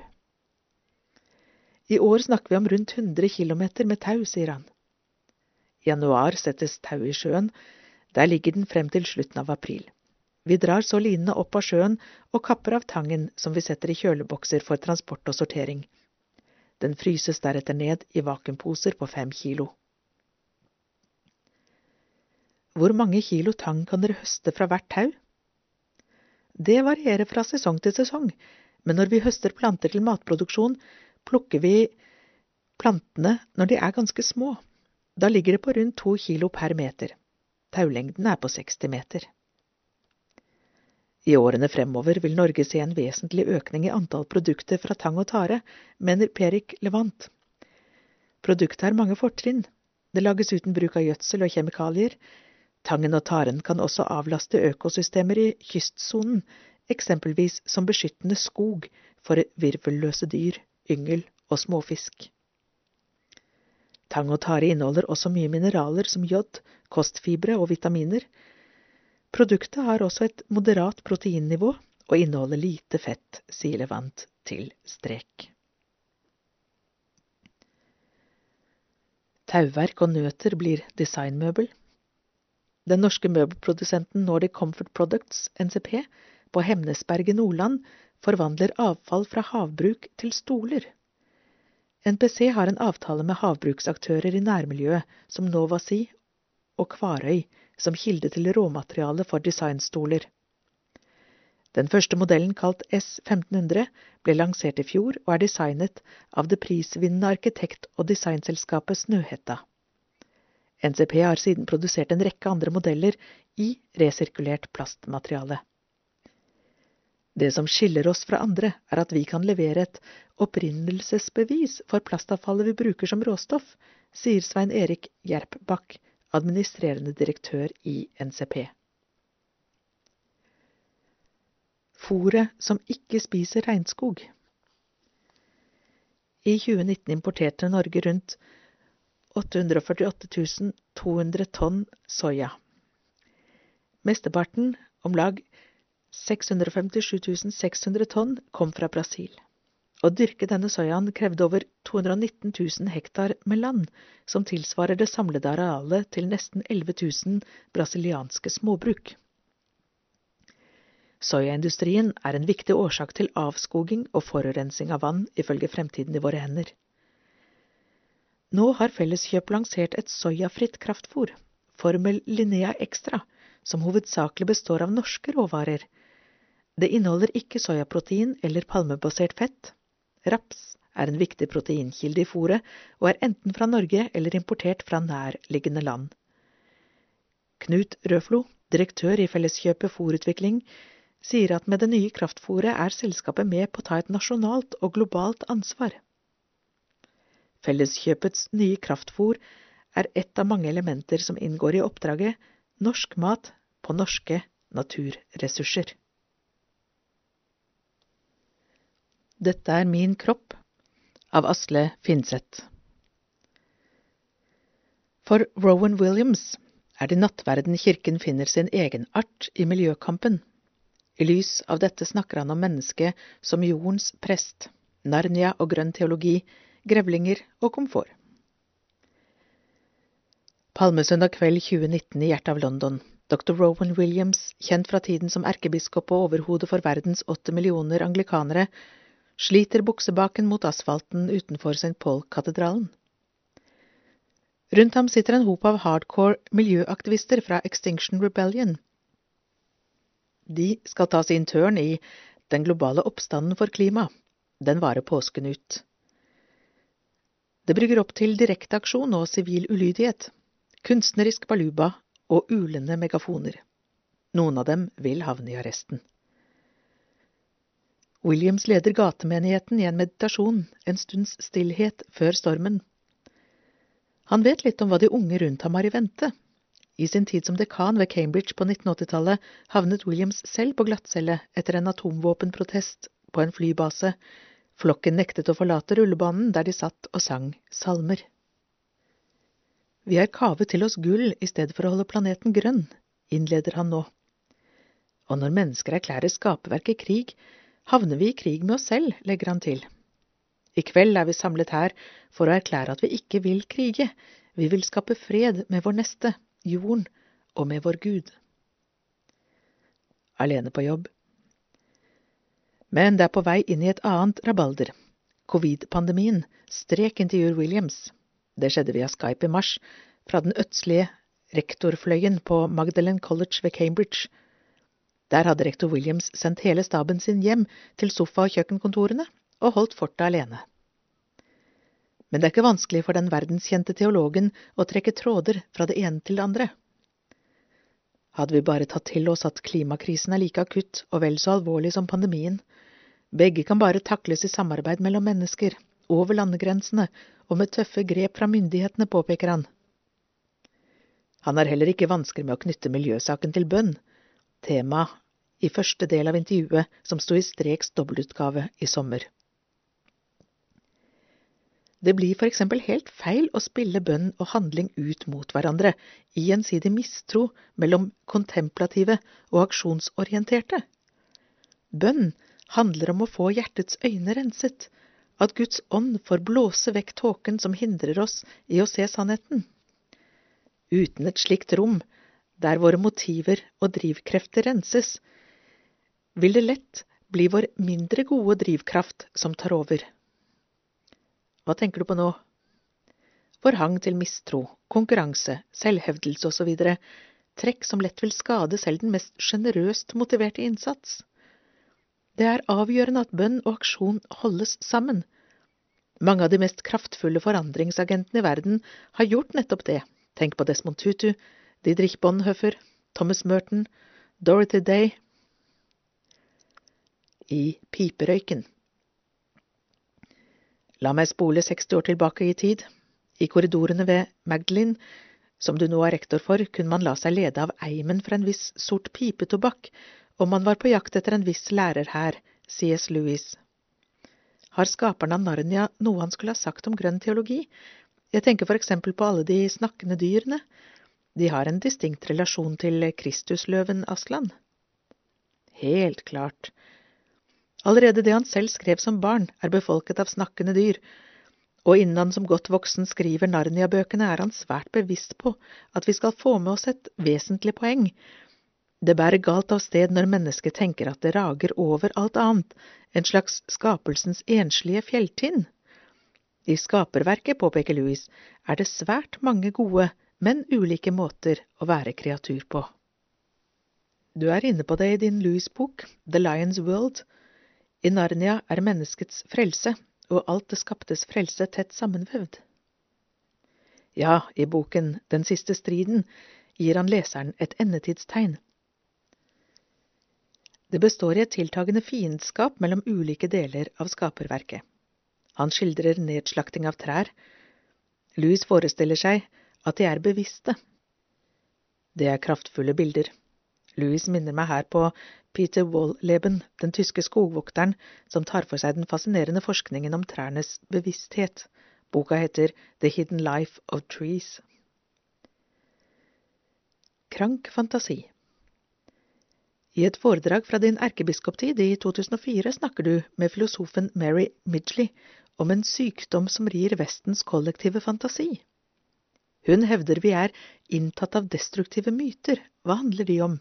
I år snakker vi om rundt 100 km med tau, sier han. I januar settes tau i sjøen, der ligger den frem til slutten av april. Vi drar så linene opp av sjøen og kapper av tangen som vi setter i kjølebokser for transport og sortering. Den fryses deretter ned i vakuumposer på fem kilo. Hvor mange kilo tang kan dere høste fra hvert tau? Det varierer fra sesong til sesong, men når vi høster planter til matproduksjon, plukker vi plantene når de er ganske små. Da ligger det på rundt to kilo per meter. Taulengden er på 60 meter. I årene fremover vil Norge se en vesentlig økning i antall produkter fra tang og tare, mener Perik Levant. Produktet har mange fortrinn. Det lages uten bruk av gjødsel og kjemikalier. Tangen og taren kan også avlaste økosystemer i kystsonen, eksempelvis som beskyttende skog for virvelløse dyr, yngel og småfisk. Tang og tare inneholder også mye mineraler som jod, kostfibre og vitaminer. Produktet har også et moderat proteinnivå og inneholder lite fett, sier Levant til strek. Tauverk og nøter blir designmøbel. Den norske møbelprodusenten Nordic Comfort Products, NCP, på Hemnesberg i Nordland forvandler avfall fra havbruk til stoler. NPC har en avtale med havbruksaktører i nærmiljøet som Novasi og Kvarøy som kilde til råmateriale for designstoler. Den første modellen, kalt S1500, ble lansert i fjor og er designet av det prisvinnende arkitekt- og designselskapet Snøhetta. NCP har siden produsert en rekke andre modeller i resirkulert plastmateriale. Det som skiller oss fra andre, er at vi kan levere et opprinnelsesbevis for plastavfallet vi bruker som råstoff, sier Svein Erik Gjerpbakk, administrerende direktør i NCP. Fôret som ikke spiser regnskog. I 2019 importerte Norge rundt 848 200 tonn soya. Mesteparten, om lag 657 600 tonn, kom fra Brasil. Å dyrke denne soyaen krevde over 219 000 hektar med land, som tilsvarer det samlede arealet til nesten 11 000 brasilianske småbruk. Soyaindustrien er en viktig årsak til avskoging og forurensing av vann, ifølge Fremtiden i våre hender. Nå har Felleskjøp lansert et soyafritt kraftfôr, Formel Linea Extra, som hovedsakelig består av norske råvarer. Det inneholder ikke soyaprotein eller palmebasert fett. Raps er en viktig proteinkilde i fôret, og er enten fra Norge eller importert fra nærliggende land. Knut Røflo, direktør i Felleskjøpet Fôrutvikling, sier at med det nye kraftfôret er selskapet med på å ta et nasjonalt og globalt ansvar. Felleskjøpets nye kraftfôr er ett av mange elementer som inngår i oppdraget Norsk mat på norske naturressurser. Dette er min kropp av Asle Finseth. For Rowan Williams er det nattverden kirken finner sin egenart i miljøkampen. I lys av dette snakker han om mennesket som jordens prest, Narnia og grønn teologi, grevlinger og komfort. Palmesøndag kveld 2019 i hjertet av London. Dr. Rowan Williams, kjent fra tiden som erkebiskop og overhode for verdens åtte millioner anglikanere, sliter buksebaken mot asfalten utenfor St. Paul-katedralen. Rundt ham sitter en hop av hardcore miljøaktivister fra Extinction Rebellion. De skal ta sin tørn i den globale oppstanden for klima. Den varer påsken ut. Det brygger opp til direkteaksjon og sivil ulydighet, kunstnerisk baluba og ulende megafoner. Noen av dem vil havne i arresten. Williams leder gatemenigheten i en meditasjon, en stunds stillhet før stormen. Han vet litt om hva de unge rundt ham har i vente. I sin tid som dekan ved Cambridge på 1980-tallet havnet Williams selv på glattcelle etter en atomvåpenprotest på en flybase, Flokken nektet å forlate rullebanen der de satt og sang salmer. Vi har kavet til oss gull i stedet for å holde planeten grønn, innleder han nå. Og når mennesker erklærer skaperverket krig, havner vi i krig med oss selv, legger han til. I kveld er vi samlet her for å erklære at vi ikke vil krige, vi vil skape fred med vår neste, jorden, og med vår Gud. Alene på jobb. Men det er på vei inn i et annet rabalder. Covid-pandemien, strek intervjuer Williams. Det skjedde via Skype i mars, fra den ødslige rektorfløyen på Magdalen College ved Cambridge. Der hadde rektor Williams sendt hele staben sin hjem til sofa- og kjøkkenkontorene og holdt fortet alene. Men det er ikke vanskelig for den verdenskjente teologen å trekke tråder fra det ene til det andre. Hadde vi bare tatt til oss at klimakrisen er like akutt og vel så alvorlig som pandemien. Begge kan bare takles i samarbeid mellom mennesker, over landegrensene og med tøffe grep fra myndighetene, påpeker han. Han har heller ikke vansker med å knytte miljøsaken til bønn, tema i første del av intervjuet som sto i Streks dobbeltutgave i sommer. Det blir for eksempel helt feil å spille bønn og handling ut mot hverandre, i gjensidig mistro mellom kontemplative og aksjonsorienterte. Bønn handler om å få hjertets øyne renset, at Guds ånd får blåse vekk tåken som hindrer oss i å se sannheten. Uten et slikt rom, der våre motiver og drivkrefter renses, vil det lett bli vår mindre gode drivkraft som tar over. Hva tenker du på nå? Vår hang til mistro, konkurranse, selvhevdelse osv., trekk som lett vil skade selv den mest sjenerøst motiverte innsats. Det er avgjørende at bønn og aksjon holdes sammen. Mange av de mest kraftfulle forandringsagentene i verden har gjort nettopp det. Tenk på Desmond Tutu, Didrik Bonhoeffer, Thomas Merton, Dorothy Day. I piperøyken. La meg spole 60 år tilbake i tid. I korridorene ved Magdalene, som du nå er rektor for, kunne man la seg lede av eimen fra en viss sort pipetobakk om man var på jakt etter en viss lærer her, C.S. Lewis. Har skaperen av Narnia noe han skulle ha sagt om grønn teologi? Jeg tenker for eksempel på alle de snakkende dyrene. De har en distinkt relasjon til Kristusløven Aslan. Helt klart. Allerede det han selv skrev som barn, er befolket av snakkende dyr, og innen han som godt voksen skriver Narnia-bøkene, er han svært bevisst på at vi skal få med oss et vesentlig poeng. Det bærer galt av sted når mennesket tenker at det rager over alt annet, en slags skapelsens enslige fjelltinn. I skaperverket, påpeker Louis, er det svært mange gode, men ulike måter å være kreatur på. Du er inne på det i din Louis-bok, The Lion's World, i Narnia er menneskets frelse og alt det skaptes frelse tett sammenvevd. Ja, i boken Den siste striden gir han leseren et endetidstegn. Det består i et tiltagende fiendskap mellom ulike deler av skaperverket. Han skildrer nedslakting av trær. Louis forestiller seg at de er bevisste. Det er kraftfulle bilder. Louis minner meg her på Peter Wall-Leben, den tyske skogvokteren, som tar for seg den fascinerende forskningen om trærnes bevissthet. Boka heter The Hidden Life of Trees. Krank fantasi I et foredrag fra din erkebiskoptid i 2004 snakker du med filosofen Mary Midgley om en sykdom som rir Vestens kollektive fantasi. Hun hevder vi er inntatt av destruktive myter. Hva handler de om?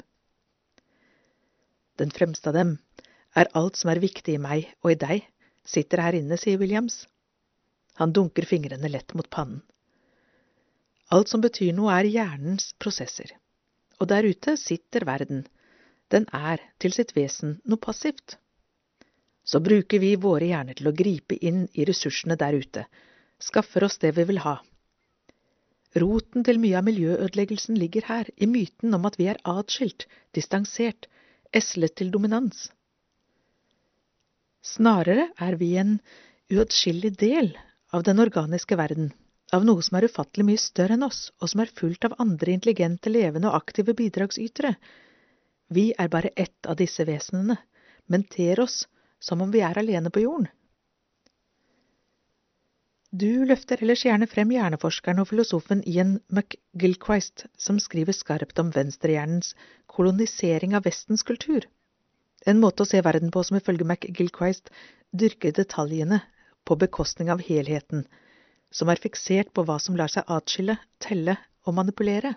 Den fremste av dem er alt som er viktig i meg og i deg, sitter her inne, sier Williams. Han dunker fingrene lett mot pannen. Alt som betyr noe, er hjernens prosesser. Og der ute sitter verden. Den er til sitt vesen noe passivt. Så bruker vi våre hjerner til å gripe inn i ressursene der ute, skaffer oss det vi vil ha. Roten til mye av miljøødeleggelsen ligger her, i myten om at vi er atskilt, distansert, eslet til dominans. Snarere er vi en uatskillelig del av den organiske verden, av noe som er ufattelig mye større enn oss, og som er fullt av andre intelligente, levende og aktive bidragsytere. Vi er bare ett av disse vesenene, men ter oss som om vi er alene på jorden. Du løfter ellers gjerne frem hjerneforskeren og filosofen Ian McGilchrist, som skriver skarpt om venstrehjernens kolonisering av Vestens kultur. En måte å se verden på som ifølge McGilchrist dyrker detaljene på bekostning av helheten, som er fiksert på hva som lar seg atskille, telle og manipulere.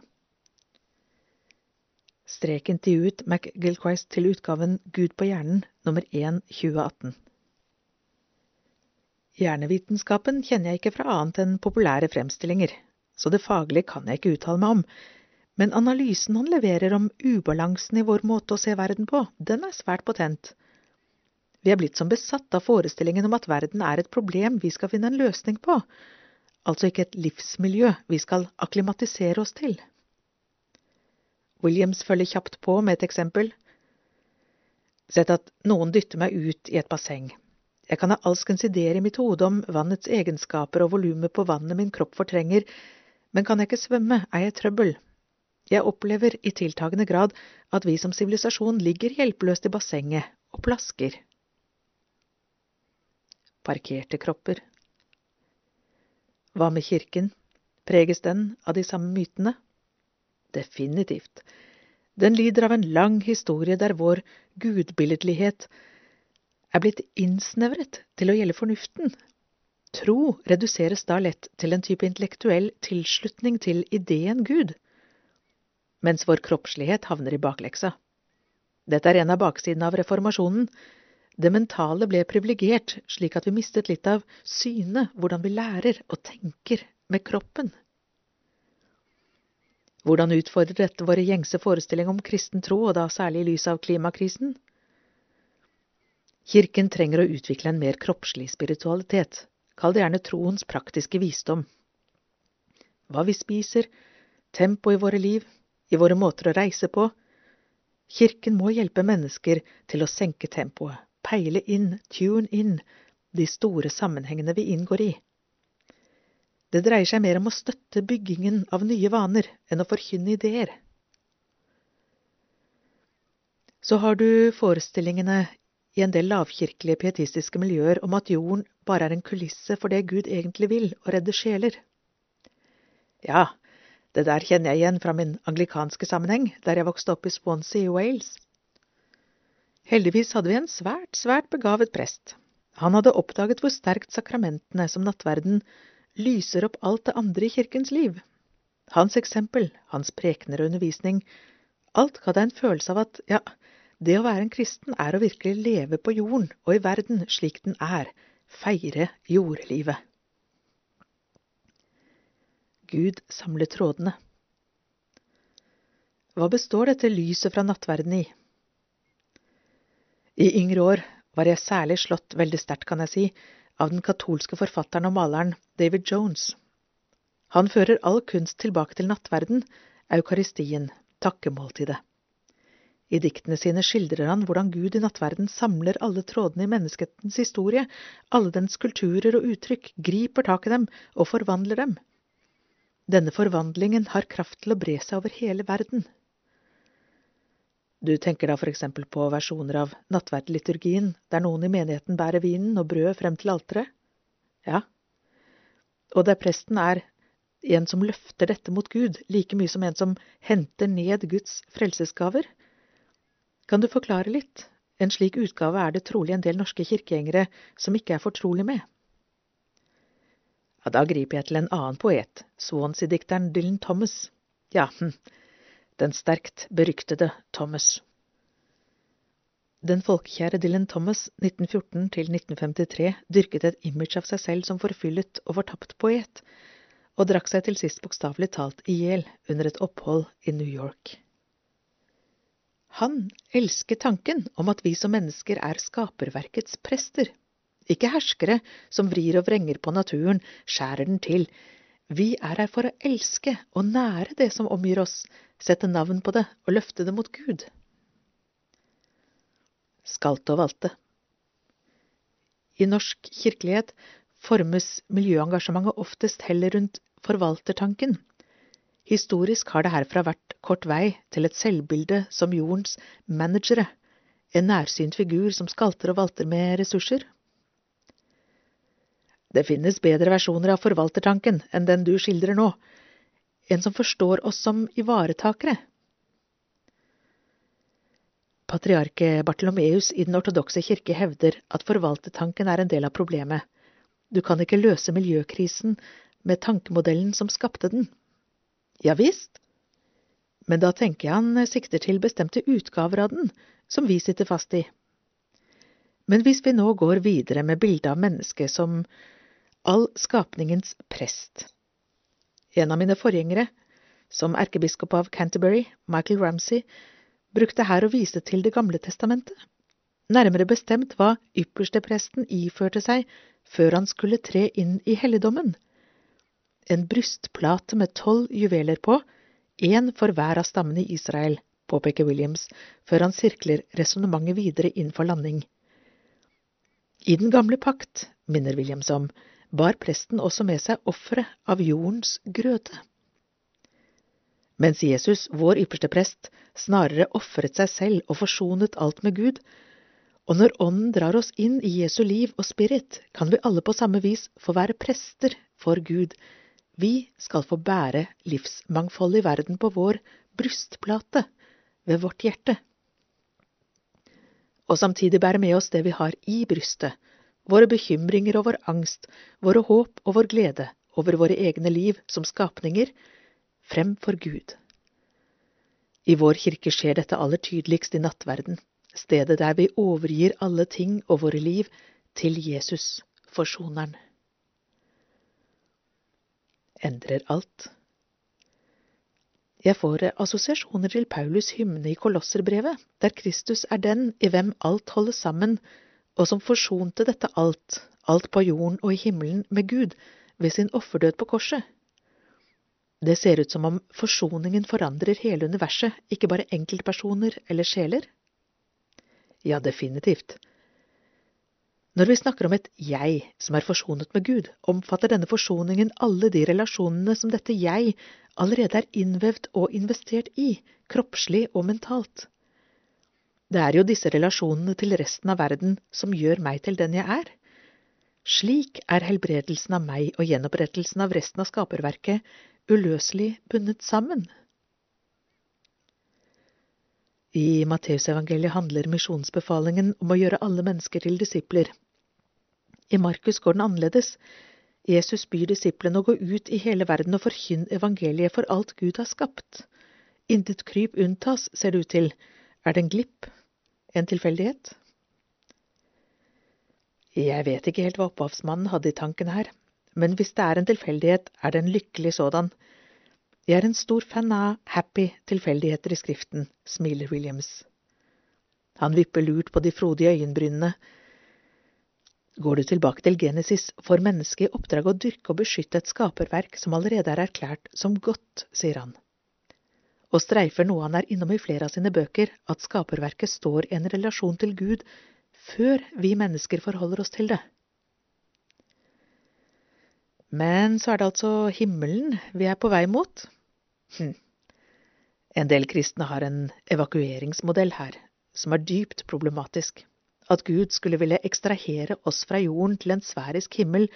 Strek intervjuet McGilchrist til utgaven Gud på hjernen nummer 1 2018. Hjernevitenskapen kjenner jeg ikke fra annet enn populære fremstillinger, så det faglige kan jeg ikke uttale meg om, men analysen han leverer om ubalansen i vår måte å se verden på, den er svært potent. Vi er blitt som besatt av forestillingen om at verden er et problem vi skal finne en løsning på, altså ikke et livsmiljø vi skal akklimatisere oss til. Williams følger kjapt på med et eksempel. Sett at noen dytter meg ut i et basseng. Jeg kan ha alskens ideer i mitt hode om vannets egenskaper og volumet på vannet min kropp fortrenger, men kan jeg ikke svømme, er jeg trøbbel. Jeg opplever i tiltagende grad at vi som sivilisasjon ligger hjelpeløst i bassenget og plasker. Parkerte kropper. Hva med kirken? Preges den av de samme mytene? Definitivt. Den lider av en lang historie der vår gudbilledlighet er blitt innsnevret til å gjelde fornuften. Tro reduseres da lett til en type intellektuell tilslutning til ideen Gud, mens vår kroppslighet havner i bakleksa. Dette er en av baksidene av reformasjonen. Det mentale ble privilegert, slik at vi mistet litt av synet, hvordan vi lærer og tenker med kroppen. Hvordan utfordrer dette våre gjengse forestillinger om kristen tro, og da særlig i lys av klimakrisen? Kirken trenger å utvikle en mer kroppslig spiritualitet, kall det gjerne troens praktiske visdom. Hva vi spiser, tempo i våre liv, i våre måter å reise på. Kirken må hjelpe mennesker til å senke tempoet, peile inn, tune inn, de store sammenhengene vi inngår i. Det dreier seg mer om å støtte byggingen av nye vaner enn å forkynne ideer. Så har du forestillingene i en del lavkirkelige pietistiske miljøer om at jorden bare er en kulisse for det Gud egentlig vil, å redde sjeler. Ja, det der kjenner jeg igjen fra min anglikanske sammenheng, der jeg vokste opp i Swansea i Wales. Heldigvis hadde vi en svært, svært begavet prest. Han hadde oppdaget hvor sterkt sakramentene som nattverden lyser opp alt det andre i kirkens liv. Hans eksempel, hans prekener og undervisning, alt ga deg en følelse av at, ja, det å være en kristen er å virkelig leve på jorden og i verden slik den er, feire jordlivet. Gud samler trådene. Hva består dette lyset fra nattverden i? I yngre år var jeg særlig slått, veldig sterkt kan jeg si, av den katolske forfatteren og maleren David Jones. Han fører all kunst tilbake til nattverden, eukaristien, takkemåltidet. I diktene sine skildrer han hvordan Gud i nattverden samler alle trådene i menneskehetens historie, alle dens kulturer og uttrykk, griper tak i dem og forvandler dem. Denne forvandlingen har kraft til å bre seg over hele verden. Du tenker da for eksempel på versjoner av nattverdliturgien, der noen i menigheten bærer vinen og brødet frem til alteret? Ja. Og der presten er en som løfter dette mot Gud, like mye som en som henter ned Guds frelsesgaver, kan du forklare litt? En slik utgave er det trolig en del norske kirkegjengere som ikke er fortrolig med. Ja, da griper jeg til en annen poet, Swansea-dikteren Dylan Thomas. Ja, hm, den sterkt beryktede Thomas. Den folkekjære Dylan Thomas, 1914 til 1953, dyrket et image av seg selv som forfyllet og fortapt poet, og drakk seg til sist bokstavelig talt i hjel under et opphold i New York. Han elsker tanken om at vi som mennesker er skaperverkets prester, ikke herskere som vrir og vrenger på naturen, skjærer den til. Vi er her for å elske og nære det som omgir oss, sette navn på det og løfte det mot Gud. Skalte og valte I norsk kirkelighet formes miljøengasjementet oftest heller rundt forvaltertanken, Historisk har det herfra vært kort vei til et selvbilde som jordens managere, en nærsynt figur som skalter og valter med ressurser. Det finnes bedre versjoner av forvaltertanken enn den du skildrer nå, en som forstår oss som ivaretakere. Patriarke Bartolomeus i Den ortodokse kirke hevder at forvaltertanken er en del av problemet. Du kan ikke løse miljøkrisen med tankemodellen som skapte den. Ja visst, men da tenker jeg han sikter til bestemte utgaver av den, som vi sitter fast i. Men hvis vi nå går videre med bildet av mennesket som all skapningens prest En av mine forgjengere, som erkebiskop av Canterbury, Michael Ramsay, brukte her å vise til Det gamle testamentet, nærmere bestemt hva ypperstepresten iførte seg før han skulle tre inn i helligdommen. En brystplate med tolv juveler på, én for hver av stammene i Israel, påpeker Williams, før han sirkler resonnementet videre inn for landing. I den gamle pakt, minner Williams om, bar presten også med seg offeret av jordens grøde. Mens Jesus, vår ypperste prest, snarere ofret seg selv og forsonet alt med Gud, og når Ånden drar oss inn i Jesu liv og spirit, kan vi alle på samme vis få være prester for Gud. Vi skal få bære livsmangfoldet i verden på vår brystplate, ved vårt hjerte og samtidig bære med oss det vi har i brystet, våre bekymringer og vår angst, våre håp og vår glede over våre egne liv som skapninger, fremfor Gud. I vår kirke skjer dette aller tydeligst i nattverden, stedet der vi overgir alle ting og våre liv til Jesus, forsoneren. Endrer alt. Jeg får assosiasjoner til Paulus' hymne i Kolosserbrevet, der Kristus er den i hvem alt holder sammen, og som forsonte dette alt, alt på jorden og i himmelen, med Gud ved sin offerdød på korset. Det ser ut som om forsoningen forandrer hele universet, ikke bare enkeltpersoner eller sjeler. Ja, definitivt. Når vi snakker om et jeg som er forsonet med Gud, omfatter denne forsoningen alle de relasjonene som dette jeg allerede er innvevd og investert i, kroppslig og mentalt. Det er jo disse relasjonene til resten av verden som gjør meg til den jeg er. Slik er helbredelsen av meg og gjenopprettelsen av resten av skaperverket uløselig bundet sammen. I Matteusevangeliet handler misjonsbefalingen om å gjøre alle mennesker til disipler. I Markus går den annerledes. Jesus byr disiplene å gå ut i hele verden og forkynne evangeliet for alt Gud har skapt. Intet kryp unntas, ser det ut til. Er det en glipp? En tilfeldighet? Jeg vet ikke helt hva opphavsmannen hadde i tanken her, men hvis det er en tilfeldighet, er det en lykkelig sådan. Jeg er en stor fan av happy tilfeldigheter i skriften, smiler Williams. Han vipper lurt på de frodige øyenbrynene Går du tilbake til Genesis, får mennesket i oppdrag å dyrke og beskytte et skaperverk som allerede er erklært som godt, sier han. Og streifer noe han er innom i flere av sine bøker, at skaperverket står i en relasjon til Gud før vi mennesker forholder oss til det. Men så er det altså himmelen vi er på vei mot. Hm. En del kristne har en evakueringsmodell her, som er dypt problematisk. At Gud skulle ville ekstrahere oss fra jorden til en sfærisk himmel,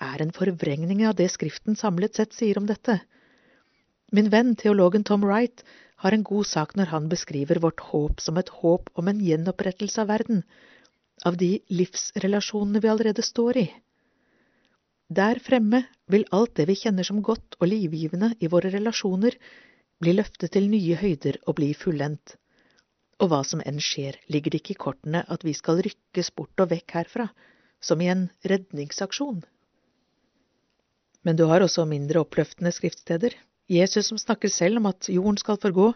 er en forvrengning av det Skriften samlet sett sier om dette. Min venn, teologen Tom Wright, har en god sak når han beskriver vårt håp som et håp om en gjenopprettelse av verden, av de livsrelasjonene vi allerede står i. Der fremme vil alt det vi kjenner som godt og livgivende i våre relasjoner, bli løftet til nye høyder og bli fullendt. Og hva som enn skjer, ligger det ikke i kortene at vi skal rykkes bort og vekk herfra, som i en redningsaksjon. Men du har også mindre oppløftende skriftsteder. Jesus som snakker selv om at jorden skal forgå,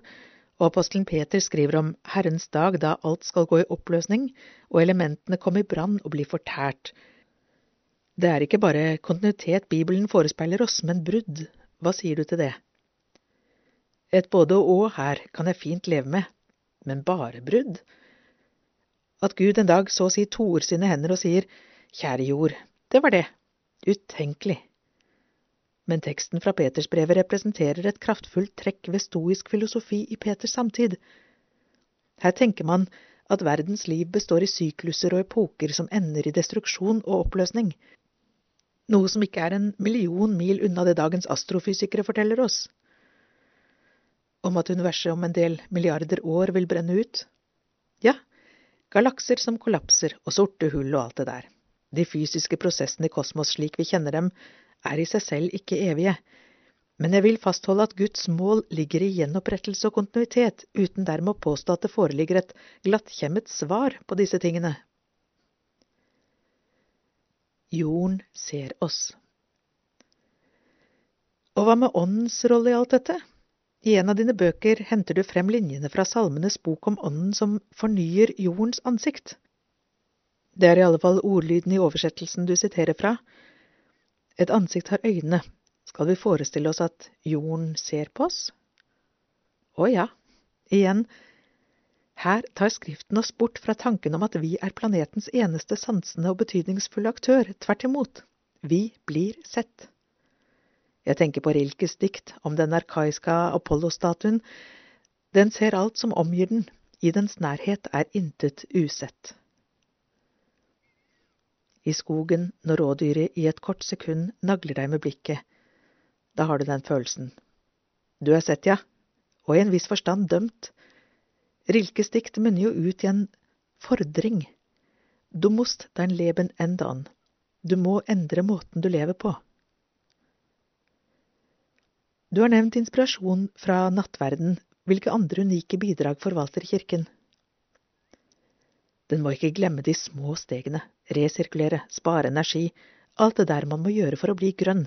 og apostelen Peter skriver om Herrens dag da alt skal gå i oppløsning og elementene komme i brann og bli fortært. Det er ikke bare kontinuitet Bibelen forespeiler oss, men brudd. Hva sier du til det? Et både og her kan jeg fint leve med, men bare brudd. At Gud en dag så å si toer sine hender og sier, Kjære jord, det var det, utenkelig. Men teksten fra Petersbrevet representerer et kraftfullt trekk ved stoisk filosofi i Peters samtid. Her tenker man at verdens liv består i sykluser og epoker som ender i destruksjon og oppløsning. noe som ikke er en million mil unna det dagens astrofysikere forteller oss. Om at universet om en del milliarder år vil brenne ut? Ja, galakser som kollapser og sorte hull og alt det der. De fysiske prosessene i kosmos slik vi kjenner dem, er i seg selv ikke evige, men jeg vil fastholde at Guds mål ligger i gjenopprettelse og kontinuitet, uten dermed å påstå at det foreligger et glattkjemmet svar på disse tingene. Jorden ser oss. Og hva med åndens rolle i alt dette? I en av dine bøker henter du frem linjene fra Salmenes bok om ånden som fornyer jordens ansikt. Det er i alle fall ordlyden i oversettelsen du siterer fra. Et ansikt har øyne. Skal vi forestille oss at jorden ser på oss? Å ja, igjen, her tar Skriften oss bort fra tanken om at vi er planetens eneste sansende og betydningsfulle aktør. Tvert imot. Vi blir sett. Jeg tenker på Rilkes dikt om den arkaiske Apollo-statuen. Den ser alt som omgir den. I dens nærhet er intet usett. I skogen, når rådyret i et kort sekund nagler deg med blikket, da har du den følelsen. Du er sett, ja, og i en viss forstand dømt Rilkes dikt munner jo ut i en fordring. Du must dein Leben ändern. Du må endre måten du lever på. Du har nevnt inspirasjon fra nattverden. Hvilke andre unike bidrag forvalter Kirken? Den må ikke glemme de små stegene, resirkulere, spare energi, alt det der man må gjøre for å bli grønn.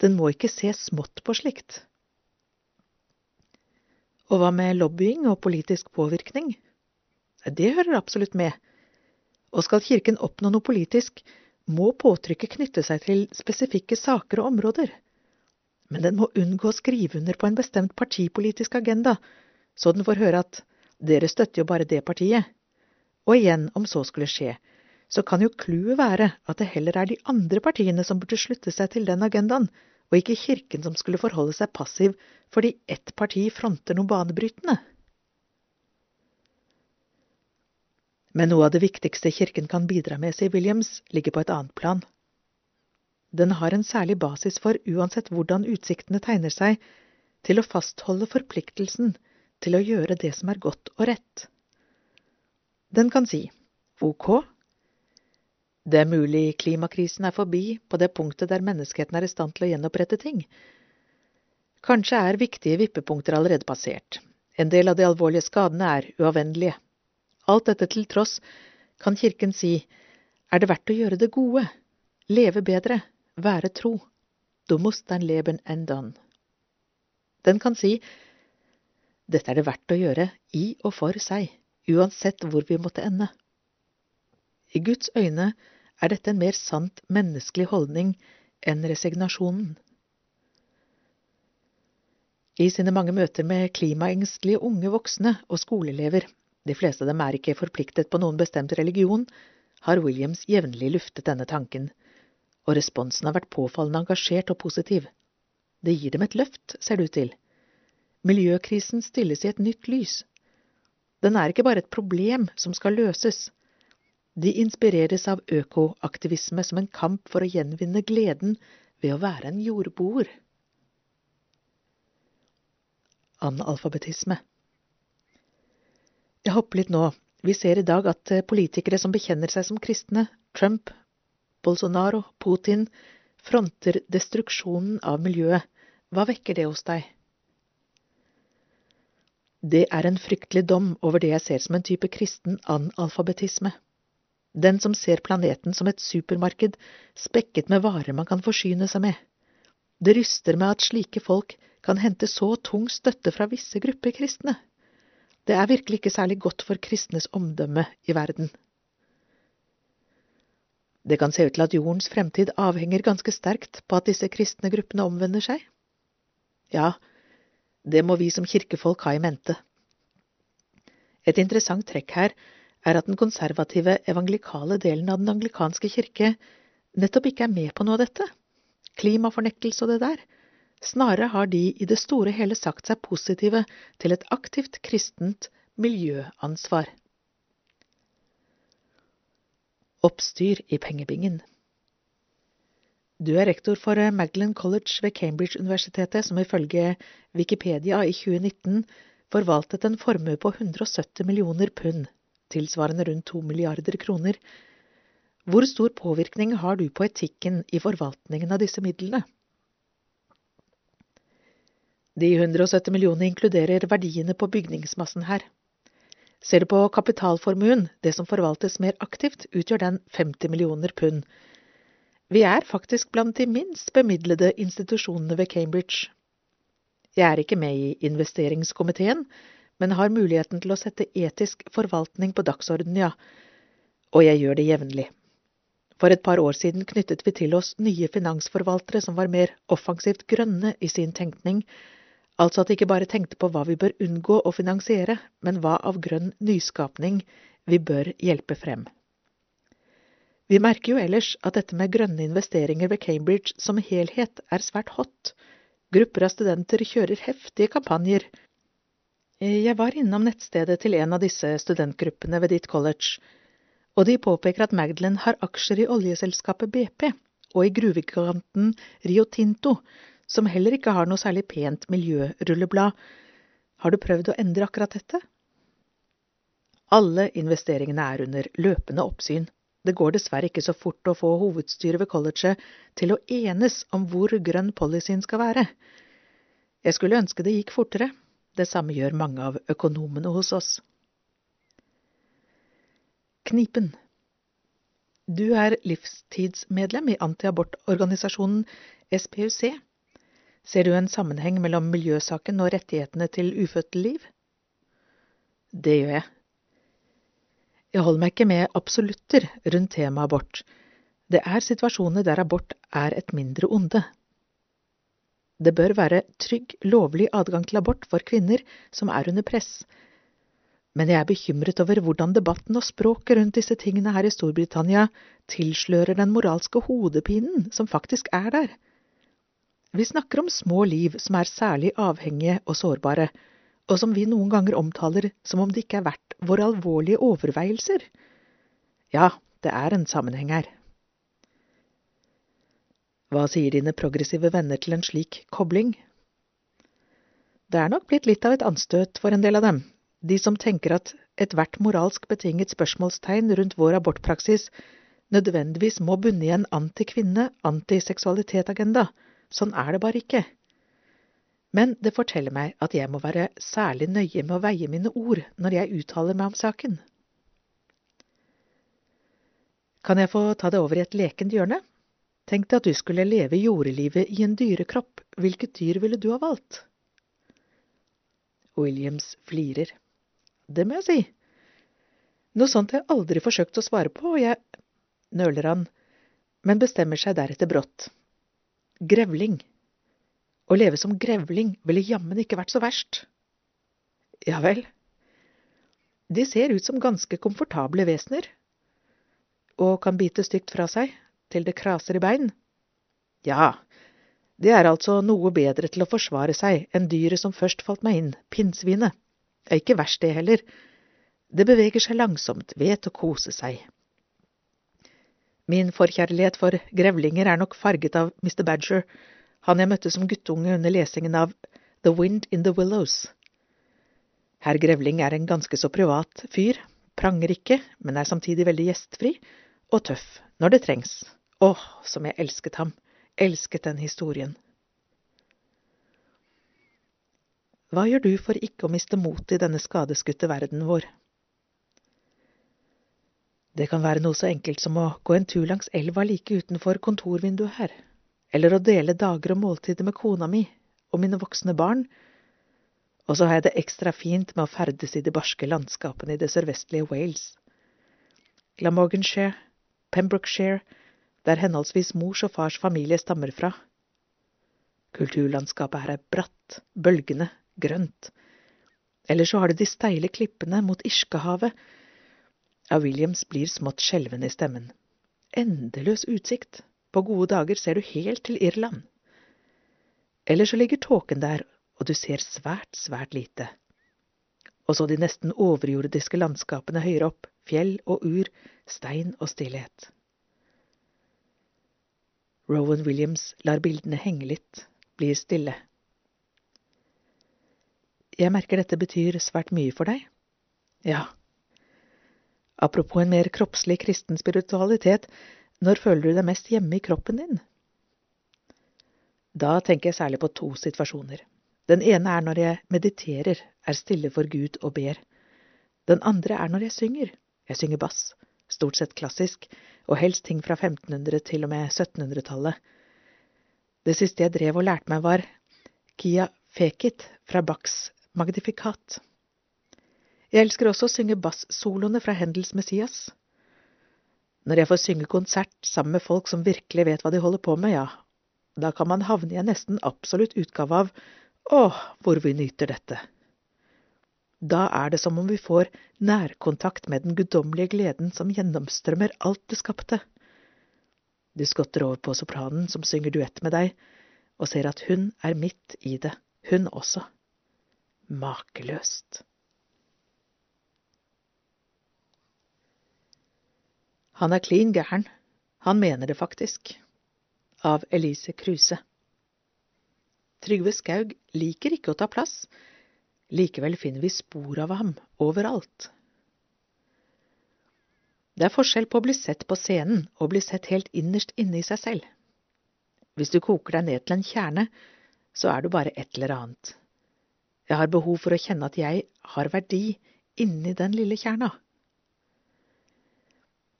Den må ikke se smått på slikt. Og hva med lobbying og politisk påvirkning? Det hører absolutt med. Og skal Kirken oppnå noe politisk, må påtrykket knytte seg til spesifikke saker og områder. Men den må unngå å skrive under på en bestemt partipolitisk agenda, så den får høre at dere støtter jo bare det partiet. Og igjen, om så skulle skje, så kan jo clouet være at det heller er de andre partiene som burde slutte seg til den agendaen, og ikke Kirken som skulle forholde seg passiv fordi ett parti fronter noe banebrytende. Men noe av det viktigste Kirken kan bidra med, sier Williams, ligger på et annet plan. Den har en særlig basis for, uansett hvordan utsiktene tegner seg, til å fastholde forpliktelsen til å gjøre det som er godt og rett. Den kan si ok, det er mulig klimakrisen er forbi på det punktet der menneskeheten er i stand til å gjenopprette ting. Kanskje er viktige vippepunkter allerede passert. En del av de alvorlige skadene er uavvendelige. Alt dette til tross kan Kirken si er det verdt å gjøre det gode, leve bedre, være tro. Du musst dein Leben ändern. Den kan si dette er det verdt å gjøre i og for seg, uansett hvor vi måtte ende. I Guds øyne er dette en mer sant menneskelig holdning enn resignasjonen. I sine mange møter med klimaengstelige unge voksne og skoleelever, de fleste av dem er ikke forpliktet på noen bestemt religion, har Williams jevnlig luftet denne tanken, og responsen har vært påfallende engasjert og positiv. Det gir dem et løft, ser det ut til. Miljøkrisen stilles i et nytt lys. Den er ikke bare et problem som skal løses, de inspireres av økoaktivisme som en kamp for å gjenvinne gleden ved å være en jordboer. Analfabetisme Jeg hopper litt nå. Vi ser i dag at politikere som bekjenner seg som kristne, Trump, Bolsonaro, Putin, fronter destruksjonen av miljøet. Hva vekker det hos deg? Det er en fryktelig dom over det jeg ser som en type kristen analfabetisme den som ser planeten som et supermarked spekket med varer man kan forsyne seg med. Det ryster med at slike folk kan hente så tung støtte fra visse grupper kristne. Det er virkelig ikke særlig godt for kristnes omdømme i verden. Det kan se ut til at jordens fremtid avhenger ganske sterkt på at disse kristne gruppene omvender seg. Ja, det må vi som kirkefolk ha i mente. Et interessant trekk her er at den konservative evangelikale delen av den anglikanske kirke nettopp ikke er med på noe av dette. Klimafornektelse og det der. Snarere har de i det store hele sagt seg positive til et aktivt kristent miljøansvar. Oppstyr i pengebingen Du er rektor for Magdalen College ved Cambridge-universitetet, som ifølge Wikipedia i 2019 forvaltet en formue på 170 millioner pund, tilsvarende rundt to milliarder kroner. Hvor stor påvirkning har du på etikken i forvaltningen av disse midlene? De 170 millionene inkluderer verdiene på bygningsmassen her. Ser du på kapitalformuen, det som forvaltes mer aktivt, utgjør den 50 millioner pund. Vi er faktisk blant de minst bemidlede institusjonene ved Cambridge. Jeg er ikke med i investeringskomiteen, men har muligheten til å sette etisk forvaltning på dagsordenen, ja, og jeg gjør det jevnlig. For et par år siden knyttet vi til oss nye finansforvaltere som var mer offensivt grønne i sin tenkning, Altså at de ikke bare tenkte på hva vi bør unngå å finansiere, men hva av grønn nyskapning vi bør hjelpe frem. Vi merker jo ellers at dette med grønne investeringer ved Cambridge som helhet er svært hot. Grupper av studenter kjører heftige kampanjer. Jeg var innom nettstedet til en av disse studentgruppene ved ditt college, og de påpeker at Magdalen har aksjer i oljeselskapet BP og i gruvegiganten Rio Tinto, som heller ikke har noe særlig pent miljørulleblad. Har du prøvd å endre akkurat dette? Alle investeringene er under løpende oppsyn. Det går dessverre ikke så fort å få hovedstyret ved colleget til å enes om hvor grønn policyen skal være. Jeg skulle ønske det gikk fortere. Det samme gjør mange av økonomene hos oss. Knipen Du er livstidsmedlem i antiabortorganisasjonen SPUC. Ser du en sammenheng mellom miljøsaken og rettighetene til ufødte liv? Det gjør jeg. Jeg holder meg ikke med absolutter rundt temaet abort. Det er situasjoner der abort er et mindre onde. Det bør være trygg, lovlig adgang til abort for kvinner som er under press. Men jeg er bekymret over hvordan debatten og språket rundt disse tingene her i Storbritannia tilslører den moralske hodepinen som faktisk er der. Vi snakker om små liv som er særlig avhengige og sårbare, og som vi noen ganger omtaler som om det ikke er verdt våre alvorlige overveielser. Ja, det er en sammenheng her. Hva sier dine progressive venner til en slik kobling? Det er nok blitt litt av et anstøt for en del av dem, de som tenker at ethvert moralsk betinget spørsmålstegn rundt vår abortpraksis nødvendigvis må bunne i en antikvinne, antiseksualitet-agenda, Sånn er det bare ikke. Men det forteller meg at jeg må være særlig nøye med å veie mine ord når jeg uttaler meg om saken. Kan jeg få ta det over i et lekent hjørne? Tenk deg at du skulle leve jordelivet i en dyrekropp, hvilket dyr ville du ha valgt? Williams flirer. Det må jeg si. Noe sånt har jeg aldri forsøkt å svare på, og jeg… nøler han, men bestemmer seg deretter brått. Grevling. Å leve som grevling ville jammen ikke vært så verst. Ja vel. De ser ut som ganske komfortable vesener. Og kan bite stygt fra seg, til det kraser i bein. Ja, det er altså noe bedre til å forsvare seg enn dyret som først falt meg inn, pinnsvinet. Er ikke verst det heller. Det beveger seg langsomt, vet å kose seg. Min forkjærlighet for grevlinger er nok farget av Mr. Badger, han jeg møtte som guttunge under lesingen av The Wind in the Willows. Herr Grevling er en ganske så privat fyr, pranger ikke, men er samtidig veldig gjestfri og tøff når det trengs. Åh, som jeg elsket ham, elsket den historien. Hva gjør du for ikke å miste motet i denne skadeskutte verden vår? Det kan være noe så enkelt som å gå en tur langs elva like utenfor kontorvinduet her, eller å dele dager og måltider med kona mi og mine voksne barn, og så har jeg det ekstra fint med å ferdes i de barske landskapene i det sørvestlige Wales. Glamorganshire, Pembrokeshire, der henholdsvis mors og fars familie stammer fra. Kulturlandskapet her er bratt, bølgende, grønt. Eller så har du de steile klippene mot Irskahavet, ja, Williams blir smått skjelven i stemmen. Endeløs utsikt. På gode dager ser du helt til Irland. Eller så ligger tåken der, og du ser svært, svært lite. Og så de nesten overjordiske landskapene høyere opp, fjell og ur, stein og stillhet. Rowan Williams lar bildene henge litt, blir stille. Jeg merker dette betyr svært mye for deg. Ja. Apropos en mer kroppslig kristen spiritualitet, når føler du deg mest hjemme i kroppen din? Da tenker jeg særlig på to situasjoner. Den ene er når jeg mediterer, er stille for Gud og ber. Den andre er når jeg synger. Jeg synger bass, stort sett klassisk, og helst ting fra 1500 til og med 1700-tallet. Det siste jeg drev og lærte meg, var Kia Fekit fra Bachs Magnifikat. Jeg elsker også å synge bassoloene fra Hendels Messias. Når jeg får synge konsert sammen med folk som virkelig vet hva de holder på med, ja, da kan man havne i en nesten absolutt utgave av Åh, hvor vi nyter dette. Da er det som om vi får nærkontakt med den guddommelige gleden som gjennomstrømmer alt det skapte. Du skotter over på sopranen som synger duett med deg, og ser at hun er midt i det, hun også. Makeløst. Han er klin gæren. Han mener det faktisk. Av Elise Kruse. Trygve Skaug liker ikke å ta plass, likevel finner vi spor av ham overalt. Det er forskjell på å bli sett på scenen og bli sett helt innerst inne i seg selv. Hvis du koker deg ned til en kjerne, så er du bare et eller annet. Jeg har behov for å kjenne at jeg har verdi inni den lille kjerna.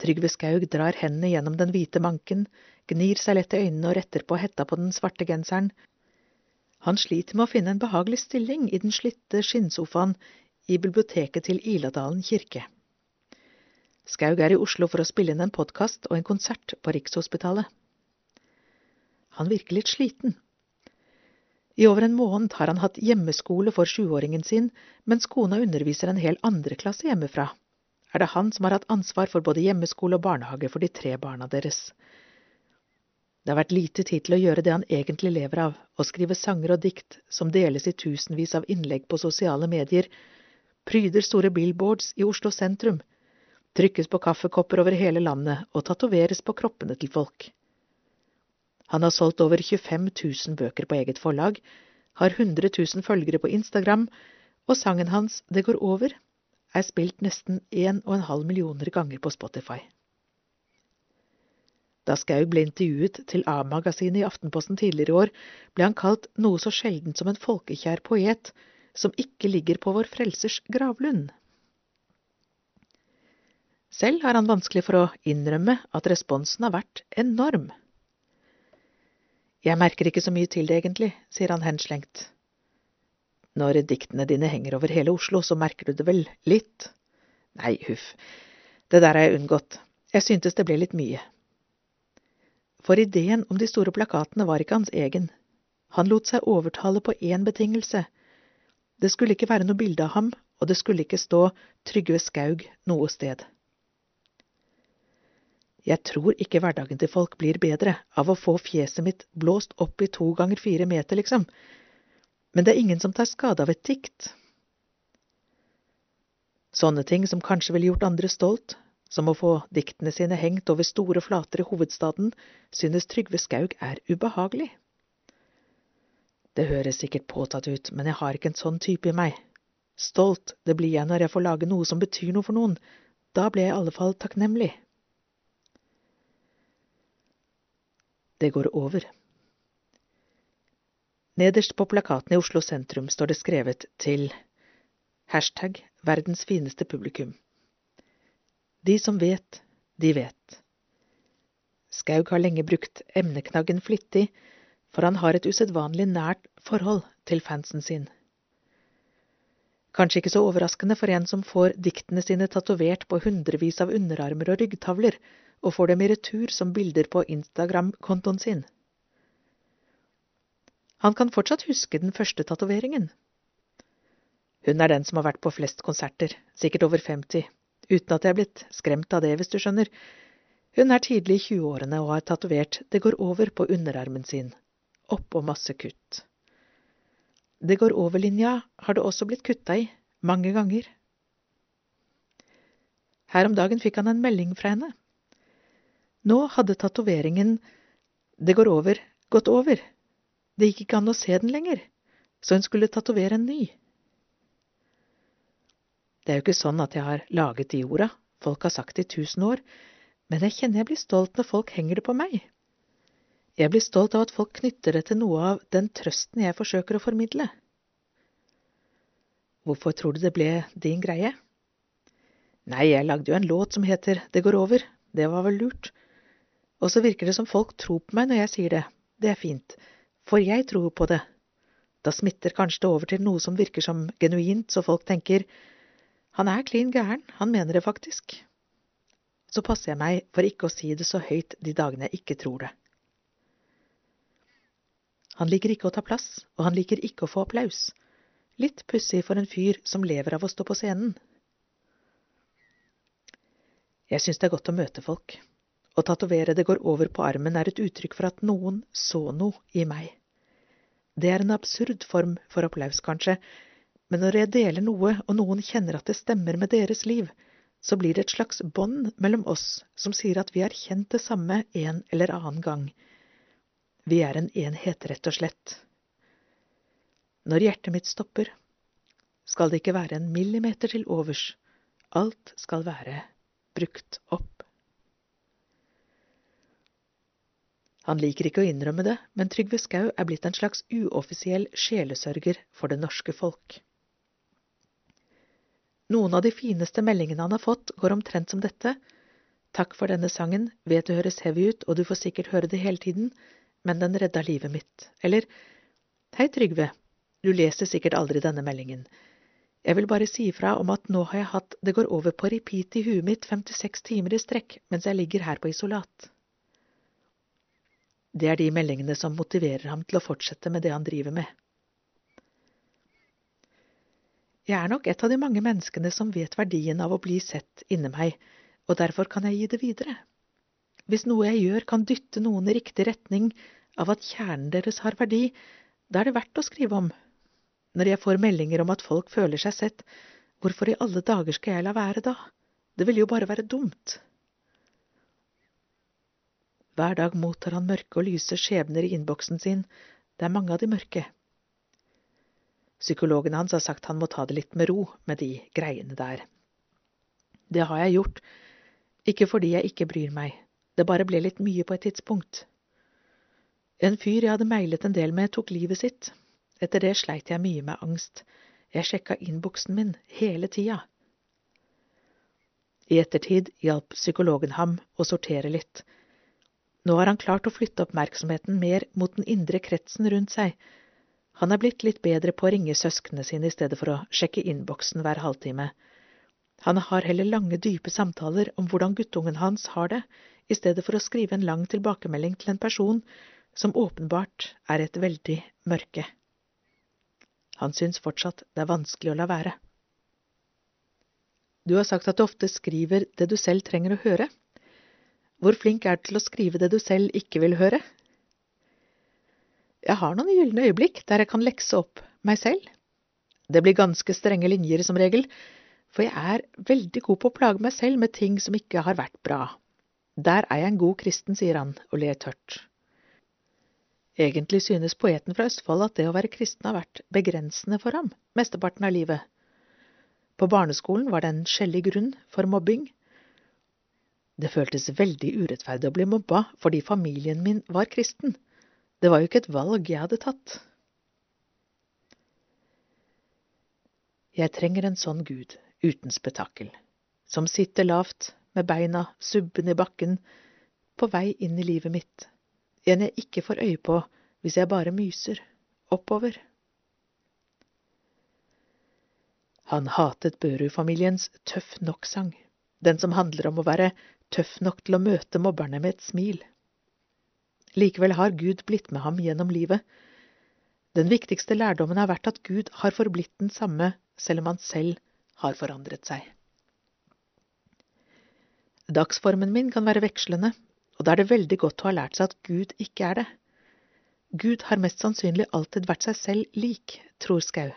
Trygve Skaug drar hendene gjennom den hvite manken, gnir seg lett i øynene og retter på hetta på den svarte genseren, han sliter med å finne en behagelig stilling i den slitte skinnsofaen i biblioteket til Iladalen kirke. Skaug er i Oslo for å spille inn en podkast og en konsert på Rikshospitalet. Han virker litt sliten. I over en måned har han hatt hjemmeskole for sjuåringen sin, mens kona underviser en hel andre klasse hjemmefra. Er det han som har hatt ansvar for både hjemmeskole og barnehage for de tre barna deres. Det har vært lite tid til å gjøre det han egentlig lever av, å skrive sanger og dikt som deles i tusenvis av innlegg på sosiale medier, pryder store billboards i Oslo sentrum, trykkes på kaffekopper over hele landet og tatoveres på kroppene til folk. Han har solgt over 25 000 bøker på eget forlag, har 100 000 følgere på Instagram, og sangen hans Det går over er spilt nesten 1,5 millioner ganger på Spotify. Da Skaug ble intervjuet til A-magasinet i Aftenposten tidligere i år, ble han kalt noe så sjeldent som en folkekjær poet som ikke ligger på vår frelsers gravlund. Selv har han vanskelig for å innrømme at responsen har vært enorm. Jeg merker ikke så mye til det, egentlig, sier han henslengt. Når diktene dine henger over hele Oslo, så merker du det vel litt? Nei, huff, det der har jeg unngått, jeg syntes det ble litt mye for ideen om de store plakatene var ikke hans egen. Han lot seg overtale på én betingelse. Det skulle ikke være noe bilde av ham, og det skulle ikke stå Trygve Skaug noe sted. Jeg tror ikke hverdagen til folk blir bedre av å få fjeset mitt blåst opp i to ganger fire meter, liksom, men det er ingen som tar skade av et dikt. Sånne ting som kanskje ville gjort andre stolt, som å få diktene sine hengt over store flater i hovedstaden, synes Trygve Skaug er ubehagelig. Det høres sikkert påtatt ut, men jeg har ikke en sånn type i meg. Stolt det blir jeg når jeg får lage noe som betyr noe for noen. Da blir jeg i alle fall takknemlig. Det går over. Nederst på plakaten i Oslo sentrum står det skrevet til hashtag verdens fineste publikum. De som vet, de vet. Skaug har lenge brukt emneknaggen flittig, for han har et usedvanlig nært forhold til fansen sin. Kanskje ikke så overraskende for en som får diktene sine tatovert på hundrevis av underarmer og ryggtavler, og får dem i retur som bilder på Instagram-kontoen sin. Han kan fortsatt huske den første tatoveringen. Hun er den som har vært på flest konserter, sikkert over 50, uten at jeg er blitt skremt av det, hvis du skjønner. Hun er tidlig i 20-årene og har tatovert Det går over på underarmen sin, oppå masse kutt. Det går over-linja har det også blitt kutta i, mange ganger. Her om dagen fikk han en melding fra henne. Nå hadde tatoveringen Det går over, gått over. Det gikk ikke an å se den lenger, så hun skulle tatovere en ny. Det er jo ikke sånn at jeg har laget de orda, folk har sagt det i tusen år, men jeg kjenner jeg blir stolt når folk henger det på meg. Jeg blir stolt av at folk knytter det til noe av den trøsten jeg forsøker å formidle. Hvorfor tror du det ble din greie? Nei, jeg lagde jo en låt som heter Det går over, det var vel lurt. Og så virker det som folk tror på meg når jeg sier det, det er fint, for jeg tror på det. Da smitter kanskje det over til noe som virker som genuint, så folk tenker han er klin gæren, han mener det faktisk. Så passer jeg meg for ikke å si det så høyt de dagene jeg ikke tror det. Han liker ikke å ta plass, og han liker ikke å få applaus. Litt pussig for en fyr som lever av å stå på scenen. Jeg syns det er godt å møte folk. Å tatovere det går over på armen er et uttrykk for at noen så noe i meg. Det er en absurd form for applaus, kanskje, men når jeg deler noe og noen kjenner at det stemmer med deres liv, så blir det et slags bånd mellom oss som sier at vi har kjent det samme en eller annen gang. Vi er en enhet, rett og slett. Når hjertet mitt stopper, skal det ikke være en millimeter til overs, alt skal være brukt opp. Han liker ikke å innrømme det, men Trygve Skau er blitt en slags uoffisiell sjelesørger for det norske folk. Noen av de fineste meldingene han har fått, går omtrent som dette. Takk for denne sangen, vet det høres heavy ut, og du får sikkert høre det hele tiden, men den redda livet mitt. Eller Hei, Trygve, du leser sikkert aldri denne meldingen. Jeg vil bare si ifra om at nå har jeg hatt Det går over på repeat i huet mitt 56 timer i strekk mens jeg ligger her på isolat. Det er de meldingene som motiverer ham til å fortsette med det han driver med. Jeg er nok et av de mange menneskene som vet verdien av å bli sett inni meg, og derfor kan jeg gi det videre. Hvis noe jeg gjør kan dytte noen i riktig retning av at kjernen deres har verdi, da er det verdt å skrive om. Når jeg får meldinger om at folk føler seg sett, hvorfor i alle dager skal jeg la være da? Det ville jo bare være dumt. Hver dag mottar han mørke og lyse skjebner i innboksen sin, det er mange av de mørke. Psykologen hans har sagt han må ta det litt med ro med de greiene der. Det har jeg gjort, ikke fordi jeg ikke bryr meg, det bare ble litt mye på et tidspunkt. En fyr jeg hadde meilet en del med, tok livet sitt. Etter det sleit jeg mye med angst. Jeg sjekka innboksen min hele tida. I ettertid hjalp psykologen ham å sortere litt. Nå har han klart å flytte oppmerksomheten mer mot den indre kretsen rundt seg, han er blitt litt bedre på å ringe søsknene sine i stedet for å sjekke innboksen hver halvtime. Han har heller lange, dype samtaler om hvordan guttungen hans har det, i stedet for å skrive en lang tilbakemelding til en person som åpenbart er et veldig mørke. Han syns fortsatt det er vanskelig å la være. Du har sagt at du ofte skriver det du selv trenger å høre. Hvor flink er du til å skrive det du selv ikke vil høre? Jeg har noen gylne øyeblikk der jeg kan lekse opp meg selv. Det blir ganske strenge linjer som regel, for jeg er veldig god på å plage meg selv med ting som ikke har vært bra. Der er jeg en god kristen, sier han og ler tørt. Egentlig synes poeten fra Østfold at det å være kristen har vært begrensende for ham mesteparten av livet. På barneskolen var det en skjellig grunn for mobbing. Det føltes veldig urettferdig å bli mobba fordi familien min var kristen. Det var jo ikke et valg jeg hadde tatt. Jeg trenger en sånn Gud uten spetakkel, som sitter lavt med beina subbende i bakken, på vei inn i livet mitt, en jeg ikke får øye på hvis jeg bare myser oppover. Han hatet Børud-familiens Tøff nok-sang, den som handler om å være tøff nok til å møte mobberne med et smil. Likevel har Gud blitt med ham gjennom livet. Den viktigste lærdommen har vært at Gud har forblitt den samme, selv om han selv har forandret seg. Dagsformen min kan være vekslende, og da er det veldig godt å ha lært seg at Gud ikke er det. Gud har mest sannsynlig alltid vært seg selv lik, tror Skau.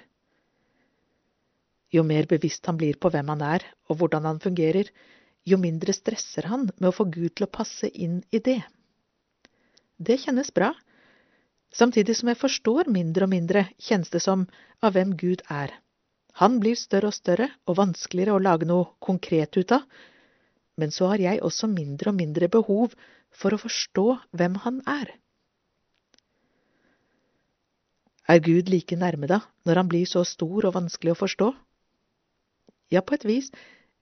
Jo mer bevisst han blir på hvem han er og hvordan han fungerer, jo mindre stresser han med å få Gud til å passe inn i det. Det kjennes bra. Samtidig som jeg forstår mindre og mindre, kjennes det som, av hvem Gud er. Han blir større og større og vanskeligere å lage noe konkret ut av, men så har jeg også mindre og mindre behov for å forstå hvem han er. Er Gud like nærme da, når han blir så stor og vanskelig å forstå? Ja, på et vis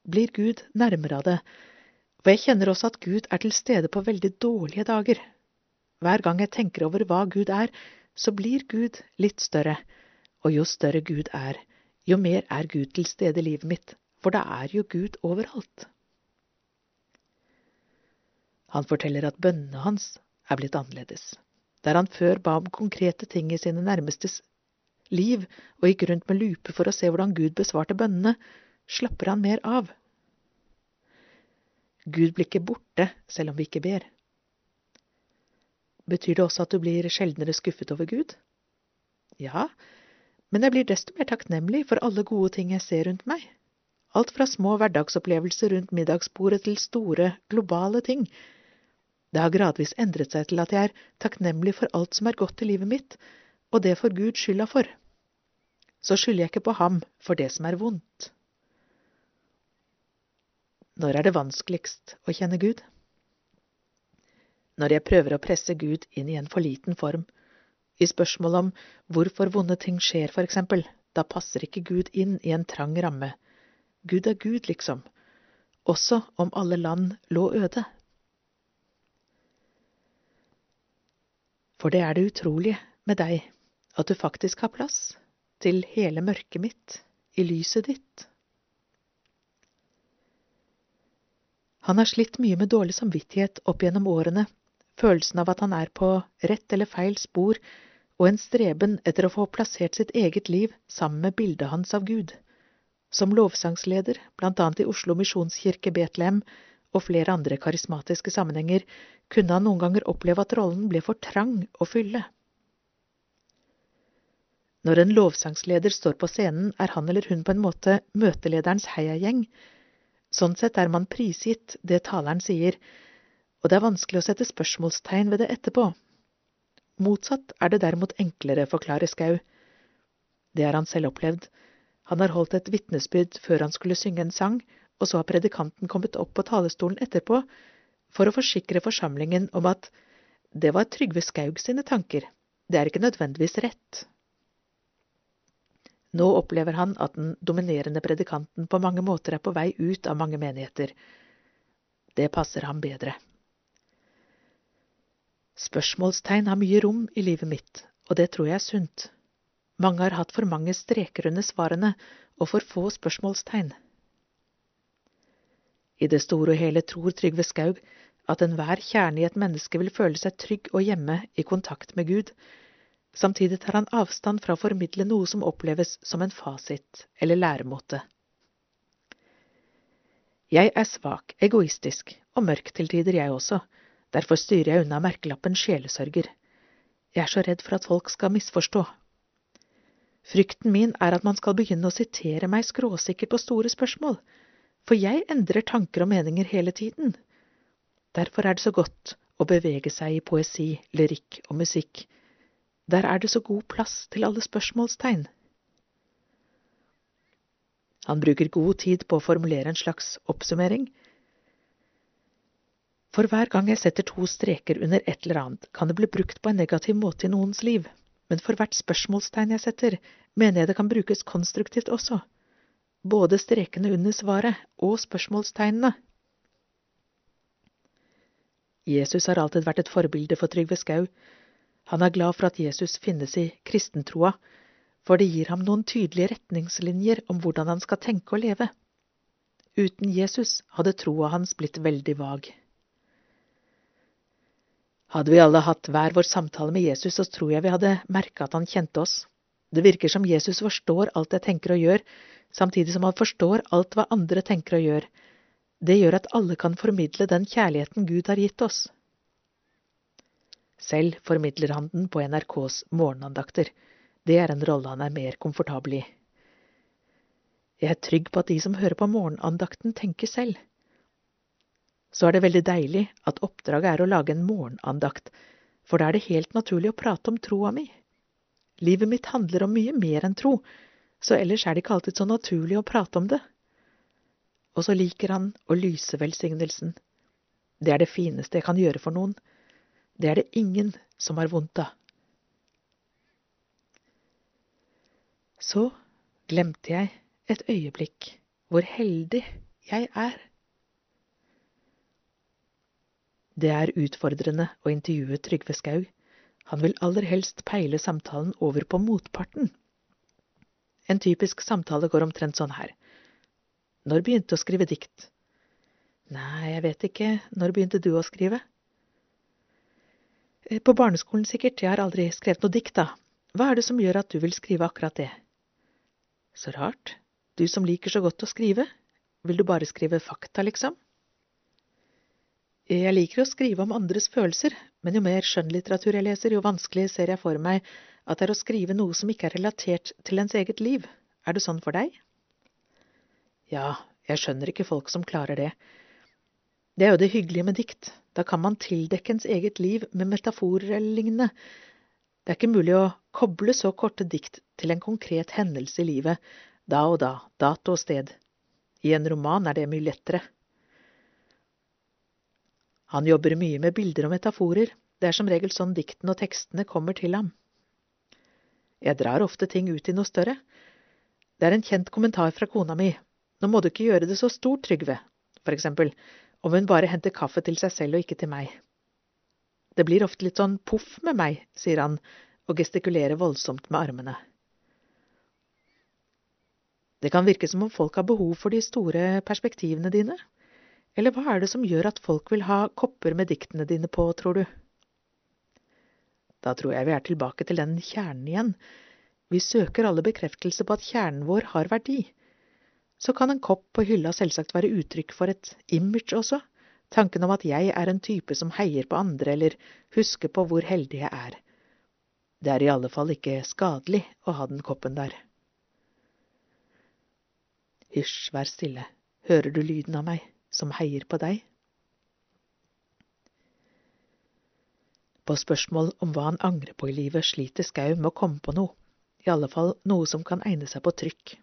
blir Gud nærmere av det, for jeg kjenner også at Gud er til stede på veldig dårlige dager. Hver gang jeg tenker over hva Gud er, så blir Gud litt større, og jo større Gud er, jo mer er Gud til stede i livet mitt, for det er jo Gud overalt. Han forteller at bønnene hans er blitt annerledes. Der han før ba om konkrete ting i sine nærmestes liv og gikk rundt med lupe for å se hvordan Gud besvarte bønnene, slapper han mer av. Gud blir ikke borte selv om vi ikke ber. Betyr det også at du blir sjeldnere skuffet over Gud? Ja, men jeg blir desto mer takknemlig for alle gode ting jeg ser rundt meg. Alt fra små hverdagsopplevelser rundt middagsbordet til store, globale ting. Det har gradvis endret seg til at jeg er takknemlig for alt som er godt i livet mitt, og det får Gud skylda for. Så skylder jeg ikke på ham for det som er vondt. Når er det vanskeligst å kjenne Gud? Når jeg prøver å presse Gud inn i en for liten form. I spørsmål om hvorfor vonde ting skjer, for eksempel, da passer ikke Gud inn i en trang ramme. Gud er Gud, liksom. Også om alle land lå øde. For det er det utrolige med deg, at du faktisk har plass til hele mørket mitt i lyset ditt. Han har slitt mye med dårlig samvittighet opp gjennom årene, følelsen av at han er på rett eller feil spor, og en streben etter å få plassert sitt eget liv sammen med bildet hans av Gud. Som lovsangsleder, blant annet i Oslo misjonskirke Betlehem og flere andre karismatiske sammenhenger, kunne han noen ganger oppleve at rollen ble for trang å fylle. Når en lovsangsleder står på scenen, er han eller hun på en måte møtelederens heiagjeng, Sånn sett er man prisgitt det taleren sier, og det er vanskelig å sette spørsmålstegn ved det etterpå. Motsatt er det derimot enklere, forklarer Skau. Det har han selv opplevd. Han har holdt et vitnesbyrd før han skulle synge en sang, og så har predikanten kommet opp på talerstolen etterpå for å forsikre forsamlingen om at det var Trygve Skaug sine tanker, det er ikke nødvendigvis rett. Nå opplever han at den dominerende predikanten på mange måter er på vei ut av mange menigheter. Det passer ham bedre. Spørsmålstegn har mye rom i livet mitt, og det tror jeg er sunt. Mange har hatt for mange streker under svarene og for få spørsmålstegn. I det store og hele tror Trygve Skaug at enhver kjerne i et menneske vil føle seg trygg og hjemme i kontakt med Gud, Samtidig tar han avstand fra å formidle noe som oppleves som en fasit eller læremåte. Jeg er svak, egoistisk og mørk til tider, jeg også. Derfor styrer jeg unna merkelappen sjelesørger. Jeg er så redd for at folk skal misforstå. Frykten min er at man skal begynne å sitere meg skråsikkert på store spørsmål, for jeg endrer tanker og meninger hele tiden. Derfor er det så godt å bevege seg i poesi, lyrikk og musikk der er det så god plass til alle spørsmålstegn. Han bruker god tid på å formulere en slags oppsummering. For hver gang jeg setter to streker under et eller annet, kan det bli brukt på en negativ måte i noens liv, men for hvert spørsmålstegn jeg setter, mener jeg det kan brukes konstruktivt også. Både strekene under svaret og spørsmålstegnene. Jesus har alltid vært et forbilde for Trygve Skau, han er glad for at Jesus finnes i kristentroa, for det gir ham noen tydelige retningslinjer om hvordan han skal tenke og leve. Uten Jesus hadde troa hans blitt veldig vag. Hadde vi alle hatt hver vår samtale med Jesus, så tror jeg vi hadde merka at han kjente oss. Det virker som Jesus forstår alt jeg tenker og gjør, samtidig som han forstår alt hva andre tenker og gjør. Det gjør at alle kan formidle den kjærligheten Gud har gitt oss. Selv formidler han den på NRKs morgenandakter. Det er en rolle han er mer komfortabel i. Jeg er trygg på at de som hører på morgenandakten, tenker selv. Så er det veldig deilig at oppdraget er å lage en morgenandakt, for da er det helt naturlig å prate om troa mi. Livet mitt handler om mye mer enn tro, så ellers er det ikke alltid så naturlig å prate om det. Og så liker han å lyse velsignelsen. Det er det fineste jeg kan gjøre for noen. Det er det ingen som har vondt av. Så glemte jeg et øyeblikk hvor heldig jeg er. Det er utfordrende å intervjue Trygve Skaug. Han vil aller helst peile samtalen over på motparten. En typisk samtale går omtrent sånn her. Når begynte å skrive dikt? Nei, jeg vet ikke. Når begynte du å skrive? Eh, på barneskolen sikkert. Jeg har aldri skrevet noe dikt, da. Hva er det som gjør at du vil skrive akkurat det? Så rart. Du som liker så godt å skrive. Vil du bare skrive fakta, liksom? Jeg liker å skrive om andres følelser, men jo mer skjønnlitteratur jeg leser, jo vanskelig ser jeg for meg at det er å skrive noe som ikke er relatert til ens eget liv. Er det sånn for deg? Ja, jeg skjønner ikke folk som klarer det. Det er jo det hyggelige med dikt, da kan man tildekke ens eget liv med metaforer eller lignende, det er ikke mulig å koble så korte dikt til en konkret hendelse i livet, da og da, dato og sted. I en roman er det mye lettere. Han jobber mye med bilder og metaforer, det er som regel sånn diktene og tekstene kommer til ham. Jeg drar ofte ting ut i noe større. Det er en kjent kommentar fra kona mi, nå må du ikke gjøre det så stort, Trygve, for eksempel, om hun bare henter kaffe til seg selv og ikke til meg. Det blir ofte litt sånn poff med meg, sier han og gestikulerer voldsomt med armene. Det kan virke som om folk har behov for de store perspektivene dine. Eller hva er det som gjør at folk vil ha kopper med diktene dine på, tror du? Da tror jeg vi er tilbake til den kjernen igjen. Vi søker alle bekreftelse på at kjernen vår har verdi. Så kan en kopp på hylla selvsagt være uttrykk for et image også, tanken om at jeg er en type som heier på andre eller husker på hvor heldig jeg er. Det er i alle fall ikke skadelig å ha den koppen der. Hysj, vær stille, hører du lyden av meg, som heier på deg? På spørsmål om hva han angrer på i livet, sliter Skau med å komme på noe, i alle fall noe som kan egne seg på trykk.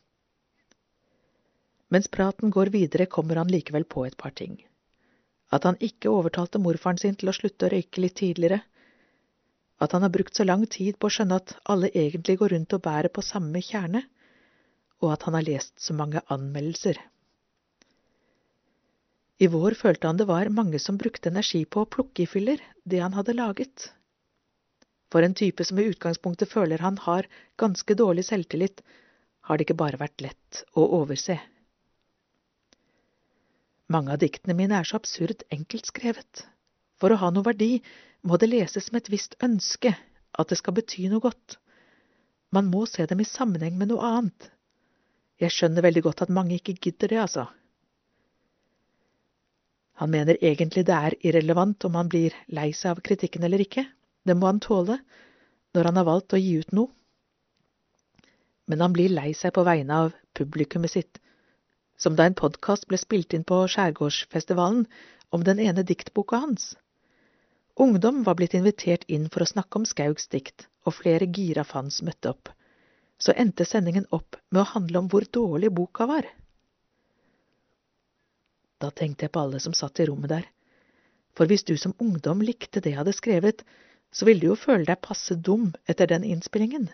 Mens praten går videre, kommer han likevel på et par ting at han ikke overtalte morfaren sin til å slutte å røyke litt tidligere, at han har brukt så lang tid på å skjønne at alle egentlig går rundt og bærer på samme kjerne, og at han har lest så mange anmeldelser. I vår følte han det var mange som brukte energi på å plukke i filler det han hadde laget. For en type som i utgangspunktet føler han har ganske dårlig selvtillit, har det ikke bare vært lett å overse. Mange av diktene mine er så absurd enkelt skrevet. For å ha noe verdi må det leses med et visst ønske, at det skal bety noe godt. Man må se dem i sammenheng med noe annet. Jeg skjønner veldig godt at mange ikke gidder det, altså. Han mener egentlig det er irrelevant om han blir lei seg av kritikken eller ikke, det må han tåle når han har valgt å gi ut noe. Men han blir lei seg på vegne av publikummet sitt, som da en podkast ble spilt inn på Skjærgårdsfestivalen om den ene diktboka hans. Ungdom var blitt invitert inn for å snakke om Skaugs dikt, og flere gira fans møtte opp. Så endte sendingen opp med å handle om hvor dårlig boka var. Da tenkte jeg på alle som satt i rommet der, for hvis du som ungdom likte det jeg hadde skrevet, så ville du jo føle deg passe dum etter den innspillingen.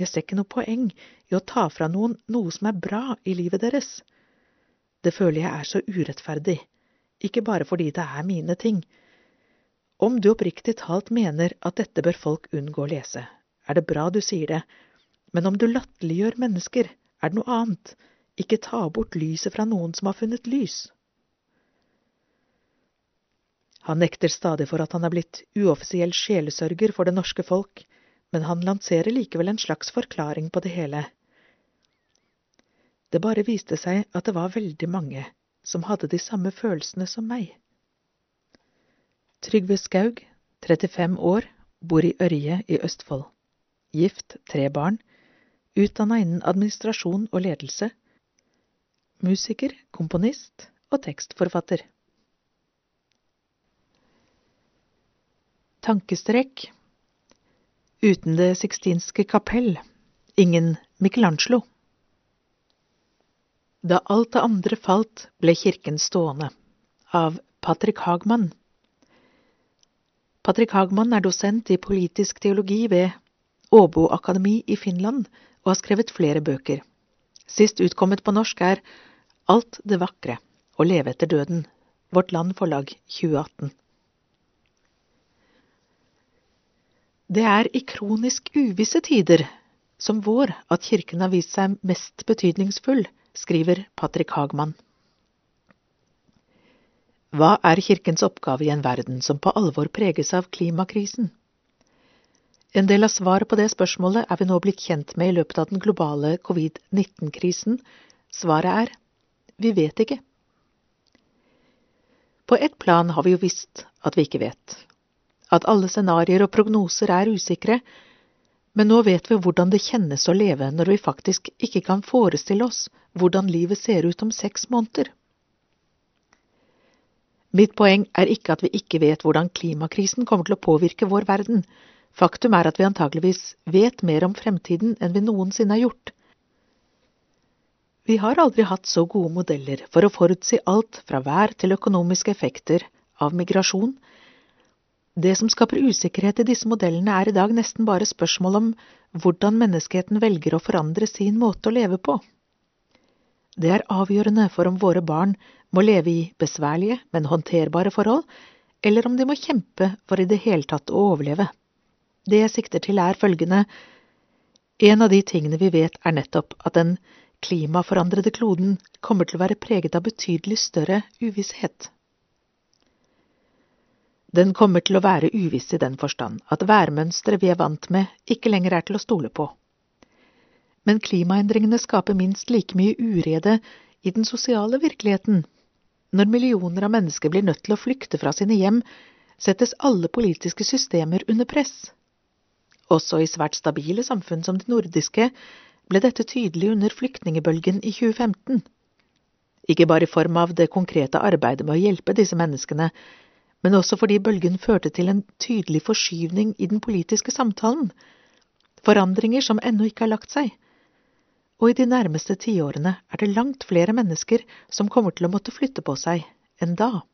Jeg ser ikke noe poeng i å ta fra noen noe som er bra i livet deres. Det føler jeg er så urettferdig, ikke bare fordi det er mine ting. Om du oppriktig talt mener at dette bør folk unngå å lese, er det bra du sier det, men om du latterliggjør mennesker, er det noe annet. Ikke ta bort lyset fra noen som har funnet lys. Han nekter stadig for at han er blitt uoffisiell sjelesørger for det norske folk, men han lanserer likevel en slags forklaring på det hele. Det bare viste seg at det var veldig mange som hadde de samme følelsene som meg. Trygve Skaug, 35 år, bor i Ørje i Østfold. Gift, tre barn. Utdanna innen administrasjon og ledelse. Musiker, komponist og tekstforfatter. tankestrek. Uten Det sixtinske kapell, ingen Michelangelo. Da alt det andre falt, ble kirken stående, av Patrick Hagman. Patrick Hagman er dosent i politisk teologi ved Åbo akademi i Finland og har skrevet flere bøker. Sist utkommet på norsk er Alt det vakre å leve etter døden, Vårt Land Forlag 2018. Det er i kronisk uvisse tider som vår at kirken har vist seg mest betydningsfull, skriver Patrick Hagman. Hva er kirkens oppgave i en verden som på alvor preges av klimakrisen? En del av svaret på det spørsmålet er vi nå blitt kjent med i løpet av den globale covid-19-krisen. Svaret er vi vet ikke. På ett plan har vi jo visst at vi ikke vet, at alle scenarioer og prognoser er usikre, men nå vet vi hvordan det kjennes å leve når vi faktisk ikke kan forestille oss hvordan livet ser ut om seks måneder. Mitt poeng er ikke at vi ikke vet hvordan klimakrisen kommer til å påvirke vår verden. Faktum er at vi antageligvis vet mer om fremtiden enn vi noensinne har gjort. Vi har aldri hatt så gode modeller for å forutsi alt fra vær til økonomiske effekter av migrasjon. Det som skaper usikkerhet i disse modellene, er i dag nesten bare spørsmål om hvordan menneskeheten velger å forandre sin måte å leve på. Det er avgjørende for om våre barn må leve i besværlige, men håndterbare forhold, eller om de må kjempe for i det hele tatt å overleve. Det jeg sikter til, er følgende. En av de tingene vi vet, er nettopp at den klimaforandrede kloden kommer til å være preget av betydelig større uvisshet. Den kommer til å være uviss i den forstand at værmønsteret vi er vant med, ikke lenger er til å stole på men klimaendringene skaper minst like mye urede i den sosiale virkeligheten. Når millioner av mennesker blir nødt til å flykte fra sine hjem, settes alle politiske systemer under press. Også i svært stabile samfunn som det nordiske ble dette tydelig under flyktningebølgen i 2015. Ikke bare i form av det konkrete arbeidet med å hjelpe disse menneskene, men også fordi bølgen førte til en tydelig forskyvning i den politiske samtalen, forandringer som ennå ikke har lagt seg og i de nærmeste tiårene er det langt flere mennesker som kommer til å måtte flytte på seg enn da.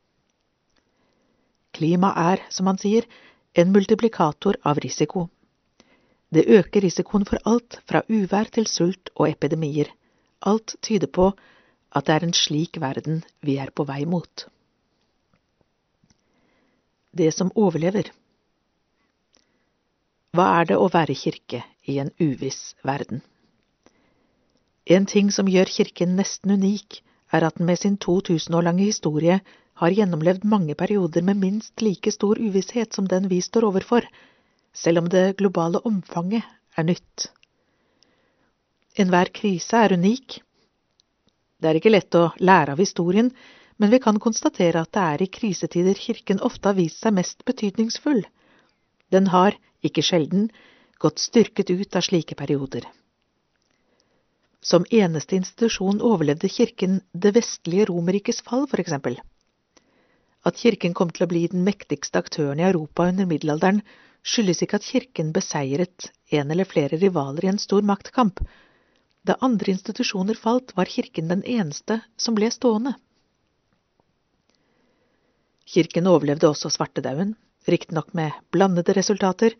Klima er, som han sier, en multiplikator av risiko. Det øker risikoen for alt fra uvær til sult og epidemier. Alt tyder på at det er en slik verden vi er på vei mot. Det som overlever Hva er det å være kirke i en uviss verden? En ting som gjør kirken nesten unik, er at den med sin 2000 år lange historie har gjennomlevd mange perioder med minst like stor uvisshet som den vi står overfor, selv om det globale omfanget er nytt. Enhver krise er unik. Det er ikke lett å lære av historien, men vi kan konstatere at det er i krisetider kirken ofte har vist seg mest betydningsfull. Den har, ikke sjelden, gått styrket ut av slike perioder. Som eneste institusjon overlevde kirken det vestlige Romerrikes fall, for eksempel. At kirken kom til å bli den mektigste aktøren i Europa under middelalderen, skyldes ikke at kirken beseiret en eller flere rivaler i en stor maktkamp. Da andre institusjoner falt, var kirken den eneste som ble stående. Kirken overlevde også svartedauden, riktignok med blandede resultater.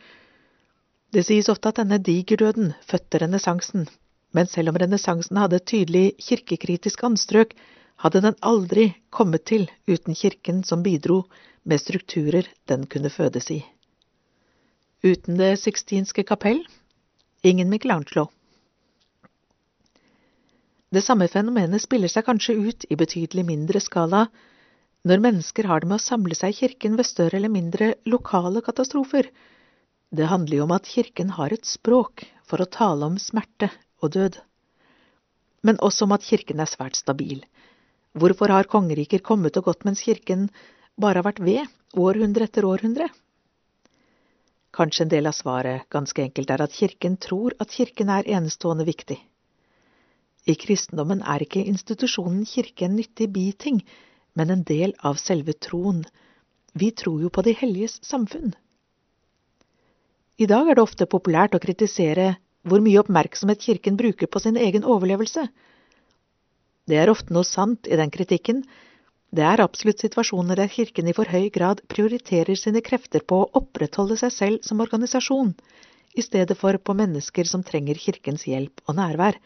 Det sies ofte at denne digerdøden fødte renessansen, men selv om renessansen hadde et tydelig kirkekritisk anstrøk, hadde den aldri kommet til uten kirken som bidro med strukturer den kunne fødes i. Uten Det sixtinske kapell ingen Michelangelo. Det samme fenomenet spiller seg kanskje ut i betydelig mindre skala når mennesker har det med å samle seg i kirken ved større eller mindre lokale katastrofer. Det handler jo om at kirken har et språk for å tale om smerte og død. Men også om at kirken er svært stabil. Hvorfor har kongeriker kommet og gått mens kirken bare har vært ved, århundre etter århundre? Kanskje en del av svaret ganske enkelt er at kirken tror at kirken er enestående viktig. I kristendommen er ikke institusjonen kirke en nyttig biting, men en del av selve troen. Vi tror jo på de helliges samfunn. I dag er det ofte populært å kritisere hvor mye oppmerksomhet kirken bruker på sin egen overlevelse. Det er ofte noe sant i den kritikken. Det er absolutt situasjoner der kirken i for høy grad prioriterer sine krefter på å opprettholde seg selv som organisasjon, i stedet for på mennesker som trenger kirkens hjelp og nærvær.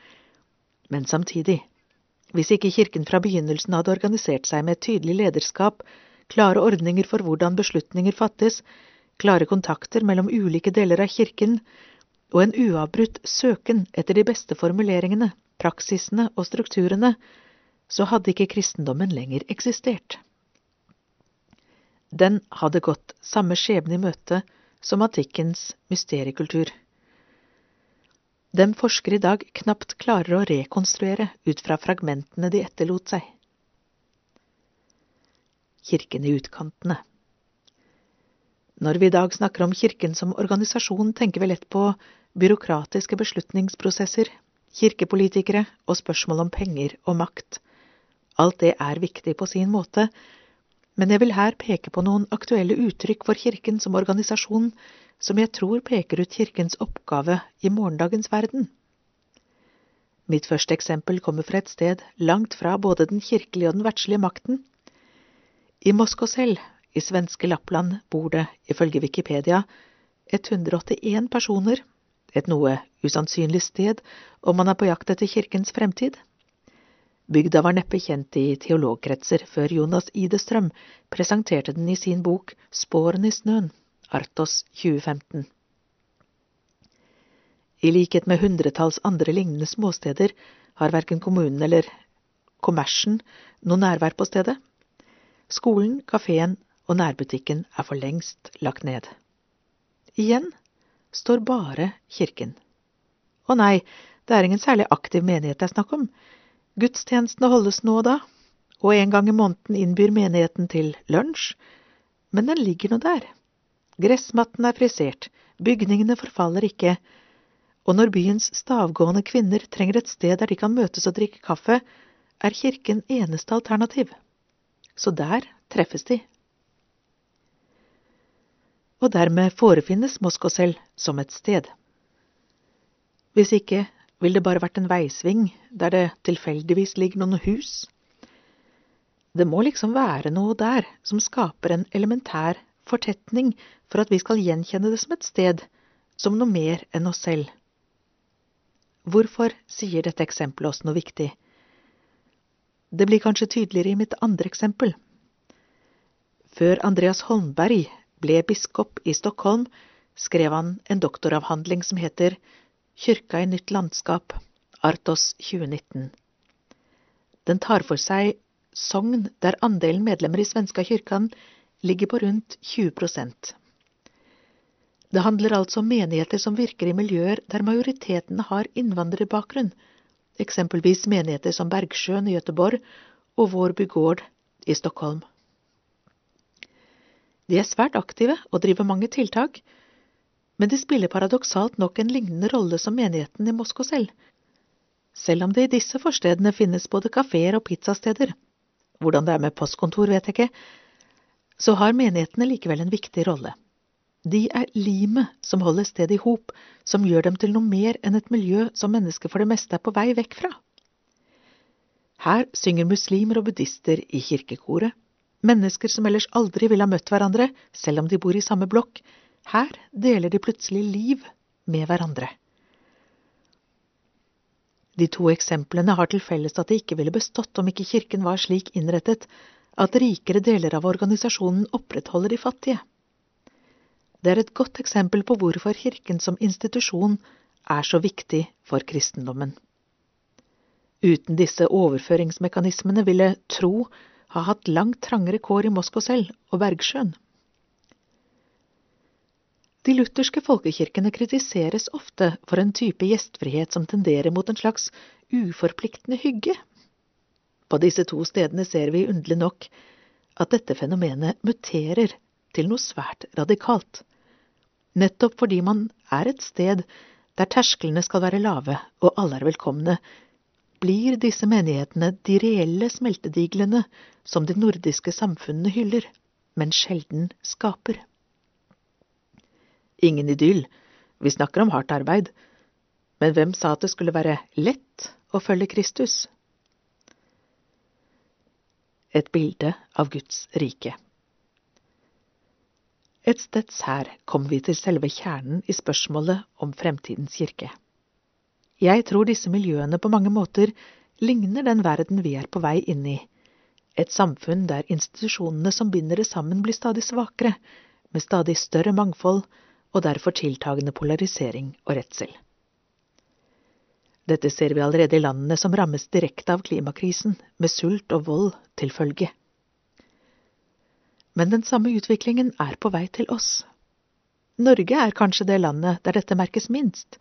Men samtidig, hvis ikke kirken fra begynnelsen hadde organisert seg med et tydelig lederskap, klare ordninger for hvordan beslutninger fattes, klare kontakter mellom ulike deler av kirken, og en uavbrutt søken etter de beste formuleringene, praksisene og strukturene, så hadde ikke kristendommen lenger eksistert. Den hadde gått samme skjebne i møte som antikkens mysteriekultur. Dem forskere i dag knapt klarer å rekonstruere ut fra fragmentene de etterlot seg. Kirken i utkantene Når vi i dag snakker om Kirken som organisasjon, tenker vi lett på byråkratiske beslutningsprosesser, kirkepolitikere og spørsmål om penger og makt. Alt det er viktig på sin måte, men jeg vil her peke på noen aktuelle uttrykk for Kirken som organisasjon som jeg tror peker ut Kirkens oppgave i morgendagens verden. Mitt første eksempel kommer fra et sted langt fra både den kirkelige og den verdslige makten. I Moskosel, i svenske Lappland, bor det, ifølge Wikipedia, 181 personer et noe usannsynlig sted om man er på jakt etter kirkens fremtid. Bygda var neppe kjent i teologkretser før Jonas Idestrøm presenterte den i sin bok Spårene i snøen, Artos 2015. I likhet med hundretalls andre lignende småsteder har verken kommunen eller kommersen noe nærvær på stedet. Skolen, kafeen og nærbutikken er for lengst lagt ned. Igjen står bare kirken. Å nei, det er ingen særlig aktiv menighet det er snakk om. Gudstjenestene holdes nå og da, og en gang i måneden innbyr menigheten til lunsj, men den ligger nå der. Gressmatten er frisert, bygningene forfaller ikke, og når byens stavgående kvinner trenger et sted der de kan møtes og drikke kaffe, er kirken eneste alternativ. Så der treffes de og dermed forefinnes Moskosel som et sted. Hvis ikke vil det bare vært en veisving der det tilfeldigvis ligger noen hus. Det må liksom være noe der som skaper en elementær fortetning for at vi skal gjenkjenne det som et sted, som noe mer enn oss selv. Hvorfor sier dette eksempelet oss noe viktig? Det blir kanskje tydeligere i mitt andre eksempel. Før Andreas Holmberg ble biskop i Stockholm, skrev han en doktoravhandling som heter Kyrka i nytt landskap, Artos 2019. Den tar for seg sogn der andelen medlemmer i Svenska kyrkan ligger på rundt 20% Det handler altså om menigheter som virker i miljøer der majoriteten har innvandrerbakgrunn, eksempelvis menigheter som Bergsjøen i Gøteborg og Vårby gård i Stockholm. De er svært aktive og driver mange tiltak, men de spiller paradoksalt nok en lignende rolle som menigheten i Moskva selv. Selv om det i disse forstedene finnes både kafeer og pizzasteder, hvordan det er med postkontor vet jeg ikke, så har menighetene likevel en viktig rolle. De er limet som holder stedet i hop, som gjør dem til noe mer enn et miljø som mennesker for det meste er på vei vekk fra. Her synger muslimer og buddhister i kirkekoret, Mennesker som ellers aldri ville ha møtt hverandre, selv om de bor i samme blokk. Her deler de plutselig liv med hverandre. De to eksemplene har til felles at det ikke ville bestått om ikke kirken var slik innrettet at rikere deler av organisasjonen opprettholder de fattige. Det er et godt eksempel på hvorfor kirken som institusjon er så viktig for kristendommen. Uten disse overføringsmekanismene ville tro ha hatt langt trangere kår i Moskva selv og Bergsjøen. De lutherske folkekirkene kritiseres ofte for en type gjestfrihet som tenderer mot en slags uforpliktende hygge. På disse to stedene ser vi underlig nok at dette fenomenet muterer til noe svært radikalt, nettopp fordi man er et sted der tersklene skal være lave og alle er velkomne, blir disse menighetene de reelle smeltediglene som de nordiske samfunnene hyller, men sjelden skaper. Ingen idyll, Vi snakker om hardt arbeid, men hvem sa at det skulle være lett å følge Kristus? Et bilde av Guds rike. Et steds her kommer vi til selve kjernen i spørsmålet om fremtidens kirke. Jeg tror disse miljøene på mange måter ligner den verden vi er på vei inn i, et samfunn der institusjonene som binder det sammen blir stadig svakere, med stadig større mangfold og derfor tiltagende polarisering og redsel. Dette ser vi allerede i landene som rammes direkte av klimakrisen, med sult og vold til følge men den samme utviklingen er på vei til oss. Norge er kanskje det landet der dette merkes minst,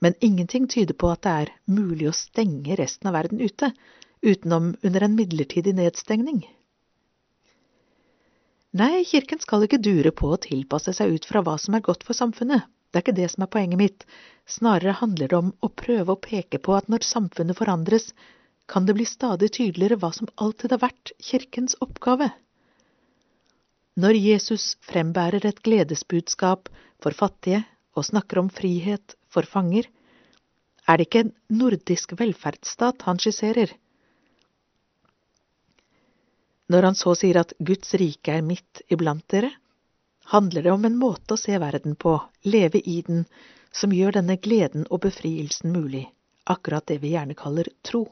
men ingenting tyder på at det er mulig å stenge resten av verden ute, utenom under en midlertidig nedstengning. Nei, kirken skal ikke dure på å tilpasse seg ut fra hva som er godt for samfunnet, det er ikke det som er poenget mitt, snarere handler det om å prøve å peke på at når samfunnet forandres, kan det bli stadig tydeligere hva som alltid har vært kirkens oppgave. Når Jesus frembærer et gledesbudskap for fattige og snakker om frihet for fanger, er det ikke en nordisk velferdsstat han skisserer. Når han så sier at Guds rike er midt iblant dere, handler det om en måte å se verden på, leve i den, som gjør denne gleden og befrielsen mulig, akkurat det vi gjerne kaller tro.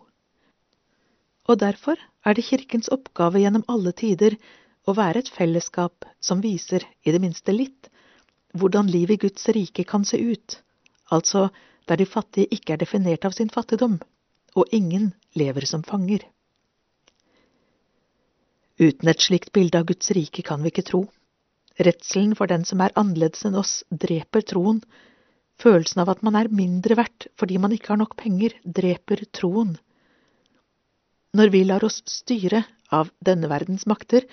Og derfor er det kirkens oppgave gjennom alle tider å være et fellesskap som viser, i det minste litt, hvordan livet i Guds rike kan se ut, altså der de fattige ikke er definert av sin fattigdom, og ingen lever som fanger. Uten et slikt bilde av Guds rike kan vi ikke tro. Redselen for den som er annerledes enn oss, dreper troen. Følelsen av at man er mindre verdt fordi man ikke har nok penger, dreper troen. Når vi lar oss styre av denne verdens makter,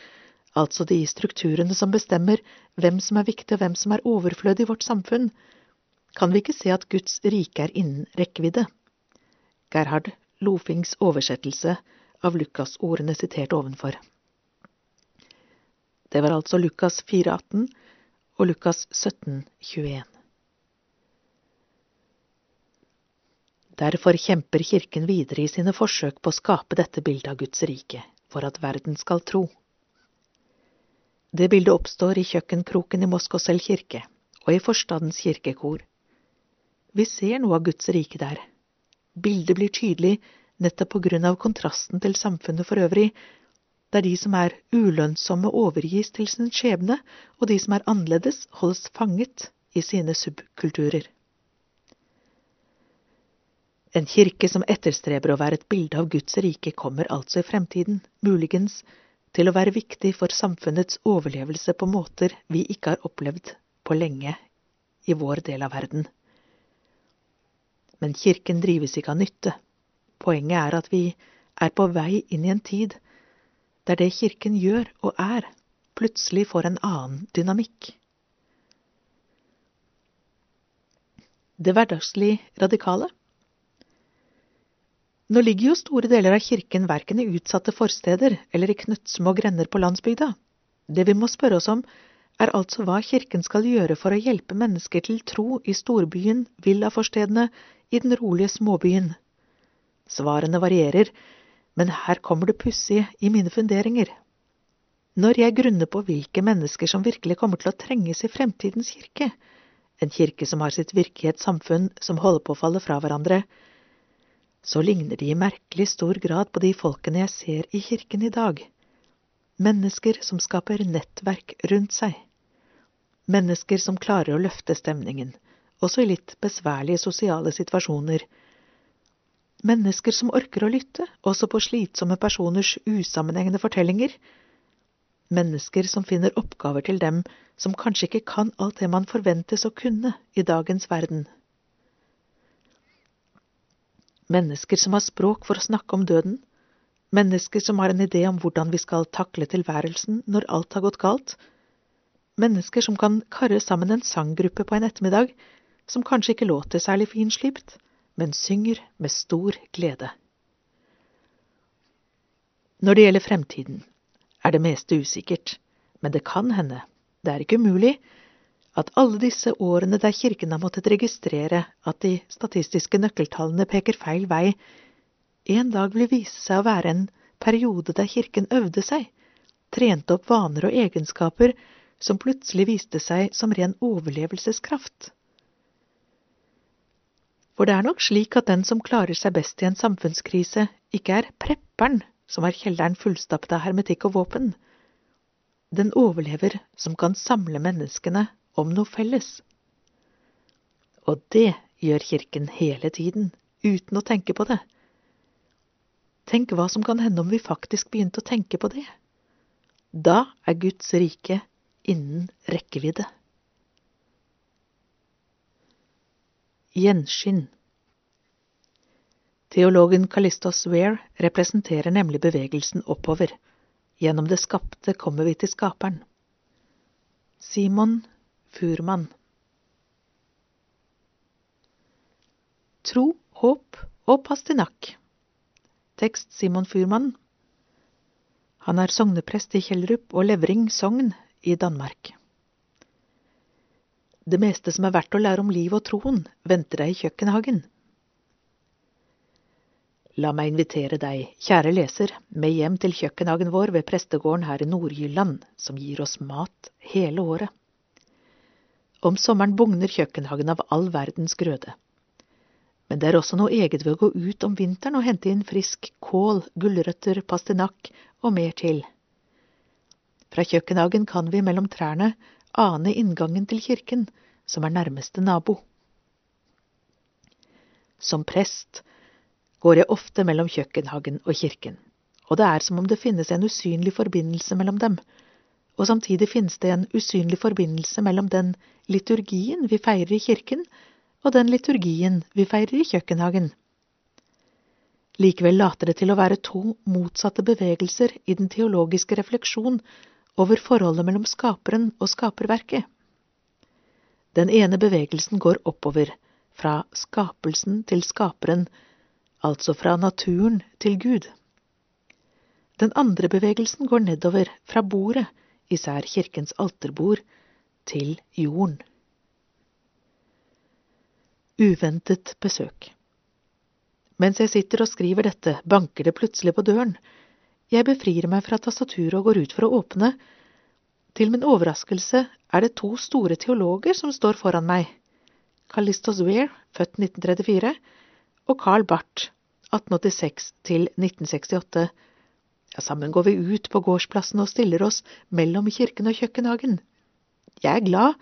altså de strukturene som bestemmer hvem som er viktig og hvem som er overflødig i vårt samfunn, kan vi ikke se at Guds rike er innen rekkevidde. Gerhard Lofings oversettelse av Lukas-ordene sitert ovenfor. Det var altså Lukas 4,18 og Lukas 17,21. Derfor kjemper Kirken videre i sine forsøk på å skape dette bildet av Guds rike, for at verden skal tro. Det bildet oppstår i kjøkkenkroken i Moskosel kirke og i forstadens kirkekor. Vi ser noe av Guds rike der. Bildet blir tydelig nettopp på grunn av kontrasten til samfunnet for øvrig, der de som er ulønnsomme overgis til sin skjebne, og de som er annerledes holdes fanget i sine subkulturer. En kirke som etterstreber å være et bilde av Guds rike, kommer altså i fremtiden, muligens til å være viktig for samfunnets overlevelse på måter vi ikke har opplevd på lenge i vår del av verden. Men kirken drives ikke av nytte. Poenget er at vi er på vei inn i en tid der det kirken gjør og er, plutselig får en annen dynamikk. Det hverdagslig radikale nå ligger jo store deler av kirken verken i utsatte forsteder eller i knøttsmå grender på landsbygda. Det vi må spørre oss om, er altså hva kirken skal gjøre for å hjelpe mennesker til tro i storbyen, villaforstedene, i den rolige småbyen. Svarene varierer, men her kommer det pussige i mine funderinger. Når jeg grunner på hvilke mennesker som virkelig kommer til å trenges i fremtidens kirke, en kirke som har sitt virke i et samfunn som holder på å falle fra hverandre, så ligner de i merkelig stor grad på de folkene jeg ser i kirken i dag. Mennesker som skaper nettverk rundt seg. Mennesker som klarer å løfte stemningen, også i litt besværlige sosiale situasjoner. Mennesker som orker å lytte, også på slitsomme personers usammenhengende fortellinger. Mennesker som finner oppgaver til dem som kanskje ikke kan alt det man forventes å kunne i dagens verden. Mennesker som har språk for å snakke om døden, mennesker som har en idé om hvordan vi skal takle tilværelsen når alt har gått galt, mennesker som kan karre sammen en sanggruppe på en ettermiddag, som kanskje ikke låter særlig finslipt, men synger med stor glede. Når det gjelder fremtiden, er det meste usikkert, men det kan hende, det er ikke umulig, at alle disse årene der kirken har måttet registrere at de statistiske nøkkeltallene peker feil vei, en dag vil vise seg å være en periode der kirken øvde seg, trente opp vaner og egenskaper som plutselig viste seg som ren overlevelseskraft. For det er nok slik at den som klarer seg best i en samfunnskrise, ikke er prepperen som har kjelleren fullstappet av hermetikk og våpen. Den overlever som kan samle menneskene om noe felles. Og det gjør kirken hele tiden, uten å tenke på det. Tenk hva som kan hende om vi faktisk begynte å tenke på det. Da er Guds rike innen rekkevidde. Gjenskinn Teologen Callistos Weir representerer nemlig bevegelsen oppover. Gjennom det skapte kommer vi til skaperen. Simon Furman Tro, håp og pastinakk Tekst Simon Furman. Han er sogneprest i Kjellerup og Levring sogn i Danmark. Det meste som er verdt å lære om liv og troen, venter deg i kjøkkenhagen. La meg invitere deg, kjære leser, med hjem til kjøkkenhagen vår ved prestegården her i Nord-Jylland, som gir oss mat hele året. Om sommeren bugner kjøkkenhagen av all verdens grøde. Men det er også noe eget ved å gå ut om vinteren og hente inn frisk kål, gulrøtter, pastinakk og mer til. Fra kjøkkenhagen kan vi mellom trærne ane inngangen til kirken, som er nærmeste nabo. Som prest går jeg ofte mellom kjøkkenhagen og kirken, og det er som om det finnes en usynlig forbindelse mellom dem, og samtidig finnes det en usynlig forbindelse mellom den liturgien vi feirer i kirken, og den liturgien vi feirer i kjøkkenhagen. Likevel later det til å være to motsatte bevegelser i den teologiske refleksjon over forholdet mellom skaperen og skaperverket. Den ene bevegelsen går oppover, fra skapelsen til skaperen, altså fra naturen til Gud. Den andre bevegelsen går nedover, fra bordet, især kirkens alterbord, til jorden. Uventet besøk. Mens jeg sitter og skriver dette, banker det plutselig på døren. Jeg befrir meg fra tastaturet og går ut for å åpne. Til min overraskelse er det to store teologer som står foran meg. Callistos Weir, født 1934, og Carl Barth, 1886 til 1968. Ja, sammen går vi ut på gårdsplassen og stiller oss mellom kirken og kjøkkenhagen. Jeg er glad,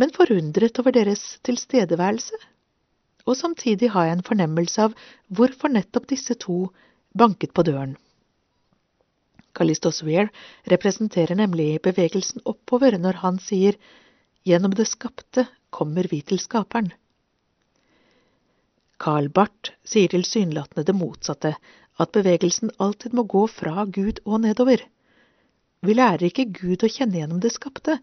men forundret over deres tilstedeværelse og samtidig har jeg en fornemmelse av hvorfor nettopp disse to banket på døren. Callistos Weir representerer nemlig bevegelsen oppover når han sier gjennom det skapte kommer vi til skaperen. Karl Barth sier tilsynelatende det motsatte, at bevegelsen alltid må gå fra Gud og nedover. Vi lærer ikke Gud å kjenne gjennom det skapte,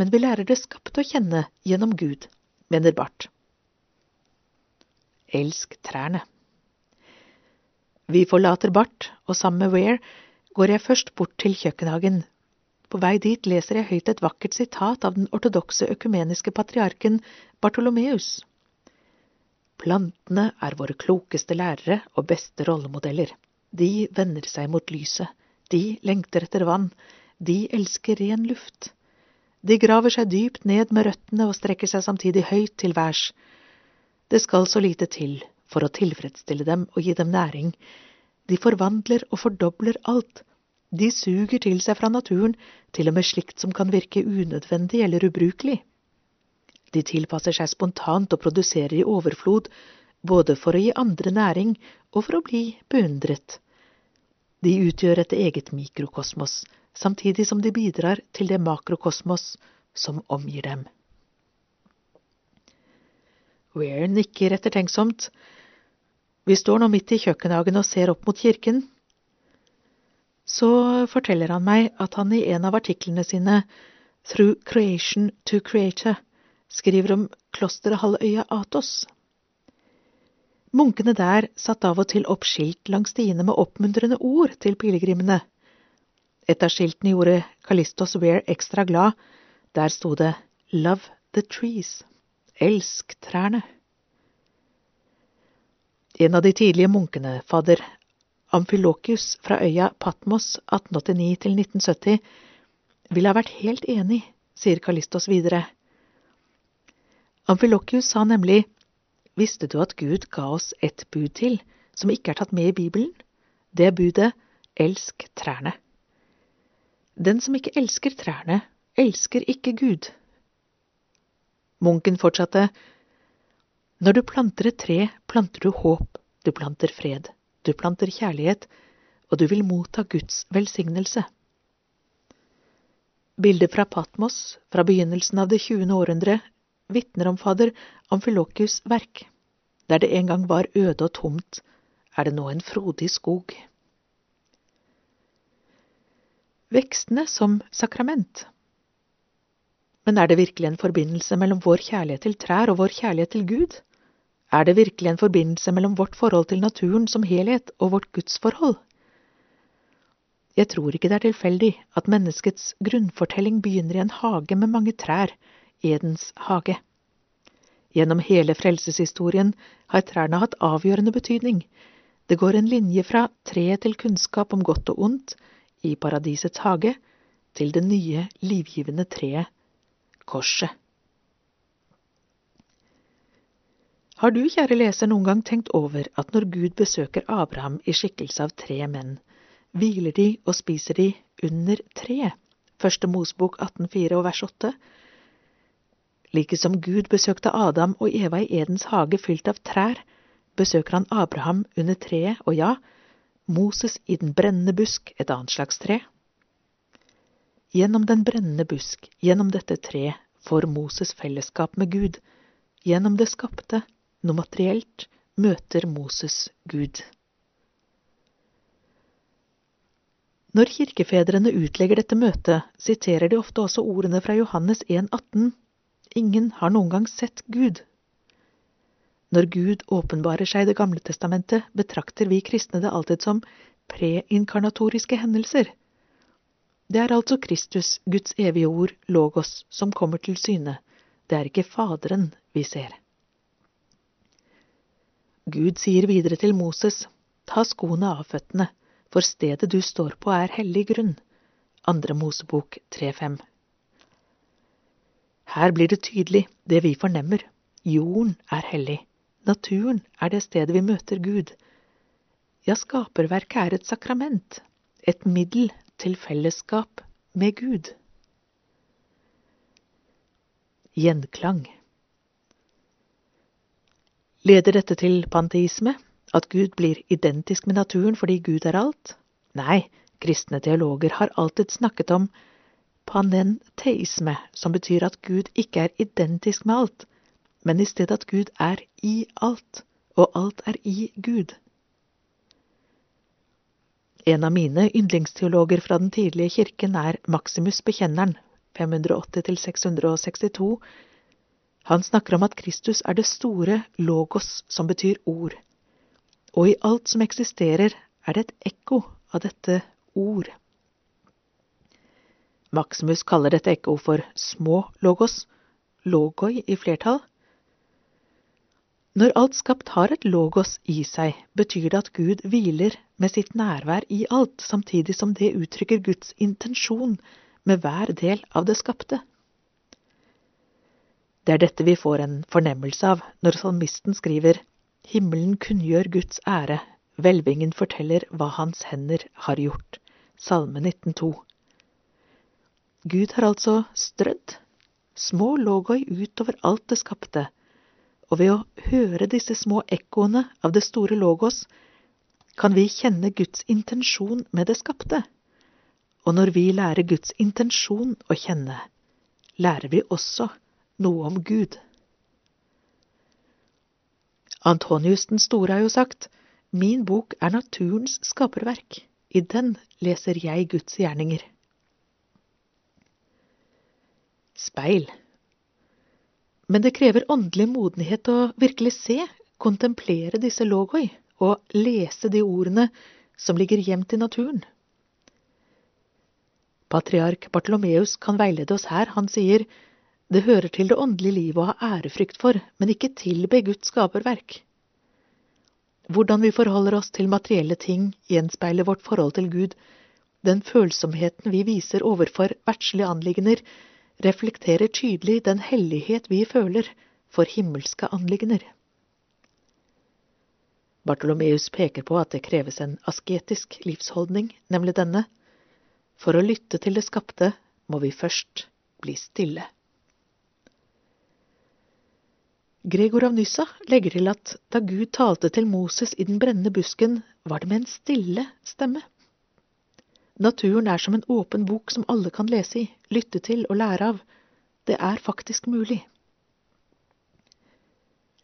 men vi lærer det skapte å kjenne gjennom Gud, mener Barth. Elsk trærne. Vi forlater Barth, og sammen med Ware går jeg først bort til kjøkkenhagen. På vei dit leser jeg høyt et vakkert sitat av den ortodokse økumeniske patriarken Bartolomeus. Plantene er våre klokeste lærere og beste rollemodeller. De vender seg mot lyset. De lengter etter vann. De elsker ren luft. De graver seg dypt ned med røttene og strekker seg samtidig høyt til værs. Det skal så lite til for å tilfredsstille dem og gi dem næring. De forvandler og fordobler alt. De suger til seg fra naturen til og med slikt som kan virke unødvendig eller ubrukelig. De tilpasser seg spontant og produserer i overflod, både for å gi andre næring og for å bli beundret. De utgjør et eget mikrokosmos, samtidig som de bidrar til det makrokosmos som omgir dem. Weir nikker ettertenksomt. Vi står nå midt i kjøkkenhagen og ser opp mot kirken. Så forteller han meg at han i en av artiklene sine, Through Creation to Creator, skriver om klosteret halvøya Atos. Munkene der satte av og til opp skilt langs stiene med oppmuntrende ord til pilegrimene. Et av skiltene gjorde Kalistos Weir ekstra glad. Der sto det Love the trees. Elsk trærne. En av de tidlige munkene, fadder Amfilokius fra øya Patmos 1889 til 1970, ville ha vært helt enig, sier Kalistos videre. Amfilokius sa nemlig, visste du at Gud ga oss et bud til, som ikke er tatt med i Bibelen? Det budet, elsk trærne. Den som ikke elsker trærne, elsker ikke Gud. Munken fortsatte, når du planter et tre, planter du håp, du planter fred, du planter kjærlighet, og du vil motta Guds velsignelse. Bildet fra Patmos fra begynnelsen av det 20. århundre vitner om fader Amfilokius' verk. Der det en gang var øde og tomt, er det nå en frodig skog. Vekstene som sakrament. Men er det virkelig en forbindelse mellom vår kjærlighet til trær og vår kjærlighet til Gud? Er det virkelig en forbindelse mellom vårt forhold til naturen som helhet og vårt gudsforhold? Jeg tror ikke det er tilfeldig at menneskets grunnfortelling begynner i en hage med mange trær, Edens hage. Gjennom hele frelseshistorien har trærne hatt avgjørende betydning. Det går en linje fra treet til kunnskap om godt og ondt i paradisets hage, til det nye, livgivende treet, korset. Har du, kjære leser, noen gang tenkt over at når Gud besøker Abraham i skikkelse av tre menn, hviler de og spiser de under treet? Første Mosbok 18,4 og vers 8. Like som Gud besøkte Adam og Eva i Edens hage fylt av trær, besøker han Abraham under treet, og ja, Moses i den brennende busk, et annet slags tre. Gjennom den brennende busk, gjennom dette treet, får Moses fellesskap med Gud. Gjennom det skapte, noe materielt, møter Moses Gud. Når kirkefedrene utlegger dette møtet, siterer de ofte også ordene fra Johannes 1,18 Ingen har noen gang sett Gud. Når Gud åpenbarer seg i Det gamle testamentet, betrakter vi kristne det alltid som preinkarnatoriske hendelser. Det er altså Kristus, Guds evige ord, logos, som kommer til syne. Det er ikke Faderen vi ser. Gud sier videre til Moses, ta skoene av føttene, for stedet du står på er hellig grunn. Andre Mosebok 3.5. Her blir det tydelig, det vi fornemmer. Jorden er hellig. Naturen er det stedet vi møter Gud. Ja, skaperverket er et sakrament, et middel til fellesskap med Gud. Gjenklang Leder dette til panteisme, at Gud blir identisk med naturen fordi Gud er alt? Nei, kristne teologer har alltid snakket om panenteisme, som betyr at Gud ikke er identisk med alt, men i stedet at Gud er i alt, og alt er i Gud. En av mine yndlingsteologer fra den tidlige kirken er Maximus Bekjenneren, 580–662. Han snakker om at Kristus er det store logos, som betyr ord, og i alt som eksisterer, er det et ekko av dette ord. Maximus kaller dette ekko for små logos, logoi i flertall. Når alt skapt har et logos i seg, betyr det at Gud hviler med sitt nærvær i alt, samtidig som det uttrykker Guds intensjon med hver del av det skapte. Det er dette vi får en fornemmelse av når salmisten skriver Himmelen kunngjør Guds ære, hvelvingen forteller hva hans hender har gjort. Salme 19,2. Gud har altså strødd små logoi utover alt det skapte, og ved å høre disse små ekkoene av det store logos, kan vi kjenne Guds intensjon med det skapte. Og når vi lærer Guds intensjon å kjenne, lærer vi også noe om Gud. Antonius den store har jo sagt, Min bok er naturens skaperverk, i den leser jeg Guds gjerninger speil. Men det krever åndelig modenhet å virkelig se, kontemplere disse logoi og lese de ordene som ligger gjemt i naturen. Patriark Bartolomeus kan veilede oss her. Han sier, Det hører til det åndelige livet å ha ærefrykt for, men ikke tilbe Guds skaperverk. Hvordan vi forholder oss til materielle ting, gjenspeiler vårt forhold til Gud. Den følsomheten vi viser overfor verdslige anliggender, reflekterer tydelig den hellighet vi føler for himmelske anliggender. Bartolomeus peker på at det kreves en asketisk livsholdning, nemlig denne. For å lytte til det skapte må vi først bli stille. Gregor av Nyssa legger til at da Gud talte til Moses i den brennende busken, var det med en stille stemme. Naturen er som en åpen bok som alle kan lese i, lytte til og lære av. Det er faktisk mulig.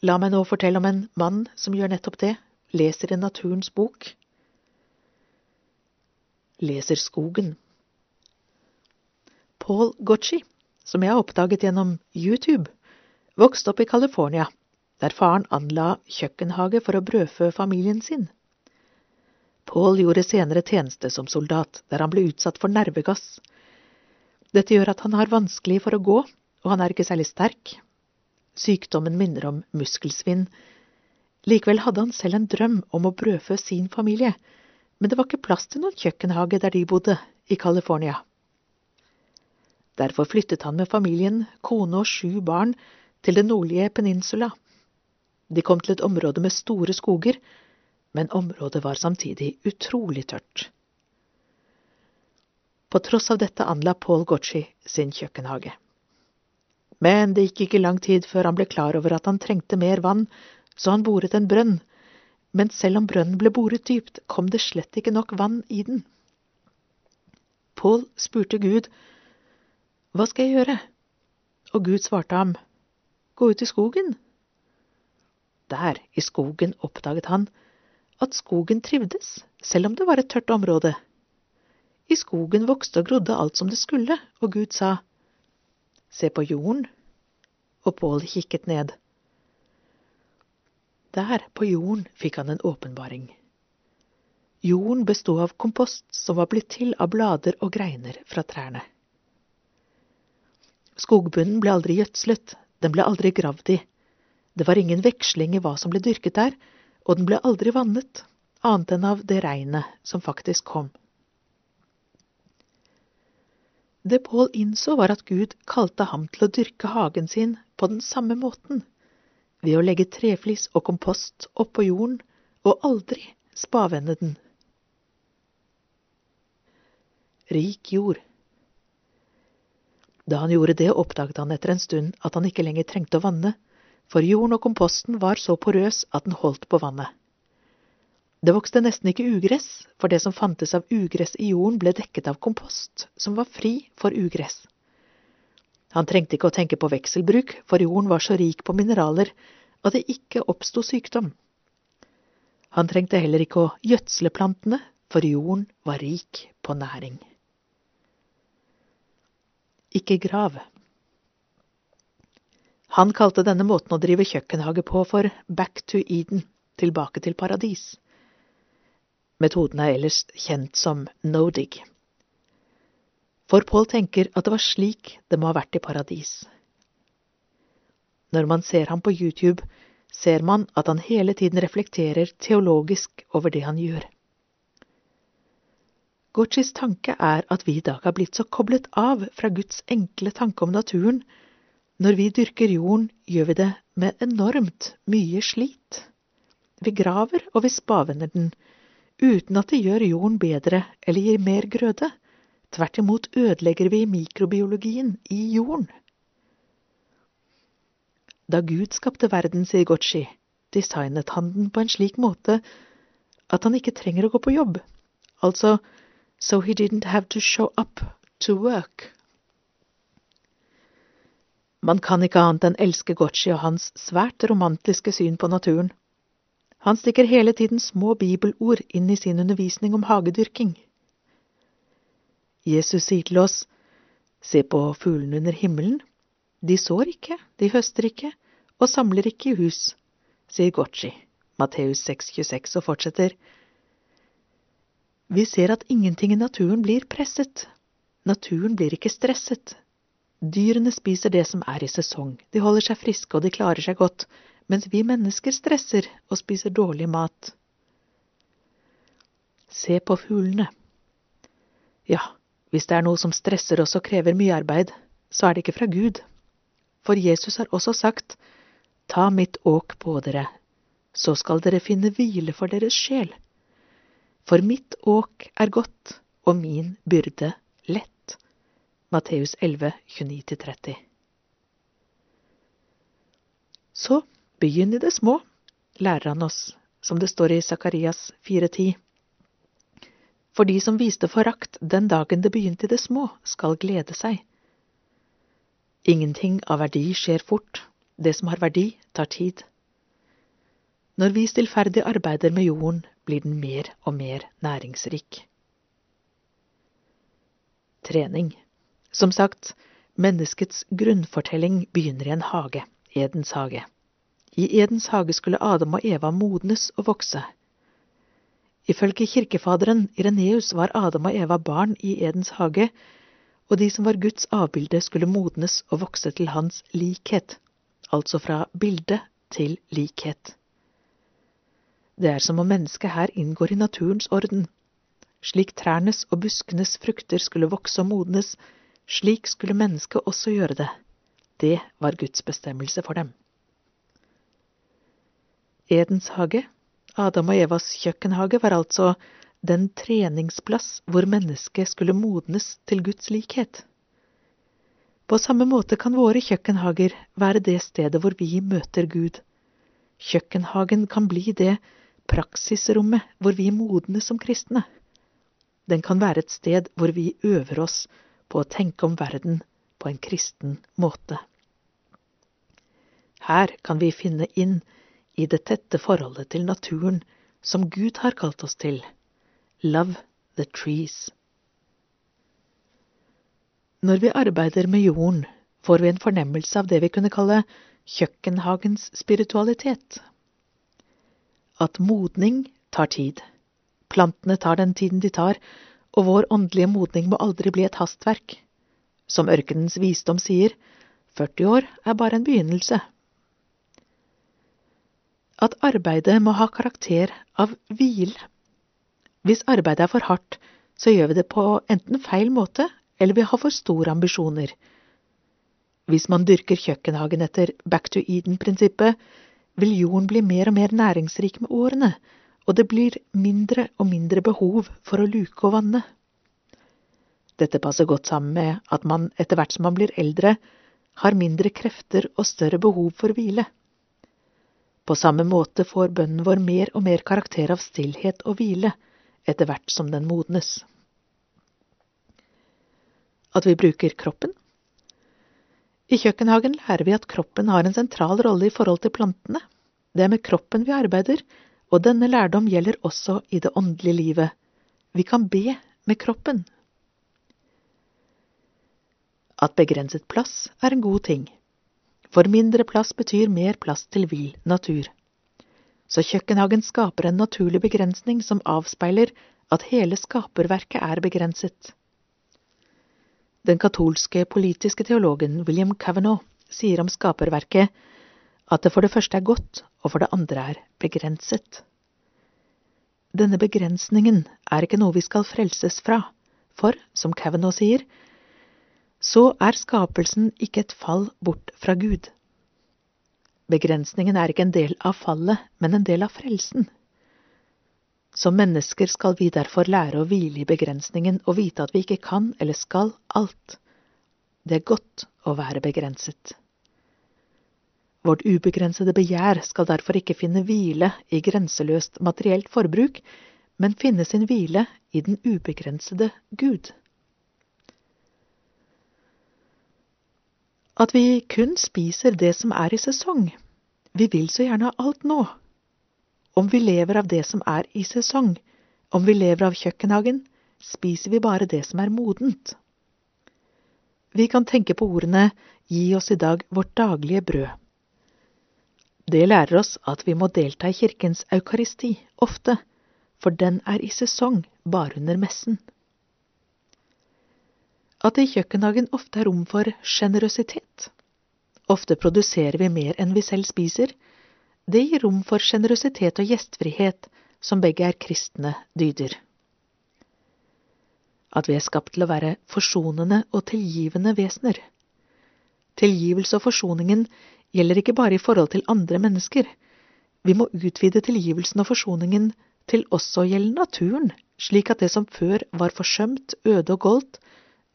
La meg nå fortelle om en mann som gjør nettopp det, leser i naturens bok. Leser skogen. Paul Gotchi, som jeg har oppdaget gjennom YouTube, vokste opp i California, der faren anla kjøkkenhage for å brødfø familien sin. Paul gjorde senere tjeneste som soldat, der han ble utsatt for nervegass. Dette gjør at han har vanskelig for å gå, og han er ikke særlig sterk. Sykdommen minner om muskelsvinn. Likevel hadde han selv en drøm om å brødfø sin familie, men det var ikke plass til noen kjøkkenhage der de bodde, i California. Derfor flyttet han med familien, kone og sju barn til den nordlige peninsula. De kom til et område med store skoger, men området var samtidig utrolig tørt. På tross av dette anla Paul Gotchi sin kjøkkenhage. Men det gikk ikke lang tid før han ble klar over at han trengte mer vann, så han boret en brønn, men selv om brønnen ble boret dypt, kom det slett ikke nok vann i den. Paul spurte Gud, Hva skal jeg gjøre? Og Gud svarte ham, Gå ut i skogen. Der, i skogen, oppdaget han at skogen trivdes, selv om det var et tørt område. I skogen vokste og grodde alt som det skulle, og Gud sa, Se på jorden. Og Pål kikket ned. Der, på jorden, fikk han en åpenbaring. Jorden bestod av kompost som var blitt til av blader og greiner fra trærne. Skogbunnen ble aldri gjødslet, den ble aldri gravd i. Det var ingen veksling i hva som ble dyrket der, og den ble aldri vannet, annet enn av det regnet som faktisk kom. Det Pål innså, var at Gud kalte ham til å dyrke hagen sin på den samme måten, ved å legge treflis og kompost oppå jorden og aldri spavende den. Rik jord. Da han gjorde det, oppdaget han etter en stund at han ikke lenger trengte å vanne, for jorden og komposten var så porøs at den holdt på vannet. Det vokste nesten ikke ugress, for det som fantes av ugress i jorden, ble dekket av kompost, som var fri for ugress. Han trengte ikke å tenke på vekselbruk, for jorden var så rik på mineraler at det ikke oppsto sykdom. Han trengte heller ikke å gjødsle plantene, for jorden var rik på næring. Ikke grav. Han kalte denne måten å drive kjøkkenhage på for Back to Eden, tilbake til paradis. Metoden er ellers kjent som no-dig. For Paul tenker at det var slik det må ha vært i paradis. Når man ser ham på YouTube, ser man at han hele tiden reflekterer teologisk over det han gjør. Gorchis tanke er at vi i dag har blitt så koblet av fra Guds enkle tanke om naturen når vi dyrker jorden, gjør vi det med enormt mye slit. Vi graver og vi spavender den, uten at det gjør jorden bedre eller gir mer grøde. Tvert imot ødelegger vi mikrobiologien i jorden. Da Gud skapte verden, sier Gochi, designet han den på en slik måte at han ikke trenger å gå på jobb. Altså, so he didn't have to show up to work. Man kan ikke annet enn elske Gotchi og hans svært romantiske syn på naturen. Han stikker hele tiden små bibelord inn i sin undervisning om hagedyrking. Jesus sier til oss, se på fuglene under himmelen, de sår ikke, de høster ikke, og samler ikke i hus, sier Gotchi, Matteus 6,26, og fortsetter. Vi ser at ingenting i naturen blir presset. Naturen blir ikke stresset. Dyrene spiser det som er i sesong, de holder seg friske og de klarer seg godt, mens vi mennesker stresser og spiser dårlig mat. Se på fuglene. Ja, hvis det er noe som stresser oss og krever mye arbeid, så er det ikke fra Gud. For Jesus har også sagt, Ta mitt åk på dere, så skal dere finne hvile for deres sjel. For mitt åk er godt, og min byrde lett. Matteus 11, 29-30. Så begynn i det små, lærer han oss, som det står i Sakarias 4.10. For de som viste forakt den dagen det begynte i det små, skal glede seg. Ingenting av verdi skjer fort, det som har verdi, tar tid. Når vi stillferdig arbeider med jorden, blir den mer og mer næringsrik. Trening Som sagt, menneskets grunnfortelling begynner i en hage, Edens hage. I Edens hage skulle Adam og Eva modnes og vokse. Ifølge kirkefaderen Ireneus var Adam og Eva barn i Edens hage, og de som var Guds avbilde, skulle modnes og vokse til hans likhet, altså fra bilde til likhet. Det er som om mennesket her inngår i naturens orden. Slik trærnes og buskenes frukter skulle vokse og modnes, slik skulle mennesket også gjøre det. Det var Guds bestemmelse for dem. Edens hage, Adam og Evas kjøkkenhage, var altså den treningsplass hvor mennesket skulle modnes til Guds likhet. På samme måte kan våre kjøkkenhager være det stedet hvor vi møter Gud. Kjøkkenhagen kan bli det praksisrommet hvor vi modnes som kristne. Den kan være et sted hvor vi øver oss på å tenke om verden på en kristen måte. Her kan vi finne inn i det tette forholdet til naturen som Gud har kalt oss til. Love the trees. Når vi arbeider med jorden, får vi en fornemmelse av det vi kunne kalle kjøkkenhagens spiritualitet. At modning tar tid. Plantene tar den tiden de tar, og vår åndelige modning må aldri bli et hastverk. Som ørkenens visdom sier, 40 år er bare en begynnelse. At arbeidet må ha karakter av hvile. Hvis arbeidet er for hardt, så gjør vi det på enten feil måte eller vi har for store ambisjoner. Hvis man dyrker kjøkkenhagen etter back to Eden-prinsippet, vil jorden bli mer og mer næringsrik med årene, og det blir mindre og mindre behov for å luke og vanne. Dette passer godt sammen med at man etter hvert som man blir eldre, har mindre krefter og større behov for hvile. På samme måte får bønnen vår mer og mer karakter av stillhet og hvile etter hvert som den modnes at vi bruker kroppen. I kjøkkenhagen lærer vi at kroppen har en sentral rolle i forhold til plantene. Det er med kroppen vi arbeider, og denne lærdom gjelder også i det åndelige livet. Vi kan be med kroppen. At begrenset plass er en god ting. For mindre plass betyr mer plass til vill natur. Så kjøkkenhagen skaper en naturlig begrensning som avspeiler at hele skaperverket er begrenset. Den katolske politiske teologen William Cavanaugh sier om skaperverket at det for det første er godt, og for det andre er begrenset. Denne begrensningen er ikke noe vi skal frelses fra, for, som Cavanaugh sier, så er skapelsen ikke et fall bort fra Gud. Begrensningen er ikke en del av fallet, men en del av frelsen. Som mennesker skal vi derfor lære å hvile i begrensningen og vite at vi ikke kan eller skal alt. Det er godt å være begrenset. Vårt ubegrensede begjær skal derfor ikke finne hvile i grenseløst materielt forbruk, men finne sin hvile i den ubegrensede Gud. At vi kun spiser det som er i sesong. Vi vil så gjerne ha alt nå, om vi lever av det som er i sesong, om vi lever av kjøkkenhagen, spiser vi bare det som er modent. Vi kan tenke på ordene Gi oss i dag vårt daglige brød. Det lærer oss at vi må delta i kirkens eukaristi ofte, for den er i sesong bare under messen. at det i kjøkkenhagen ofte er rom for sjenerøsitet. Ofte produserer vi mer enn vi selv spiser. Det gir rom for sjenerøsitet og gjestfrihet, som begge er kristne dyder. At vi er skapt til å være forsonende og tilgivende vesener. Tilgivelse og forsoningen gjelder ikke bare i forhold til andre mennesker. Vi må utvide tilgivelsen og forsoningen til også å gjelde naturen, slik at det som før var forsømt, øde og goldt,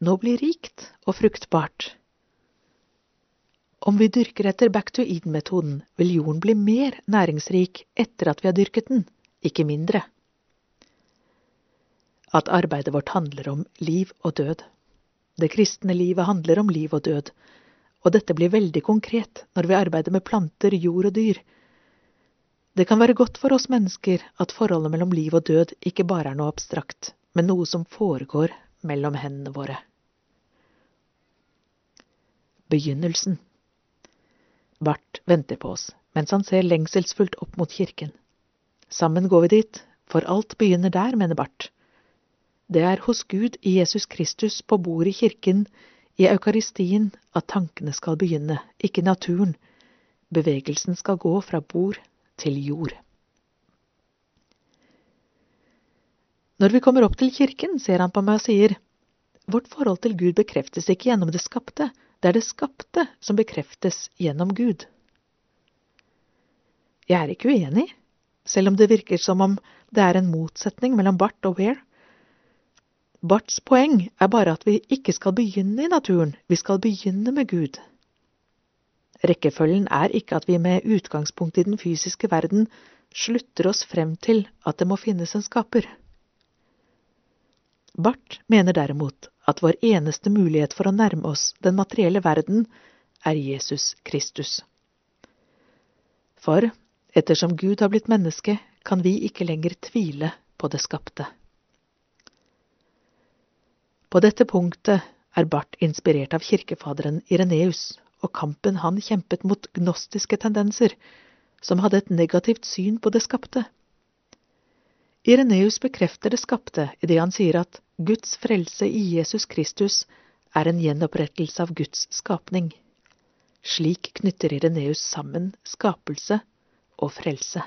nå blir rikt og fruktbart. Om vi dyrker etter back to Eden-metoden, vil jorden bli mer næringsrik etter at vi har dyrket den, ikke mindre. At arbeidet vårt handler om liv og død. Det kristne livet handler om liv og død, og dette blir veldig konkret når vi arbeider med planter, jord og dyr. Det kan være godt for oss mennesker at forholdet mellom liv og død ikke bare er noe abstrakt, men noe som foregår mellom hendene våre. Begynnelsen. Bart venter på oss, mens han ser lengselsfullt opp mot kirken. Sammen går vi dit, for alt begynner der, mener Bart. Det er hos Gud i Jesus Kristus på bordet i kirken, i eukaristien, at tankene skal begynne, ikke naturen. Bevegelsen skal gå fra bord til jord. Når vi kommer opp til kirken, ser han på meg og sier, Vårt forhold til Gud bekreftes ikke gjennom det skapte, det er det skapte som bekreftes gjennom Gud. Jeg er ikke uenig, selv om det virker som om det er en motsetning mellom Bart og Weir. Barts poeng er bare at vi ikke skal begynne i naturen, vi skal begynne med Gud. Rekkefølgen er ikke at vi med utgangspunkt i den fysiske verden slutter oss frem til at det må finnes en skaper. Bart mener derimot at vår eneste mulighet for å nærme oss den materielle verden er Jesus Kristus. For ettersom Gud har blitt menneske, kan vi ikke lenger tvile på det skapte. På dette punktet er Barth inspirert av kirkefaderen Ireneus og kampen han kjempet mot gnostiske tendenser, som hadde et negativt syn på det skapte. Ireneus bekrefter det skapte idet han sier at Guds frelse i Jesus Kristus er en gjenopprettelse av Guds skapning. Slik knytter Ireneus sammen skapelse og frelse.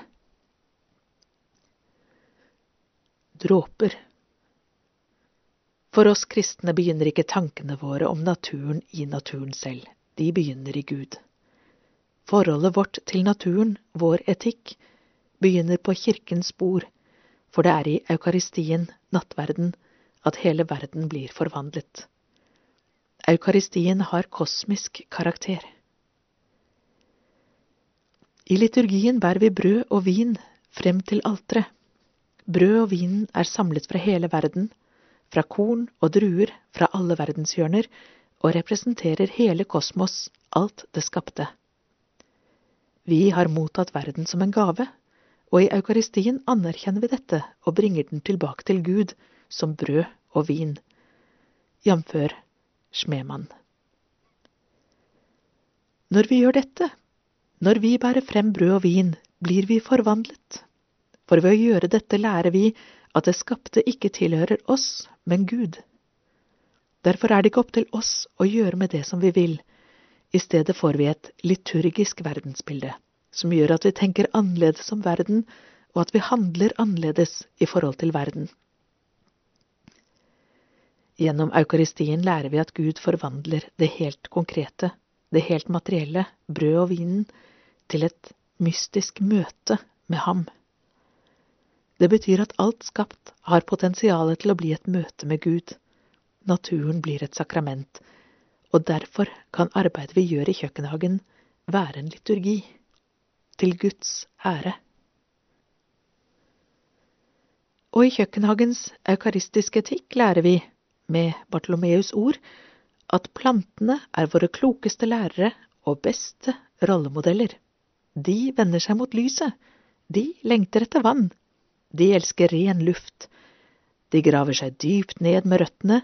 Dråper For oss kristne begynner ikke tankene våre om naturen i naturen selv, de begynner i Gud. Forholdet vårt til naturen, vår etikk, begynner på kirkens spor, for det er i eukaristien, nattverden, at hele verden blir forvandlet. Eukaristien har kosmisk karakter. I liturgien bærer vi brød og vin frem til alteret. Brød og vin er samlet fra hele verden, fra korn og druer fra alle verdenshjørner, og representerer hele kosmos, alt det skapte. Vi har mottatt verden som en gave, og i eukaristien anerkjenner vi dette og bringer den tilbake til Gud som brød og vin, jf. Smemann. Når vi gjør dette, når vi bærer frem brød og vin, blir vi forvandlet. For ved å gjøre dette lærer vi at det skapte ikke tilhører oss, men Gud. Derfor er det ikke opp til oss å gjøre med det som vi vil. I stedet får vi et liturgisk verdensbilde, som gjør at vi tenker annerledes om verden, og at vi handler annerledes i forhold til verden. Gjennom eukaristien lærer vi at Gud forvandler det helt konkrete, det helt materielle, brød og vinen, til et mystisk møte med ham. Det betyr at alt skapt har potensialet til å bli et møte med Gud. Naturen blir et sakrament, og derfor kan arbeidet vi gjør i kjøkkenhagen, være en liturgi. Til Guds ære. Og i kjøkkenhagens eukaristiske etikk lærer vi, med Bartolomeus ord, at plantene er våre klokeste lærere og beste rollemodeller. De vender seg mot lyset. De lengter etter vann. De elsker ren luft. De graver seg dypt ned med røttene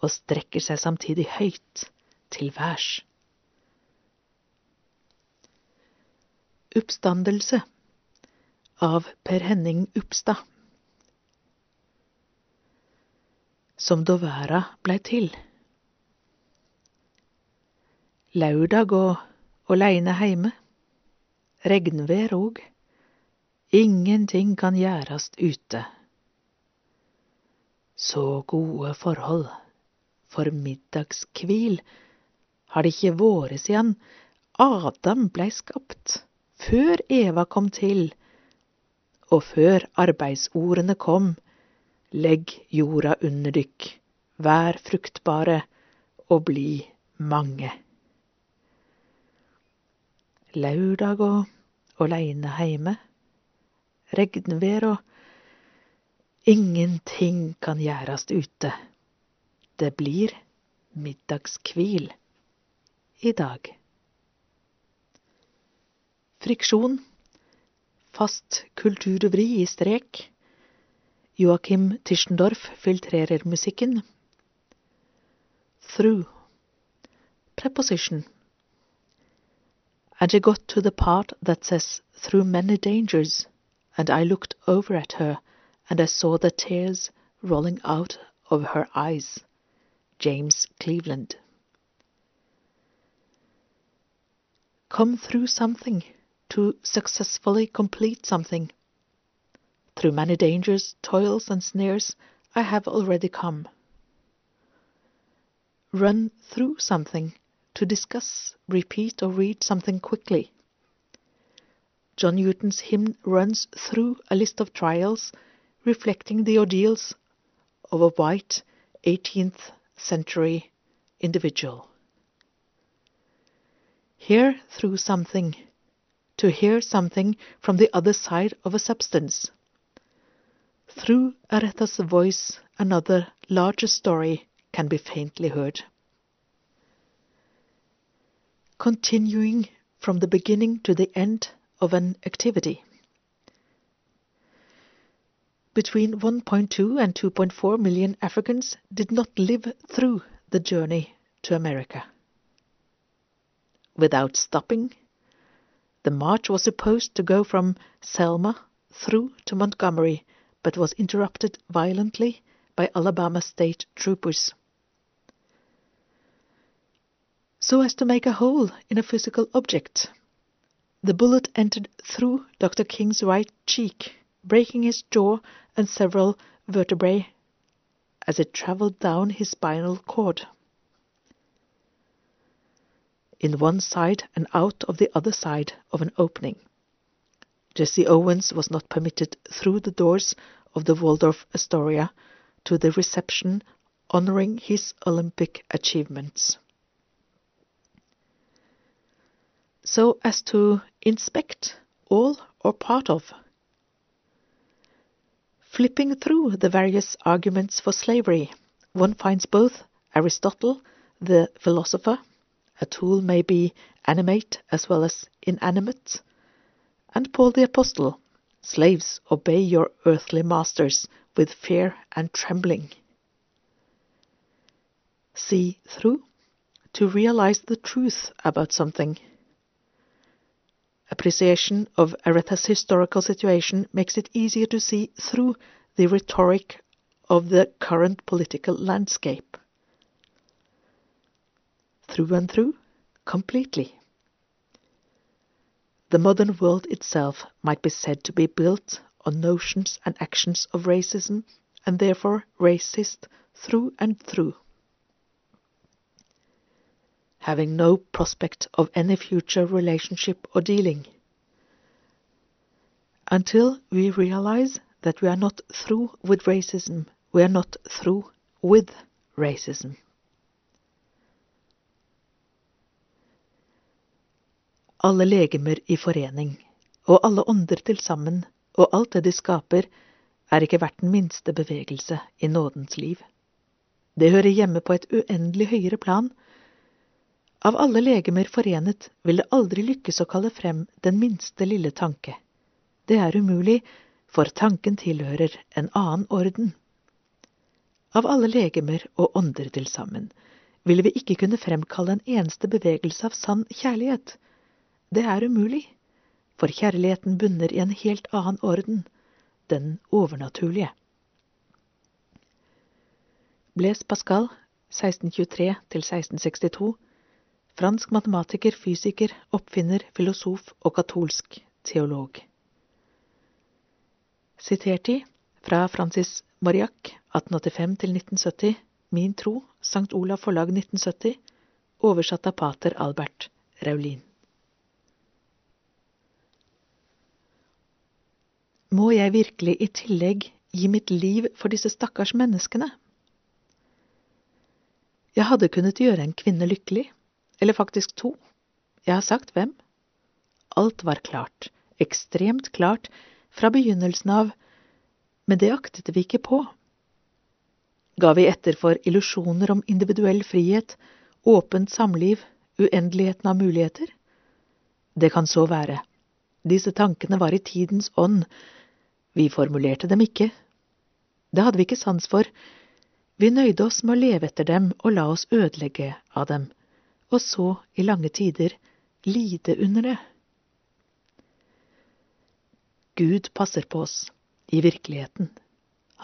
og strekker seg samtidig høyt til værs. Oppstandelse av Per Henning Upstad Som då verda blei til. Laudag og åleine heime. Regnvær òg. Ingenting kan gjørast ute. Så gode forhold. For middagskvil har det ikke vært siden Adam blei skapt, før Eva kom til, og før arbeidsordene kom, legg jorda under dykk, vær fruktbare og bli mange. Laudag og åleine heime, regnvær og ingenting kan gjørast ute. Det blir middagskvil i dag. Friksjon, fast kulturvri i strek. Joakim Tischendorf filtrerer musikken. Through. Preposition. And she got to the part that says, through many dangers, and I looked over at her, and I saw the tears rolling out of her eyes. James Cleveland. Come through something to successfully complete something. Through many dangers, toils, and snares, I have already come. Run through something to discuss, repeat, or read something quickly. John Newton's hymn runs through a list of trials reflecting the ordeals of a white 18th century individual. Hear through something, to hear something from the other side of a substance. Through Aretha's voice, another larger story can be faintly heard. Continuing from the beginning to the end of an activity. Between 1.2 and 2.4 million Africans did not live through the journey to America. Without stopping, the march was supposed to go from Selma through to Montgomery, but was interrupted violently by Alabama state troopers. So as to make a hole in a physical object, the bullet entered through Dr. King's right cheek, breaking his jaw and several vertebrae as it traveled down his spinal cord. In one side and out of the other side of an opening. Jesse Owens was not permitted through the doors of the Waldorf Astoria to the reception honoring his Olympic achievements. So as to inspect all or part of Flipping through the various arguments for slavery, one finds both Aristotle, the philosopher, a tool may be animate as well as inanimate, and Paul the Apostle, slaves, obey your earthly masters with fear and trembling. See through to realize the truth about something. Appreciation of Aretha's historical situation makes it easier to see through the rhetoric of the current political landscape. Through and through, completely. The modern world itself might be said to be built on notions and actions of racism, and therefore racist through and through. Having no prospect of any future relationship or dealing. Until we realize that we are not through with racism, we are not through with racism. Alle legemer i forening, og alle ånder til sammen, og alt det de skaper, er ikke verdt den minste bevegelse i nådens liv. Det hører hjemme på et uendelig høyere plan. Av alle legemer forenet vil det aldri lykkes å kalle frem den minste lille tanke. Det er umulig, for tanken tilhører en annen orden. Av alle legemer og ånder til sammen ville vi ikke kunne fremkalle en eneste bevegelse av sann kjærlighet. Det er umulig, for kjærligheten bunner i en helt annen orden, den overnaturlige. Blaise Pascal, 1623–1662, fransk matematiker, fysiker, oppfinner, filosof og katolsk teolog. Sitert i fra Francis Mariac 1885–1970, Min tro, St. Olav forlag 1970, oversatt av pater Albert Raulin. Må jeg virkelig i tillegg gi mitt liv for disse stakkars menneskene? Jeg hadde kunnet gjøre en kvinne lykkelig, eller faktisk to. Jeg har sagt hvem. Alt var klart, ekstremt klart, fra begynnelsen av, men det aktet vi ikke på. Ga vi etter for illusjoner om individuell frihet, åpent samliv, uendeligheten av muligheter? Det kan så være. Disse tankene var i tidens ånd. Vi formulerte dem ikke. Det hadde vi ikke sans for. Vi nøyde oss med å leve etter dem og la oss ødelegge av dem, og så, i lange tider, lide under det. Gud passer på oss, i virkeligheten.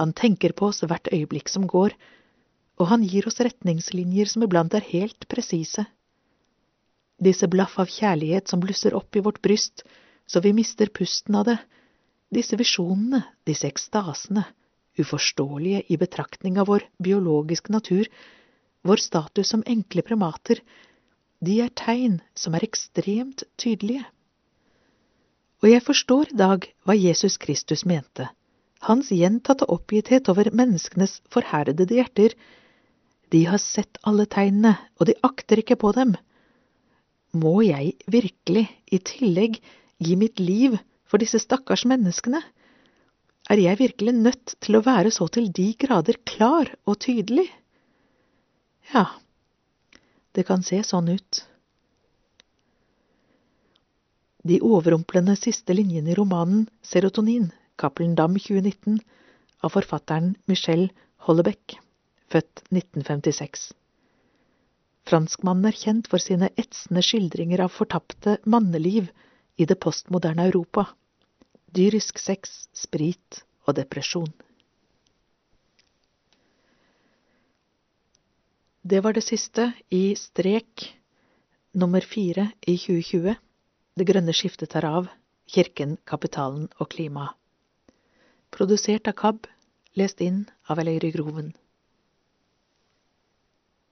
Han tenker på oss hvert øyeblikk som går, og han gir oss retningslinjer som iblant er helt presise. Disse blaff av kjærlighet som blusser opp i vårt bryst så vi mister pusten av det, disse visjonene, disse ekstasene, uforståelige i betraktning av vår biologiske natur, vår status som enkle primater, de er tegn som er ekstremt tydelige. Og jeg forstår i dag hva Jesus Kristus mente. Hans gjentatte oppgitthet over menneskenes forherdede hjerter. De har sett alle tegnene, og de akter ikke på dem. Må jeg virkelig, i tillegg, gi mitt liv for disse stakkars menneskene? Er jeg virkelig nødt til å være så til de grader klar og tydelig? Ja, det kan se sånn ut. De overrumplende siste linjene i romanen Serotonin, Cappelen Dam 2019, av forfatteren Michel Hollebeck, født 1956. Franskmannen er kjent for sine etsende skildringer av fortapte manneliv i det postmoderne Europa, dyrisk sex, sprit og depresjon. Det var det siste i strek nummer fire i 2020. Det grønne skiftet tar av. Kirken, kapitalen og klimaet. Produsert av KAB. Lest inn av Eleiry Groven.